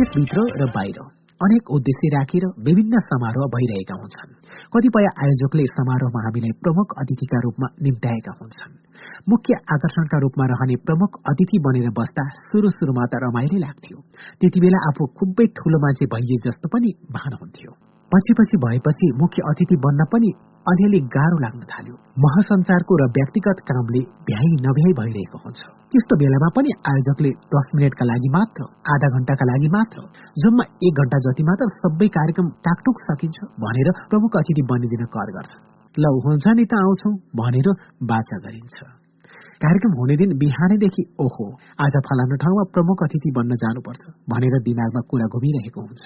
यसभित्र र बाहिर अनेक उद्देश्य राखेर विभिन्न समारोह भइरहेका हुन्छन्। कतिपय आयोजकले समारोहमा हामीलाई प्रमुख अतिथिका रूपमा निम्त्याएका हुन्छन्। मुख्य आकर्षणका रूपमा रहने प्रमुख अतिथि बनेर बस्दा सुरु सुरुमा त रमाइलो लाग्थ्यो। त्यति बेला आफू खुबै ठूलो मान्छे भइए जस्तो पनि भान हुन्थ्यो। पछि पछि भएपछि मुख्य अतिथि बन्न पनि अलिअलि गाह्रो लाग्न थाल्यो। महासञ्चारको र व्यक्तिगत कामले भ्याइ नभ्याइ भइरहेको हुन्छ। त्यस्तो बेलामा पनि आयोजकले दस मिनटका लागि मात्र आधा घण्टाका लागि मात्र जम्मा एक घण्टा जति मात्र सबै कार्यक्रम टाकटुक सकिन्छ भनेर प्रमुख अतिथि बनिदिन कर गर्छ ल हुन्छ नि त आउँछौ भनेर बाचा गरिन्छ। कार्यक्रम हुने दिन बिहानैदेखि ओहो आज फलानु ठाउँमा प्रमुख अतिथि बन्न जानुपर्छ भनेर दिमागमा कुरा घुमिरहेको हुन्छ।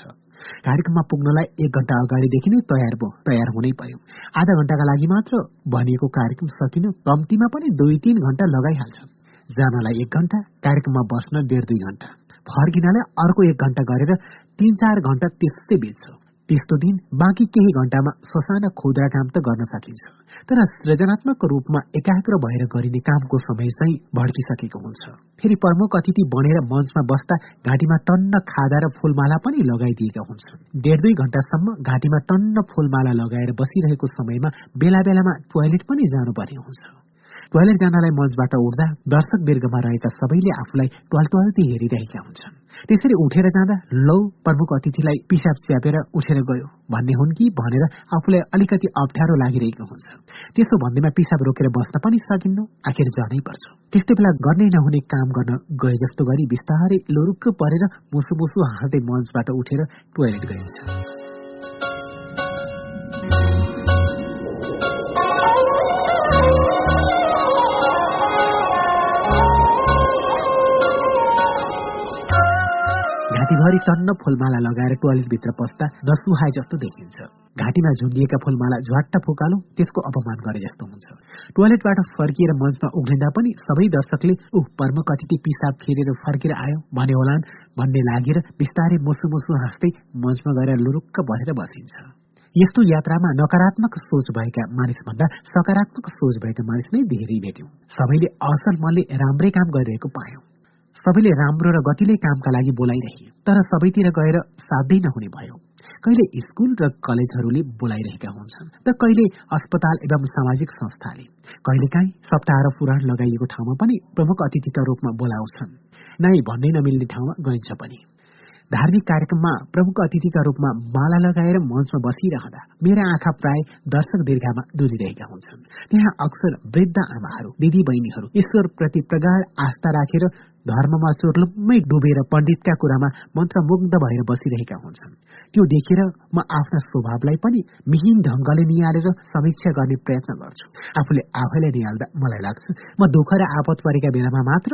कार्यक्रममा पुग्नलाई एक घण्टा अगाडिदेखि नै तयार भयो तयार हुनै पर्यो। आधा घण्टाका लागि मात्र भनिएको कार्यक्रम सकिन कम्तीमा पनि दुई तीन घण्टा लगाइहाल्छ। जानलाई एक घण्टा कार्यक्रममा बस्न डेढ दुई घण्टा फर्किनलाई अर्को एक घण्टा गरेर तीन चार घण्टा त्यसै बित्छ। त्यस्तो दिन बाँकी केही घण्टामा ससाना खुद्रा काम त गर्न सकिन्छ। तर सृजनात्मक रूपमा एकाग्र भएर गरिने कामको समय चाहिँ भड्किसकेको हुन्छ। फेरि प्रमुख अतिथि बनेर मञ्चमा बस्दा घाँटीमा टन्न खादा र फूलमाला पनि लगाइदिएका हुन्छन्। डेढ दुई घण्टासम्म घाँटीमा टन्न फूलमाला लगाएर बसिरहेको समयमा बेला बेलामा टोयलेट पनि जानुपर्ने हुन्छ। टोयलेट जानलाई मञ्चबाट उठ्दा दर्शक दीर्घमा रहेका सबैले आफूलाई ट्वाल ट्वाल्टी हेरिरहेका हुन्छन्। त्यसरी उठेर जाँदा लौ प्रमुख अतिथिलाई पिसाब च्यापेर उठेर गयो। भन्ने हुन् कि भनेर आफूलाई अलिकति अप्ठ्यारो लागिरहेको हुन्छ। त्यसो भन्दैमा पिसाब रोकेर बस्न पनि सकिन्न आखिर जानै पर्छ। त्यस्तो बेला गर्नै नहुने काम गर्न गए जस्तो गरी बिस्तारै लोरुक्क परेर मुसु मुसु हाँस्दै मञ्चबाट उठेर टोयलेट गइन्छ। घाँटीभरि टन्न फुलमाला लगाएर टोयलेटभित्र पस्दा नसुहाए जस्तो देखिन्छ। घाँटीमा झुन्डिएका फुलमाला झ्वाट्ट फुकालो त्यसको अपमान गरे जस्तो हुन्छ। टोयलेटबाट फर्किएर मञ्चमा उघ्रिँदा पनि सबै दर्शकले ऊ पर्म कति पिसाब फेरेर फर्केर आयो भने होलान्। भन्ने लागेर बिस्तारै मुसु मुसु हाँस्दै मञ्चमा गएर लुरुक्क भरेर बसिन्छ। यस्तो यात्रामा नकारात्मक सोच भएका मानिसभन्दा सकारात्मक सोच भएका मानिस नै धेरै भेट्यौं। सबैले असल मनले राम्रै काम गरिरहेको पायौं। सबैले राम्रो र गतिले कामका लागि बोलाइरहे तर सबैतिर गएर साध्यै नहुने भयो। कहिले स्कूल र कलेजहरूले बोलाइरहेका हुन्छन् त कहिले अस्पताल एवं सामाजिक संस्थाले। कहिलेकाहीँ सप्ताह र पुराण लगाइएको ठाउँमा पनि प्रमुख अतिथिका रूपमा बोलाउँछन्। नै भन्नै नमिल्ने ठाउँमा गइन्छ पनि। धार्मिक कार्यक्रममा प्रमुख अतिथिका रूपमा माला लगाएर मञ्चमा बसिरहँदा मेरा आँखा प्राय दर्शक दीर्घामा डुलिरहेका हुन्छन्। त्यहाँ अक्सर वृद्ध आमाहरू दिदी बहिनीहरू ईश्वर प्रति प्रगाढ आस्था राखेर धर्ममा चोर्लुम्मै डुबेर पण्डितका कुरामा मन्त्रमुग्ध भएर बसिरहेका हुन्छन्। त्यो देखेर म आफ्ना स्वभावलाई पनि मिहिन ढंगले निहालेर समीक्षा गर्ने प्रयत्न गर्छु। आफूले आफैलाई निहाल्दा मलाई लाग्छ म दुःख र आपत परेका बेलामा मात्र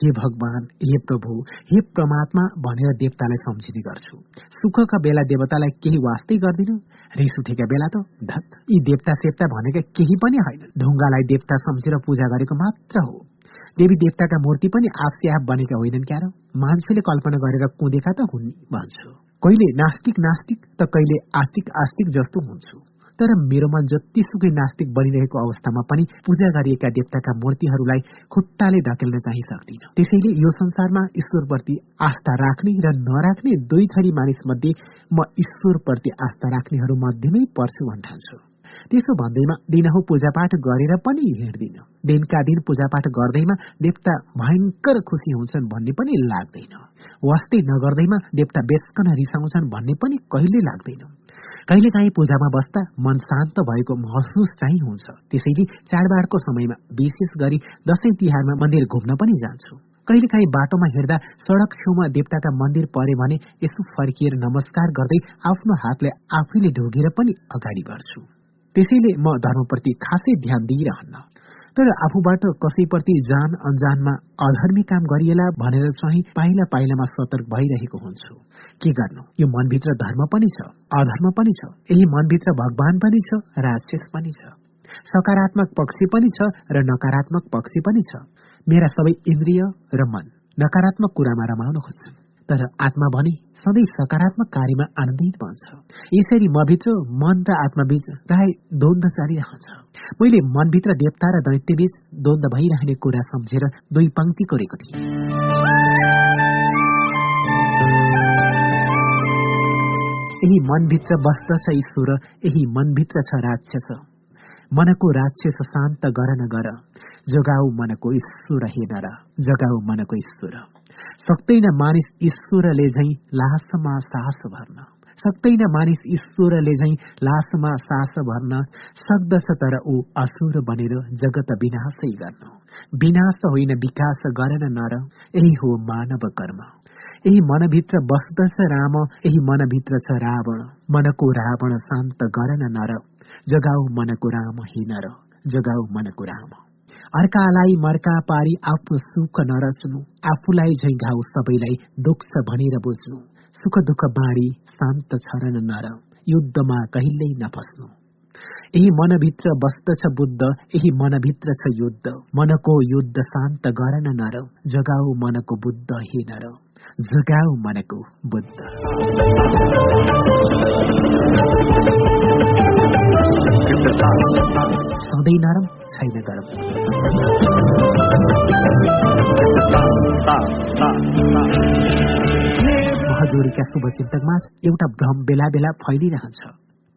हे भगवान हे प्रभु हे परमात्मा भनेर देवतालाई सम्झिने गर्छु। सुखका बेला देवतालाई केही वास्तै गर्दिन रिस उठेका बेला त धत यी देवता सेवता भनेका केही पनि होइन। ढुङ्गालाई देवता सम्झेर पूजा गरेको मात्र हो। देवी देवताका मूर्ति पनि आफसे आफ बनेका होइनन् क्यार। मान्छेले कल्पना गरेर कुदेका त हुन् भन्छु कहिले नास्तिक नास्तिक त कहिले आस्तिक आस्तिक जस्तो हुन्छु। तर मेरो मन जतिसुकै नास्तिक बनिरहेको अवस्थामा पनि पूजा गरिएका देवताका मूर्तिहरूलाई खुट्टाले धकेल्न चाहिँ सक्दिन। त्यसैले यो संसारमा ईश्वरप्रति आस्था राख्ने र नराख्ने दुई थरी मानिस मध्ये म ईश्वरप्रति आस्था राख्नेहरू मध्येमै पर्छु भन्ठान्छु। त्यसो भन्दैमा दिनहु पूजापाठ गरेर पनि हिँड्दिन। दिनका दिन पूजापाठ गर्दैमा देवता भयङ्कर खुसी हुन्छन् भन्ने पनि लाग्दैन। वास्तै नगर्दैमा देवता बेचकन रिसाउँछन् भन्ने पनि कहिले लाग्दैन। कहिलेकाहीँ पूजामा बस्दा मन शान्त भएको महसुस चाहिँ हुन्छ। त्यसैले चाडबाडको समयमा विशेष गरी दशैं तिहारमा मन्दिर घुम्न पनि जान्छु। कहिलेकाहीँ बाटोमा हिँड्दा सड़क छेउमा देवताका मन्दिर परे भने यसो फर्किएर नमस्कार गर्दै आफ्नो हातले आफैले ढोगेर पनि अगाडि बढ्छु। त्यसैले म धर्मप्रति खासै ध्यान दिइरहन्न। तर आफूबाट कसैप्रति जान अन्जानमा अधर्मी काम गरिएला भनेर चाहिँ पाइला पाइलामा सतर्क भइरहेको हुन्छु। के गर्नु? यो मनभित्र धर्म पनि छ अधर्म पनि छ यही मनभित्र भगवान पनि छ राक्षस पनि छ सकारात्मक पक्ष पनि छ र नकारात्मक पक्ष पनि छ। मेरा सबै इन्द्रिय र मन नकारात्मक कुरामा रमाउन खोज्छन्। तर आत्मा भने सधैँ सकारात्मक कार्यमा आनन्दित बन्छ। यसरी मभित्र मन र आत्माबीच प्राय द्वन्द चालिरहन्छ मैले मनभित्र देवता र दैत्यबीच द्वन्द भइरहने कुरा सम्झेर दुई पंक्ति कोरेको थिएँ। यही मनभित्र बस्दछ ईश्वर यही मनभित्र छ राक्षस। मनको राक्षस शान्त गर न गर। जगाऊ मनको ईश्वर हेन र जगाऊ मनको ईश्वर। सक्दैन मानिस ईश्वरले झै लासमा सास भर्न। सक्दैन मानिस ईश्वरले झै लासमा सास भर्न। सक्दछ तर ऊ असुर बनेर जगत विनाशै गर्न। विनाश होइन विकास गर्न नर। यही हो मानव कर्म। यही मनभित्र बस्दछ राम। यही मनभित्र छ रावण। मनको रावण शान्त गर्न नर। जगाऊ मनको राम हे नर जगाऊ मनको राम अर्कालाई मर्का पारी आफ्नो सुख नरच्नु आफूलाई झै घाउ सबैलाई दुख्छ भनेर बुझ्नु सुख दुःख बाँडी शान्त छरन नर युद्धमा कहिल्यै नफस्नु यही मनभित्र बस्दछ बुद्ध यही मनभित्र छ युद्ध मनको युद्ध शान्त गर न नर जगाऊ मनको बुद्ध हे नर जगाऊ मनको बुद्ध सधैँ नरम छैन गरम। महजोरीका शुभचिन्तकमा एउटा भ्रम बेला बेला फैलिरहन्छ।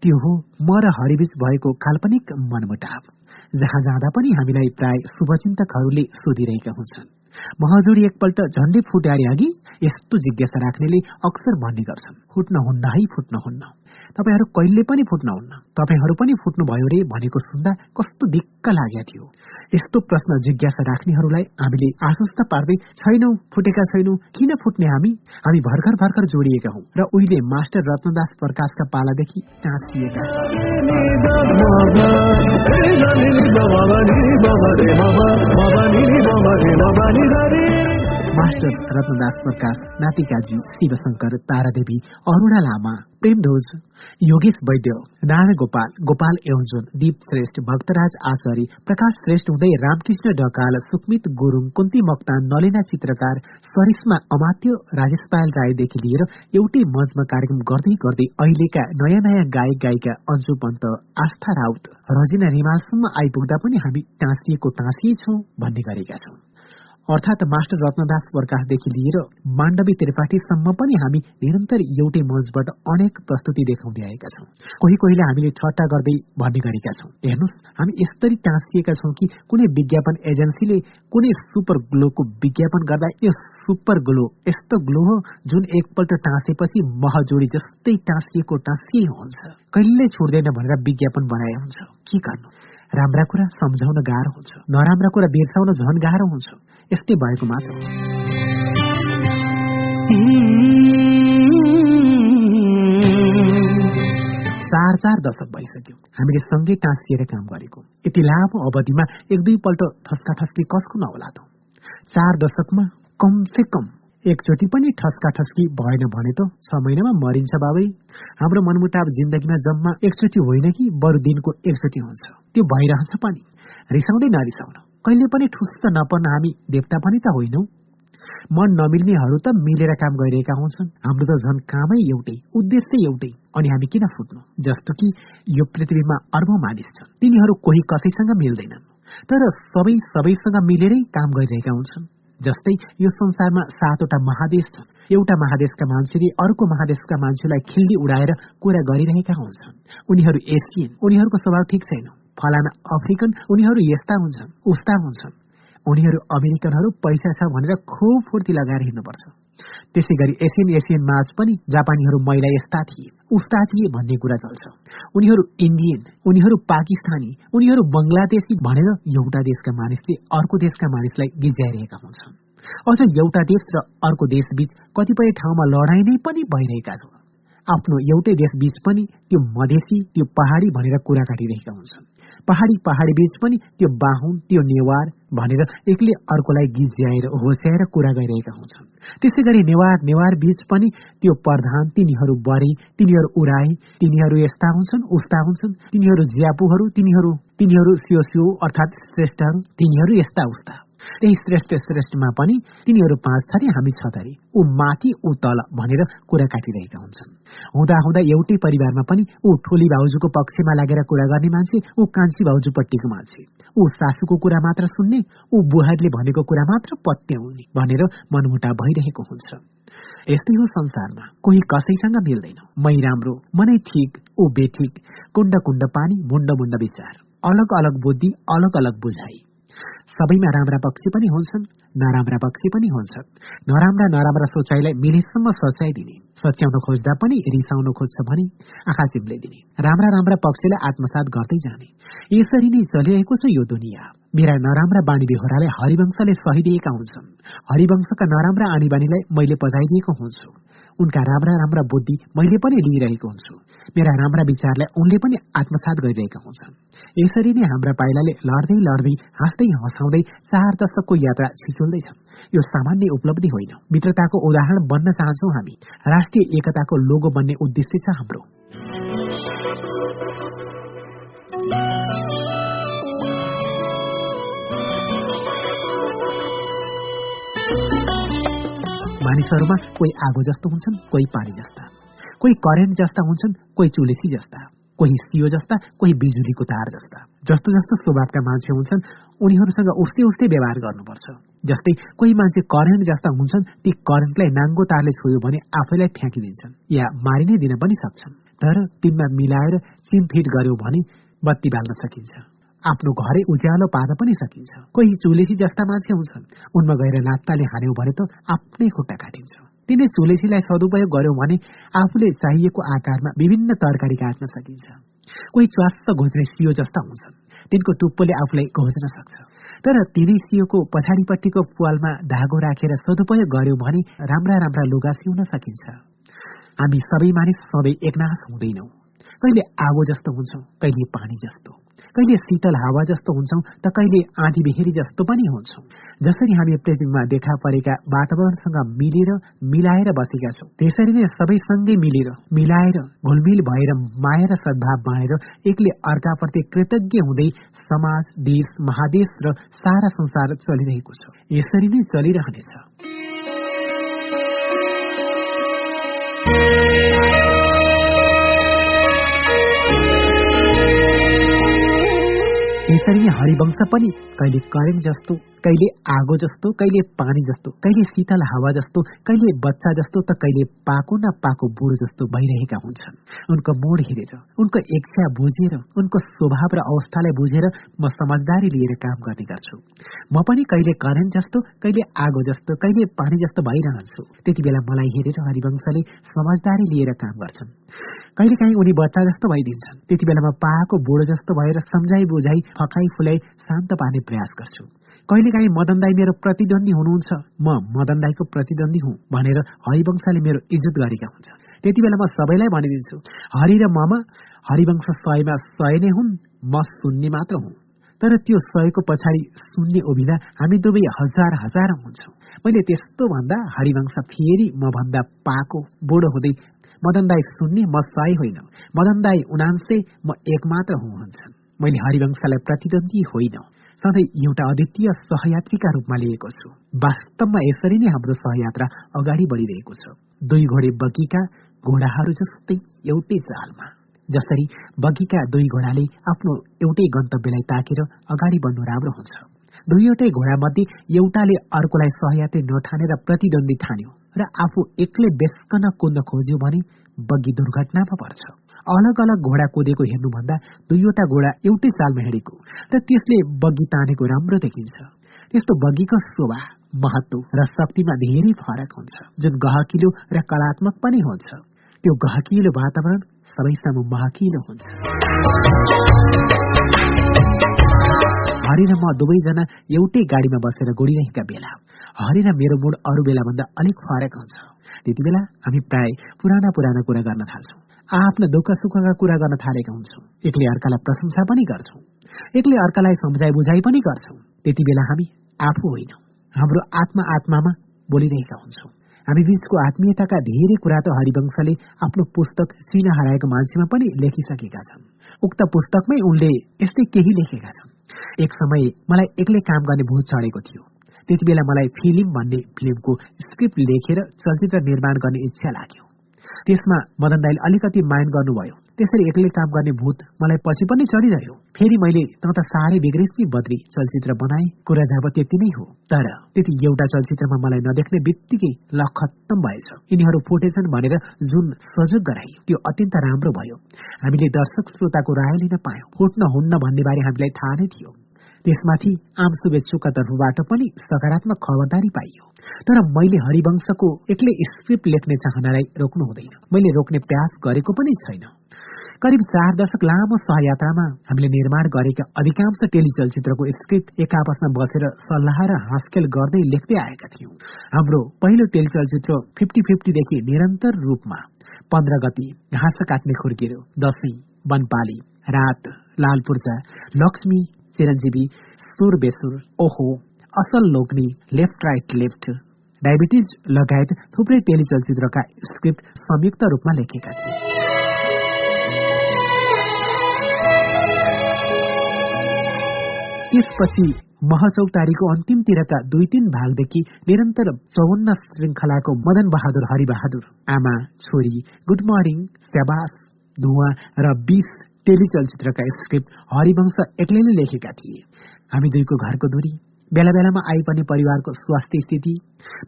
त्यो हो म र हरिबीच भएको काल्पनिक मनमुटाव जहाँ जाँदा पनि हामीलाई प्राय शुभचिन्तकहरूले सोधिरहेका हुन्छन्। महजोडी एकपल्ट झण्डै फुट्यारे अघि यस्तो जिज्ञासा राख्नेले अक्सर भन्ने गर्छन् फुट्न हुन्न है फुट्न हुन्न। तपाईँहरू कहिले पनि फुट्नुहुन्न तपाईँहरू पनि फुट्नुभयो रे भनेको सुन्दा कस्तो दिक्क लागेको थियो यस्तो प्रश्न जिज्ञासा राख्नेहरूलाई हामीले आश्वस्त पार्दै छैनौ फुटेका छैनौ किन फुट्ने हामी हामी भर्खर भर्खर जोडिएका हौ र उहिले मास्टर रत्नदास प्रकाशका पालादेखि टाँसिएका मास्टर रत्नदास प्रकाश नातिकाजी शिवशंकर तारादेवी अरूणा लामा प्रेमध्वज योगेश वैद्य नारायण गोपाल गोपाल एवंजन दीप श्रेष्ठ भक्तराज आचार्य प्रकाश श्रेष्ठ हुँदै रामकृष्ण ढकाल सुकमित गुरुङ कुन्ती मक्तान नलिना चित्रकार सरिस्मा अमात्य राजेश पायल राईदेखि लिएर एउटै मञ्चमा कार्यक्रम गर्दै गर्दै अहिलेका नयाँ नयाँ गायक गायिका अन्जु पन्त आस्था राउत रजिना रिमालसम्म आइपुग्दा पनि हामी टाँसिएको टाँसिए छौं भन्ने गरेका छौं अर्थात् मास्टर रत्नदास प्रकाशदेखि लिएर माण्डवी त्रिपाठीसम्म पनि हामी निरन्तर एउटै मञ्चबाट अनेक प्रस्तुति देखाउँदै आएका छौँ। कोही कोहीले हामीले ठट्टा गर्दै भन्ने गरेका छौँ। हेर्नुहोस् हामी यसरी टाँसिएका छौँ कि कुनै विज्ञापन एजेन्सीले कुनै सुपर ग्लोको विज्ञापन गर्दा यो सुपर ग्लो यस्तो ग्लो हो जुन एकपल्ट टाँसेपछि महजोडी जस्तै टाँसिएको टाँसिए हुन्छ। कहिल्यै छोड्दैन भनेर विज्ञापन बनाए हुन्छ। के गर्नु? राम्रा कुरा सम्झाउन गाह्रो हुन्छ। नराम्रा कुरा बिर्साउन झन गाह्रो हुन्छ। यस्तै भएको मात्र चार चार दशक भइसक्यो। हामीले सँगै टाँसिएर काम गरेको। यति लामो अवधिमा एक दुईपल्ट ठस्का ठस्की कसको नहोला त चार दशकमा कमसे कम एकचोटि पनि ठस्का ठस्की भएन भने त छ महिनामा मरिन्छ बाबै। हाम्रो मनमुटाव जिन्दगीमा जम्मा एकचोटि होइन कि बरु दिनको एकचोटि हुन्छ। त्यो भइरहन्छ पनि। रिसाउँदै नरिसाउन। कहिले पनि ठुस्त नपर्न हामी देवता पनि त होइनौ। मन नमिल्नेहरू त मिलेर काम गरिरहेका हुन्छन्। हाम्रो त झन् कामै एउटै उद्देश्य एउटै। अनि हामी किन फुट्नु? जस्तो कि यो पृथ्वीमा अर्बौं मानिस छन्। तिनीहरू कोही कसैसँग मिल्दैनन्। तर सबै सबैसँग मिलेरै काम गरिरहेका हुन्छन्। जस्तै यो संसारमा सातवटा महादेश छन्। एउटा महादेशका मान्छेले अर्को महादेशका मान्छेलाई खिल्ली उडाएर कुरा गरिरहेका हुन्छन्। उनीहरू एसियन। उनीहरूको स्वभाव ठिक छैन। फलाना अफ्रिकन उनीहरू यस्ता हुन्छन् उस्ता हुन्छन्। उनीहरू अमेरिकनहरू पैसा छ भनेर खुब फुर्ती लगाएर हिँड्नुपर्छ। त्यसै गरी एसियन एसियन माझ पनि जापानीहरू महिला यस्ता थिए उस्ता थिए भन्ने कुरा चल्छ। उनीहरू इन्डियन उनीहरू पाकिस्तानी उनीहरू बङ्गलादेशी भनेर एउटा देशका मानिसले अर्को देशका मानिसलाई गिज्याइरहेका हुन्छन्। अझ एउटा देश र अर्को देशबीच कतिपय ठाउँमा लडाईँ नै पनि भइरहेका छन्। आफ्नो एउटै देश बीच पनि त्यो मधेसी त्यो पहाडी भनेर कुरा काटिरहेका हुन्छन्। पहाडी पहाडी बीच पनि त्यो बाहुन त्यो नेवार भनेर एकले अर्कोलाई गिज्याएर होस्याएर कुरा गरिरहेका हुन्छन्। त्यसै गरी नेवार नेवार बीच पनि त्यो प्रधान तिनीहरू बरे तिनीहरू उराए तिनीहरू यस्ता हुन्छन् उस्ता हुन्छन् तिनीहरू ज्यापुहरू तिनीहरू तिनीहरू सियो सियो अर्थात् श्रेष्ठहरू तिनीहरू यस्ता उस्ता। त्यही श्रेष्ठ श्रेष्ठमा पनि तिनीहरू पाँच थरी हामी छ थरी ऊ माथि ऊ तल भनेर कुरा काटिरहेका हुन्छन्। हुँदा हुँदा एउटै परिवारमा पनि ऊ ठोली भाउजूको पक्षमा लागेर कुरा गर्ने मान्छे ऊ कान्छी भाउजूपट्टिको मान्छे। ऊ सासूको कुरा मात्र सुन्ने ऊ बुहारीले भनेको कुरा मात्र पत्याउने भनेर मनमुटा भइरहेको हुन्छ। यस्तै हो संसारमा। कोही कसैसँग मिल्दैन। मै राम्रो मनै ठिक ऊ बेठिक कुण्ड कुण्ड पानी मुण्ड मुण्ड विचार। अलग अलग बुद्धि अलग अलग बुझाइ। सबैमा राम्रा पक्षी पनि हुन्छन् नराम्रा पक्षी पनि हुन्छन्। नराम्रा नराम्रा सोचाइलाई मिलेसम्म सच्याइ दिने सच्याउन खोज्दा पनि रिसाउन खोज्छ भने आँखा चिम्ले राम्रा राम्रा पक्षीलाई आत्मसात गर्दै जाने। यसरी नै चलिरहेको छ यो दुनियाँ। मेरा नराम्रा बानी बेहोरालाई हरिवंशले सहिदिएका हुन्छन्। हरिवंशका नराम्रा आनी बानीलाई मैले पजाइदिएको हुन्छु। उनका राम्रा राम्रा बुद्धि मैले पनि लिइरहेको हुन्छु। मेरा राम्रा विचारलाई उनले पनि आत्मसात गरिरहेका हुन्छन्। यसरी नै हाम्रा पाइलाले लड्दै लड्दै हाँस्दै हँसाउँदै चार दशकको यात्रा छिचोल्दैछन्। यो सामान्य उपलब्धि होइन। मित्रताको उदाहरण बन्न चाहन्छौ हामी। राष्ट्रिय एकताको लोगो बन्ने उद्देश्य छ हाम्रो। मानिसहरूमा कोही आगो जस्तो हुन्छन् कोही पानी जस्ता। कोही करेन्ट जस्ता हुन्छन् कोही चुलेसी जस्ता। कोही सियो जस्ता कोही बिजुलीको तार जस्ता। जस्तो जस्तो स्वभावका मान्छे हुन्छन् उनीहरूसँग उस्तै उस्तै व्यवहार गर्नुपर्छ। जस्तै कोही मान्छे करेन्ट जस्ता हुन्छन् ती करेन्टलाई नाङ्गो तारले छोयो भने आफैलाई फ्याँकिदिन्छन् या मारि नै दिन पनि सक्छन्। तर तिनमा मिलाएर चिमफिट गर्यो भने बत्ती बाल्न सकिन्छ। आफ्नो घरै उज्यालो पार्न पनि सकिन्छ। कोही चुलेसी जस्ता मान्छे हुन्छन्। उनमा गएर नात्ताले हान्यौ भने त आफ्नै खुट्टा काटिन्छ। तिनै चुलेसीलाई सदुपयोग गर्यौं भने आफूले चाहिएको आकारमा विभिन्न तरकारी काट्न सकिन्छ। कोही च्वास्स घोज्ने सियो जस्ता हुन्छन्। तिनको टुप्पोले आफूलाई घोज्न सक्छ। तर तिनै सियोको पछाडिपट्टिको पुवालमा धागो राखेर सदुपयोग गर्यौं भने राम्रा राम्रा लुगा सिउन सकिन्छ। हामी सबै मानिस सधैँ एकनाश हुँदैनौ। कहिले आगो जस्तो हुन्छौ कहिले पानी जस्तो। कहिले शीतल हावा जस्तो हुन्छौँ त कहिले आँधी बेहेरी जस्तो पनि हुन्छौँ। जसरी हामी पृथ्वीमा देखा परेका वातावरणसँग मिलेर मिलाएर बसेका छौँ त्यसरी नै सबैसँगै मिलेर मिलाएर घुलमिल भएर माया र सद्भाव बाँडेर एकले अर्काप्रति कृतज्ञ हुँदै समाज देश महादेश र सारा संसार चलिरहेको छ। यसरी नै चलिरहनेछ। यसरी नै हरिवंश पनि कहिले करेन्ट जस्तो कहिले आगो जस्तो कहिले पानी जस्तो कहिले शीतल हावा जस्तो कहिले बच्चा जस्तो त कहिले पाको न पाको बुढो जस्तो भइरहेका हुन्छन्। उनको मोड हेरेर उनको इच्छा बुझेर उनको स्वभाव र अवस्थालाई बुझेर म समझदारी लिएर काम गर्ने गर्छु। म पनि कहिले करेन्ट जस्तो कहिले आगो जस्तो कहिले पानी जस्तो भइरहन्छु। त्यति बेला मलाई हेरेर हरिवंशले समझदारी लिएर काम गर्छन्। कहिले काहीँ उनी बच्चा जस्तो भइदिन्छन्। त्यति बेला म पाएको बुढो जस्तो भएर सम्झाइ बुझाइ फकाई फुलाई शान्त पार्ने प्रयास गर्छु। कहिलेकाहीँ मदन दाई मेरो प्रतिद्वन्दी हुनुहुन्छ। म मदन दाईको प्रतिद्वन्दी हुँ भनेर हरिवंशले मेरो इज्जत गरेका हुन्छ। त्यति बेला म सबैलाई भनिदिन्छु हरि र ममा हरिवंश सयमा सय नै हुन् म सुन्ने मात्र हुँ। तर त्यो सयको पछाडि सुन्ने उभिँदा हामी दुवै हजार हजार हुन्छौँ। मैले त्यस्तो भन्दा हरिवंश फेरि म भन्दा पाको बुढो हुँदै मदन दाई सुन्ने म सय होइन। मदन दाई उनान्से म एक मात्र हुँ भन्छन् मैले हरिवंशलाई प्रतिद्वन्दी होइन। सधैँ एउटा अद्वितीय सहयात्रीका रूपमा लिएको छु। वास्तवमा यसरी नै हाम्रो सहयात्रा अगाडि बढिरहेको छ। दुई घोडे बगीका घोडाहरू जस्तै एउटै चालमा जसरी बगीका दुई घोडाले आफ्नो एउटै गन्तव्यलाई ताकेर अगाडि बढ्नु राम्रो हुन्छ। दुईवटै घोडा मध्ये एउटाले अर्कोलाई सहयात्री नठानेर प्रतिद्वन्दी ठान्यो र आफू एक्लै बेस्कन कुद्न खोज्यो भने बग्गी दुर्घटनामा पर्छ। अलग अलग घोडा कुदेको हेर्नुभन्दा दुईवटा घोडा एउटै चालमा हिँडेको र त्यसले बग्गी तानेको राम्रो देखिन्छ। त्यस्तो बग्गीको शोभा महत्व र शक्तिमा धेरै फरक हुन्छ जुन गहकिलो र कलात्मक पनि हुन्छ। त्यो गहकिलो वातावरण सबैसम्म महकिलो हुन्छ। हरि र म दुवैजना एउटै गाडीमा बसेर गोडिरहेका बेला हरि र मेरो मुड अरू बेलाभन्दा अलिक फरक हुन्छ। त्यति बेला हामी प्राय पुराना पुराना कुरा गर्न थाल्छौँ। आफ्ना दुःख सुखका कुरा गर्न थालेका हुन्छौँ। एकले अर्कालाई प्रशंसा पनि गर्छौँ। एकले अर्कालाई सम्झाइ बुझाइ पनि गर्छौँ। त्यति बेला हामी आफू होइनौँ। हाम्रो आत्मा आत्मामा बोलिरहेका हुन्छौँ। हामी बीचको आत्मीयताका धेरै कुरा त हरिवंशले आफ्नो पुस्तक चिन हराएको मान्छेमा पनि लेखिसकेका छन्। उक्त पुस्तकमै उनले यस्तै केही लेखेका छन्। एक समय मलाई एक्लै काम गर्ने भूत चढेको थियो। त्यति बेला मलाई फिल्म भन्ने फिल्मको स्क्रिप्ट लेखेर चलचित्र निर्माण गर्ने इच्छा लाग्यो। त्यसमा मदन दाईले अलिकति माइन्ड गर्नुभयो। त्यसरी एक्लै काम गर्ने भूत मलाई पछि पनि चढिरह्यो। फेरि मैले त त साह्रै नि बद्री चलचित्र बनाए। कुरा जब त्यति नै हो। तर त्यति एउटा चलचित्रमा मलाई नदेख्ने बित्तिकै ल भएछ। यिनीहरू फुटेछन् भनेर जुन सहयोग गराइयो त्यो अत्यन्त राम्रो भयो। हामीले दर्शक श्रोताको राय लिन पायौँ। फुट्न हुन्न भन्ने बारे हामीलाई थाहा नै थियो। त्यसमाथि आम शुभेच्छुका तर्फबाट पनि सकारात्मक खबरदारी पाइयो। तर मैले हरिवंशको एक्लै स्क्रिप्ट लेख्ने चाहनालाई रोक्नु हुँदैन। मैले रोक्ने प्रयास गरेको पनि छैन। करिब चार दशक लामो सहयात्रामा हामीले निर्माण गरेका अधिकांश टेलिचलचित्रको स्क्रिप्ट एक आपसमा बसेर सल्लाह र हाँसखेल गर्दै लेख्दै आएका थियौं। हाम्रो पहिलो टेलिचलचित्र फिफ्टी फिफ्टीदेखि निरन्तर रूपमा पन्ध्र गति घाँस काट्ने खुर्किएर दशैं वनपाली रात लाल पूर्जा लक्ष्मी चिरञ्जीवी सुर बेसुर ओहो असल लोग्नी लेफ्ट राइट लेफ्ट डायबिटिज लगायत थुप्रै टेलिचलचित्रका स्क्रिप्ट संयुक्त रूपमा लेखेका थिए त्यसपछि महचौतारीको अन्तिमतिरका दुई तीन भागदेखि निरन्तर चौवन्न श्रृङ्खलाको मदन बहादुर हरिबहादुर आमा छोरी गुड मर्निङ स्याबास धुवा र बिस टेलिचलचित्रका स्क्रिप्ट हरिवंश एक्लैले लेखेका थिए। हामी दुईको घरको दूरी बेला बेलामा आइपर्ने परिवारको स्वास्थ्य स्थिति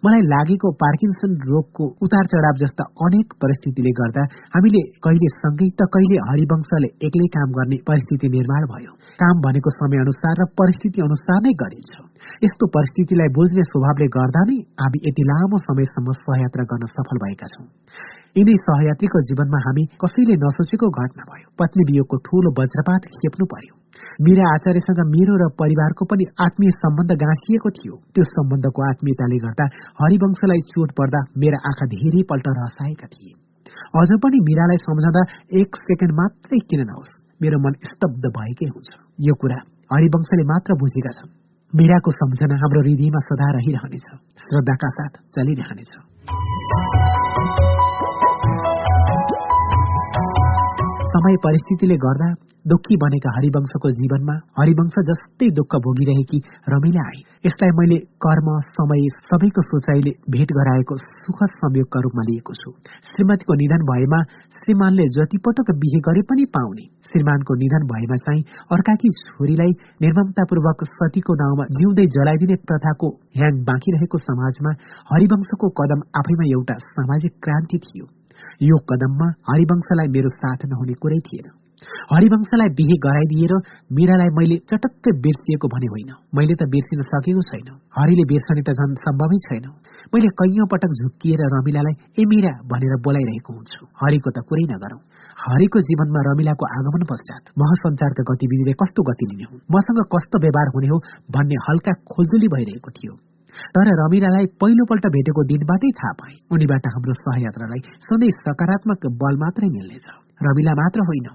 मलाई लागेको पार्किन्सन रोगको उतार चढाव जस्ता अनेक परिस्थितिले गर्दा हामीले कहिले सँगै त कहिले हरिवंशले एक्लै काम गर्ने परिस्थिति निर्माण भयो। काम भनेको समय अनुसार र परिस्थिति अनुसार नै गरिन्छ। यस्तो परिस्थितिलाई बुझ्ने स्वभावले गर्दा नै हामी यति लामो समयसम्म सहयात्रा गर्न सफल भएका छौँ। यिनै सहयात्रीको जीवनमा हामी कसैले नसोचेको घटना भयो पत्नी वियोगको ठूलो वज्रपात खेप्नु पर्यो। मीरा आचार्यसँग मेरो र परिवारको पनि आत्मीय सम्बन्ध गाँसिएको थियो। त्यो सम्बन्धको आत्मीयताले गर्दा हरिवंशलाई चोट पर्दा मेरा आँखा धेरै पल्ट रसाएका थिए। अझ पनि मीरालाई सम्झँदा एक सेकेन्ड मात्रै किन नहोस् मेरो मन स्तब्ध भएकै हुन्छ। यो कुरा हरिवंशले मात्र बुझेका छन्। मीराको सम्झना हाम्रो हृदयमा सदा रहिरहनेछ श्रद्धाका साथ चलिरहनेछ। समय परिस्थितिले गर्दा दुःखी बनेका हरिवंशको जीवनमा हरिवंश जस्तै दुःख भोगिरहेकी रमिला आए यसलाई मैले कर्म समय सबैको सोचाइले भेट गराएको सुखद संयोगका रूपमा लिएको छु। श्रीमतीको निधन भएमा श्रीमानले जतिपटक बिहे गरे पनि पाउने। श्रीमानको निधन भएमा चाहिँ अर्काकी छोरीलाई निर्ममतापूर्वक सतीको नाउँमा जिउँदै जलाइदिने प्रथाको ह्याङ बाँकी रहेको समाजमा हरिवंशको कदम आफैमा एउटा सामाजिक क्रान्ति थियो। यो कदममा हरिवंशलाई मेरो साथ नहुने कुरै थिएन हरिवंशलाई बिहे गराइदिएर मीरालाई मैले चटक्कै बिर्सिएको भने होइन मैले त बिर्सिन सकेको छैन हरिले बिर्सने त झन् सम्भवै छैन मैले कैयौं पटक झुक्किएर रमिलालाई ए मीरा भनेर बोलाइरहेको हुन्छु हरिको त कुरै नगरौं हरिको जीवनमा रमिलाको आगमन पश्चात महसञ्चारका गतिविधिले कस्तो गति लिने हुन् मसँग कस्तो व्यवहार हुने हो भन्ने हल्का खोलजुली भइरहेको थियो तर रमिलालाई पहिलोपल्ट भेटेको दिनबाटै थाहा पाए उनीबाट हाम्रो सहयात्रालाई सधैँ सकारात्मक बल मात्रै मिल्नेछ। रमिला मात्र होइन।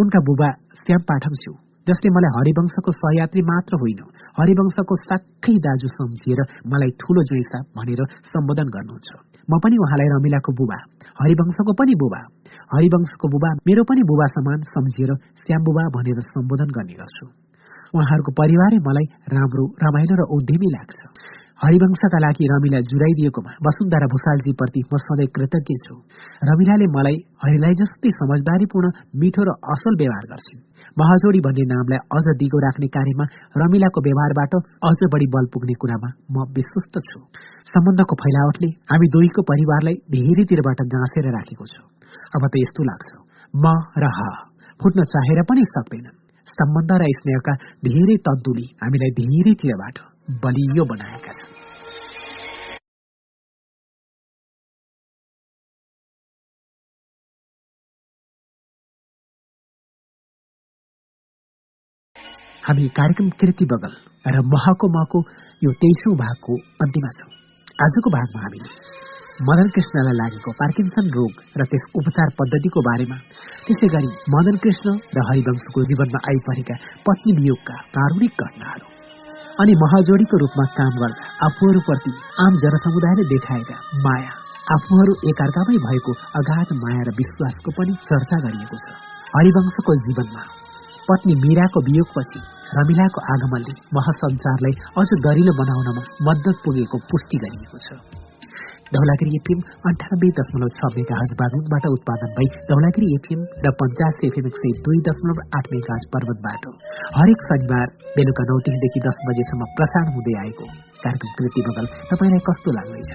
उनका बुबा श्याम पाठक छु जसले मलाई हरिवंशको सहयात्री मात्र होइन। हरिवंशको साक्कै दाजु सम्झिएर मलाई ठूलो जोइसा भनेर सम्बोधन गर्नुहुन्छ। म पनि उहाँलाई रमिलाको बुबा हरिवंशको पनि बुबा हरिवंशको बुबा मेरो पनि बुबा समान सम्झिएर श्याम बुबा भनेर सम्बोधन गर्ने गर्छु। उहाँहरूको परिवारै मलाई राम्रो रमाइलो र उद्यमी लाग्छ। हरिवंशका लागि रमिला जुराइदिएकोमा वसुन्धरा भूषालजीप्रति म सधैँ कृतज्ञ छु रमिलाले मलाई हरिलाई जस्तै समझदारीपूर्ण मिठो र असल व्यवहार गर्छिन् महाजोडी भन्ने नामलाई अझ दिगो राख्ने कार्यमा रमिलाको व्यवहारबाट अझ बढी बल पुग्ने कुरामा म विश्वस्त छु सम्बन्धको फैलावटले हामी दुईको परिवारलाई धेरैतिरबाट गाँसेर राखेको छ अब त यस्तो लाग्छ म र ह फुट्न चाहेर पनि सक्दैनन् सम्बन्ध र स्नेहका धेरै तन्तुली हामीलाई धेरैतिरबाट बलियो बनाएका छन्। हामी कार्यक्रम कृति बगल र महको महको यो तेइसौँ भागको अन्तिमा छौँ। आजको भागमा हामीले मदन कृष्णलाई लागेको पार्किन्सन रोग र त्यस उपचार पद्धतिको बारेमा त्यसै गरी मदन कृष्ण र हरिवंशको जीवनमा आइपरेका पत्नी वियोगका कारुणिक घटनाहरू अनि महाजोडीको रूपमा काम गर्दा आफूहरूप्रति आम जनसमुदायले देखाएका माया आफूहरू एकअर्कामै भएको अगाध माया र विश्वासको पनि चर्चा गरिएको छ। हरिवंशको जीवनमा पत्नी मीराको वियोगपछि रमिलाको आगमनले महासञ्चारलाई अझ दरिलो बनाउनमा मद्दत पुगेको पुष्टि गरिएको छ। धौलागिरी एफएम अन्ठानब्बे दशमलव छ मेगा हज बागलुङबाट उत्पादन भई धौलागिरी एफएम र पञ्चास एफएम एक सय दुई दशमलव आठ मेगा हज पर्वतबाट। हरेक शनिबार बेलुका नौ तिनदेखि दस बजेसम्म प्रसारण हुँदै आएको। कार्यक्रम कृति बगल तपाईँलाई कस्तो लाग्दैछ?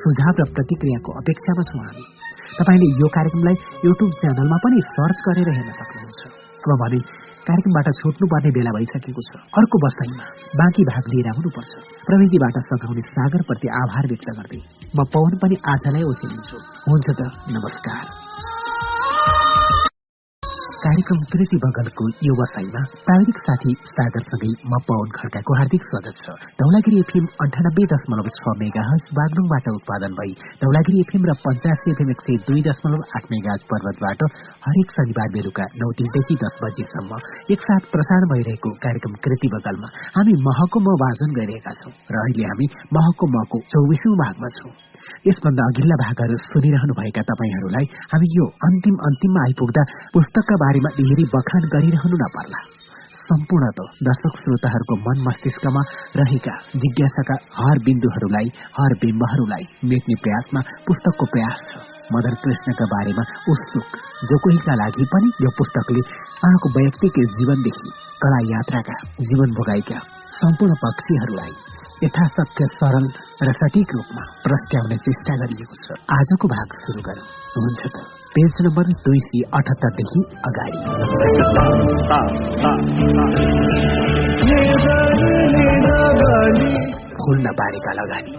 सुझाव र प्रतिक्रियाको अपेक्षामा छौँ हामी। तपाईँले यो कार्यक्रमलाई युट्युब च्यानलमा पनि सर्च गरेर हेर्न सक्नुहुन्छ। अब भने कार्यक्रमबाट छुट्नुपर्ने बेला भइसकेको छ। अर्को बसाइमा बाँकी भाग लिएर आउनुपर्छ। प्रविधिबाट सघाउने सागरप्रति आभार व्यक्त गर्दै म पवन पनि आजलाई ओछेलिन्छु हुन्छ त नमस्कार। कार्यक्रम कृति बगलको यो वसाईमा प्राविधिक साथी सागरसँगै म पवन खड्काको हार्दिक स्वागत छ। धौलागिरी एफएम अन्ठानब्बे दशमलव छ मेगा हज बागलुङबाट उत्पादन भई धौलागिरी एफएम र पञ्चासी एफएम एक सय दुई दशमलव आठ मेगा हज पर्वतबाट हरेक शनिबार बेलुका नौ तिनदेखि दस बजेसम्म एकसाथ प्रसारण भइरहेको कार्यक्रम कृति बगलमा हामी महको म वाचन गरिरहेका छौँ र अहिले हामी महको मको चौबिसौँ भागमा छौँ। यसभन्दा अघिल्ला भागहरू सुनिरहनु भएका तपाईँहरूलाई हामी यो अन्तिम अन्तिममा आइपुग्दा पुस्तकका बारेमा धेरै बखान गरिरहनु नपर्ला। सम्पूर्ण दर्शक श्रोताहरूको मन मस्तिष्कमा रहेका जिज्ञासाका हर बिन्दुहरूलाई हर बिम्बहरूलाई मेट्ने प्रयासमा पुस्तकको प्रयास छ। मदन कृष्णका बारेमा उत्सुक जो कोहीका लागि पनि यो पुस्तकले उहाँको वैयक्तिक जीवनदेखि कला यात्राका जीवन भोगाएका सम्पूर्ण पक्षीहरूलाई यथाशक्य सरल र सठिक रूपमा प्रस्ट्याउने चेष्टा गरिएको छ। आजको भाग सुरु गरौँ। हुन्छ त पेज नम्बर दुई सय अठहत्तरदेखि अगाडि। फुल्न पारेका लगानी।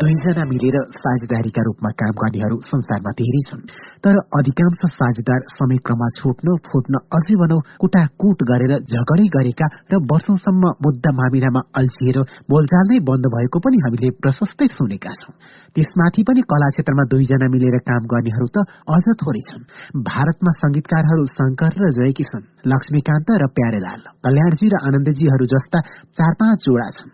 दुईजना मिलेर साझेदारीका रूपमा काम गर्नेहरू संसारमा धेरै छन् तर अधिकांश साझेदार समयक्रममा छुट्न फुट्न अझै भनौ कुटाकुट गरेर झगडै गरेका र वर्षौंसम्म मुद्दा मामिलामा अल्झिएर बोलचाल नै बन्द भएको पनि हामीले प्रशस्तै सुनेका छौं। त्यसमाथि पनि कला क्षेत्रमा दुईजना मिलेर काम गर्नेहरू त अझ थोरै छन्। भारतमा संगीतकारहरू शंकर र छन्। लक्ष्मीकान्त र प्यारेलाल कल्याणजी र आनन्दजीहरू जस्ता चार पाँच जोडा छन्।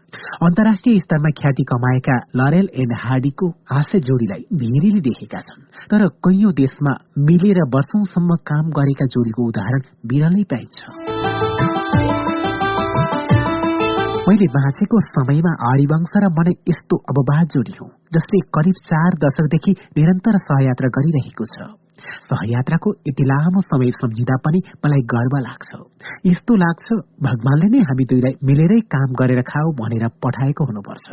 अन्तर्राष्ट्रिय स्तरमा ख्याति कमाएका लरेल एन्ड हार्डीको हास्य जोडीलाई धेरैले देखेका छन्। तर कैयौं देशमा मिलेर वर्षौंसम्म काम गरेका जोडीको उदाहरण बिरलै पाइन्छ। मैले बाँचेको समयमा हरिवंश र मनै यस्तो अववाद जोडी हो जसले करिब चार दशकदेखि निरन्तर सहयात्रा गरिरहेको छ। सहयात्राको यति लामो समय सम्झिँदा पनि मलाई गर्व लाग्छ। यस्तो लाग्छ भगवानले नै हामी दुईलाई मिलेरै काम गरेर खाऊ भनेर पठाएको हुनुपर्छ।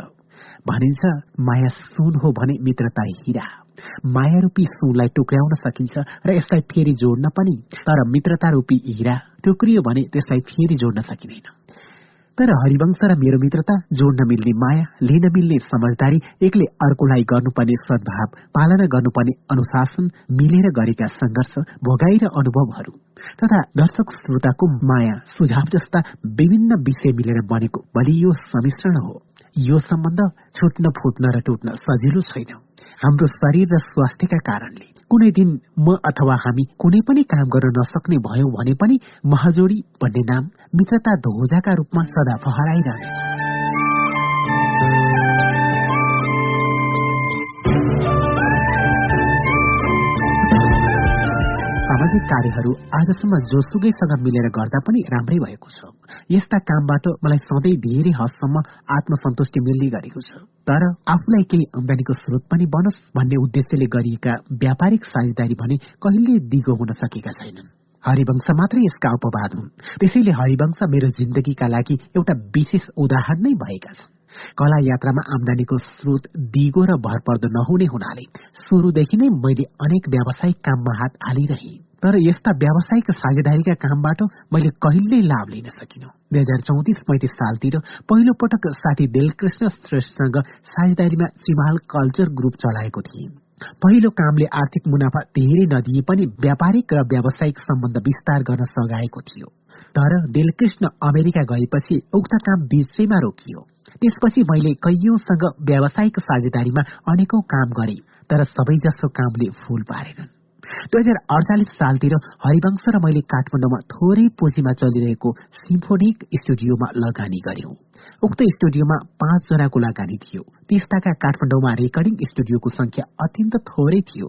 भनिन्छ माया सुन हो भने मित्रता हिरा। माया रूपी सुनलाई टुक्राउन सकिन्छ र यसलाई फेरि जोड्न पनि तर मित्रता रूपी हिरा टुक्रियो भने त्यसलाई फेरि जोड्न सकिँदैन। तर हरिवंश र मेरो मित्रता जोड्न मिल्ने माया लिन मिल्ने समझदारी एकले अर्कोलाई गर्नुपर्ने सद्भाव पालना गर्नुपर्ने अनुशासन मिलेर गरेका संघर्ष भोगाई र अनुभवहरू तथा दर्शक श्रोताको माया सुझाव जस्ता विभिन्न विषय मिलेर बनेको बलियो सम्मिश्रण हो। यो सम्बन्ध छुट्न फुट्न र टुट्न सजिलो छैन। हाम्रो शरीर र स्वास्थ्यका कारणले कुनै दिन म अथवा हामी कुनै पनि काम गर्न नसक्ने भयौं भने पनि महाजोडी भन्ने नाम मित्रता ध्वजाका रूपमा सदा फहराइरहनेछ। सामाजिक कार्यहरू आजसम्म जोसुकैसँग मिलेर गर्दा पनि राम्रै भएको छ। यस्ता कामबाट मलाई सधैँ धेरै हदसम्म आत्मसन्तुष्टि मिल्ने गरेको छ। तर आफूलाई केही आमदानीको स्रोत पनि बनोस् भन्ने उद्देश्यले गरिएका व्यापारिक साझेदारी भने कहिले दिगो हुन सकेका छैनन्। हरिवंश मात्रै यसका अपवाद हुन्। त्यसैले हरिवंश मेरो जिन्दगीका लागि एउटा विशेष उदाहरण नै भएका छन्। कला यात्रामा आमदानीको स्रोत दिगो र भरपर्दो नहुने हुनाले सुरुदेखि नै मैले अनेक व्यावसायिक काममा हात हालिरहे। तर यस्ता व्यावसायिक साझेदारीका कामबाट मैले कहिल्यै लाभ लिन सकिन। दुई हजार चौतिस पैंतिस सालतिर पहिलो पटक साथी दिलकृष्ण श्रेष्ठसँग साझेदारीमा चिमाल कल्चर ग्रुप चलाएको थिए। पहिलो कामले आर्थिक मुनाफा धेरै नदिए पनि व्यापारिक र व्यावसायिक सम्बन्ध विस्तार गर्न सघाएको थियो। तर दिलकृष्ण अमेरिका गएपछि उक्त काम बीचैमा रोकियो। त्यसपछि मैले कैयौंसँग व्यावसायिक साझेदारीमा अनेकौं काम गरे तर सबैजसो कामले फूल पारेनन्। दुई हजार अडचालिस सालतिर हरिवंश र मैले काठमाडौँमा थोरै पुँजीमा चलिरहेको सिम्फोनिक स्टुडियोमा लगानी गर्यौं उक्त स्टुडियोमा पाँचजनाको लगानी थियो। त्यस्ताका काठमाडौँमा रेकर्डिङ स्टुडियोको संख्या अत्यन्त थोरै थियो।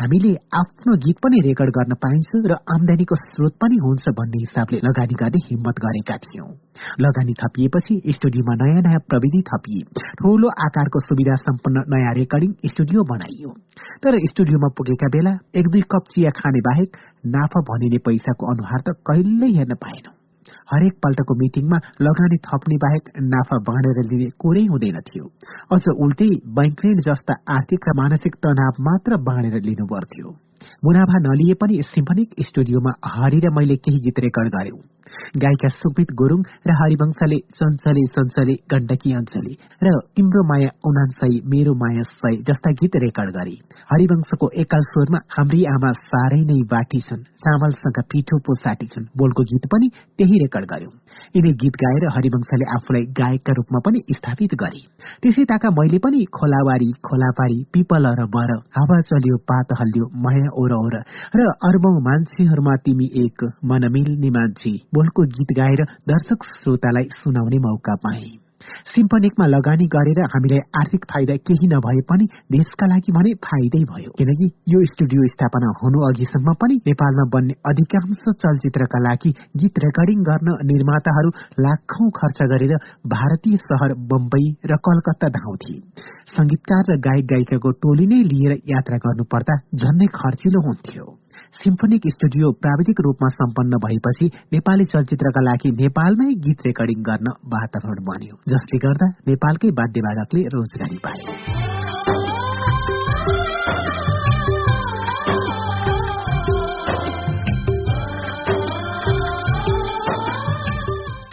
हामीले आफ्नो गीत पनि रेकर्ड गर्न पाइन्छ र आमदानीको स्रोत पनि हुन्छ भन्ने हिसाबले लगानी गर्ने हिम्मत गरेका थियौं। लगानी थपिएपछि स्टुडियोमा नयाँ नयाँ प्रविधि थपिए। ठूलो आकारको सुविधा सम्पन्न नयाँ रेकर्डिङ स्टुडियो बनाइयो। तर स्टुडियोमा पुगेका बेला एक दुई कप चिया खाने बाहेक नाफा भनिने पैसाको अनुहार त कहिल्यै हेर्न पाएनौं। हरेक पल्टको मिटिङमा लगानी थप्ने बाहेक नाफा बाँडेर लिने कुरै हुँदैन थियो। अझ उल्टै बैंक ऋण जस्ता आर्थिक र मानसिक तनाव मात्र बाँडेर लिनु पर्थ्यो मुनाफा नलिए पनि सिम्फनिक स्टुडियोमा हरि र मैले केही गीत रेकर्ड गर्यौं। गायिका सुमित गुरूङ र हरिवंशले चञ्चले चञ्चले गण्डकी अञ्चली र तिम्रो माया उनान्सय मेरो माया सय जस्ता गीत रेकर्ड गरे। हरिवंशको एकाल स्वरमा हाम्री आमा साह्रै नै बाटी छन् चामलसँग पिठो पो साटी छन् बोलको गीत पनि त्यही रेकर्ड गर्यौं। यिनी गीत गाएर हरिवंशले आफूलाई गायकका रूपमा पनि स्थापित गरे। त्यसै ताका मैले पनि खोलावारी खोलापारी पिपल र बर हावा चल्यो पात हल्यो माया ओर र अर्बौं मान्छेहरूमा तिमी एक मन मिल्ने मान्छे बोलको गीत गाएर दर्शक श्रोतालाई सुनाउने मौका पाए। सिम्फनिकमा लगानी गरेर हामीलाई आर्थिक फाइदा केही नभए पनि देशका लागि भने फाइदै भयो। किनकि यो स्टुडियो स्थापना हुनु अघिसम्म पनि नेपालमा बन्ने अधिकांश चलचित्रका लागि गीत रेकर्डिङ गर्न निर्माताहरू लाखौं खर्च गरेर भारतीय शहर बम्बई र कलकत्ता धाउँथे। संगीतकार र गायक गायिकाको टोली नै लिएर यात्रा गर्नुपर्दा झन्नै खर्चिलो हुन्थ्यो। सिम्फोनिक स्टुडियो प्राविधिक रूपमा सम्पन्न भएपछि नेपाली चलचित्रका लागि नेपालमै गीत रेकर्डिङ गर्न वातावरण बन्यो जसले गर्दा नेपालकै वाद्यवादकले रोजगारी पाए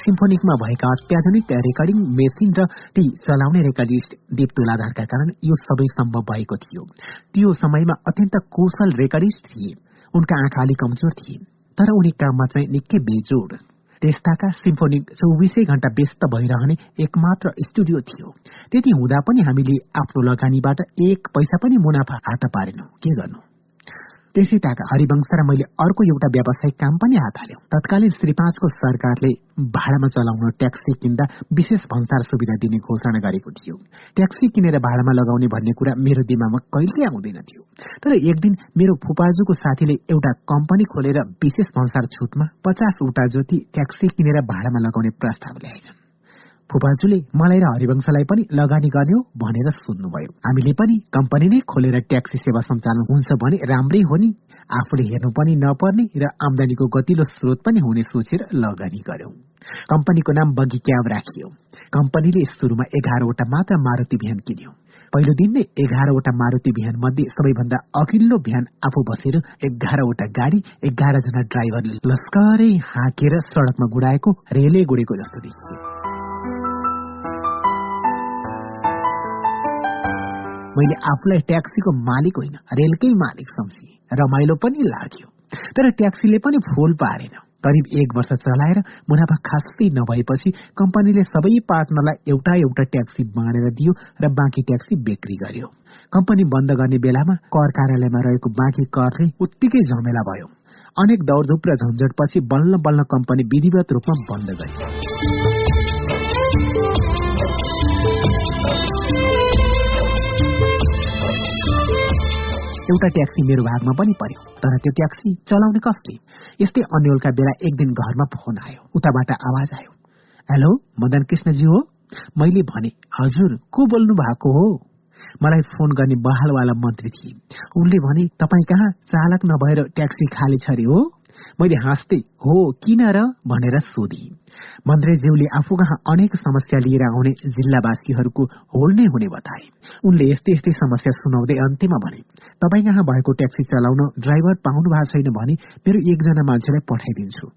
सिम्फोनिकमा भएका अत्याधुनिक रेकर्डिङ मेसिन र ती चलाउने रेकर्डिस्ट दीप तुलाधारका कारण यो सबै सम्भव भएको थियो। त्यो समयमा अत्यन्त कुशल रेकर्डिस्ट थिए। उनका आँखा अलिक कमजोर थिए तर उनी काममा चाहिँ निकै बेजोड। त्यस्ताका सिम्फोनिक चौबिसै घण्टा व्यस्त भइरहने एकमात्र स्टुडियो थियो। त्यति हुँदा पनि हामीले आफ्नो लगानीबाट एक पैसा पनि मुनाफा हात पारेनौं। के गर्नु? त्यसै ताका हरिवंश र मैले अर्को एउटा व्यावसायिक काम पनि हात हाल्यौं तत्कालीन श्री पाँचको सरकारले भाडामा चलाउन ट्याक्सी किन्दा विशेष भन्सार सुविधा दिने घोषणा गरेको थियो। ट्याक्सी किनेर भाडामा लगाउने भन्ने कुरा मेरो दिमागमा कहिले आउँदैन थियो। तर एक दिन मेरो फुपाजुको साथीले एउटा कम्पनी खोलेर विशेष भन्सार छुटमा पचासवटा जति ट्याक्सी किनेर भाडामा लगाउने प्रस्ताव ल्याएछन्। फुपाजुले मलाई र हरिवंशलाई पनि लगानी गर्ने हो भनेर सुन्नुभयो। हामीले पनि कम्पनी नै खोलेर ट्याक्सी सेवा सञ्चालन हुन्छ भने राम्रै हो नि। आफूले हेर्नु पनि नपर्ने र आमदानीको गतिलो स्रोत पनि हुने सोचेर लगानी गर्यौं। कम्पनीको नाम बगी क्याब राखियो। कम्पनीले सुरुमा एघारवटा मात्र मारुति बिहान किन्यो। पहिलो दिन नै एघारवटा मारुति बिहान मध्ये सबैभन्दा अघिल्लो बिहान आफू बसेर एघारवटा गाडी एघारजना ड्राइभरले लस्करै हाँकेर सड़कमा गुडाएको रेले गुडेको जस्तो देखियो। मैले आफूलाई ट्याक्सीको मालिक होइन रेलकै मालिक सम्झे। रमाइलो पनि लाग्यो। तर ट्याक्सीले पनि फुल पारेन। करिब एक वर्ष चलाएर मुनाफा खासै नभएपछि कम्पनीले सबै पार्टनरलाई एउटा एउटा ट्याक्सी बाँडेर दियो र बाँकी ट्याक्सी बिक्री गर्यो। कम्पनी बन्द गर्ने बेलामा कर कार्यालयमा रहेको बाँकी करले उत्तिकै झमेला भयो। अनेक दौडधुप र झन्झटपछि बल्ल बल्ल कम्पनी विधिवत रूपमा बन्द गर्यो। एउटा ट्याक्सी मेरो भागमा पनि पर्यो तर त्यो ट्याक्सी चलाउने कसले? यस्तै अन्यलका बेला एक दिन घरमा फोन आयो उताबाट आवाज आयो। हेलो मदन कृष्णजी हो? मैले भने हजुर को बोल्नु भएको हो? मलाई फोन गर्ने बहालवाला मन्त्री थिए। उनले भने तपाईँ कहाँ? चालक नभएर ट्याक्सी खाली छ हो? मैले हाँस्दै हो किन र? भनेर सोधे। मन्त्रीज्यूले आफू कहाँ अनेक समस्या लिएर आउने जिल्लावासीहरूको होल नै हुने बताए। उनले यस्तै यस्तै समस्या सुनाउँदै अन्त्यमा भने तपाईँ कहाँ भएको ट्याक्सी चलाउन ड्राइभर पाउनु भएको छैन भने मेरो एकजना मान्छेलाई पठाइदिन्छु।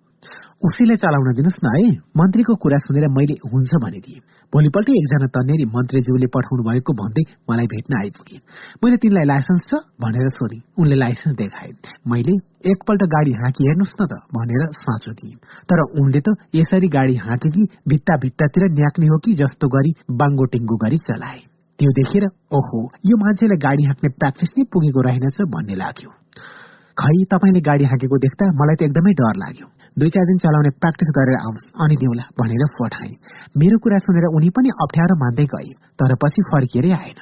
उसैलाई चलाउन दिनुहोस् न है। मन्त्रीको कुरा सुनेर मैले हुन्छ भनिदिए भोलिपल्ट एकजना तन्नेरी मन्त्रीज्यूले पठाउनु भएको भन्दै मलाई भेट्न आइपुगे। मैले तिनलाई लाइसेन्स छ भनेर सोधे। उनले लाइसेन्स देखाए। मैले एकपल्ट गाडी हाँकी हेर्नुहोस् न त भनेर साँचो दिए। तर उनले त यसरी गाडी हाँके कि भित्ता भित्तातिर न्याक्ने हो कि जस्तो गरी बाङ्गो टिङ्गो गरी चलाए। त्यो देखेर ओहो यो मान्छेलाई गाडी हाँक्ने प्र्याक्टिस नै पुगेको रहेनछ भन्ने लाग्यो। खै तपाईँले गाडी हाँकेको देख्दा मलाई त एकदमै डर लाग्यो। दुई चार दिन चलाउने प्र्याक्टिस गरेर आउनुहोस् अनि दिउला भनेर पठाए मेरो कुरा सुनेर उनी पनि अप्ठ्यारो मान्दै गए तर पछि फर्किएरै आएन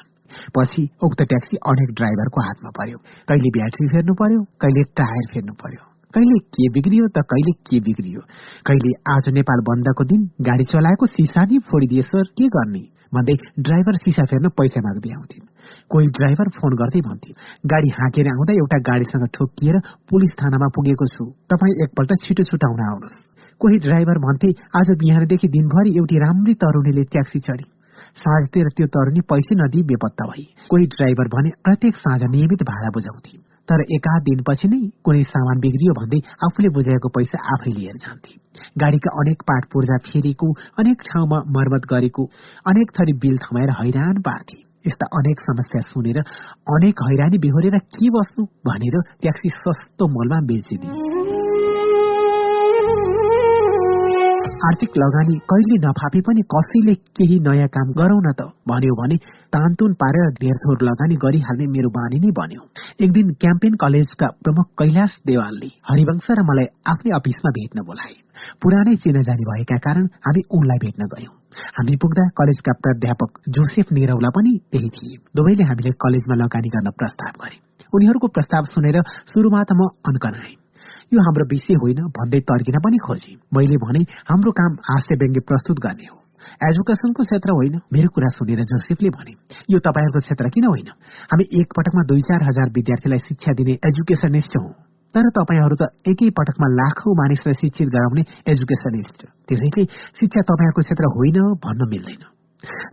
पछि उक्त ट्याक्सी अनेक ड्राइभरको हातमा पर्यो। कहिले ब्याट्री फेर्नु पर्यो कहिले टायर फेर्नु पर्यो। कहिले के बिग्रियो त कहिले के बिग्रियो। कहिले आज नेपाल बन्दको दिन गाडी चलाएको सिसा नै फोडिदिए सर के गर्ने? भन्दै ड्राइभर सिसा फेर्न पैसा माग्दै आउँथिन्। कोही ड्राइभर फोन गर्दै भन्थे गाडी हाँकेर आउँदा एउटा गाडीसँग ठोकिएर पुलिस थानामा पुगेको छु। तपाईँ एकपल्ट छिटो छुटाउन आउनुहोस्। कोही ड्राइभर भन्थे आज बिहानदेखि दिनभरि एउटी राम्री तरुणीले ट्याक्सी चढी। साँझतिर त्यो तरुणी पैसे नदिई बेपत्ता भई। कोही ड्राइभर भने प्रत्येक साँझ नियमित भाडा बुझाउँथे तर एकाध दिनपछि नै कुनै सामान बिग्रियो भन्दै आफूले बुझाएको पैसा आफै लिएर जान्थे। गाडीका अनेक पाठ पूर्जा फेरेको अनेक ठाउँमा मर्मत गरेको अनेक थरी बिल थमाएर हैरान पार्थे। यस्ता अनेक समस्या सुनेर अनेक हैरानी बिहोरेर के बस्नु भनेर ट्याक्सी सस्तो मोलमा बेचिदिए। आर्थिक लगानी कहिले नफापे पनि कसैले केही नयाँ काम गरौँ न त। भन्यो भने तानतुन पारेर धेरथोर लगानी गरिहाल्ने मेरो बानी नै बन्यो। एक दिन क्याम्पेन कलेजका प्रमुख कैलाश देवालले हरिवंश र मलाई आफ्नै अफिसमा भेट्न बोलाए। पुरानै चिनाजानी भएका कारण हामी उनलाई भेट्न गयौं। हामी पुग्दा कलेजका प्राध्यापक जोसेफ निरौला पनि त्यही थिए। दुवैले हामीले कलेजमा लगानी गर्न प्रस्ताव गरे। उनीहरूको प्रस्ताव सुनेर सुरुमा त म अनकनाएँ। यो हाम्रो विषय होइन भन्दै तर्किन पनि खोजे। मैले भने हाम्रो काम हास्य व्यङ्ग्य प्रस्तुत गर्ने हो। एजुकेसनको क्षेत्र होइन। मेरो कुरा सुनेर जोसेफले भने यो तपाईँहरूको क्षेत्र किन होइन? हामी एक पटकमा दुई चार हजार विद्यार्थीलाई शिक्षा दिने एजुकेसनिस्ट हौ। तर तपाईँहरू त एकै पटकमा लाखौं मानिसलाई शिक्षित गराउने एजुकेसनिस्ट। त्यसैले शिक्षा तपाईँहरूको क्षेत्र होइन भन्न मिल्दैन।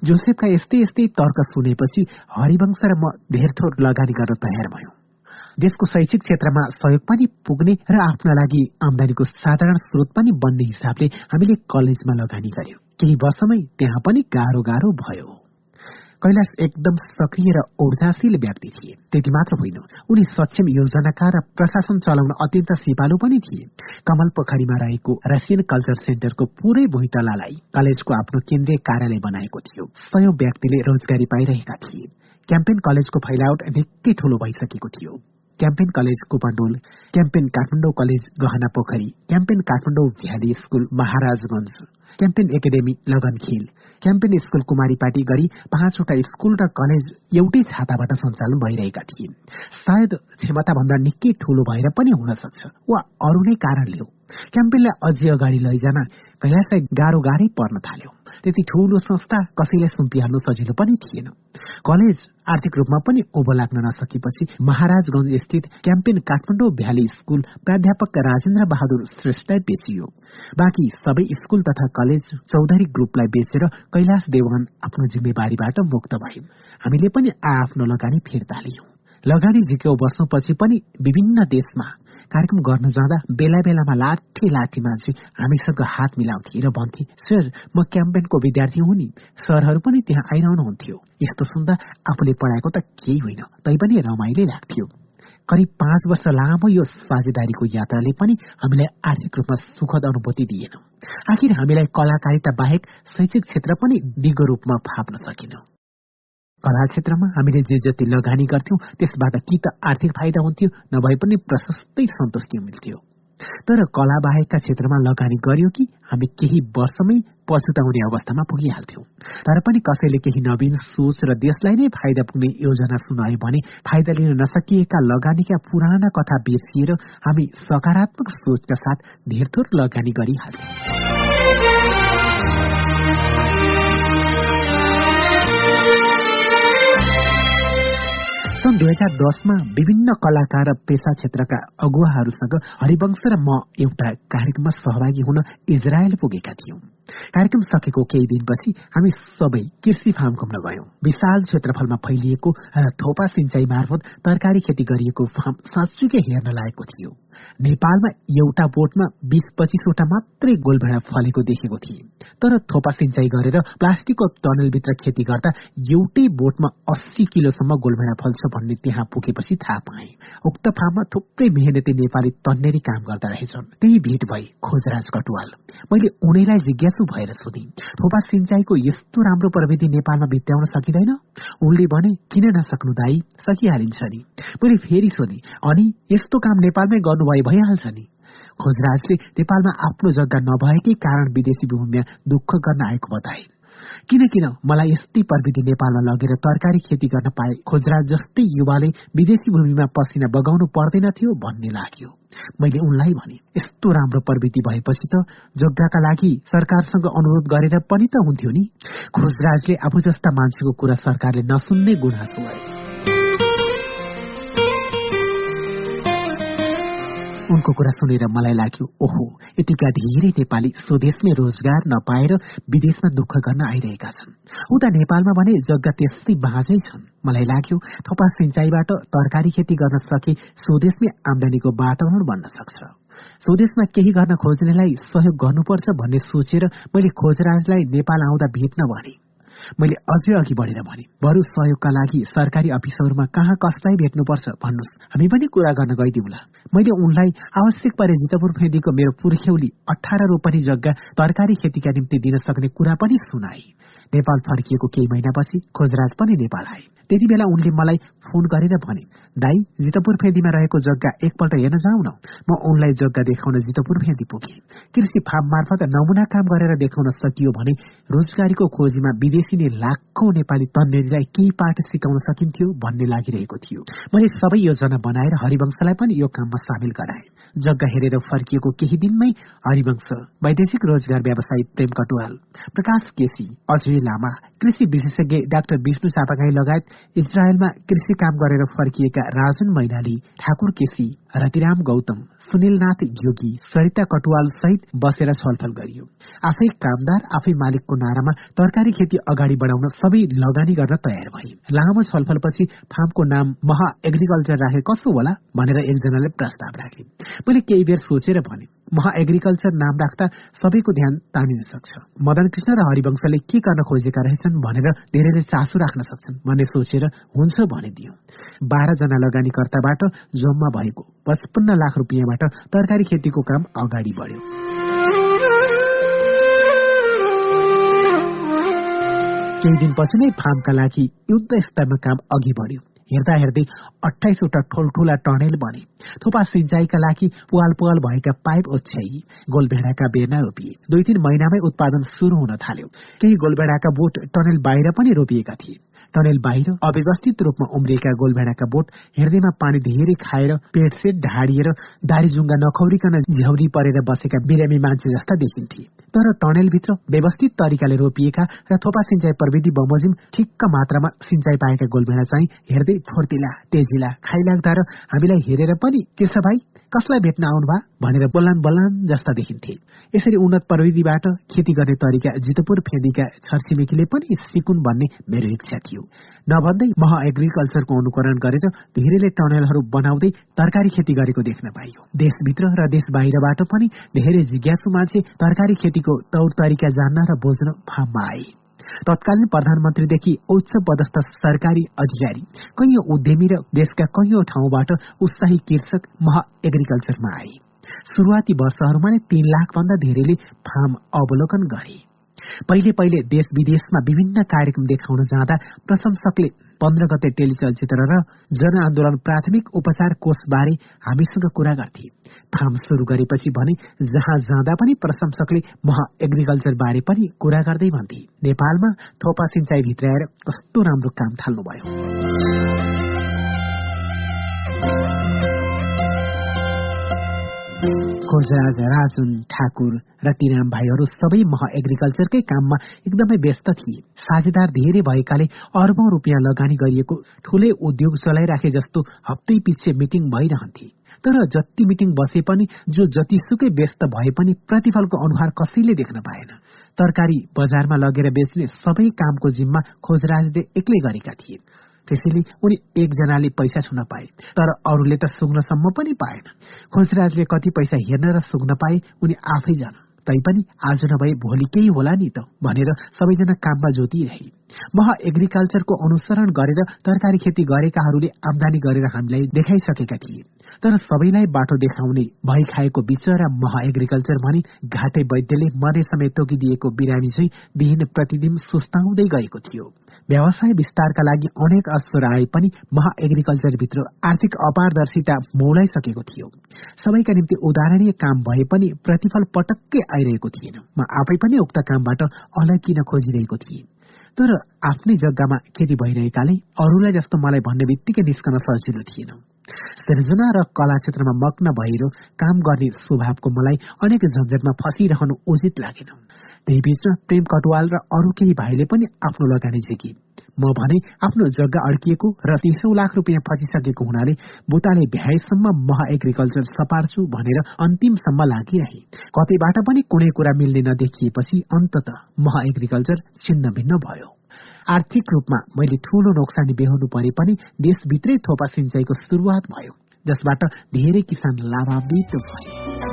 जोसेफका यस्तै यस्तै तर्क सुनेपछि हरिवंश र म धेर थोर लगानी गर्न तयार भयौं। देशको शैक्षिक क्षेत्रमा सहयोग पनि पुग्ने र आफ्ना लागि आमदानीको साधारण स्रोत पनि बन्ने हिसाबले हामीले कलेजमा लगानी गर्यौं। केही वर्षमै त्यहाँ पनि गाह्रो गाह्रो भयो। कैलाश एकदम सक्रिय र ऊर्जाशील व्यक्ति थिए। त्यति मात्र होइन उनी सक्षम योजनाकार र प्रशासन चलाउन अत्यन्त सिपालु पनि थिए। कमल पोखरीमा रहेको रसियन कल्चर सेन्टरको पूरै भुइँतलालाई कलेजको आफ्नो केन्द्रीय कार्यालय बनाएको थियो। सयौं व्यक्तिले रोजगारी पाइरहेका थिए। क्याम्पेन कलेजको फैलावट निकै ठूलो भइसकेको थियो। Campion college Kupondole Campion Kathmandu college Gahana Pokhari Campion Kathmandu valley school Maharajgunj Campion academy Lagankhel Campion school Kumari party गरी पाँचवटा स्कुल र कलेज एउटै छाताबाट सञ्चालन भइरहेका थिए। सायद क्षमताभन्दा निकै ठूलो भएर पनि हुन सक्छ वा अरू नै कारणले हो। क्याम्पेनलाई अझै अगाडि लैजान कैलाशलाई गाह्रो गाह्रै पर्न थाल्यो। त्यति ठूलो संस्था कसैलाई सुम्पिहाल्नु सजिलो पनि थिएन। कलेज आर्थिक रूपमा पनि ओभो लाग्न नसकेपछि महाराजगंज स्थित क्याम्पेन काठमाडौँ भ्याली स्कुल प्राध्यापक राजेन्द्र बहादुर श्रेष्ठलाई बेचियो। बाँकी सबै स्कुल तथा कलेज चौधरी ग्रुपलाई बेचेर कैलाश देवान आफ्नो जिम्मेवारीबाट मुक्त भए हामीले पनि आफ्नो लगानी फिर्ता लियौं। लगानी झिक्यो बस्नुपछि पनि विभिन्न देशमा कार्यक्रम गर्न जाँदा बेला बेलामा लाठी लाठी मान्छे हामीसँग हात मिलाउँथे र भन्थे सर म क्याम्पेनको विद्यार्थी हुँ नि। सरहरू पनि त्यहाँ आइरहनुहुन्थ्यो। यस्तो सुन्दा आफूले पढाएको त केही होइन। तैपनि रमाइलै लाग्थ्यो। करिब पाँच वर्ष लामो यो साझेदारीको यात्राले पनि हामीलाई आर्थिक रूपमा सुखद अनुभूति दिएन। आखिर हामीलाई कलाकारिता बाहेक शैक्षिक क्षेत्र पनि दिगो रूपमा फाप्न सकेन। कला क्षेत्रमा हामीले जे जति लगानी गर्थ्यौं त्यसबाट कि त आर्थिक फाइदा हुन्थ्यो नभए पनि प्रशस्तै सन्तुष्टि मिल्थ्यो। तर कला बाहेकका क्षेत्रमा लगानी गर्यो कि हामी केही वर्षमै पछुताउने अवस्थामा पुगिहाल्थ्यौं। तर पनि कसैले केही नवीन सोच र देशलाई नै फाइदा पुग्ने योजना सुनायो भने फाइदा लिन नसकिएका लगानीका पुराना कथा बिर्सिएर हामी सकारात्मक सोचका साथ धेरथोर लगानी गरिहाल्थ्यौं। सन् दुई हजार दसमा विभिन्न कलाकार र पेसा क्षेत्रका अगुवाहरूसँग हरिवंश र म एउटा कार्यक्रममा सहभागी हुन इजरायल पुगेका थियौं। कार्यक्रम सकेको केही दिनपछि हामी सबै कृषि फार्म घुम्न गयौं। विशाल क्षेत्रफलमा फैलिएको र थोपा सिंचाई मार्फत तरकारी खेती गरिएको फार्म साँच्चुकै हेर्न लागेको थियो। नेपालमा एउटा बोटमा बीस पच्चिसवटा मात्रै गोलभेडा फलेको देखेको थिए। तर थोपा सिंचाई गरेर प्लास्टिकको टनलभित्र खेती गर्दा एउटै बोटमा अस्सी किलोसम्म गोलभेडा फल्छ भन्ने त्यहाँ पुगेपछि थाहा पाए। उक्त फार्ममा थुप्रै मेहनती नेपाली तन्नेरी काम गर्दा रहेछन्। त्यही भेट भई खोजराज कटुवाल। मैले उनीलाई जिज्ञासु भएर सोधे थोपा सिंचाईको यस्तो राम्रो प्रविधि नेपालमा बित्याउन सकिँदैन? उनले भने किन नसक्नु दाई? सकिहालिन्छ नि। मैले फेरि सोधे अनि यस्तो काम नेपालमै गर्नुभए भइहाल्छ नि। खोजराजले नेपालमा आफ्नो जग्गा नभएकै कारण विदेशी भूमिमा दुःख गर्न आएको बताए। किन किन मलाई यस्तै प्रविधि नेपालमा लगेर तरकारी खेती गर्न पाए खोजराज जस्तै युवाले विदेशी भूमिमा पसिना बगाउनु पर्दैन थियो भन्ने लाग्यो। मैले उनलाई भने यस्तो राम्रो प्रविधि भएपछि त जग्गाका लागि सरकारसँग अनुरोध गरेर पनि त हुन्थ्यो नि। खोजराजले आफू जस्ता मान्छेको कुरा सरकारले नसुन्ने गुनासो गरे उनको कुरा सुनेर मलाई लाग्यो ओहो यतिका धेरै नेपाली स्वदेशमै रोजगार नपाएर विदेशमा दुःख गर्न आइरहेका छन्। उता नेपालमा भने जग्गा त्यस्तै बाँझै छन्। मलाई लाग्यो थपा सिंचाईबाट तरकारी खेती गर्न सके स्वदेशमै आमदानीको वातावरण बन्न सक्छ। स्वदेशमा केही गर्न खोज्नेलाई सहयोग गर्नुपर्छ भन्ने सोचेर मैले खोजराजलाई नेपाल आउँदा भेट्न भने। मैले अझै अघि बढेर भने बरु सहयोगका लागि सरकारी अफिसहरूमा कहाँ कसलाई भेट्नुपर्छ भन्नुहोस्। हामी पनि कुरा गर्न गइदिउँला। मैले उनलाई आवश्यक परे जितपुर फेदीको मेरो पुर्ख्यौली अठार रोपनी जग्गा तरकारी खेतीका निम्ति दिन सक्ने कुरा पनि सुनाए। नेपाल फर्किएको केही महिनापछि खोजराज पनि नेपाल आए। त्यति बेला उनले मलाई फोन गरेर भने दाई जितपुर फेदीमा रहेको जग्गा एकपल्ट हेर्न जाऊ न म उनलाई जग्गा देखाउन जितपुर फेदी पुगे। कृषि फार्म मार्फत नमुना काम गरेर देखाउन सकियो भने रोजगारीको खोजीमा विदेशी नै लाखौं नेपाली तन्नेरीलाई केही पाठ सिकाउन सकिन्थ्यो भन्ने लागिरहेको थियो। मैले सबै योजना बनाएर हरिवंशलाई पनि यो काममा सामेल गराए। जग्गा हेरेर फर्किएको केही दिनमै हरिवंश वैदेशिक रोजगार व्यवसायी प्रेम कटुवाल प्रकाश केसी अजय लामा कृषि विशेषज्ञ डाक्टर विष्णु चापागाई लगायत इजरायलमा कृषि काम गरेर फर्किएका राजन मैनाली ठाकुर केसी। रतिराम गौतम सुनिलनाथ योगी सरिता कटुवाल सहित बसेर छलफल गरियो। आफै कामदार आफै मालिकको नारामा तरकारी खेती अगाडि बढाउन सबै लगानी गर्न तयार भए लामो छलफलपछि फार्मको नाम महा एग्रिकल्चर राखे कसो होला भनेर एकजनाले प्रस्ताव राखे। मैले केही बेर सोचेर भने महा एग्रिकल्चर नाम राख्दा सबैको ध्यान तानिन सक्छ। मदन कृष्ण र हरिवंशले के गर्न खोजेका रहेछन् भनेर धेरैले चासो राख्न सक्छन् भन्ने सोचेर हुन्छ भनिदियो। बाह्रजना लगानीकर्ताबाट जम्मा भएको पचपन्न लाख रुपियाँबाट तरकारी खेतीको काम अगाडि बढ्यो। केही दिनपछि नै फार्मका लागि युद्ध स्तरमा काम अघि बढ्यो। हेर्दा हेर्दै अठाइसवटा ठुल्ठुला टनेल बने। थोपा सिंचाईका लागि पुवाल पुवाल भएका पाइप ओछ्याई गोलभेडाका बेर्ना रोपिए। दुई तीन महिनामै उत्पादन शुरू हुन थाल्यो। केही गोलभेडाका बोट टनेल बाहिर पनि रोपिएका थिए। टनेल बाहिर अव्यवस्थित रूपमा उम्रिएका गोलभेडाका बोट हेर्दैमा पानी धेरै खाएर पेटसेट ढाडिएर दारीजुङ्गा नखौरिकन झ्याउरी परेर बसेका बिरामी मान्छे जस्ता देखिन्थे। तर टनेलभित्र व्यवस्थित तरिकाले रोपिएका र थोपा सिंचाई प्रविधि बमोजिम ठिक्क मात्रामा सिंचाई पाएका गोलभेडा चाहिँ हेर्दै फुर्तिला तेजिला खाइलाग्दा र हामीलाई हेरेर पनि छ भाइ? कसलाई भेट्न आउनुभयो भनेर बोलान बोलान जस्ता देखिन्थे। यसरी उन्नत प्रविधिबाट खेती गर्ने तरिका जितपुर फेदीका छरछिमेकीले पनि सिकुन् भन्ने मेरो इच्छा थियो। नभन्दै मह एग्रिकल्चरको अनुकरण गरेर धेरैले टनलहरू बनाउँदै तरकारी खेती गरेको देख्न पाइयो। देशभित्र र देश बाहिरबाट पनि धेरै जिज्ञासु मान्छे तरकारी खेतीको तौर तरिका जान्न र बुझ्न फार्ममा आए। तत्कालीन प्रधानमन्त्रीदेखि उच्च पदस्थ सरकारी अधिकारी कैयौं उद्यमी र देशका कैयौं ठाउँबाट उत्साही कृषक मह एग्रिकल्चरमा आए। शुरूआती वर्षहरूमा नै तीन लाख भन्दा धेरैले फार्म अवलोकन गरे। पहिले पहिले देश विदेशमा विभिन्न कार्यक्रम देखाउन जाँदा प्रशंसकले पन्ध्र गते टेलिचलचित्र र जनआन्दोलन प्राथमिक उपचार कोषबारे हामीसँग कुरा गर्थे। फार्म शुरू गरेपछि भने जहाँ जाँदा पनि प्रशंसकले महा एग्रिकल्चर बारे पनि कुरा गर्दै भन्थे। नेपालमा थोपा सिंचाई भित्र आएर कस्तो राम्रो काम थाल्नुभयो। खोजराज राजुन ठाकुर र तिराम भाइहरू सबै मह एग्रिकल्चरकै काममा एकदमै व्यस्त थिए। साझेदार धेरै भएकाले अर्बौं रुपियाँ लगानी गरिएको ठूलै उद्योग चलाइराखे जस्तो हप्तै पछि मिटिङ भइरहन्थे। तर जति मिटिङ बसे पनि जो जतिसुकै व्यस्त भए पनि प्रतिफलको अनुहार कसैले देख्न पाएन। तरकारी बजारमा लगेर बेच्ने सबै कामको जिम्मा खोजराजले एक्लै गरेका थिए। त्यसैले उनी एकजनाले पैसा छुन पाए तर अरूले त सुग्नसम्म पनि पाएन। खोजराजले कति पैसा हेर्न र सुग्न पाए उनी आफै जान। तैपनि आज नभए भोलि केही होला नि त भनेर सबैजना काममा जोतिरहे। मह एग्रिकल्चरको अनुसरण गरेर तरकारी खेती गरेकाहरूले आमदानी गरेर हामीलाई देखाइसकेका थिए। तर सबैलाई बाटो देखाउने भइ खाएको बिचरा मह एग्रिकल्चर भने घाटे वैद्यले मरे समय तोकिदिएको बिरामी चाहिँ दिन प्रतिदिन सुस्ताउँदै गएको थियो। व्यवसाय विस्तारका लागि अनेक अवसर आए पनि महा भित्र आर्थिक अपारदर्शिता मौलाइसकेको थियो। सबैका निम्ति उदाहरणीय काम भए पनि प्रतिफल पटक्कै आइरहेको थिएन। म आफै पनि उक्त कामबाट अलग किन खोजिरहेको थिएँ। तर आफ्नै जग्गामा खेती भइरहेकाले अरूलाई जस्तो मलाई भन्ने बित्तिकै निस्कन सजिलो थिएन। सृजना र कला क्षेत्रमा मग्न भएर काम गर्ने स्वभावको मलाई अनेक झन्झटमा फसिरहनु उचित लागेन। त्यही बीचमा प्रेम कटवाल र अरू केही भाइले पनि आफ्नो लगानी झेके। म भने आफ्नो जग्गा अड्किएको र तीसौं लाख रुपियाँ फसिसकेको हुनाले बुताले भ्याएसम्म मह एग्रिकल्चर सपार्छु भनेर अन्तिमसम्म लागिरहे। कतैबाट पनि कुनै कुरा मिल्ने नदेखिएपछि अन्तत मह एग्रिकल्चर छिन्न भिन्न भयो। आर्थिक रूपमा मैले ठूलो नोक्सानी बेहोर्नु परे पनि देशभित्रै थोपा सिंचाईको शुरूआत भयो जसबाट धेरै किसान लाभान्वित भए।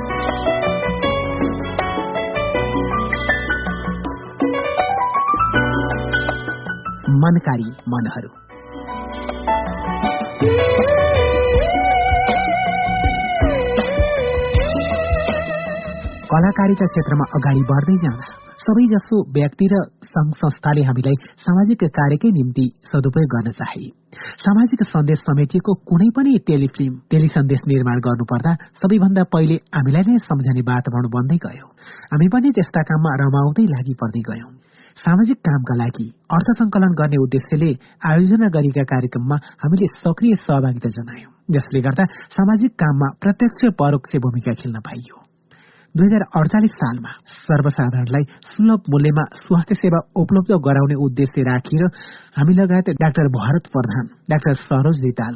मनकारी मनहरू। कलाकारिता क्षेत्रमा अगाडि बढ्दै जाँदा सबै जसो व्यक्ति र संघ संस्थाले हामीलाई सामाजिक कार्यकै निम्ति सदुपयोग गर्न चाहे। सामाजिक सन्देश समेटिएको कुनै पनि टेलिफिल्म टेलिसन्देश निर्माण गर्नुपर्दा सबैभन्दा पहिले हामीलाई नै सम्झने वातावरण बन्दै गयो। हामी पनि त्यस्ता काममा रमाउँदै लागि पर्दै गयौं। सामाजिक कामका लागि अर्थ संकलन गर्ने उद्देश्यले आयोजना गरेका कार्यक्रममा हामीले सक्रिय सहभागिता जनायौं। जसले गर्दा सामाजिक काममा प्रत्यक्ष परोक्ष भूमिका खेल्न पाइयो। दुई हजार अडचालिस सालमा सर्वसाधारणलाई सुलभ मूल्यमा स्वास्थ्य सेवा उपलब्ध गराउने उद्देश्य राखेर हामी लगायत डाक्टर भरत प्रधान डाक्टर सरोज रिताल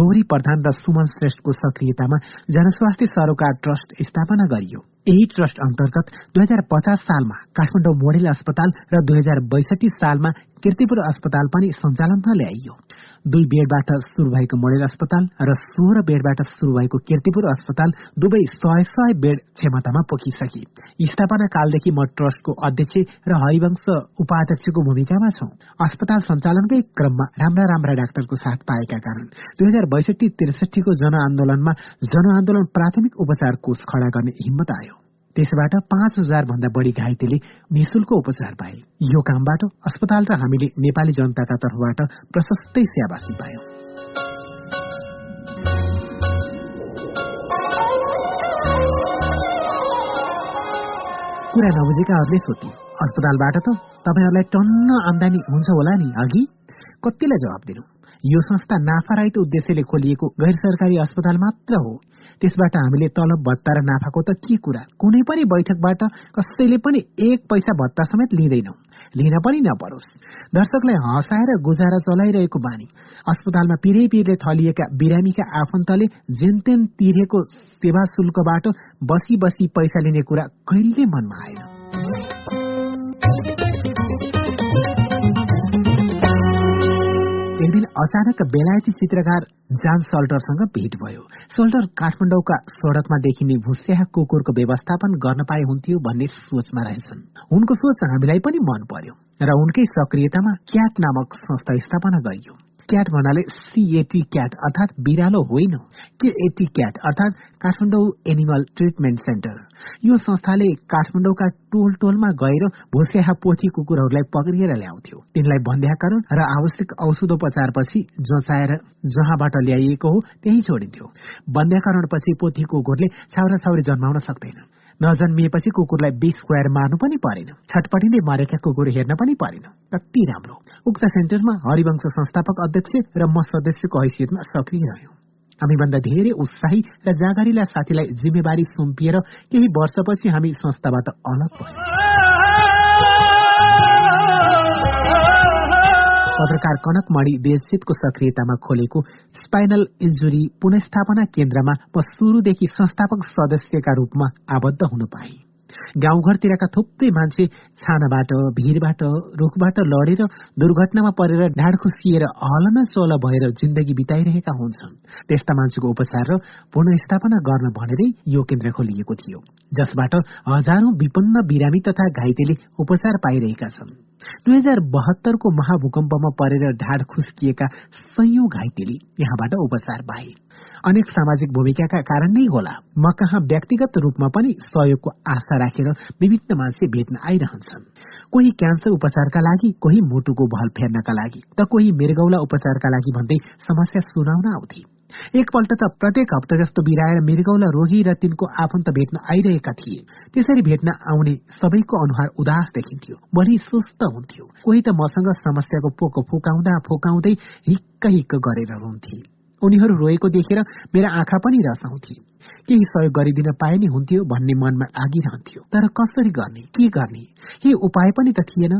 गौरी प्रधान र सुमन श्रेष्ठको सक्रियतामा जनस्वास्थ्य सरोकार ट्रस्ट स्थापना गरियो। यही ट्रस्ट अन्तर्गत दुई हजार पचास सालमा काठमाडौँ मोडेल अस्पताल र दुई हजार बैसठी सालमा किर्तिपुर अस्पताल पनि सञ्चालनमा ल्याइयो। दुई बेडबाट शुरू भएको मोडेल अस्पताल र सोह्र बेडबाट शुरू भएको किर्तिपुर अस्पताल दुवै सय सय बेड क्षमतामा पोखिसके। स्थापना कालदेखि म ट्रस्टको अध्यक्ष र हरिवंश उपाध्यक्षको भूमिकामा छौं। अस्पताल सञ्चालनकै क्रममा राम्रा राम्रा डाक्टरको साथ पाएका कारण दुई हजार बैसठी त्रिसठीको जनआन्दोलनमा जनआन्दोलन प्राथमिक उपचार कोष खड़ा गर्ने हिम्मत आयो। त्यसबाट पाँच हजार भन्दा बढी घाइतेले निशुल्क उपचार पाए। यो कामबाट अस्पताल र हामीले नेपाली जनताका तर्फबाट प्रशस्तै सेवासी पायौं। कुरा नबुझेकाहरूले सोध्यो अस्पतालबाट त तपाईँहरूलाई टन्न आमदानी हुन्छ होला नि अघि? कतिलाई जवाब दिनु? यो संस्था नाफारहित उद्देश्यले खोलिएको गैर सरकारी अस्पताल मात्र हो। त्यसबाट हामीले तलब भत्ता र नाफाको त के कुरा? कुनै पनि बैठकबाट कसैले पनि एक पैसा भत्ता समेत लिँदैनौ। लिन पनि नपरोस्। दर्शकलाई हँसाएर गुजारा चलाइरहेको बानी। अस्पतालमा पिरे पिरले थलिएका बिरामीका आफन्तले जेनतेन तिरेको सेवा शुल्कबाट बसी बसी पैसा लिने कुरा कहिले मनमा आएन? अचानक बेलायती चित्रकार जान सल्टरसँग भेट भयो। सल्टर काठमाडौँका सड़कमा देखिने भुस्या कुकुरको व्यवस्थापन गर्न पाए हुन्थ्यो भन्ने सोचमा रहेछन्। उनको सोच हामीलाई पनि मन पर्यो र उनकै सक्रियतामा क्याट नामक संस्था स्थापना गरियो। क्याट भन्नाले सिएटी क्याट अर्थात बिरालो होइन। केएटी क्याट अर्थात काठमाडौँ एनिमल ट्रिटमेन्ट सेन्टर यो संस्थाले काठमाडौँका टोल टोलमा गएर भोस्याहा पोथी कुकुरहरूलाई पक्रिएर ल्याउँथ्यो। तिनलाई बन्ध्याकरण र आवश्यक औषधोपचारपछि जचाएर जहाँबाट ल्याइएको हो त्यही छोडिन्थ्यो। बन्ध्याकरणपछि पोथी कुकुरले छाउरा छाउरी जन्माउन सक्दैन। नजन्मिएपछि कुकुरलाई बिस स्क्वायर मार्नु पनि परेन। छटपटी मरेका कुकुर हेर्न पनि परेन। कति राम्रो। उक्त सेन्टरमा हरिवंश संस्थापक अध्यक्ष र म सदस्यको हैसियतमा सक्रिय रह्यौं। हामीभन्दा धेरै उत्साही र जागरिला साथीलाई जिम्मेवारी सुम्पिएर केही वर्षपछि हामी संस्थाबाट अलग भयौं। पत्रकार कनक मणि देशजितको सक्रियतामा खोलेको स्पाइनल इन्जुरी पुनस्थापना केन्द्रमा म शुरूदेखि संस्थापक सदस्यका रूपमा आबद्ध हुन पाए। गाउँघरतिरका थुप्रै मान्छे छानाबाट भिरबाट रुखबाट लडेर दुर्घटनामा परेर ढाड खुस्किएर हलन चल भएर जिन्दगी बिताइरहेका हुन्छन्। त्यस्ता मान्छेको उपचार र पुनस्थापना गर्न भनेरै यो केन्द्र खोलिएको थियो जसबाट हजारौं विपन्न बिरामी तथा घाइतेले उपचार पाइरहेका छन्। दुई हजार बहत्तरको महाभूकम्पमा परेर ढाड खुस्किएका सयौं घाइतेले यहाँबाट उपचार पाए। अनेक सामाजिक भूमिकाका कारण नै होला। म कहाँ व्यक्तिगत रूपमा पनि सहयोगको आशा राखेर विभिन्न मान्छे भेट्न आइरहन्छन्। कोही क्यान्सर उपचारका लागि कोही मुटुको भल फेर्नका लागि त कोही मृगौला उपचारका लागि भन्दै समस्या सुनाउन आउँथे। एकपल्ट त प्रत्येक हप्ता जस्तो बिराएर मृगौला रोगी र तिनको आफन्त भेट्न आइरहेका थिए। त्यसरी भेट्न आउने सबैको अनुहार उदास देखिन्थ्यो। बढी सुस्त हुन्थ्यो। कोही त मसँग समस्याको पोको फुकाउँदा फुकाउँदै हिक्क हिक्क गरेर रुन्थे। उनीहरू रोएको देखेर मेरा आँखा पनि रसाउँथे। केही सहयोग गरिदिन पाए नि हुन्थ्यो भन्ने मनमा लागिरहन्थ्यो तर कसरी गर्ने? के गर्ने? के उपाय पनि त थिएन।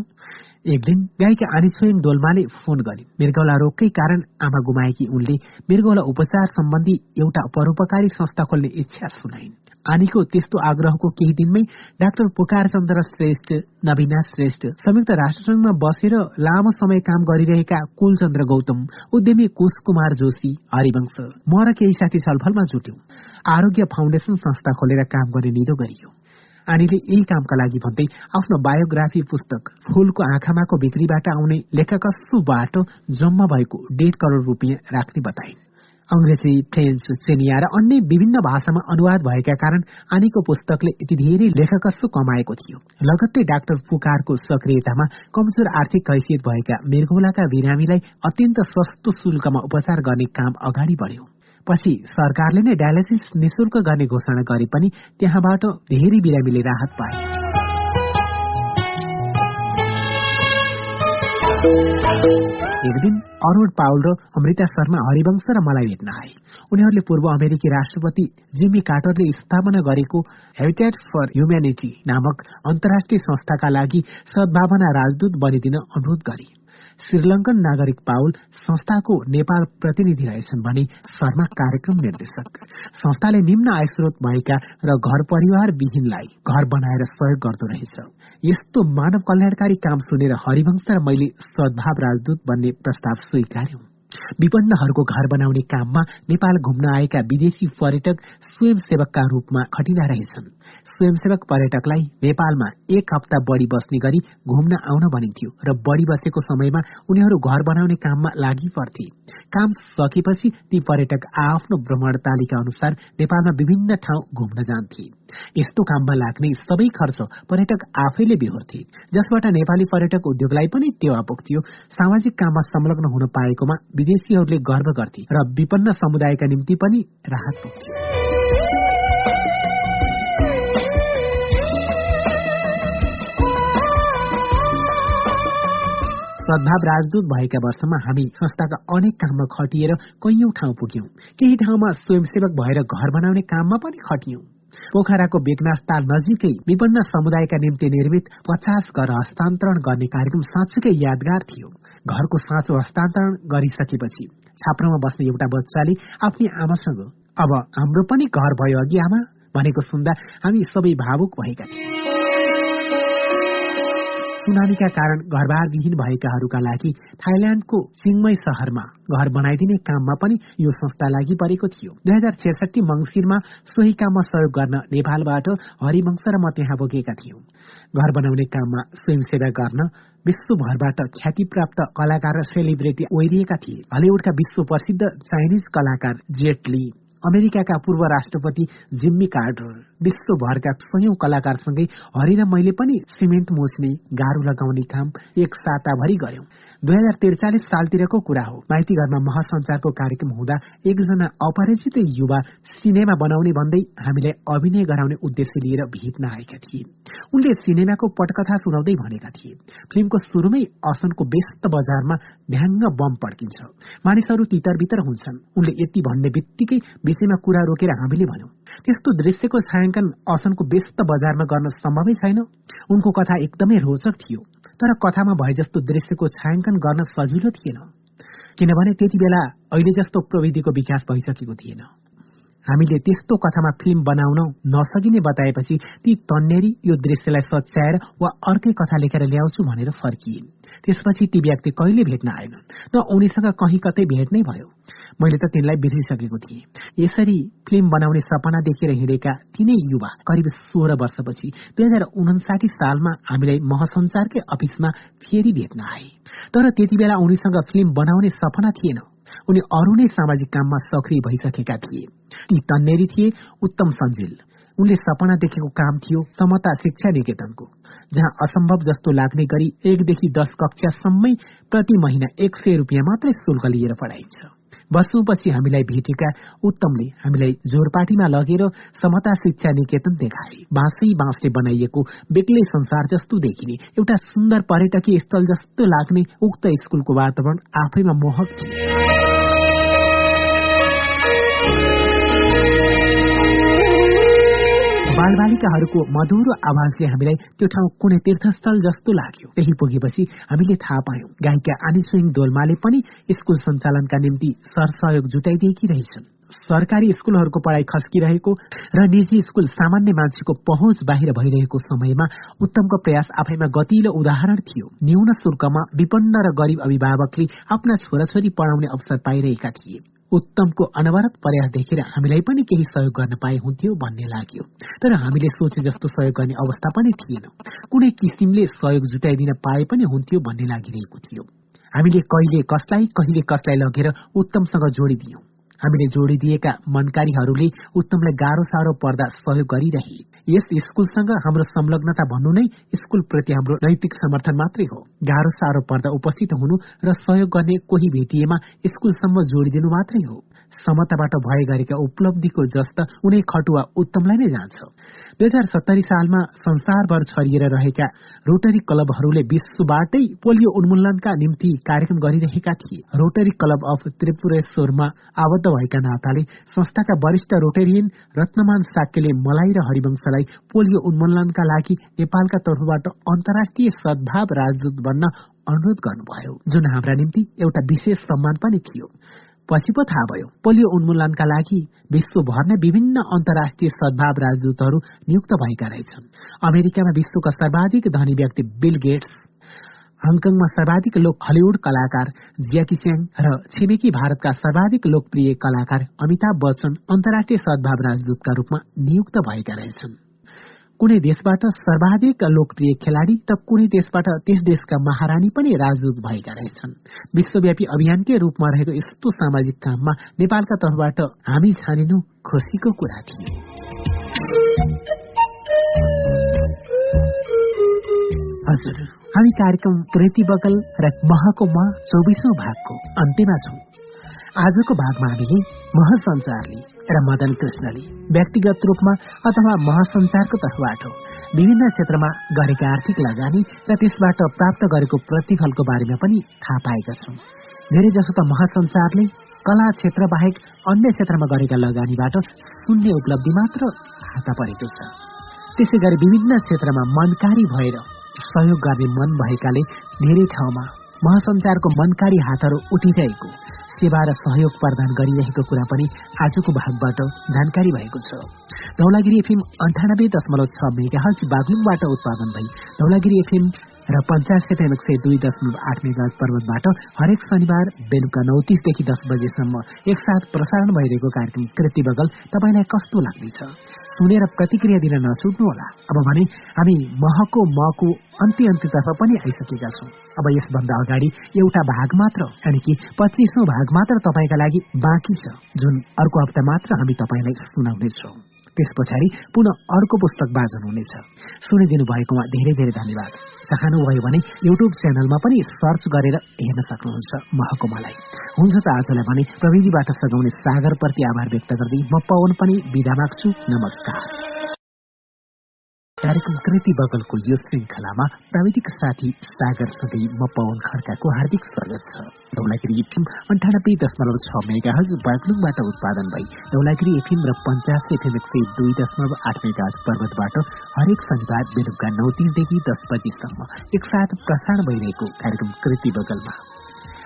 एक दिन गाईका आनी छोयङ डोल्माले फोन गरे मृगौला रोगकै कारण आमा गुमाएकी उनले मृगौला उपचार सम्बन्धी एउटा परोपकारी संस्था खोल्ने इच्छा सुनाइन् आनीको त्यस्तो आग्रहको केही दिनमै डाक्टर पुकार चन्द्र श्रेष्ठ नवीना श्रेष्ठ संयुक्त राष्ट्रसंघमा बसेर लामो समय काम गरिरहेका कुलचन्द्र गौतम उद्यमी कुश कुमार जोशी हरिवंश म र केही साथी छलफलमा जुट्यौं आरोग्य फाउन्डेशन संस्था खोलेर काम गर्ने निदो गरियो आनीले यही कामका लागि भन्दै आफ्नो बायोग्राफी पुस्तक फूलको आँखामाको बिक्रीबाट आउने लेखकस्सु बाटो जम्मा भएको डेढ करोड़ रुपियाँ राख्ने बताइन् अंग्रेजी फ्रेन्च चेनिया र अन्य विभिन्न भाषामा अनुवाद भएका कारण आनीको पुस्तकले यति धेरै लेखकस्सु कमाएको थियो। लगत्तै डाक्टर पुकारको सक्रियतामा कमजोर आर्थिक हैसियत भएका मृगौलाका बिरामीलाई अत्यन्त सस्तो शुल्कमा उपचार गर्ने काम अगाडि बढ्यो। पछि सरकारले नै डायलिसिस निशुल्क गर्ने घोषणा गरे पनि त्यहाँबाट धेरै बिरामीले राहत पाए। एक दिन अरूण पाउल र अमृता शर्मा हरिवंश र मलाई भेट्न आए। उनीहरूले पूर्व अमेरिकी राष्ट्रपति जिमी कार्टरले स्थापना गरेको हेबिटेट फर ह्युम्यानिटी नामक अन्तर्राष्ट्रिय संस्थाका लागि सद्भावना राजदूत बनिदिन अनुरोध गरे। श्रीलंकन नागरिक पाउल संस्थाको नेपाल प्रतिनिधि रहेछन् भने शर्मा कार्यक्रम निर्देशक। संस्थाले निम्न आयस्रोत भएका र घर परिवार विहीनलाई घर बनाएर सहयोग गर्दो रहेछ। यस्तो मानव कल्याणकारी काम सुनेर हरिवंश र मैले सद्भाव राजदूत बन्ने प्रस्ताव स्वीकार्यौं। विपन्नहरूको घर बनाउने काममा नेपाल घुम्न आएका विदेशी पर्यटक स्वयंसेवकका रूपमा खटिँदा रहेछन्। स्वयंसेवक पर्यटकलाई नेपालमा एक हप्ता बढ़ी बस्ने गरी घुम्न आउन भनिन्थ्यो र बढ़ी बसेको समयमा उनीहरू घर बनाउने काममा लागि पर्थे काम सकेपछि ती पर्यटक आफ्नो भ्रमण तालिका अनुसार नेपालमा विभिन्न ठाउँ घुम्न जान्थे। यस्तो काममा लाग्ने सबै खर्च पर्यटक आफैले बिहोर्थे। जसबाट नेपाली पर्यटक उद्योगलाई पनि टेवा पुग्थ्यो। सामाजिक काममा संलग्न हुन पाएकोमा विदेशीहरूले गर्व गर्थे र विपन्न समुदायका निम्ति पनि राहत पुग्थ्यो। सद्भाव राजदूत भएका वर्षमा हामी संस्थाका अनेक काममा खटिएर कैयौं ठाउँ पुग्यौं। केही ठाउँमा स्वयंसेवक भएर घर बनाउने काममा पनि खटियौं। पोखराको बेगनाथ ताल नजिकै विपन्न समुदायका निम्ति निर्मित पचास घर हस्तान्तरण गर्ने कार्यक्रम साँच्चीकै यादगार थियो। घरको साँचो हस्तान्तरण गरिसकेपछि छाप्रोमा बस्ने एउटा बच्चाले आफ्नै आमासँग अब हाम्रो पनि घर भयो अघि आमा भनेको सुन्दा हामी सबै भावुक भएका थियौं। सुनामीका कारण घरबारविहीन भएकाहरूका लागि थाइल्याण्डको चिङमै शहरमा घर बनाइदिने काममा पनि यो संस्था लागि परेको थियो। दुई हजार छेसठी मंगिरमा सोही काममा सहयोग गर्न नेपालबाट हरिवंश र म त्यहाँ बोकेका थियौं। घर बनाउने काममा स्वयंसेवा गर्न विश्वभरबाट ख्यातिप्राप्त कलाकार र सेलिब्रेटी ओरिएका थिए। हलिउडका विश्व प्रसिद्ध चाइनिज कलाकार जेटली अमेरिकाका पूर्व राष्ट्रपति जिम्मी कार्टर विश्वभरका सयौं कलाकारसँगै हरि र मैले पनि सिमेन्ट मोच्ने गाह्रो लगाउने काम एक साताभरि गर्यौं दुई हजार त्रिचालिस सालतिरको कुरा हो। माइती घरमा महासञ्चारको कार्यक्रम हुँदा एकजना अपरिचित युवा सिनेमा बनाउने भन्दै हामीलाई अभिनय गराउने उद्देश्य लिएर भेट्न आएका थिए। उनले सिनेमाको पटकथा सुनाउँदै भनेका थिए। फिल्मको शुरूमै असनको व्यस्त बजारमा ढ्याङ्ग बम पड्किन्छ। मानिसहरू तितर बितर हुन्छन्। उनले यति भन्ने बित्तिकै विषयमा कुरा रोकेर हामीले भन्यौं त्यस्तो दृश्यको छायाङ्कन असनको व्यस्त बजारमा गर्न सम्भवै छैन। उनको कथा एकदमै रोचक थियो तर कथामा भए जस्तो दृश्यको छायाङ्कन गर्न सजिलो थिएन। किनभने त्यति बेला अहिले जस्तो प्रविधिको विकास भइसकेको थिएन। हामीले त्यस्तो कथामा फिल्म बनाउन नसकिने बताएपछि ती तन्नेरी यो दृश्यलाई सच्याएर वा अर्कै कथा लेखेर ल्याउँछु भनेर फर्किए। त्यसपछि ती व्यक्ति कहिले भेट्न आएनन्? न उनीसँग कहीँ कतै भेट नै भयो। मैले त तिनलाई बिर्सिसकेको थिएँ। यसरी फिल्म बनाउने सपना देखेर हिँडेका तिनै युवा करिब सोह्र वर्षपछि दुई हजार उन्साठी सालमा हामीलाई महसञ्चारकै अफिसमा फेरि भेट्न आए। तर त्यति बेला उनीसँग फिल्म बनाउने सपना थिएन। उनी अरू नै सामाजिक काममा सक्रिय भइसकेका थिए। ती तन्नेरी थिए उत्तम सञ्जिल। उनले सपना देखेको काम थियो समता शिक्षा निकेतनको जहाँ असम्भव जस्तो लाग्ने गरी एकदेखि दश कक्षासम्मै प्रति महिना एक सय रुपियाँ मात्रै शुल्क लिएर पढाइन्छ। वर्षौंपछि हामीलाई भेटेका उत्तमले हामीलाई जोरपाटीमा लगेर समता शिक्षा निकेतन देखाए। बाँसै बाँसले बनाइएको बेग्लै संसार जस्तो देखिने एउटा सुन्दर पर्यटकीय स्थल जस्तो लाग्ने उक्त स्कूलको वातावरण आफैमा मोहक थियो। बालबालिकाहरूको मधुरो आवाजले हामीलाई त्यो ठाउँ कुनै तीर्थस्थल जस्तो लाग्यो। त्यही पुगेपछि हामीले थाहा पायौं गायिका आनी सिंह दोलमाले पनि स्कूल सञ्चालनका निम्ति सरसहयोग जुटाइदिएकी रहेछन्। सरकारी स्कूलहरूको पढ़ाई खस्किरहेको र निजी स्कूल सामान्य मान्छेको पहुँच बाहिर भइरहेको समयमा उत्तमको प्रयास आफैमा गतिलो उदाहरण थियो। न्यून शुल्कमा विपन्न र गरीब अभिभावकले आफ्ना छोराछोरी पढ़ाउने अवसर पाइरहेका थिए। उत्तमको अनवरत प्रयास देखेर हामीलाई पनि केही सहयोग गर्न पाए हुन्थ्यो भन्ने लाग्यो। तर हामीले सोचे जस्तो सहयोग गर्ने अवस्था पनि थिएन। कुनै किसिमले सहयोग जुटाइदिन पाए पनि हुन्थ्यो भन्ने लागिरहेको थियो। हामीले कहिले कसलाई कहिले कसलाई लगेर उत्तमसँग जोडिदियौं? हामीले जोडिदिएका मनकारीहरूले उत्तमलाई गाह्रो साह्रो पर्दा सहयोग गरिरहे। यस स्कूलसँग हाम्रो संलग्नता भन्नु नै स्कूल प्रति हाम्रो नैतिक समर्थन मात्रै हो। गाह्रो साह्रो पर्दा उपस्थित हुनु र सहयोग गर्ने कोही भेटिएमा स्कूलसम्म जोडिदिनु मात्रै हो। समताबाट भए गरेका उपलब्धिको जस्त उनै खटुवा उत्तमलाई नै जान्छ। दुई हजार सत्तरी सालमा संसारभर छरिएर रहेका रोटरी क्लबहरूले विश्वबाटै पोलियो उन्मूलनका निम्ति कार्यक्रम गरिरहेका थिए। रोटरी क्लब अफ त्रिपुरेश्वरमा आबद्ध भएका नाताले संस्थाका वरिष्ठ रोटेरियन रत्नमान साक्यले मलाई र हरिवंशलाई पोलियो उन्मूलनका लागि नेपालका तर्फबाट अन्तर्राष्ट्रिय सद्भाव राजदूत बन्न अनुरोध गर्नुभयो जुन हाम्रा निम्ति एउटा विशेष सम्मान पनि थियो। पछि पो थाहा भयो पोलियो उन्मूलनका लागि विश्वभर नै विभिन्न अन्तर्राष्ट्रिय सद्भाव राजदूतहरू नियुक्त भएका रहेछन्। अमेरिकामा विश्वका सर्वाधिक धनी व्यक्ति बिल गेट्स हङकङमा सर्वाधिक लोक हलिउड कलाकार जियाकी च्याङ र छिमेकी भारतका सर्वाधिक लोकप्रिय कलाकार अमिताभ बच्चन अन्तर्राष्ट्रिय सद्भाव राजदूतका रूपमा नियुक्त भएका रहेछन्। कुनै देशबाट सर्वाधिक लोकप्रिय खेलाड़ी त कुनै देशबाट त्यस देशका महारानी पनि राजदूत भएका रहेछन्। विश्वव्यापी अभियानकै रूपमा रहेको यस्तो सामाजिक काममा नेपालका तर्फबाट हामी छानिनु खुसीको कुरा थियो। हजुर हामी कार्यक्रम कृति बगल र महको म चौबिसौँ भागको अन्त्यमा छौँ। आजको भागमा हामीले महासञ्चारले र मदन कृष्णले व्यक्तिगत रूपमा अथवा महासञ्चारको तर्फबाट विभिन्न क्षेत्रमा गरेका आर्थिक लगानी र त्यसबाट प्राप्त गरेको प्रतिफलको बारेमा पनि थाहा पाएका छौं। धेरै जसो त महासञ्चारले कला क्षेत्र बाहेक अन्य क्षेत्रमा गरेका लगानीबाट शून्य उपलब्धि मात्र हाता परेको छ। त्यसै गरी विभिन्न क्षेत्रमा मनकारी भएर सहयोग गर्ने मन भएकाले धेरै ठाउँमा महासञ्चारको मनकारी हातहरू उठिरहेको सेवा र सहयोग प्रदान गरिरहेको कुरा पनि आजको भागबाट जानकारी भएको छ। धौलागिरी एफएम अन्ठानब्बे दशमलव छ मेगा बागलुङबाट उत्पादन भई धौलागिरी एफएम र पञ्चायत एफएम एक सय दुई दशमलव आठ मेगा पर्वतबाट हरेक शनिबार बेलुका नौ तीसदेखि दस बजेसम्म एकसाथ प्रसारण भइरहेको कार्यक्रम कृति बगल तपाईँलाई कस्तो लाग्दैछ सुनेर प्रतिक्रिया दिन नछुट्नुहोला अब भने हामी महको मको अन्त्य अन्त्यतर्फ पनि आइसकेका छौँ। अब यसभन्दा अगाडि एउटा भाग मात्र यानि कि पच्चिसौँ भाग मात्र तपाईँका लागि बाँकी छ जुन अर्को हप्ता मात्र हामी तपाईँलाई सुनाउनेछौँ। त्यस पछाडि पुनः अर्को पुस्तक वाचन हुनेछ। सुनिदिनु भएकोमा धेरै धेरै धन्यवाद। चाहनुभयो भने युट्युब च्यानलमा पनि सर्च गरेर हेर्न सक्नुहुन्छ महकुमालाई। हुन्छ त आजलाई भने प्रविधिबाट सघाउने सागरप्रति आभार व्यक्त गर्दै म पवन पनि बिदा माग्छु। नमस्कार। कार्यक्रम कृति बगलको यो श्रृङ्खलामा प्राविधिक साथी सागर सधैँ म पवन खड्काको हार्दिक स्वागत छ। धौलागिरी एफएम अन्ठानब्बे दशमलव छ मेगा हज बागलुङबाट उत्पादन भई धौलागिरी एफएम र पञ्चास एफएम एक सय दुई दशमलव आठ मेगा पर्वतबाट हरेक शनिबार बेलुका नौ तिनदेखि दस बजीसम्म एकसाथ प्रसारण भइरहेको कार्यक्रम कृति बगलमा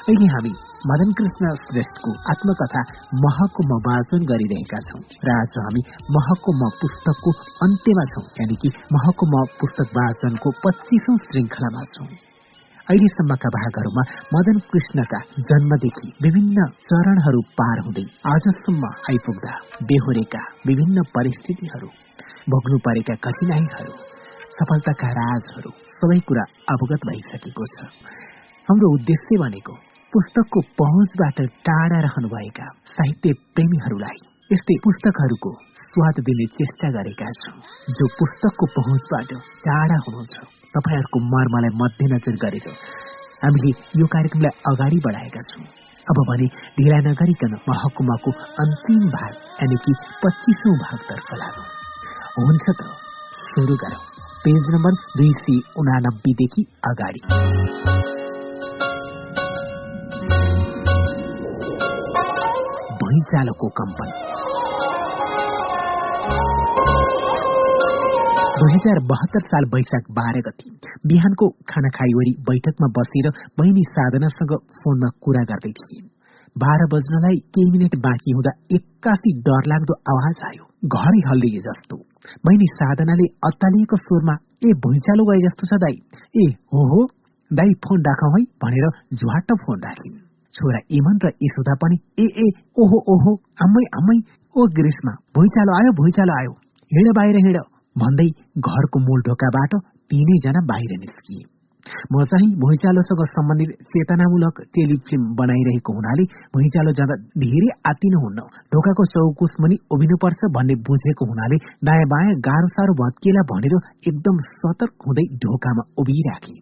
अहिले हामी मदन कृष्ण श्रेष्ठको आत्मकथा महको म वाचन गरिरहेका छौँ। र आज हामी महको म पुस्तकको अन्त्यमा छौँ यानि कि महको म पुस्तक वाचनको पच्चिसौं श्रृङ्खलामा छौँ। अहिलेसम्मका भागहरूमा मदन कृष्णका जन्मदेखि विभिन्न चरणहरू पार हुँदै आजसम्म आइपुग्दा बेहोरेका विभिन्न परिस्थितिहरू भोग्नु परेका कठिनाईहरू सफलताका राजहरू सबै कुरा अवगत भइसकेको छ। हाम्रो उद्देश्य भनेको पुस्तकको पहुँचबाट टाढा रहनुभएका साहित्य प्रेमीहरूलाई यस्तै पुस्तकहरूको स्वाद दिने चेष्टा गरेका छौँ। जो पुस्तकको पहुँचबाट टाढा हुनुहुन्छ तपाईँहरूको मर्मलाई मध्यनजर गरेर हामीले यो कार्यक्रमलाई अगाडि बढाएका छौँ। अब भने ढिला नगरिकन महकुमाको अन्तिम भाग यानि कि पच्चिसौँ भागतर्फ लागौँ हुन्छ त सुरु गरौँ। पेज नम्बर दुई सय उनानब्बेदेखि अगाडि। भुइँचालोको कम्पन दुई हजार बहत्तर साल वैशाख बाह्र गति बिहानको खाना खाइवरी बैठकमा बसेर बहिनी साधनासँग फोनमा कुरा गर्दै थिए बाह्र बज्नलाई केही मिनट बाँकी हुँदा एक्कासी डरलाग्दो आवाज आयो घरै हल्लिए जस्तो बहिनी साधनाले अत्तालिएको स्वरमा ए भुइँचालो गए जस्तो छ दाई ए हो हो दाई फोन राखौ है भनेर झुवाट फोन राखिन् छोरा इमन र यशोदा पनि ए ए ओहो ओहो आम्मै आम्मै ओ ग्रीष्मा भुइँचालो आयो भुइँचालो आयो हिँड बाहिर हिँड। भन्दै घरको मूल ढोकाबाट तीनैजना बाहिर निस्किए। म चाहिँ भुइँचालोसँग सम्बन्धित चेतनामूलक टेलिफिल्म बनाइरहेको हुनाले भुइँचालो जाँदा धेरै आतिनु हुन्न ढोकाको चौकुस मुनि उभिनुपर्छ भन्ने बुझेको हुनाले दायाँ बायाँ गाह्रो साह्रो भत्किएला भनेर एकदम सतर्क हुँदै ढोकामा उभिराखे।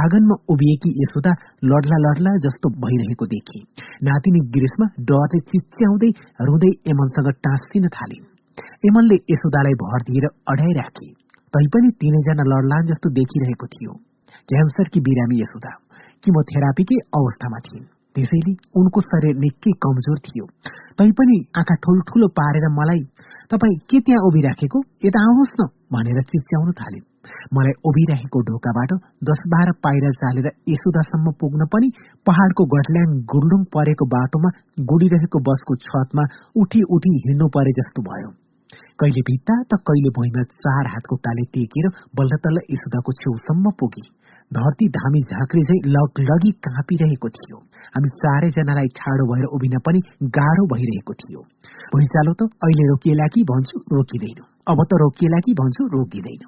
आँगनमा उभिएकी यशोदा लड्ला लड्ला जस्तो भइरहेको देखे। नातिनी गिरिशमा डरले चिच्याउँदै रुँदै एमनसँग टाँसिन थालिन् एमनले यशोदालाई भर दिएर अडाइराखे तैपनि तिनैजना लड्लान जस्तो देखिरहेको थियो। क्यान्सरकी बिरामी यशोदा किमोथेरापीकै अवस्थामा थिइन्। त्यसैले उनको शरीर निकै कमजोर थियो। तैपनि आँखा ठुल्ठुलो पारेर मलाई तपाईँ के त्यहाँ उभिराखेको? यता आउनुहोस् न भनेर चिच्याउन थालिन्। मलाई उभिरहेको ढोकाबाट दस बाह्र पाइरा चालेर यसुदासम्म पुग्न पनि पहाड़को गठल्याङ गुर्लुङ परेको बाटोमा गुडिरहेको बसको छतमा उठी उठी हिँड्नु परे जस्तो भयो। कहिले भित्ता त कहिले भुइँमा चार हातको टाले टेकेर बल्ल तल्ल यसुदाको छेउसम्म पुगे। धरती धामी झाँक्री चाहिँ लगलगी काँपिरहेको थियो। हामी चारैजनालाई ठाडो भएर उभिन पनि गाह्रो भइरहेको थियो। भुइँचालो त अहिले रोकिएला कि भन्छु रोकिँदैन। अब त रोकिएला कि भन्छु रोकिँदैन।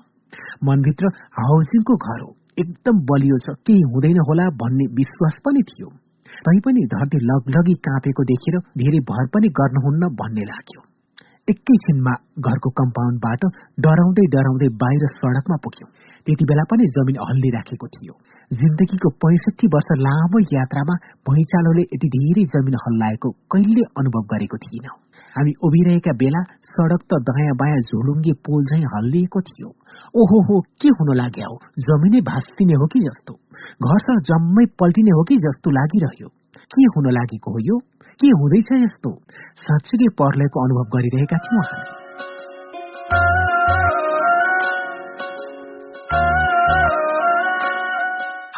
मनभित्र हाउसिङको घर हो। एकदम बलियो छ। केही हुँदैन होला भन्ने विश्वास पनि थियो। तैपनि धरती लगलगी काँपेको देखेर धेरै भर पनि गर्नुहुन्न भन्ने लाग्यो। एकैछिनमा घरको कम्पाउन्डबाट डराउँदै डराउँदै बाहिर सडकमा पुग्यौं। त्यति बेला पनि जमिन हल्लिराखेको थियो। जिन्दगीको पैसठी वर्ष लामो यात्रामा भैँचालोले यति धेरै जमिन हल्लाएको कहिले अनुभव गरेको थिइन। हामी उभिरहेका बेला सडक त दयाँ बायाँ झोलुङ्गे पोल झैँ हल्लिएको थियो। ओहो हो के हुन लाग्यो जमिनै भाँसिने हो कि जस्तो? घरसँग जम्मै पल्टिने हो कि जस्तो लागिरह्यो? के हुन लागेको हो यो? के हुँदैछ यस्तो? साँच्चीकै पर्लयको अनुभव गरिरहेका थियौँ हामी।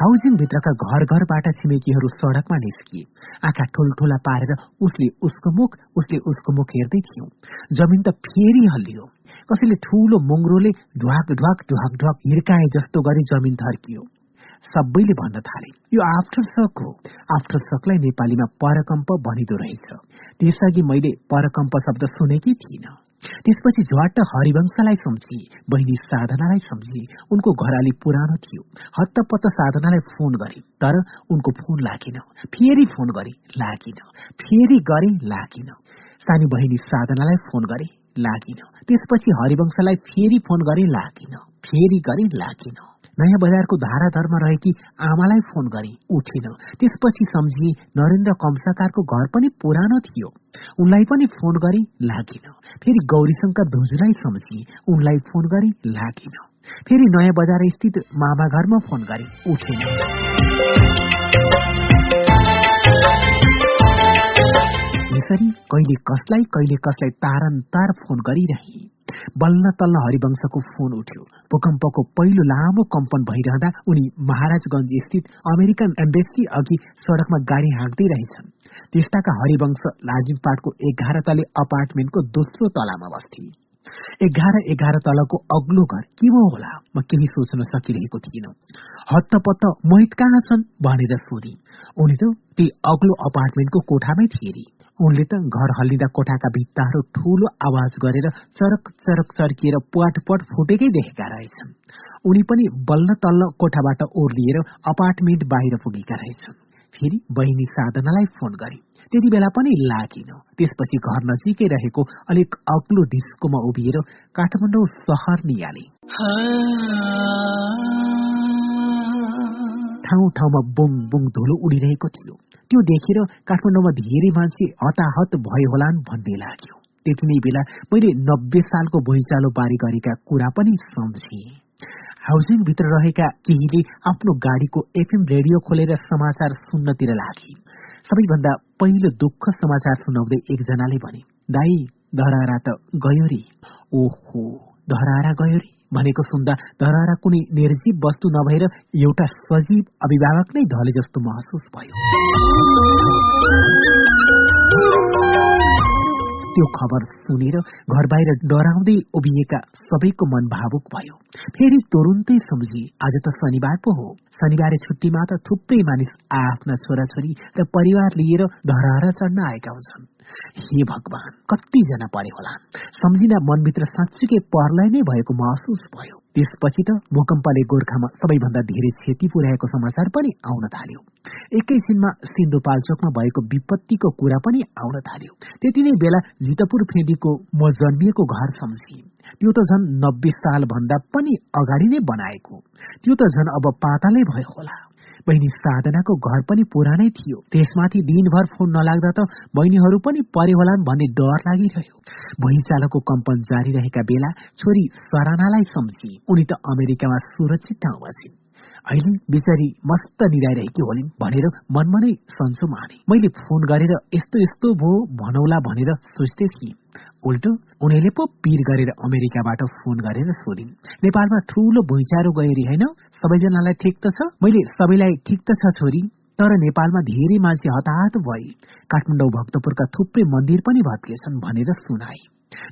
हाउसिङभित्रका घर घरबाट छिमेकीहरू सडकमा निस्किए। आँखा ठुल्ठुला पारेर उसले उसको मुख उसले उसको मुख हेर्दै थियौं। जमिन त फेरि हल्लियो। कसैले ठूलो मुङ्रोले ढुवाक ढुवाक ढुवाक ढुवाक हिर्काए जस्तो गरी जमिन धर्कियो सबैले भन्न थाले यो आफ्टर सक हो। आफ्टर सकलाई नेपालीमा परकम्प भनिदो रहेछ। त्यसअघि मैले परकम्प शब्द सुनेकै थिइनँ। त्यसपछि झ्वाट हरिवंशलाई सम्झी बहिनी साधनालाई सम्झी उनको घर अलि पुरानो थियो। हत्तपत्त साधनालाई फोन गरे तर उनको फोन लागेन। फेरि फोन गरे लागिन। फेरि गरे लागिन। सानी बहिनी साधनालाई फोन गरे लागिन। त्यसपछि हरिवंशलाई फेरि फोन गरे लागिन। फेरि गरे लागिन। नयाँ बजारको धाराधरमा रहेकी आमालाई फोन गरे उठेन। त्यसपछि सम्झिए नरेन्द्र कम्साकारको घर पनि पुरानो थियो। उनलाई पनि फोन गरे लागेन। फेरि गौरीशंकर धुजुलाई सम्झिए उनलाई फोन गरे लागेन। फेरि नयाँ बजार स्थित मामा घरमा फोन गरे उठेन। यसरी कहिले कसलाई कहिले कसलाई तारन्तार फोन गरिरहे। बल्ल तल्ल हरिवंशको फोन उठ्यो। भूकम्पको पहिलो लामो कम्पन भइरहँदा उनी महाराजगंज स्थित अमेरिकन एम्बेसी अघि सड़कमा गाडी हाँक्दै रहेछन्। त्यस्ताका हरिवंश लाजिमपाटको एघार तले अपार्टमेन्टको दोस्रो तलामा बस्थे। एघार एघार तलको अग्लो घर के हो होला? म केही सोच्न सकिरहेको थिइन। हत्तपत्त मोहित कहाँ छन् भनेर सोधे। उनी त ती अग्लो अपार्टमेन्टको कोठामै थिए उनले त घर हल्लिँदा कोठाका भित्ताहरू ठूलो आवाज गरेर चरक चरक चर्किएर पुवाटपट फुटेकै देखेका रहेछन्। उनी पनि बल्ल तल्ल कोठाबाट ओर्लिएर अपार्टमेन्ट बाहिर पुगेका रहेछन्। फेरि बहिनी साधनालाई फोन गरे। त्यति बेला पनि लागिन। त्यसपछि घर नजिकै रहेको अलिक अग्लो डिस्कोमा उभिएर काठमाडौँ सहर निहाले ठाउँ ठाउँमा बुङ बुङ धुलो उडिरहेको थियो। त्यो देखेर काठमाडौँमा धेरै मान्छे हताहत भयो होलान् भन्ने लाग्यो। त्यति नै बेला मैले नब्बे सालको भुइँचालो बारी गरेका कुरा पनि सम्झे। हाउसिङभित्र रहेका केहीले आफ्नो गाडीको एफएम रेडियो खोलेर समाचार सुन्नतिर लागे। सबैभन्दा पहिलो दुःख समाचार सुनाउँदै एकजनाले भने दाई धरारा त गयो रे। ओहो धरारा गयो रे? भनेको सुन्दा धरारा कुनै निर्जीव वस्तु नभएर एउटा सजीव अभिभावक नै ढले जस्तो महसुस भयो। त्यो खबर सुनेर घर बाहिर डराउँदै उभिएका सबैको मन भावुक भयो। फेरि तुरुन्तै सम्झिए आज त शनिबार पो हो। शनिबारे छुट्टीमा त थुप्रै मानिस आफ्ना छोराछोरी र परिवार लिएर धरारा चढ्न आएका हुन्छन्। हे भगवान कतिजना परे होला? सम्झिँदा मनभित्र साँच्चीकै पर्लाई नै भएको महसुस भयो। त्यसपछि त भूकम्पले गोर्खामा सबैभन्दा धेरै क्षति पुर्याएको समाचार पनि आउन थाल्यो। एकैछिनमा सिन्धुपाल्चोकमा भएको विपत्तिको कुरा पनि आउन थाल्यो। त्यति नै बेला जितपुर फेदीको म जन्मिएको घर सम्झिए। त्यो त झन् नब्बे साल भन्दा पनि अगाडि नै बनाएको। त्यो त झन् अब पातालै भयो होला। बहिनी साधनाको घर पनि पुरानै थियो। त्यसमाथि दिनभर फोन नलाग्दा त बहिनीहरू पनि परे होलान् भन्ने डर लागिरह्यो। भुइँचालोको कम्पन जारी रहेका बेला छोरी सरानालाई सम्झी। उनी त अमेरिकामा सुरक्षित ठाउँमा छिन्। अहिले बिचारी मस्त निराइरहेकी होलिन् भनेर मनमा नै सन्चो माने। मैले फोन गरेर यस्तो यस्तो भो भनौला भनेर सोच्दै थिएँ। उल्टो उनीहरूले पो पिर गरेर अमेरिकाबाट फोन गरेर सोधिन्। नेपालमा ठूलो भुइँचारो गएरी होइन सबैजनालाई ठिक त छ? मैले सबैलाई ठिक त छ छोरी तर नेपालमा धेरै मान्छे हताहत भए। काठमाडौँ भक्तपुरका थुप्रै मन्दिर पनि भत्केछन् भनेर सुनाए।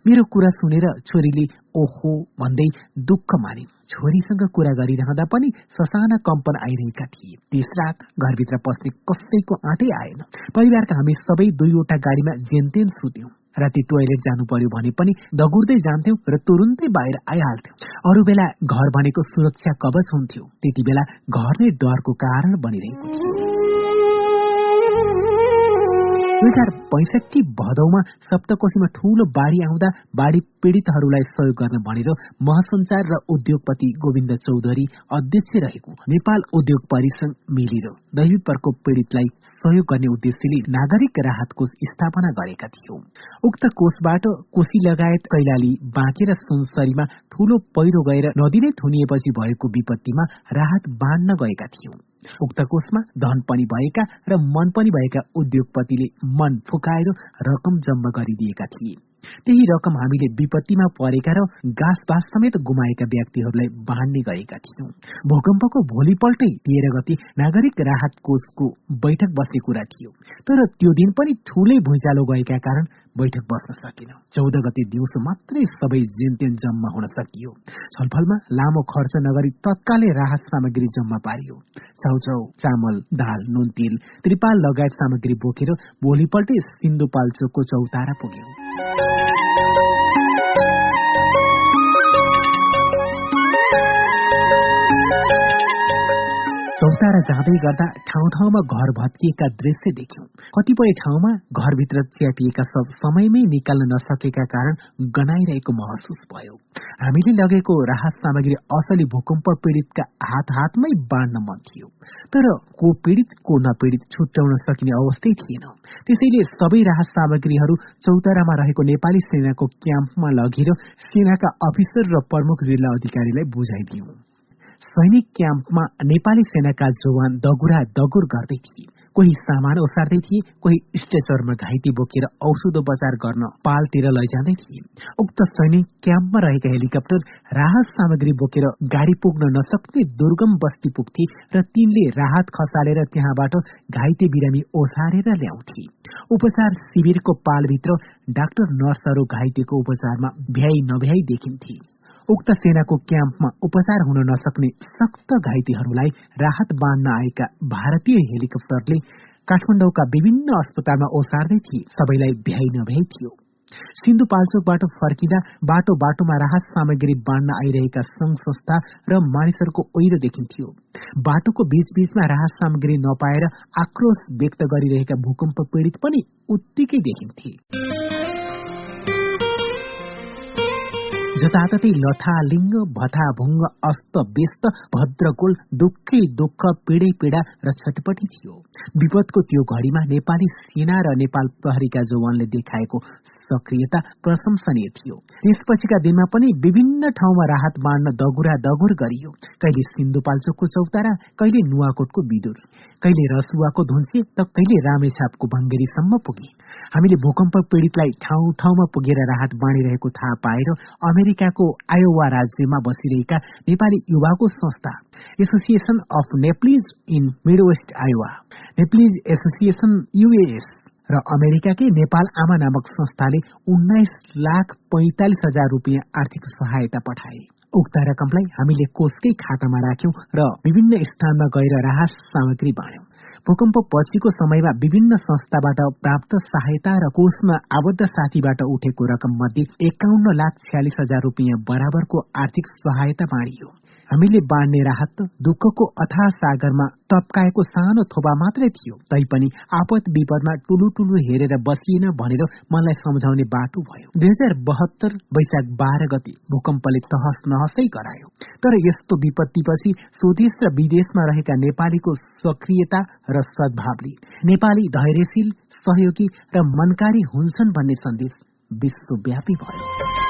मेरो कुरा सुनेर छोरीले ओहो भन्दै दुःख मानिन् छोरीसँग कुरा गरिरहँदा पनि ससाना कम्पन आइरहेका थिए। त्यस रात घरभित्र पस्ने कसैको आँटै आएन। परिवारका हामी सबै दुईवटा गाडीमा जेनतेन सुत्यौं। राति टोयलेट जानु पर्यो भने पनि दगुर्दै जान्थ्यौं र तुरुन्तै बाहिर आइहाल्थ्यौं। अरू बेला घर भनेको सुरक्षा कवच हुन्थ्यो। त्यति बेला घर नै डरको कारण बनिरहेको थियो। दुई हजार पैसठी भदौमा सप्तकोशीमा ठूलो बाढ़ी आउँदा बाढ़ी पीड़ितहरूलाई सहयोग गर्न भनेर महासञ्चार र उद्योगपति गोविन्द चौधरी अध्यक्ष रहेको नेपाल उद्योग परिसंघ मिलेर दैवी प्रकोप पीड़ितलाई सहयोग गर्ने उद्देश्यले नागरिक राहत कोष स्थापना गरेका थियौं। उक्त कोषबाट कोशी लगायत कैलाली बाँके र सुनसरीमा ठूलो पहिरो गएर नदी नै थुनिएपछि भएको विपत्तिमा राहत बाँड्न गएका थियौं। उक्त कोषमा धन पनि भएका र मन पनि भएका उद्योगपतिले मन फुकाएर रकम जम्मा गरिदिएका थिए। त्यही रकम हामीले विपत्तिमा परेका र गाँस बास समेत गुमाएका व्यक्तिहरूलाई बाँड्ने गरेका थियौं। भूकम्पको भोलिपल्टै तेह्र गति नागरिक राहत कोषको बैठक बस्ने कुरा थियो। तर त्यो दिन पनि ठूलै भुइँचालो गएका कारण बैठक बस्न सकेन। चौध गते दिउँसो मात्रै सबै जेनतेन जम्मा हुन सकियो। छलफलमा लामो खर्च नगरी तत्कालै राहत सामग्री जम्मा पारियो। छाउछाउ चामल दाल नुन तेल त्रिपाल लगायत सामग्री बोकेर भोलिपल्टै सिन्धुपाल्चोकको चौतारा पुग्यो। चौतारा जाँदै गर्दा ठाउँ ठाउँमा घर भत्किएका दृश्य देख्यौं। कतिपय ठाउँमा घरभित्र च्यापिएका सब समयमै निकाल्न नसकेका कारण गनाइरहेको महसुस भयो। हामीले लगेको राहत सामग्री असली भूकम्प पीड़ितका हात हातमै बाँड्न मन थियो। तर को पीड़ित को नपीड़ित छुट्याउन सकिने अवस्थै थिएन। त्यसैले सबै राहत सामग्रीहरू चौतारामा रहेको नेपाली सेनाको क्याम्पमा लगेर सेनाका अफिसर र प्रमुख जिल्ला अधिकारीलाई बुझाइदियौं। सैनिक क्याम्पमा नेपाली सेनाका जवान दगुरा दगुर गर्दै थिए। कोही सामान ओसार्दै थिए कोही स्ट्रेचरमा घाइते बोकेर औषधोपचार गर्न पालतिर लैजाँदै थिए। उक्त सैनिक क्याम्पमा रहेका हेलिकप्टर राहत सामग्री बोकेर गाडी पुग्न नसक्ने दुर्गम बस्ती पुग्थे र तिनले राहत खसालेर त्यहाँबाट घाइते बिरामी ओसारेर ल्याउँथे। उपचार शिविरको पालभित्र डाक्टर नर्सहरू घाइतेको उपचारमा भ्याई नभ्याई देखिन्थे। उक्त सेनाको क्याम्पमा उपचार हुन नसक्ने सक्त घाइतेहरूलाई राहत बाँड्न आएका भारतीय हेलिकप्टरले काठमाडौँका विभिन्न अस्पतालमा ओसार्दै थिए। सबैलाई भ्याइ नभ्याइ थियो। सिन्धुपाल्चोकबाट फर्किँदा बाटो बाटोमा राहत सामग्री बाँड्न आइरहेका संघ संस्था र मानिसहरूको ओहिरो देखिन्थ्यो। बाटोको बीचबीचमा राहत सामग्री नपाएर आक्रोश व्यक्त गरिरहेका भूकम्प पीड़ित पनि उत्तिकै देखिन्थे। जताततै लथालिङ्ग भथाभुङ्ग अस्त व्यस्त भद्रकोल दुःखै दुःख पीडै पीडा र छटपटी थियो। विपदको त्यो घड़ीमा नेपाली सेना र नेपाल प्रहरीका जवानले देखाएको सक्रियता प्रशंसनीय थियो। त्यसपछिका दिनमा पनि विभिन्न ठाउँमा राहत बाँड्न दगुरा दगुर गरियो। कहिले सिन्धुपाल्चोकको चौतारा कहिले नुवाकोटको विदुर कहिले रसुवाको धुन्से त कहिले रामेछापको भङ्गेरीसम्म पुगे। हामीले भूकम्प पीड़ितलाई ठाउँ ठाउँमा पुगेर राहत बाँडिरहेको थाहा पाएर अमेरिकाको आयोवा राज्यमा बसिरहेका नेपाली युवाको संस्था association of Nepalese in midwest Iowa Nepalese association UAS र अमेरिकाकै नेपाल आमा नामक संस्थाले उन्नाइस लाख पैंतालिस हजार रुपियाँ आर्थिक सहायता पठाए। उक्त रकमलाई हामीले कोषकै खातामा राख्यौं र विभिन्न स्थानमा गएर राहत सामग्री बाँड्यौं। भूकम्प पछिको समयमा विभिन्न संस्थाबाट प्राप्त सहायता र कोषमा आबद्ध साथीबाट उठेको रकम मध्ये एकाउन्न लाख छ्यालिस हजार रुपियाँ बराबरको आर्थिक सहायता बाँडियो। हामीले बाँड्ने राहत दुःखको अथा सागरमा तप्काएको सानो थोपा मात्रै थियो। तैपनि आपत विपदमा टुलु टुलु हेरेर बसिएन भनेर मलाई सम्झाउने बाटो भयो। दुई हजार बहत्तर वैशाख बाह्र गति भूकम्पले तहस नहसै गरायो। तर यस्तो विपत्तिपछि स्वदेश र विदेशमा रहेका नेपालीको सक्रियता र सद्भावले नेपाली धैर्यशील सहयोगी र मनकारी हुन्छन् भन्ने सन्देश विश्वव्यापी भयो।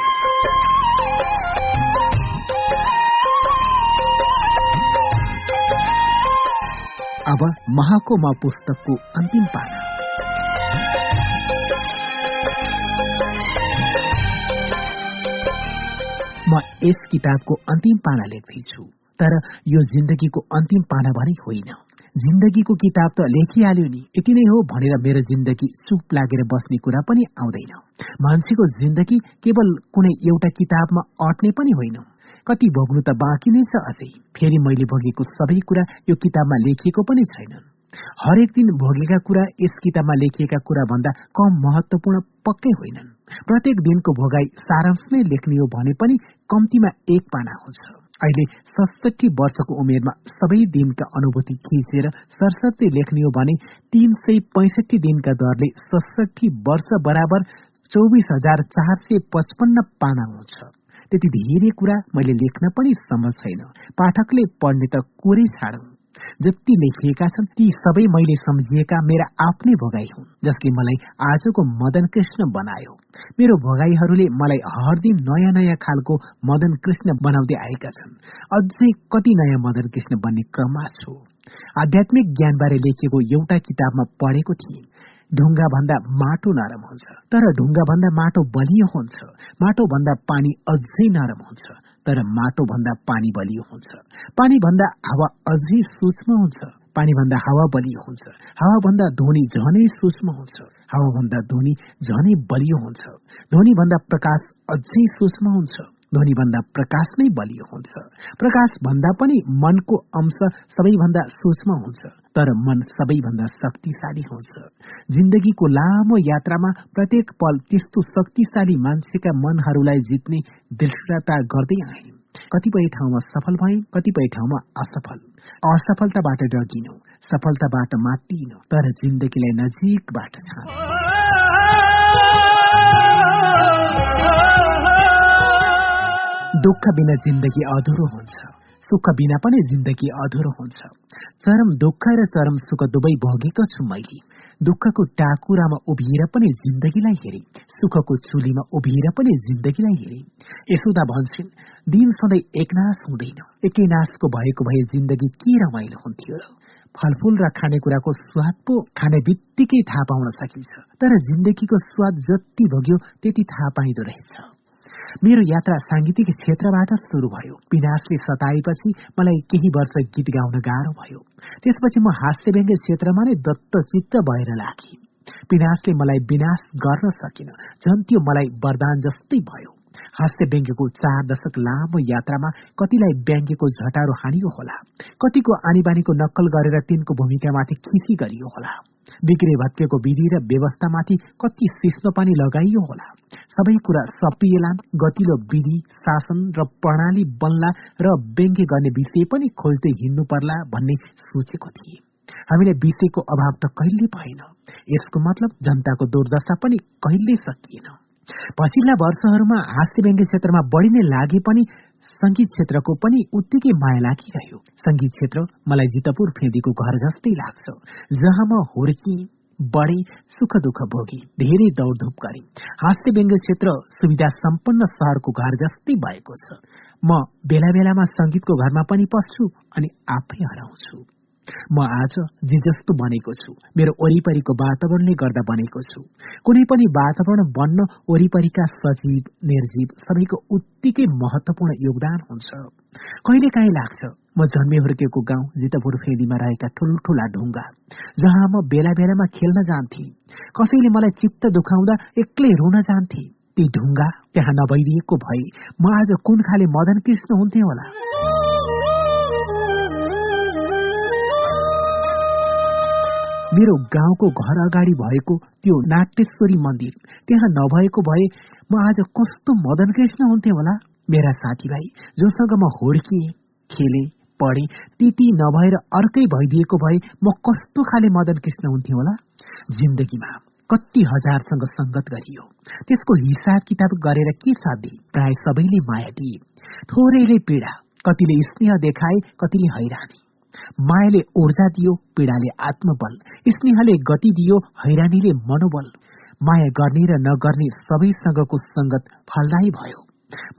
अब महाको म पुस्तकको अन्तिम पाना म यस किताबको अन्तिम पाना लेख्दैछु तर यो जिन्दगीको अन्तिम पाना भने होइन जिन्दगीको किताब त लेखिहाल्यो नि। यति नै हो भनेर मेरो जिन्दगी चुप लागेर बस्ने कुरा पनि आउँदैन। मान्छेको जिन्दगी केवल कुनै एउटा किताबमा अट्ने पनि होइन। कति भोग्नु त बाँकी नै छ अझै। फेरि मैले भोगेको सबै कुरा यो किताबमा लेखिएको पनि छैनन्। हरेक दिन भोगेका कुरा यस किताबमा लेखिएका कुरा भन्दा कम महत्वपूर्ण पक्कै होइनन्। प्रत्येक दिनको भोगाई सारांश नै लेख्ने हो भने पनि कम्तीमा एक पाना हुन्छ। अहिले सडसठी वर्षको उमेरमा सबै दिनका अनुभूति खिचेर सरस्वती लेख्ने हो भने तीन सय पैसठी दिनका दरले सडसठी वर्ष बराबर चौबिस हजार चार सय पचपन्न पाना हुन्छ त्यति धेरै कुरा मैले लेख्न पनि सम्भव छैन। पाठकले पढ्ने त कोरै छाडौं जति लेखिएका छन् ती सबै मैले सम्झिएका मेरा आफ्नै भोगाई हुन् जसले मलाई आजको मदन कृष्ण बनायो। मेरो भोगाईहरूले मलाई हर दिन नयाँ नयाँ खालको मदन कृष्ण बनाउँदै आएका छन्। अझै कति नयाँ मदन कृष्ण बन्ने क्रममा छु। आध्यात्मिक ज्ञानबारे लेखिएको एउटा किताबमा पढेको थिएँ। ढुङ्गा भन्दा माटो नरम हुन्छ। तर ढुङ्गा भन्दा माटो बलियो हुन्छ। माटो भन्दा पानी अझै नरम हुन्छ। तर माटो भन्दा पानी बलियो हुन्छ। पानी भन्दा हावा अझै सूक्ष्म हुन्छ। पानी भन्दा हावा बलियो हुन्छ। हावा भन्दा ध्वनि झनै सूक्ष्म हुन्छ। हावा भन्दा ध्वनि झनै बलियो हुन्छ। ध्वनि भन्दा प्रकाश अझै सूक्ष्म हुन्छ। ध्वनि भन्दा प्रकाश नै बलियो हुन्छ। प्रकाश भन्दा पनि मनको अंश सबैभन्दा सूक्ष्म हुन्छ तर मन सबैभन्दा शक्तिशाली हुन्छ। जिन्दगीको लामो यात्रामा प्रत्येक पल त्यस्तो शक्तिशाली मान्छेका मनहरूलाई जित्ने दृढता गर्दै आए। कतिपय ठाउँमा सफल भए कतिपय ठाउँमा असफल। असफलताबाट डगिनु सफलताबाट मातिनु तर जिन्दगीलाई नजिकबाट छ दुःख बिना जिन्दगी अधुरो हुन्छ। सुख बिना पनि जिन्दगी अधुरो हुन्छ। चरम दुःख र चरम सुख दुवै भोगेको छु मैले। दुःखको टाकुरामा उभिएर पनि जिन्दगीलाई हेरे। सुखको चुलीमा उभिएर पनि जिन्दगीलाई हेरे। यसोदा भन्छन् दिन सधैँ एकनाश हुँदैन। एकै नाशको भएको भए जिन्दगी के रमाइलो हुन्थ्यो र? फलफूल र खानेकुराको स्वाद पो खाने बित्तिकै थाहा पाउन सकिन्छ। तर जिन्दगीको स्वाद जति भोग्यो त्यति थाहा पाइँदो रहेछ। मेरो यात्रा साङ्गीतिक क्षेत्रबाट सुरु भयो। विनाशले सताएपछि मलाई केही वर्ष गीत गाउन गाह्रो भयो। त्यसपछि म हास्य व्यङ्ग्य क्षेत्रमा नै दत्तचित्त भएर लागे। विनाशले मलाई विनाश गर्न सकिन झन् त्यो मलाई वरदान जस्तै भयो। हास्य व्यङ्ग्यको चार दशक लामो यात्रामा कतिलाई व्यङ्ग्यको झटारो हानियो होला कतिको आनीबानीको नक्कल गरेर तिनको भूमिकामाथि खिसी गरियो होला। बिग्रे भत्केको विधि र व्यवस्थामाथि कति सिस्नो पनि लगाइयो होला। सबै कुरा सपिएलान् गतिलो विधि शासन र प्रणाली बन्ला र व्यङ्ग्य गर्ने विषय पनि खोज्दै हिँड्नु पर्ला भन्ने सोचेको थिए। हामीलाई विषयको अभाव त कहिले भएन। यसको मतलब जनताको दुर्दशा पनि कहिले सकिएन। पछिल्ला वर्षहरूमा हास्य व्यङ्ग्य क्षेत्रमा बढी नै लागे पनि संगीत क्षेत्रको पनि उत्तिकै माया लागिरह्यो। संगीत क्षेत्र मलाई जितपुर फेदीको घर जस्तै लाग्छ जहाँ म हुर्की बढे सुख दुःख भोगी धेरै दौडधुप गरे। हास्य व्यङ्ग्य क्षेत्र सुविधा सम्पन्न सहरको घर जस्तै भएको छ। म बेला बेलामा संगीतको घरमा पनि पस्छु अनि आफै हराउँछु। म आज जे जस्तो बनेको छु। मेरो वरिपरिको वातावरणले गर्दा बनेको छु। कुनै पनि वातावरण बन्न वरिपरिका सजीव निर्जीव सबैको उत्तिकै महत्वपूर्ण योगदान हुन्छ। कहिले काहीँ लाग्छ म जन्मे हुर्केको गाउँ जितपुर फेदीमा रहेका ठुल्ठुला ढुङ्गा जहाँ म बेला बेलामा खेल्न जान्थे। कसैले मलाई चित्त दुखाउँदा एक्लै रुन जान्थे। ती ढुङ्गा त्यहाँ नभइदिएको भए म आज कुन खाले मदन कृष्ण हुन्थे होला? मेरो गाउँको घर अगाडि भएको त्यो नाट्येश्वरी मन्दिर त्यहाँ नभएको भए म आज कस्तो मदन कृष्ण हुन्थे होला। मेरा साथीभाइ जोसँग म हुर्किएँ खेले पढे त्यति नभएर अर्कै भइदिएको भए म कस्तो खाले मदन कृष्ण हुन्थे होला। जिन्दगीमा कति हजारसँग संगत गरियो। त्यसको हिसाब किताब गरेर के साध्य? प्राय सबैले माया दिए। थोरैले पीडा कतिले स्नेह देखाए कतिले हैरानी। मायाले ऊर्जा दियो पीडाले आत्मबल। स्नेहले गति दियो हैरानीले मनोबल। माया गर्ने र नगर्ने सबैसँगको संगत फलदायी भयो।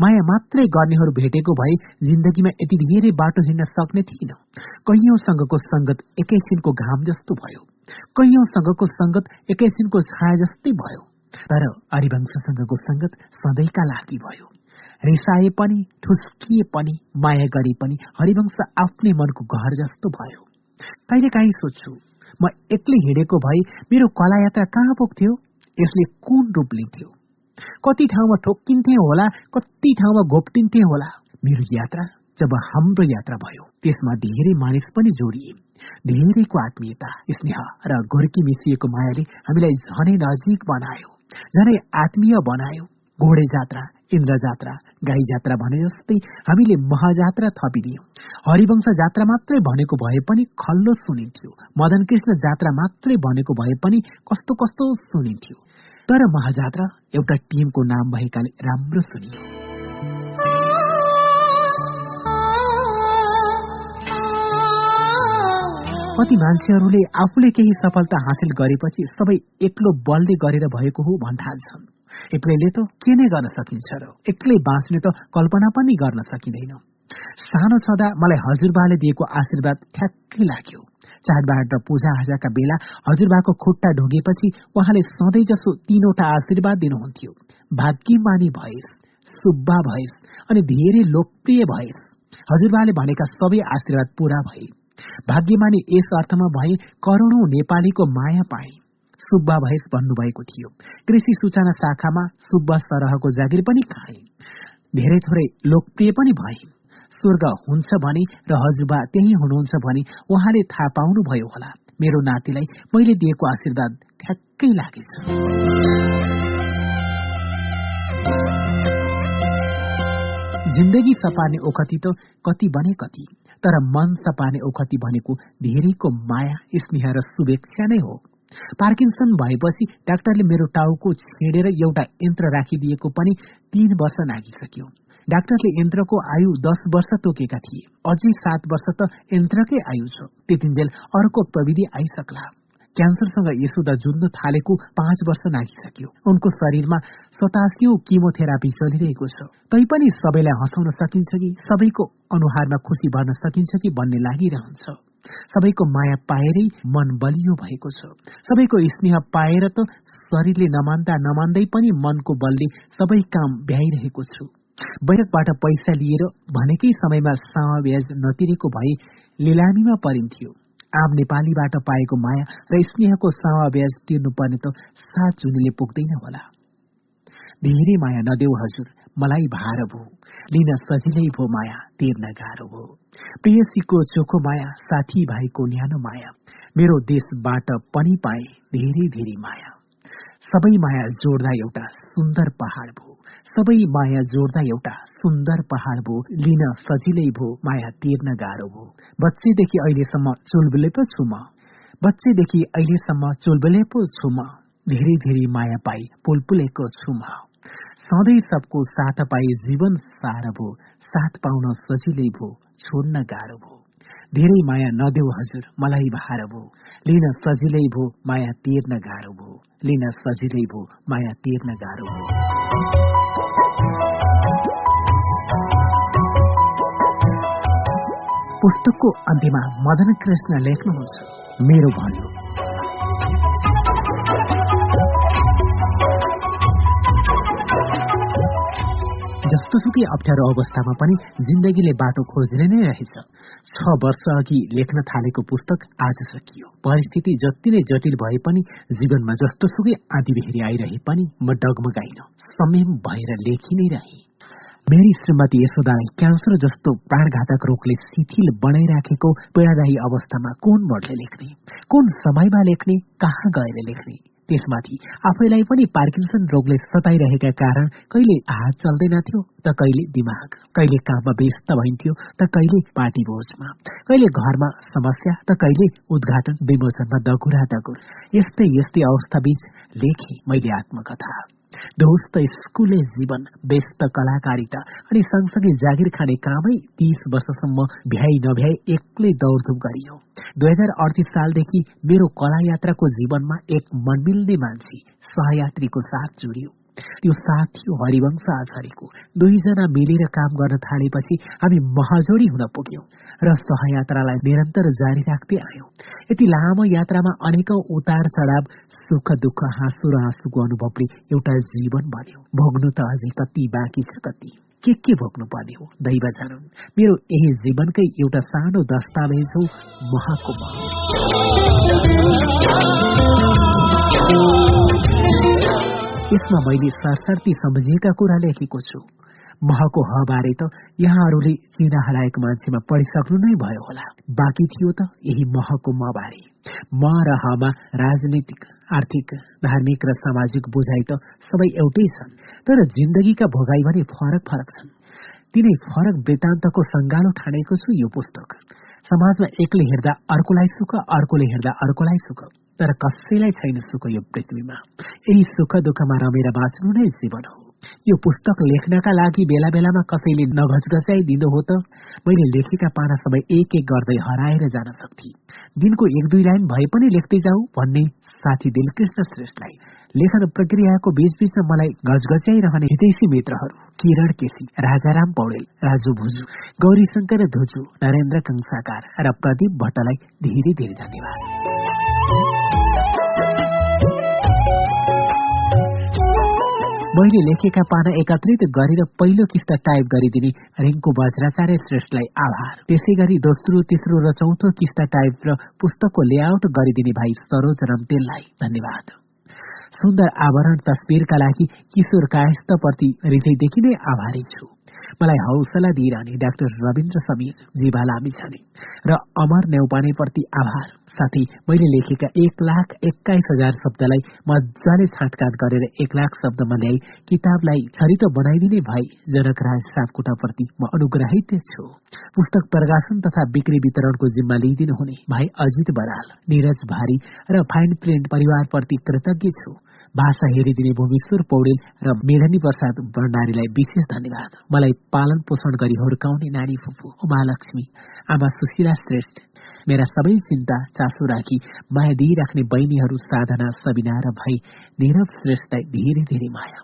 माया मात्रै गर्नेहरू भेटेको भए जिन्दगीमा यति धेरै बाटो हिँड्न सक्ने थिइन कैयौंसँगको संगत एकैछिनको घाम जस्तो भयो। कैयौंसँगको संगत एकैछिनको छाया जस्तै भयो। तर हरिवंशसँगको संगत सधैँका लागि भयो। रिसाए पनि ठुस्किए पनि माया गरे पनि हरिवंश आफ्नै मनको घर जस्तो भयो। कहिले काहीँ सोध्छु म एक्लै हिँडेको भए मेरो कला यात्रा कहाँ पुग्थ्यो? यसले कुन रूप लिन्थ्यो? कति ठाउँमा ठोक्किन्थे होला कति ठाउँमा घोप्टिन्थे होला? मेरो यात्रा जब हाम्रो यात्रा भयो त्यसमा धेरै मानिस पनि जोडिए। धेरैको आत्मीयता स्नेह र घोर्की मिसिएको मायाले हामीलाई झनै नजिक बनायो झनै आत्मीय बनायो। घोडे जात्रा इन्द्र जात्रा गाई जात्रा भने जस्तै हामीले महाजात्रा थपिदियौं। हरिवंश जात्रा मात्रै भनेको भए पनि खल्लो सुनिन्थ्यो। मदन कृष्ण जात्रा मात्रै भनेको भए पनि कस्तो कस्तो सुनिन्थ्यो। तर महाजात्रा एउटा टिमको नाम भएकाले राम्रो सुनियो। कति मान्छेहरूले आफूले केही सफलता हासिल गरेपछि सबै एक्लो बलले गरेर भएको हो भन्ठान्छन्। एक्लैले त के नै गर्न सकिन्छ र एक्लै बाँच्ने त कल्पना पनि गर्न सकिँदैन। सानो छँदा मलाई हजुरबाले दिएको आशीर्वाद ठ्याक्कै लाग्यो। चाडबाड र पूजा आजाका बेला हजुरबाको खुट्टा ढोगेपछि उहाँले सधैँ जसो तीनवटा आशीर्वाद दिनुहुन्थ्यो। भाग्यमानी भएस सुब्बा भएस अनि धेरै लोकप्रिय भएस। हजुरबाले भनेका सबै आशीर्वाद पूरा भए। भाग्यमानी यस अर्थमा भए करोडौं नेपालीको माया पाए। सुब्बा भएस भन्नुभएको थियो। कृषि सूचना शाखामा सुब्बा सरहको जागिर पनि खाए धेरै थोरै लोकप्रिय पनि भए। स्वर्ग हुन्छ भने र हजुरबा त्यही हुनुहुन्छ भने उहाँले थाहा पाउनुभयो होला। मेरो नातिलाई मैले दिएको आशीर्वाद ठ्याक्कै लागेछ। जिन्दगी सपार्ने ओखती त कति बने कति तर मन सपार्ने ओखती भनेको धेरैको माया स्नेह र शुभेच्छा नै हो। पार्किन्सन भएपछि डाक्टरले मेरो टाउको छेडेर एउटा यन्त्र राखिदिएको पनि तीन वर्ष नागिसक्यो डाक्टरले यन्त्रको आयु दस वर्ष तोकेका थिए। अझै सात वर्ष त यन्त्रकै आयु छ। त्यतिन्जेल अर्को प्रविधि आइसक्ला। क्यान्सरसँग यसोदा जुझ्न थालेको पाँच वर्ष नागिसक्यो उनको शरीरमा सतासियो किमोथेरापी चलिरहेको छ। तैपनि सबैलाई हँसाउन सकिन्छ कि? सबैको अनुहारमा खुसी भर्न सकिन्छ कि भन्ने लागिरहन्छ। सबैको माया पाएरै मन बलियो भएको छ। सबैको स्नेह पाएर त शरीरले नमान्दा नमान्दै पनि मनको बलले सबै काम भ्याइरहेको छु। बैठकबाट पैसा लिएर भनेकै समयमा सामा नतिरेको भए लिलामीमा परिन्थ्यो। आम नेपालीबाट पाएको माया र स्नेहको सावा ब्याज तिर्नुपर्ने त सात जुनीले पुग्दैन होला। धेरै माया नदेऊ हजुर। मलाई भार भो। लिन सजिलै भो माया तिर्न गाह्रो भो। प्रेयसीको चोखो माया साथी भाइको न्यानो माया। मेरो देशबाट पनि पाए धेरै धेरै माया। सबै माया जोड्दा एउटा सुन्दर पहाड भो। सबै माया जोड्दा एउटा सुन्दर पहाड भो। लिन सजिलै भो माया तिर्न गाह्रो भो। बच्चेदेखि अहिलेसम्म चुलबुले पो छु म। बच्चेदेखि अहिलेसम्म चुलबुले पो छु म। धेरै धेरै माया पाई पुलपुलेको छु म। सधैँ सबको साथ पाई जीवन सार भो साथ पाउन सजिलै भो छोड्न गाह्रो भो धेरै माया नदेऊ हजुर। मलाई भार भो लिन सजिलै भो माया तिर्न गाह्रो भो लिन सजिलै भो माया तिर्न गाह्रो भो पुस्तकको अन्त्यमा मदन कृष्ण लेख्नुहुन्छ। मेरो भन्नु जस्तोसुकै अप्ठ्यारो अवस्थामा पनि जिन्दगीले बाटो खोज्ने नै रहेछ। छ वर्ष अघि लेख्न थालेको पुस्तक आज सकियो। परिस्थिति जति नै जटिल भए पनि जीवनमा जस्तोसुकै आँधीबेहरी आइरहे पनि म डगमगाइन। संयम भएर लेखि नै रहे। मेरी श्रीमती यशोदालाई क्यान्सर जस्तो प्राणघातक रोगले शिथिल बनाइराखेको पीड़ादायी अवस्थामा कुन वर्डले लेख्ने? कुन समयमा लेख्ने? कहाँ गएर लेख्ने? त्यसमाथि आफैलाई पनि पार्किन्सन रोगले सताइरहेका कारण कहिले हात चल्दैनथ्यो त कहिले दिमाग कहिले काममा व्यस्त भइन्थ्यो त कहिले पार्टी भोजमा कहिले घरमा समस्या त कहिले उद्घाटन विमोचनमा दगुरा दगुर यस्तै यस्तै अवस्था बीच लेखे मैले आत्मकथा। दोस्त स्कुले जीवन व्यस्त कलाकारिता अनि सँगसँगै जागिर खाने कामै तीस वर्षसम्म भ्याइ नभ्याइ एक्लै दौडधुप गरियो दुई हजार अडतिस सालदेखि मेरो कला यात्राको जीवनमा एक मनमिल्ने मान्छे सहयात्रीको साथ जोडियो त्यो साथ हरिवंश आचार्यको दुईजना मिलेर काम गर्न थालेपछि हामी महाजोडी हुन पुग्यौं र सहयात्रालाई निरन्तर जारी राख्दै आयौं। यति लामो यात्रामा अनेकौं उतार चढाव सुख दुःख हाँसु र हाँसुको अनुभवले एउटा जीवन बन्यो। भोग्नु त अझै कति बाँकी छ कति? के के भोग्नु पर्ने हो? दैव जानन्। मेरो यही जीवनकै एउटा सानो दस्तावेज हो महाकुम्भ। यसमा मैले सरसर्ती सम्झिएका कुरा लेखेको छु। महको हबारे त यहाँहरूले चिना हराएको मान्छेमा पढिसक्नु नै भयो होला। बाँकी थियो त यही महको मबारे। म र हमा राजनीतिक आर्थिक धार्मिक र सामाजिक बुझाइ त सबै एउटै छन् तर जिन्दगीका भोगाई भने फरक फरक छन्। तिनै फरक वृत्तान्तको सङ्गालो ठानेको छु यो पुस्तक। समाजमा एकले हेर्दा अर्कोलाई सुख अर्कोले हेर्दा अर्कोलाई सुख। तर कसैलाई छैन सुख यो पृथ्वीमा यही सुख दुःखमा रमेर बाँच्नु नै जीवन हो यो पुस्तक लेख्नका लागि बेला बेलामा कसैले दिँदो हो त मैले लेखेका पाना सबै एक एक गर्दै हराएर जान सक्थे दिनको एक दुई लाइन भए पनि लेख्दै जाऊ भन्ने साथी दिलकृष्ण श्रेष्ठलाई लेखन प्रक्रियाको बीचबीचमा मलाई गजगज्याइरहने हितैसी मित्रहरू किरण केसी राजाराम पौडेल राजु भुजु गौरी शङ्कर धुजु नरेन्द्र कंसाकार र प्रदीप भट्टलाई धेरै धेरै धन्यवाद मैले लेखेका पाना एकत्रित गरेर पहिलो किस्ता टाइप गरिदिने रिङ्कु वज्राचार्य श्रेष्ठलाई आभार। त्यसै गरी दोस्रो तेस्रो र चौथो किस्ता टाइप र पुस्तकको लेआउट गरिदिने भाइ सरोज रम्तेललाई धन्यवाद। सुन्दर आवरण तस्विरका लागि किशोर कायस्थप्रति हृदयदेखि नै आभारी छु। मलाई हौसला दिइरहने डाक्टर रविन्द्र समीर जीवा लामी छने र अमर नेउपानेप्रति आभार। साथै मैले लेखेका एक लाख एक्काइस हजार शब्दलाई मजाले छाटकाट गरेर एक लाख शब्दमा ल्याई किताबलाई छरितो बनाइदिने भाइ जनक राज सापकोटाप्रति म अनुग्रहित छु। पुस्तक प्रकाशन तथा बिक्री वितरणको जिम्मा लिइदिनु हुने भाइ अजित बराल। निरज भारी र फाइन प्रिन्ट परिवारप्रति कृतज्ञ छु। भाषा हेरिदिने भूमेश्वर पौडेल र मेधनी प्रसाद भण्डारीलाई विशेष धन्यवाद। मलाई पालन पोषण गरी हुर्काउने नानी फुपू उमालक्ष्मी आमा सुशीला श्रेष्ठ मेरा सबै चिन्ता चासो राखी माया दिइराख्ने बहिनीहरू साधना सबिना र भाइ निरव श्रेष्ठलाई धेरै धेरै माया।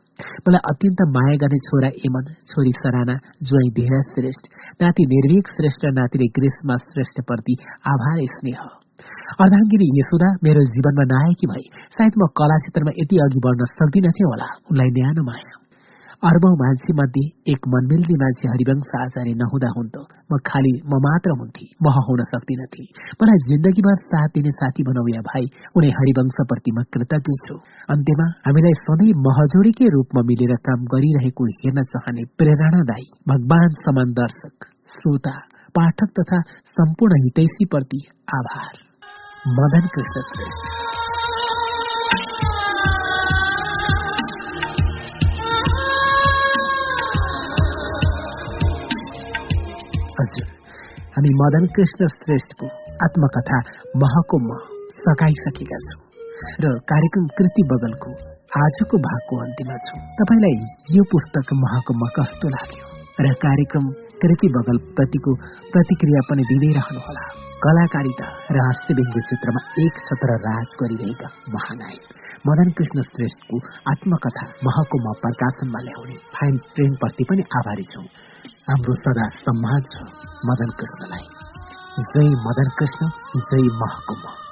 मलाई अत्यन्त माया गर्ने छोरा एमन छोरी सराना ज्वाई धेरा श्रेष्ठ नाति निर्वेक श्रेष्ठ नातिले ग्रीष्मा श्रेष्ठप्रति आभार स्नेह। अर्धाङ्गिनी यशोदा मेरो जीवनमा नआएकी भए सायद म कला क्षेत्रमा यति अघि बढ्न सक्दिनथे होला उनलाई न्यानो माया अर्बौं मान्छे मध्ये एक मनमिल्ने मान्छे हरिवंश आचार्य नहुँदा हुन्थ्यो म खालि म मात्र हुन्थे मह हुन सक्दिनथे मलाई जिन्दगीभर साथ दिने साथी बनाउया भाइ उनी हरिवंशप्रति म कृतज्ञ छु अन्त्यमा हामीलाई सधैँ महजोडीकै रूपमा मिलेर काम गरिरहेको हेर्न चाहने प्रेरणादायी भगवान समान दर्शक श्रोता पाठक तथा सम्पूर्ण हितैषीप्रति आभार। मदन कृष्ण हजुर हामी मदन कृष्ण श्रेष्ठको आत्मकथा महको मह सकाइसकेका छौँ र कार्यक्रम कृति बगलको आजको भागको अन्त्यमा छु। तपाईँलाई यो पुस्तक महको म कस्तो लाग्यो? र कार्यक्रम कृति बगल प्रतिको प्रतिक्रिया पनि दिँदै रहनुहोला। कलाकारिता र हास्यव्यङ्ग्य क्षेत्रमा एक छत्र राज गरिरहेका महानायक मदन कृष्ण श्रेष्ठको आत्मकथा महकुमा प्रकाशनमा ल्याउने फाइन प्रेमप्रति पनि आभारी छौँ। हाम्रो सदा सम्मान छ मदन कृष्णलाई जय मदन कृष्ण जय महकुमा।